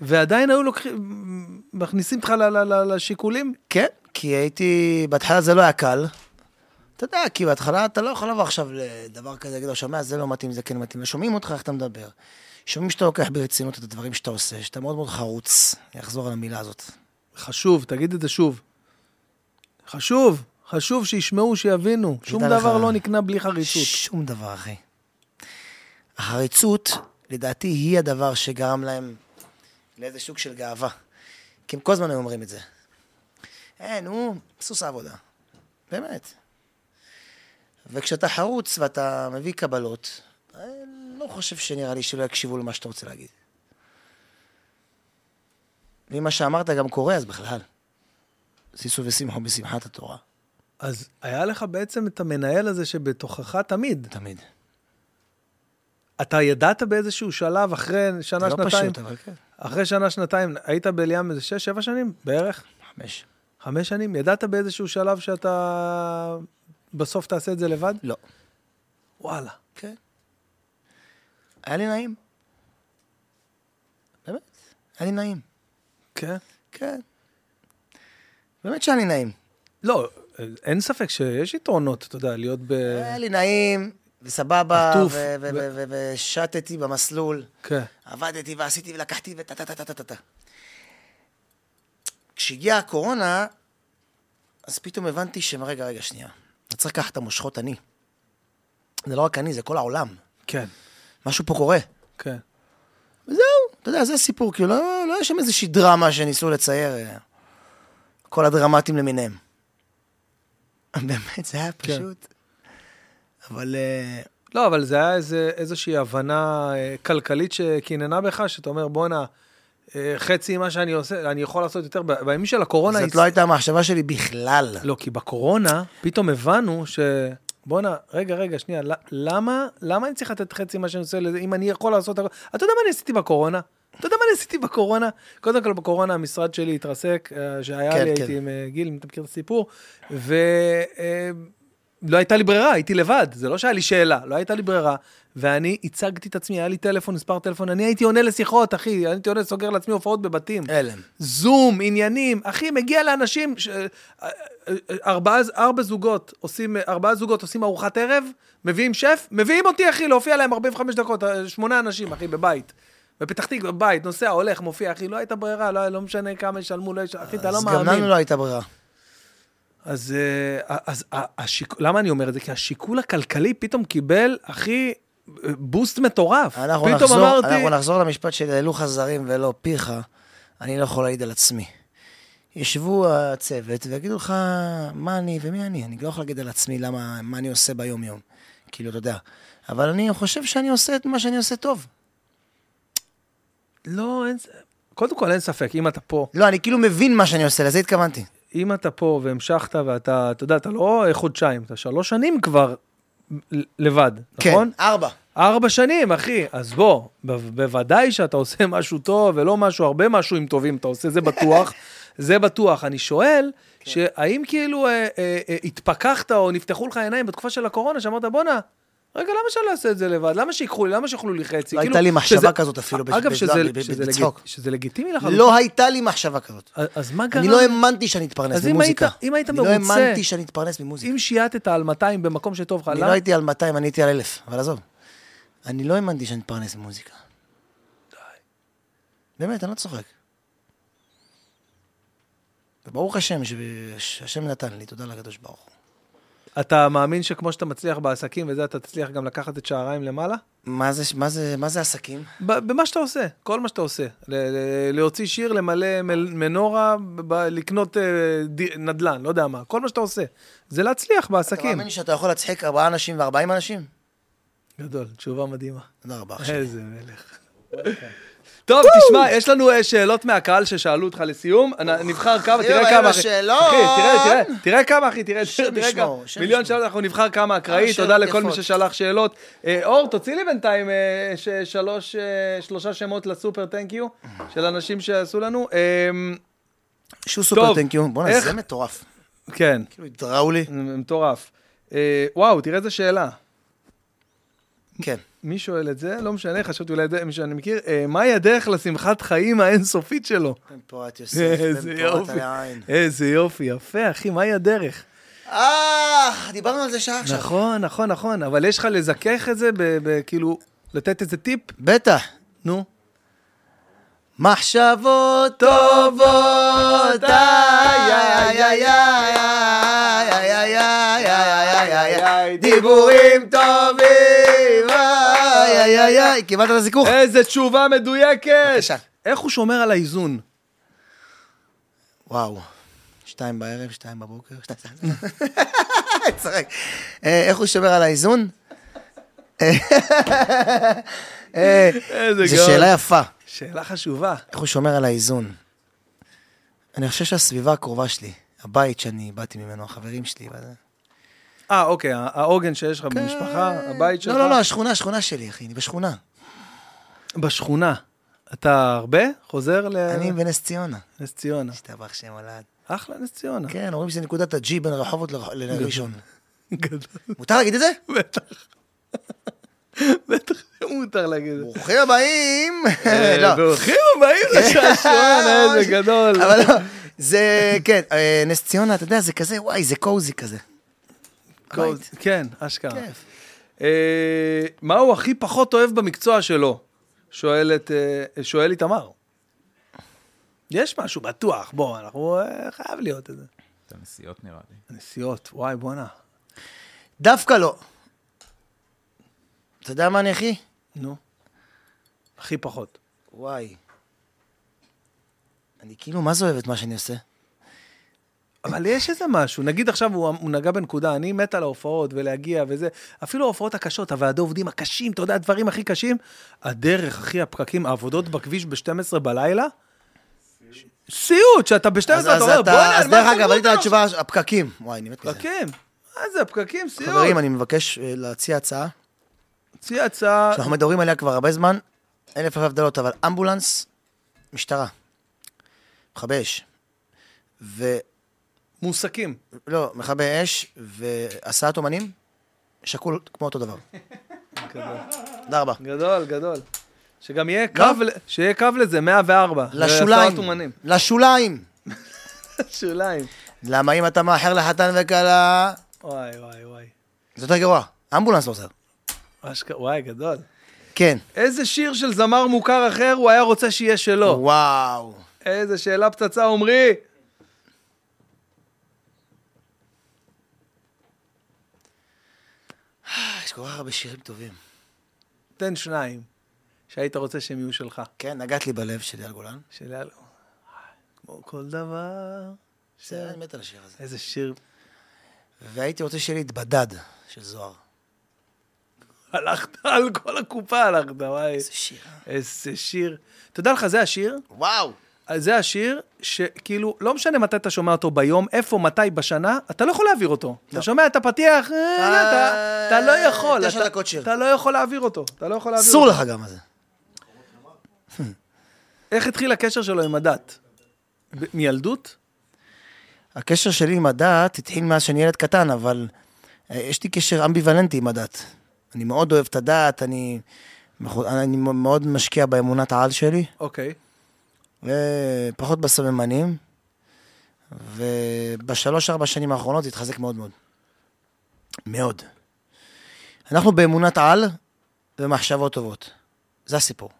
ועדיין היו לוקחים, מכניסים אותך לשיקולים? כן, כי הייתי, בהתחלה זה לא היה קל. אתה יודע, כי בהתחלה אתה לא יכול לבוא עכשיו לדבר כזה, להגיד לו, שומע, זה לא מתאים, זה כן מתאים. ושומעים אותך איך אתה מדבר. שומעים שאתה לוקח ברצינות את הדברים שאתה עושה, שאתה מאוד מאוד חרוץ. אני אחזור על המילה הזאת. חשוב, תגיד את זה שוב. חשוב, חשוב שישמעו, שיבינו. שום תדע לך- דבר לא נקנה בלי חריצות. שום דבר, אחי. החריצות, לדעתי, היא הדבר שגרם להם לאיזה שוק של גאווה. כי הם כל הזמן היו אומרים את זה. אין, הוא סוס העבודה. באמת. וכשאתה חרוץ ואתה מביא קבלות, אני לא חושב שנראה לי שלא יקשיבו למה שאתה רוצה להגיד. ואם מה שאמרת גם קורה, אז בכלל. שישו ושמחו בשמחת התורה. אז היה לך בעצם את המנהל הזה שבתוכך תמיד. תמיד. אתה ידעת באיזשהו שלב, אחרי שנה, לא שנתיים, פשוט, אבל כן. אחרי שנה, שנתיים, היית באליאם איזה שש, שבע שנים בערך? חמש. חמש שנים? ידעת באיזשהו שלב שאתה בסוף תעשה את זה לבד? לא. וואלה. כן. היה לי נעים. באמת, היה לי נעים. כן? כן. באמת שהיה לי נעים. לא, אין ספק שיש יתרונות, אתה יודע, להיות ב... היה לי נעים, וסבבה, ושטתי במסלול. כן. עבדתי ועשיתי ולקחתי וטה טה טה טה טה. כשהגיעה הקורונה, אז פתאום הבנתי שרגע, רגע, שנייה. אני צריך לקחת את המושכות אני. זה לא רק אני, זה כל העולם. כן, משהו פה קורה. כן. וזהו, אתה יודע, זה הסיפור, כאילו, לא, לא היה שם איזושהי דרמה שניסו לצייר, אה, כל הדרמטים למיניהם. באמת, זה היה כן. אבל אה, לא, אבל זה היה איזה, איזושהי הבנה אה, כלכלית שקיננה בך, שאתה אומר, בואנה, אה, חצי ממה שאני עושה, אני יכול לעשות יותר. בימים של הקורונה... זאת הצ- לא הייתה המחשבה שלי בכלל. לא, כי בקורונה פתאום הבנו ש... בואנה, רגע, רגע, שנייה, למה, למה אני צריך לתת חצי ממה שאני עושה לזה, אם אני יכול לעשות... אתה יודע מה אני עשיתי בקורונה? אתה יודע מה אני עשיתי בקורונה? קודם כל, בקורונה המשרד שלי התרסק, שהיה כן, לי, כן. הייתי עם גיל, אם אתה מכיר את הסיפור, ו... לא הייתה לי ברירה, הייתי לבד, זה לא שהיה לי שאלה, לא הייתה לי ברירה, ואני הצגתי את עצמי, היה לי טלפון, מספר טלפון, אני הייתי עונה לשיחות, אחי, הייתי עונה, סוגר לעצמי הופעות בבתים. הלם. זום, עניינים, אחי, מגיע לאנשים, ש... ארבעה, ארבע זוגות עושים, ארבעה זוגות עושים ארוחת ערב, מביאים שף, מביאים אותי, אחי, להופיע להם 45 דקות, שמונה אנשים, אחי, בבית. בפתח תקווה, בבית, נוסע, הולך, מופיע, אחי, לא הייתה ברירה, לא, לא משנה כמה ישלמו, לא יש... אחי, אתה לא אז גם מאמין. לנו לא הייתה ברירה. אז, אה, אז ה- השיק... למה אני אומר את זה? כי השיקול הכלכלי פתאום קיבל, אחי, בוסט מטורף. אנחנו פתאום נחזור, אמרתי... אנחנו נחזור למשפט של העלו חזרים ולא פיך, אני לא יכול להעיד על עצמי. ישבו הצוות ויגידו לך מה אני ומי אני. אני לא יכול להגיד על עצמי למה, מה אני עושה ביום-יום. כאילו, אתה יודע. אבל אני חושב שאני עושה את מה שאני עושה טוב. לא, אין... קודם כל, אין ספק, אם אתה פה, לא, אני כאילו מבין מה שאני עושה, לזה התכוונתי. אם אתה פה והמשכת ואתה, אתה יודע, אתה לא חודשיים, אתה שלוש שנים כבר לבד, נכון? כן, ארבע. ארבע שנים, אחי. אז בוא, ב- בוודאי שאתה עושה משהו טוב, ולא משהו, הרבה משהו טובים אתה עושה, זה בטוח. זה בטוח. אני שואל, כן. שהאם כאילו אה, אה, אה, התפכחת או נפתחו לך עיניים בתקופה של הקורונה, שאמרת, בואנה, רגע, למה שאני לא אעשה את זה לבד? למה שיקחו לי? למה שיאכלו לי חצי? לא כאילו, הייתה לי מחשבה כזאת אפילו, בש- אגב, שזה, בצחוק. לגיטימי לחלוטין. לא הייתה לי מחשבה כזאת. אז- אז מה גרם? אני לא האמנתי שאני אתפרנס אז אם ממוזיקה. היית- אם היית אני לא מרוצה- האמנתי שאני אתפרנס ממוזיקה. אם שייטת על 200 במקום שטוב לך, אני? לא הייתי על 200, אני הייתי על 1,000, אבל עזוב. אני לא האמנתי שאני אתפרנס ממוזיקה. באמת, אני לא צוחק. וברוך השם שהשם נתן לי, תודה לקדוש ברוך. אתה מאמין שכמו שאתה מצליח בעסקים וזה, אתה תצליח גם לקחת את שעריים למעלה? מה זה, מה זה, מה זה עסקים? במה שאתה עושה, כל מה שאתה עושה. ל- ל- להוציא שיר, למלא מל- מנורה, ב- לקנות אה, ד- נדל"ן, לא יודע מה. כל מה שאתה עושה. זה להצליח אתה בעסקים. מאמין שאתה יכול להצחיק ארבעה אנשים וארבעים אנשים? גדול, תשובה מדהימה. תודה רבה, אח שלי. איזה מלך. טוב, תשמע, יש לנו אה, שאלות מהקהל ששאלו אותך לסיום. נבחר כמה, תראה כמה, אחי. תראה, תראה, תראה כמה, אחי, תראה, תראה כמה. מיליון. שאלות, אנחנו נבחר כמה אקראי. תודה לכל מי. ששלח שאלות. אה, אור, תוציא לי בינתיים אה, שלושה שמות לסופר טנק יו של אנשים שעשו לנו. שהוא סופר טוב, טנקיו. בואנה, זה מטורף. כן, כאילו, התראו לי. מטורף. וואו, תראה איזה שאלה. כן. מי שואל את זה? לא משנה, חשבתי אולי מישהו שאני מכיר. אה, מהי הדרך לשמחת חיים האינסופית שלו? בן פורת יוסף, בן פורת. היין. איזה יופי, יפה, אחי, מהי הדרך? אה, דיברנו על זה שעה עכשיו. נכון, נכון, נכון, אבל יש לך לזכך את זה, כאילו, לתת איזה טיפ? בטח. נו. מחשבות טובות, איי, איי, איי, איי, איי, איי, איי, איי, איי, איי, דיבורים טובים, איי, איי, איי, איי, קיבלת את הזיכוך? איזה תשובה מדויקת! בבקשה. איך הוא שומר על האיזון? וואו. שתיים בערב, שתיים בבוקר, שתיים... צחק. אה, איך הוא שומר על האיזון? אה, איזה זו גאון. שאלה יפה. שאלה חשובה. איך הוא שומר על האיזון? אני חושב שהסביבה הקרובה שלי, הבית שאני באתי ממנו, החברים שלי. אה, אוקיי, העוגן שיש לך במשפחה, הבית שלך. לא, לא, לא, השכונה, השכונה שלי, אחי, אני בשכונה. בשכונה. אתה הרבה חוזר אני בנס ציונה. לנס ציונה. השתבח שם הולד. אחלה נס ציונה. כן, אומרים שזה נקודת הג'י בין רחובות לראשון. גדול. מותר להגיד את זה? בטח. בטח מותר להגיד את זה. ברוכים הבאים. אה, לא. ברוכים הבאים לשעשועון, איזה גדול. אבל לא, זה, כן, אה, נס ציונה, אתה יודע, זה כזה, וואי, זה קוזי כזה. הבית. כן, אשכרה. כיף. אה, מה הוא הכי פחות אוהב במקצוע שלו? שואלת, אה, שואל איתמר. יש משהו בטוח, בוא, אנחנו, אה, חייב להיות את זה. את הנסיעות נראה לי. נסיעות, וואי, בואנה. דווקא לא. אתה יודע מה אני הכי? נו. הכי פחות. וואי. אני כאילו, מה זה אוהב את מה שאני עושה? אבל יש איזה משהו, נגיד עכשיו הוא, הוא נגע בנקודה, אני מת על ההופעות ולהגיע וזה, אפילו ההופעות הקשות, הוועדי עובדים הקשים, אתה יודע, הדברים הכי קשים, הדרך, אחי, הפקקים, העבודות בכביש ב-12 בלילה, סיוט, שאתה ב-12, אז, אתה אומר, בוא'נה, אז דרך אגב, אותנו על התשובה, הפקקים. וואי, אני מת מזה. פקקים, מה זה, הפקקים, סיוט. חברים, אני מבקש אה, להציע הצעה, תציע הצעה, שאנחנו מדברים עליה כבר הרבה זמן, אלף אלף הבדלות, אבל אמבולנס, משטרה, מכבי אש, מועסקים. מכבי אש והסעת אומנים, שקול כמו אותו דבר. תודה רבה. גדול, גדול. שגם יהיה קו, ל- שיהיה קו לזה, 104. לשוליים. לשוליים. שוליים. למה אם אתה מאחר לחתן וכלה, וואי, וואי, וואי. זה יותר גרוע. אמבולנס לא עוזר. וואי, גדול. כן. איזה שיר של זמר מוכר אחר הוא היה רוצה שיהיה שלו? וואו. איזה שאלה פצצה, עמרי. כל כך הרבה שירים טובים. תן שניים, שהיית רוצה שהם יהיו שלך. כן, נגעת לי בלב של אייל גולן. של יאללה. כמו כל דבר. בסדר, אני מת על השיר הזה. איזה שיר. והייתי רוצה שיהיה לי התבדד של זוהר. הלכת על כל הקופה, הלכת, וואי. איזה שיר. אה? איזה שיר. תדע לך, זה השיר, וואו. זה השיר שכאילו, לא משנה מתי אתה שומע אותו ביום, איפה, מתי, בשנה, אתה לא יכול להעביר אותו. אתה שומע את הפתיח, אה, אתה- אתה לא יכול. תשע אתה- דקות שיר. אתה לא יכול להעביר אותו. אתה לא יכול להעביר אסור אותו. לך גם על זה. איך התחיל הקשר שלו עם הדת? מילדות? הקשר שלי עם הדת התחיל מאז שאני ילד קטן, אבל אה, יש לי קשר אמביוולנטי עם הדת. אני מאוד אוהב את הדת, אני, אני מאוד משקיע באמונת העל שלי, אוקיי. ופחות בסממנים, ובשלוש-ארבע שנים האחרונות זה התחזק מאוד מאוד. מאוד. אנחנו באמונת על ומחשבות טובות. זה הסיפור.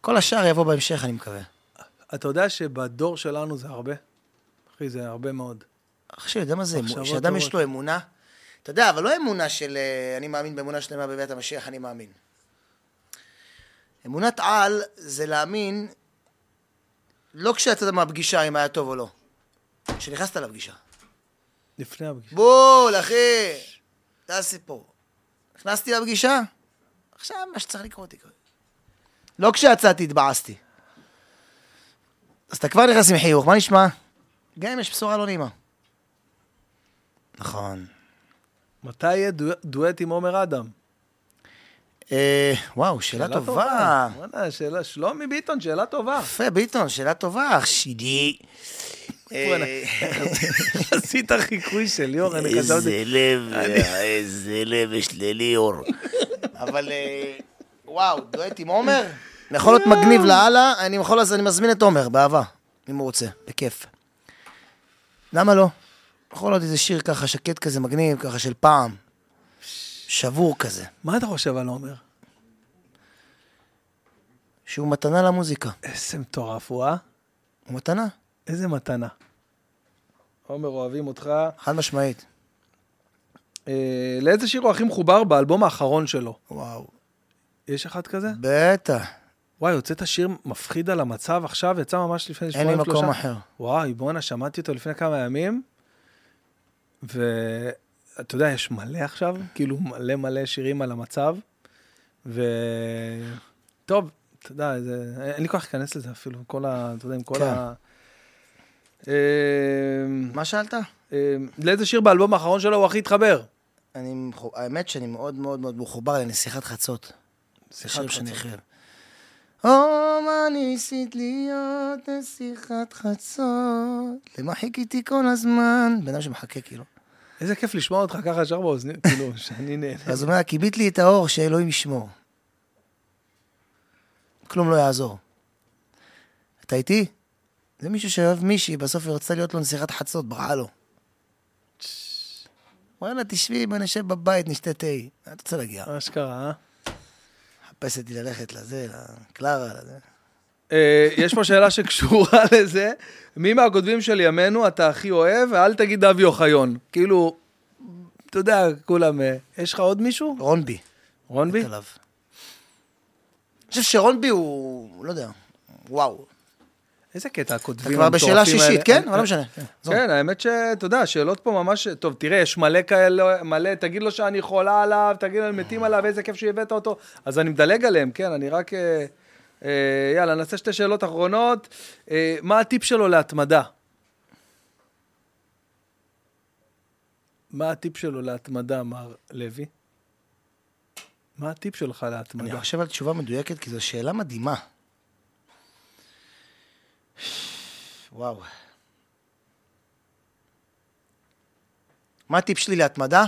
כל השאר יבוא בהמשך, אני מקווה. אתה יודע שבדור שלנו זה הרבה? אחי, זה הרבה מאוד. עכשיו, יודע מה זה? מחשבות שאדם יש. לו אמונה, אתה יודע, אבל לא אמונה של אה, אני מאמין באמונה שלמה בבית המשיח, אני מאמין. אמונת על זה להאמין, לא כשיצאת מהפגישה אם היה טוב או לא, כשנכנסת לפגישה. לפני הפגישה. בול, אחי, זה הסיפור. נכנסתי לפגישה, עכשיו מה שצריך לקרות יקרה. לא כשיצאתי התבאסתי. אז אתה כבר נכנס עם חיוך, מה נשמע? גם אם יש בשורה לא נעימה. נכון. מתי יהיה דו- דואט עם עומר אדם? אה, וואו, שאלה טובה. וואלה, שאלה, שלומי ביטון, שאלה טובה. יפה, ביטון, שאלה טובה, אח. וואלה. אה, עשית חיקוי של ליאור, אני חשבתי... איזה לב, איזה לב יש לליאור. אבל אה, וואו, דואט עם עומר? יכול להיות מגניב לאללה, אני יכול, אז אני מזמין את עומר, באהבה, אם הוא רוצה, בכיף. למה לא? יכול להיות איזה שיר ככה שקט כזה, מגניב, ככה של פעם. שבור כזה. מה אתה חושב על עומר? שהוא מתנה למוזיקה. איזה מטורף הוא, אה? הוא מתנה, איזה מתנה. עומר, אוהבים אותך. חד משמעית. אה, לאיזה שיר הוא הכי מחובר באלבום האחרון שלו? וואו. יש אחד כזה? בטח, וואי, הוצאת שיר מפחיד על המצב עכשיו, יצא ממש לפני אין לי שבועיים מקום אחר. וואי, בואנה, שמעתי אותו לפני כמה ימים, ואתה יודע, יש מלא עכשיו, כאילו מלא מלא שירים על המצב, ו... טוב, אתה יודע, זה... אין לי כוח להיכנס לזה אפילו, כל ה... אתה יודע, עם כל כן. ה... אה, מה שאלת? אה, לאיזה שיר באלבום האחרון שלו הוא הכי התחבר? אני, האמת שאני מאוד מאוד מאוד מחובר לנסיכת חצות. שאני חצות. או, מה ניסית להיות נסיכת חצות? למה חיכיתי כל הזמן? בן אדם שמחכה כאילו. איזה כיף לשמוע אותך ככה ישר באוזנים, כאילו, שאני נהנה. אז הוא אומר, כיבית לי את האור, שאלוהים ישמור. כלום לא יעזור. אתה איתי? זה מישהו שאוהב מישהי, בסוף היא רצתה להיות לו נסיכת חצות, ברעה לו. וואלה, תשבי, בוא נשב בבית, נשתה תה. אתה רוצה להגיע? אשכרה, אה? מחפשת לי ללכת לזה, לקלרה, לזה. אה, יש פה שאלה שקשורה לזה. מי מהכותבים של ימינו אתה הכי אוהב, ואל תגיד אבי אוחיון. כאילו, אתה יודע, כולם... אה, יש לך עוד מישהו? רונבי. רונבי? אני חושב שרונבי הוא, לא יודע, וואו. איזה קטע אתה הכותבים כבר בשאלה המטורפים שישית, האלה. כן? אבל לא משנה. עזוב. כן, האמת שאתה יודע, שאלות פה ממש... טוב, תראה, יש מלא כאלה, מלא, תגיד לו שאני חולה עליו, תגיד לו, מתים עליו, איזה כיף שהבאת אותו. אז אני מדלג עליהם, כן, אני רק... אה, יאללה, נעשה שתי שאלות אחרונות. אה, מה הטיפ שלו להתמדה? מה הטיפ שלו להתמדה, מר לוי? מה הטיפ שלך אני להתמדה? חושב על תשובה מדויקת, כי זו שאלה מדהימה. וואו. מה הטיפ שלי להתמדה?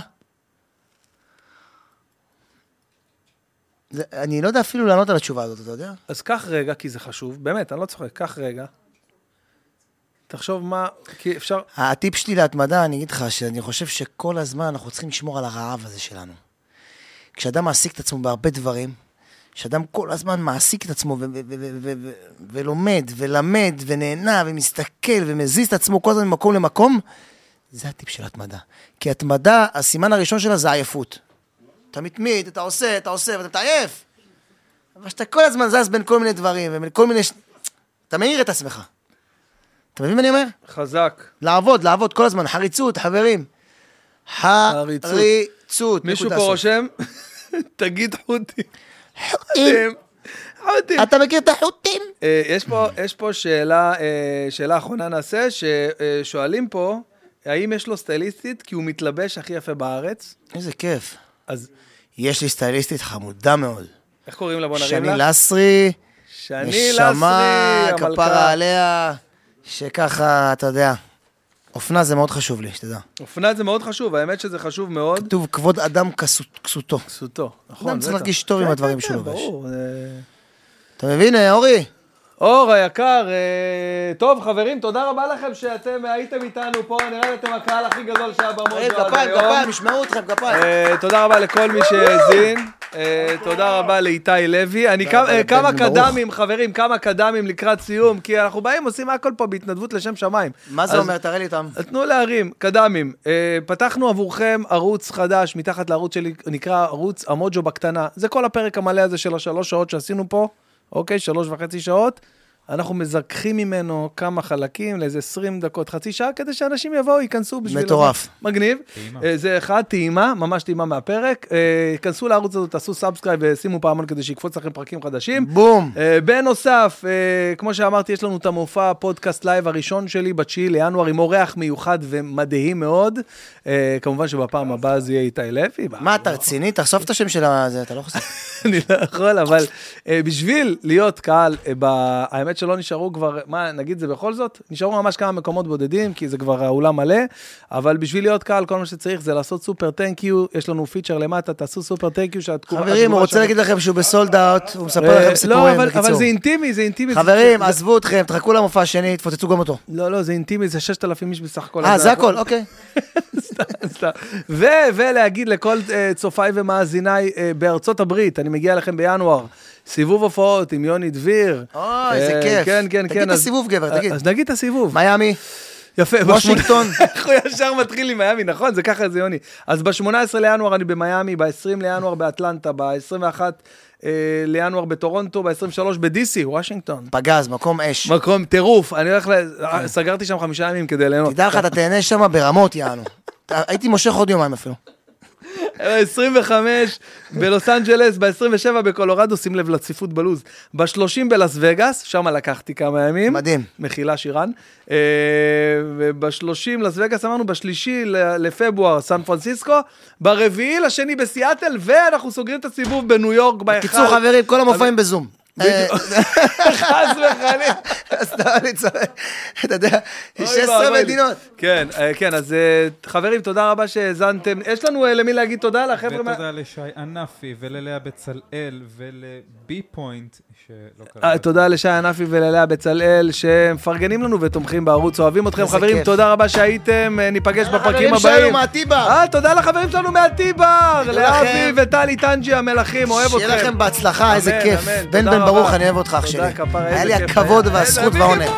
זה, אני לא יודע אפילו לענות על התשובה הזאת, אתה יודע? אז קח רגע, כי זה חשוב, באמת, אני לא צוחק, קח רגע. תחשוב מה, כי אפשר... הטיפ שלי להתמדה, אני אגיד לך, שאני חושב שכל הזמן אנחנו צריכים לשמור על הרעב הזה שלנו. כשאדם מעסיק את עצמו בהרבה דברים, כשאדם כל הזמן מעסיק את עצמו ולומד ולמד ונהנה ומסתכל ומזיז את עצמו כל הזמן ממקום למקום, זה הטיפ של התמדה. כי התמדה, הסימן הראשון שלה זה עייפות. אתה מתמיד, אתה עושה, אתה עושה, ואתה עייף. אבל כשאתה כל הזמן זז בין כל מיני דברים ובין כל מיני... ש- אתה מאיר את עצמך. אתה מבין מה אני אומר? חזק. לעבוד, לעבוד כל הזמן, חריצות, חברים. חריצות. חריצות. מישהו פה. רושם, תגיד חוטים. חוטים. חוטים. אתה מכיר את החוטים? אה, יש פה, יש פה שאלה, אה, שאלה אחרונה נעשה, ששואלים פה, האם יש לו סטייליסטית כי הוא מתלבש הכי יפה בארץ? איזה כיף. אז יש לי סטייליסטית חמודה מאוד. איך קוראים לה? בוא נרים שני לה. לסרי, שני לסרי, נשמה, המלכה. כפרה עליה, שככה, אתה יודע, אופנה זה מאוד חשוב לי, שתדע. אופנה זה מאוד חשוב, האמת שזה חשוב מאוד. כתוב כבוד אדם כסות- כסותו. כסותו, נכון. אדם צריך. להרגיש טוב עם כן, הדברים כן, שהוא כן, לובש. אה, אתה מבין, אה, אורי? אור היקר, אה, טוב חברים, תודה רבה לכם שאתם הייתם איתנו פה, נראה לי אתם הקהל הכי גדול שהיה במוזו עד כפיים, היום. כפיים, ישמעו אתכם, כפיים. אה, תודה רבה לכל מי שהאזין. אה, תודה רבה לאיתי לוי. אני כמה-. קדמים, חברים, כמה קידומים לקראת סיום, כי אנחנו באים, עושים הכל פה בהתנדבות לשם שמיים. מה זה אומר? תראה לי אותם. תנו להרים, קידומים. אה, פתחנו עבורכם ערוץ חדש, מתחת לערוץ שלי, נקרא ערוץ המוג'ו בקטנה. זה כל הפרק המלא הזה של השלוש שעות שעשינו פה, אוקיי? שלוש וחצי שעות. אנחנו מזככים ממנו כמה חלקים לאיזה 20 דקות, חצי שעה, כדי שאנשים יבואו, ייכנסו בשביל... מטורף. מגניב. טעימה. אה, זה אחד, טעימה, ממש טעימה מהפרק. אה, כנסו לערוץ הזה, תעשו subscribe ושימו פעמון כדי שיקפוץ לכם פרקים חדשים. בום. אה, בנוסף, אה, כמו שאמרתי, יש לנו את המופע הפודקאסט live הראשון שלי ב-9 לינואר עם אורח מיוחד ומדהים מאוד. אה, כמובן שבפעם הבאה זה יהיה איתי לוי. מה, אתה רציני? תחשוף את השם של הזה, אתה לא חושב. אני לא יכול, אבל אה, בשביל להיות קהל, אה, האמת שלא נשארו כבר, מה, נגיד זה בכל זאת? נשארו ממש כמה מקומות בודדים, כי זה כבר האולם מלא, אבל בשביל להיות קהל, כל מה שצריך זה לעשות super thank you, יש לנו feature למטה, תעשו super thank you שהתגובה... חברים, הוא רוצה להגיד לכם שהוא ב sold out, הוא מספר אה, לכם לא, סיפורים, אבל- אבל בקיצור. זה אינטימי, זה אינטימי. חברים, עזבו אתכם, תחכו למופע השני, תפוצצו גם אותו. לא, לא, זה אינטימי, זה 6,000 איש בסך הכל. אה, זה הכל, אוקיי. סתם, סתם. ו- ולהגיד לכל אה, צופיי ומאזיניי אה, בארצות הברית, אני מגיע אליכם בינואר, סיבוב הופעות עם יוני דביר. אוי, איזה אה, כיף. כן, כן, תגיד כן. את אז- הסיבוב, גבר, תגיד. אז נגיד את הסיבוב. מיאמי, יפה. וושינגטון. איך הוא ישר מתחיל עם מיאמי, נכון? זה ככה זה יוני. אז ב-18 לינואר אני במיאמי, ב-20 לינואר באטלנטה, ב-21 אה, לינואר בטורונטו, ב-23 בדי.סי, וושינגטון. פגז, מקום אש. מקום טירוף, אני הולך ל... סגרתי שם חמישה ימים כדי ליהנות. תדע לך, אתה תהנה שם ברמות, יענו. הייתי מושך עוד יומיים אפילו. ב-25 בלוס אנג'לס, ב-27 בקולורדו, שים לב לצפיפות בלוז. ב-30 בלאס וגאס, שם לקחתי כמה ימים. מדהים. מחילה שירן. אה, וב-30 לס וגאס אמרנו, בשלישי לפברואר סן פרנסיסקו, ברביעי לשני בסיאטל, ואנחנו סוגרים את הסיבוב בניו יורק בהיכל. קיצור, חברים, כל המופעים בזום. אה, חס וחלילה. סתם אני צוחק. אתה יודע, אוי 16 ואבוי לי. מדינות. כן, אה, כן, אז אה, חברים, תודה רבה שהאזנתם. יש לנו למי להגיד תודה לחבר'ה. ותודה לשי ענפי וללאה בצלאל ולבי פוינט, שלא קרה. אה, תודה לשי ענפי וללאה בצלאל שמפרגנים לנו ותומכים בערוץ, אוהבים אתכם חברים, כיף. תודה רבה שהייתם, אה, ניפגש בפרקים החברים שלנו הבאים. מהטיבר. אה, תודה לחברים שלנו מהטיבר, לאבי. וטלי טנג'י המלכים, אוהב אתכם. שיהיה לכם בהצלחה, איזה כיף. בן בן ברוך. אני אוהב אותך, אח שלי. היה לי הכבוד. והזכות והעונג.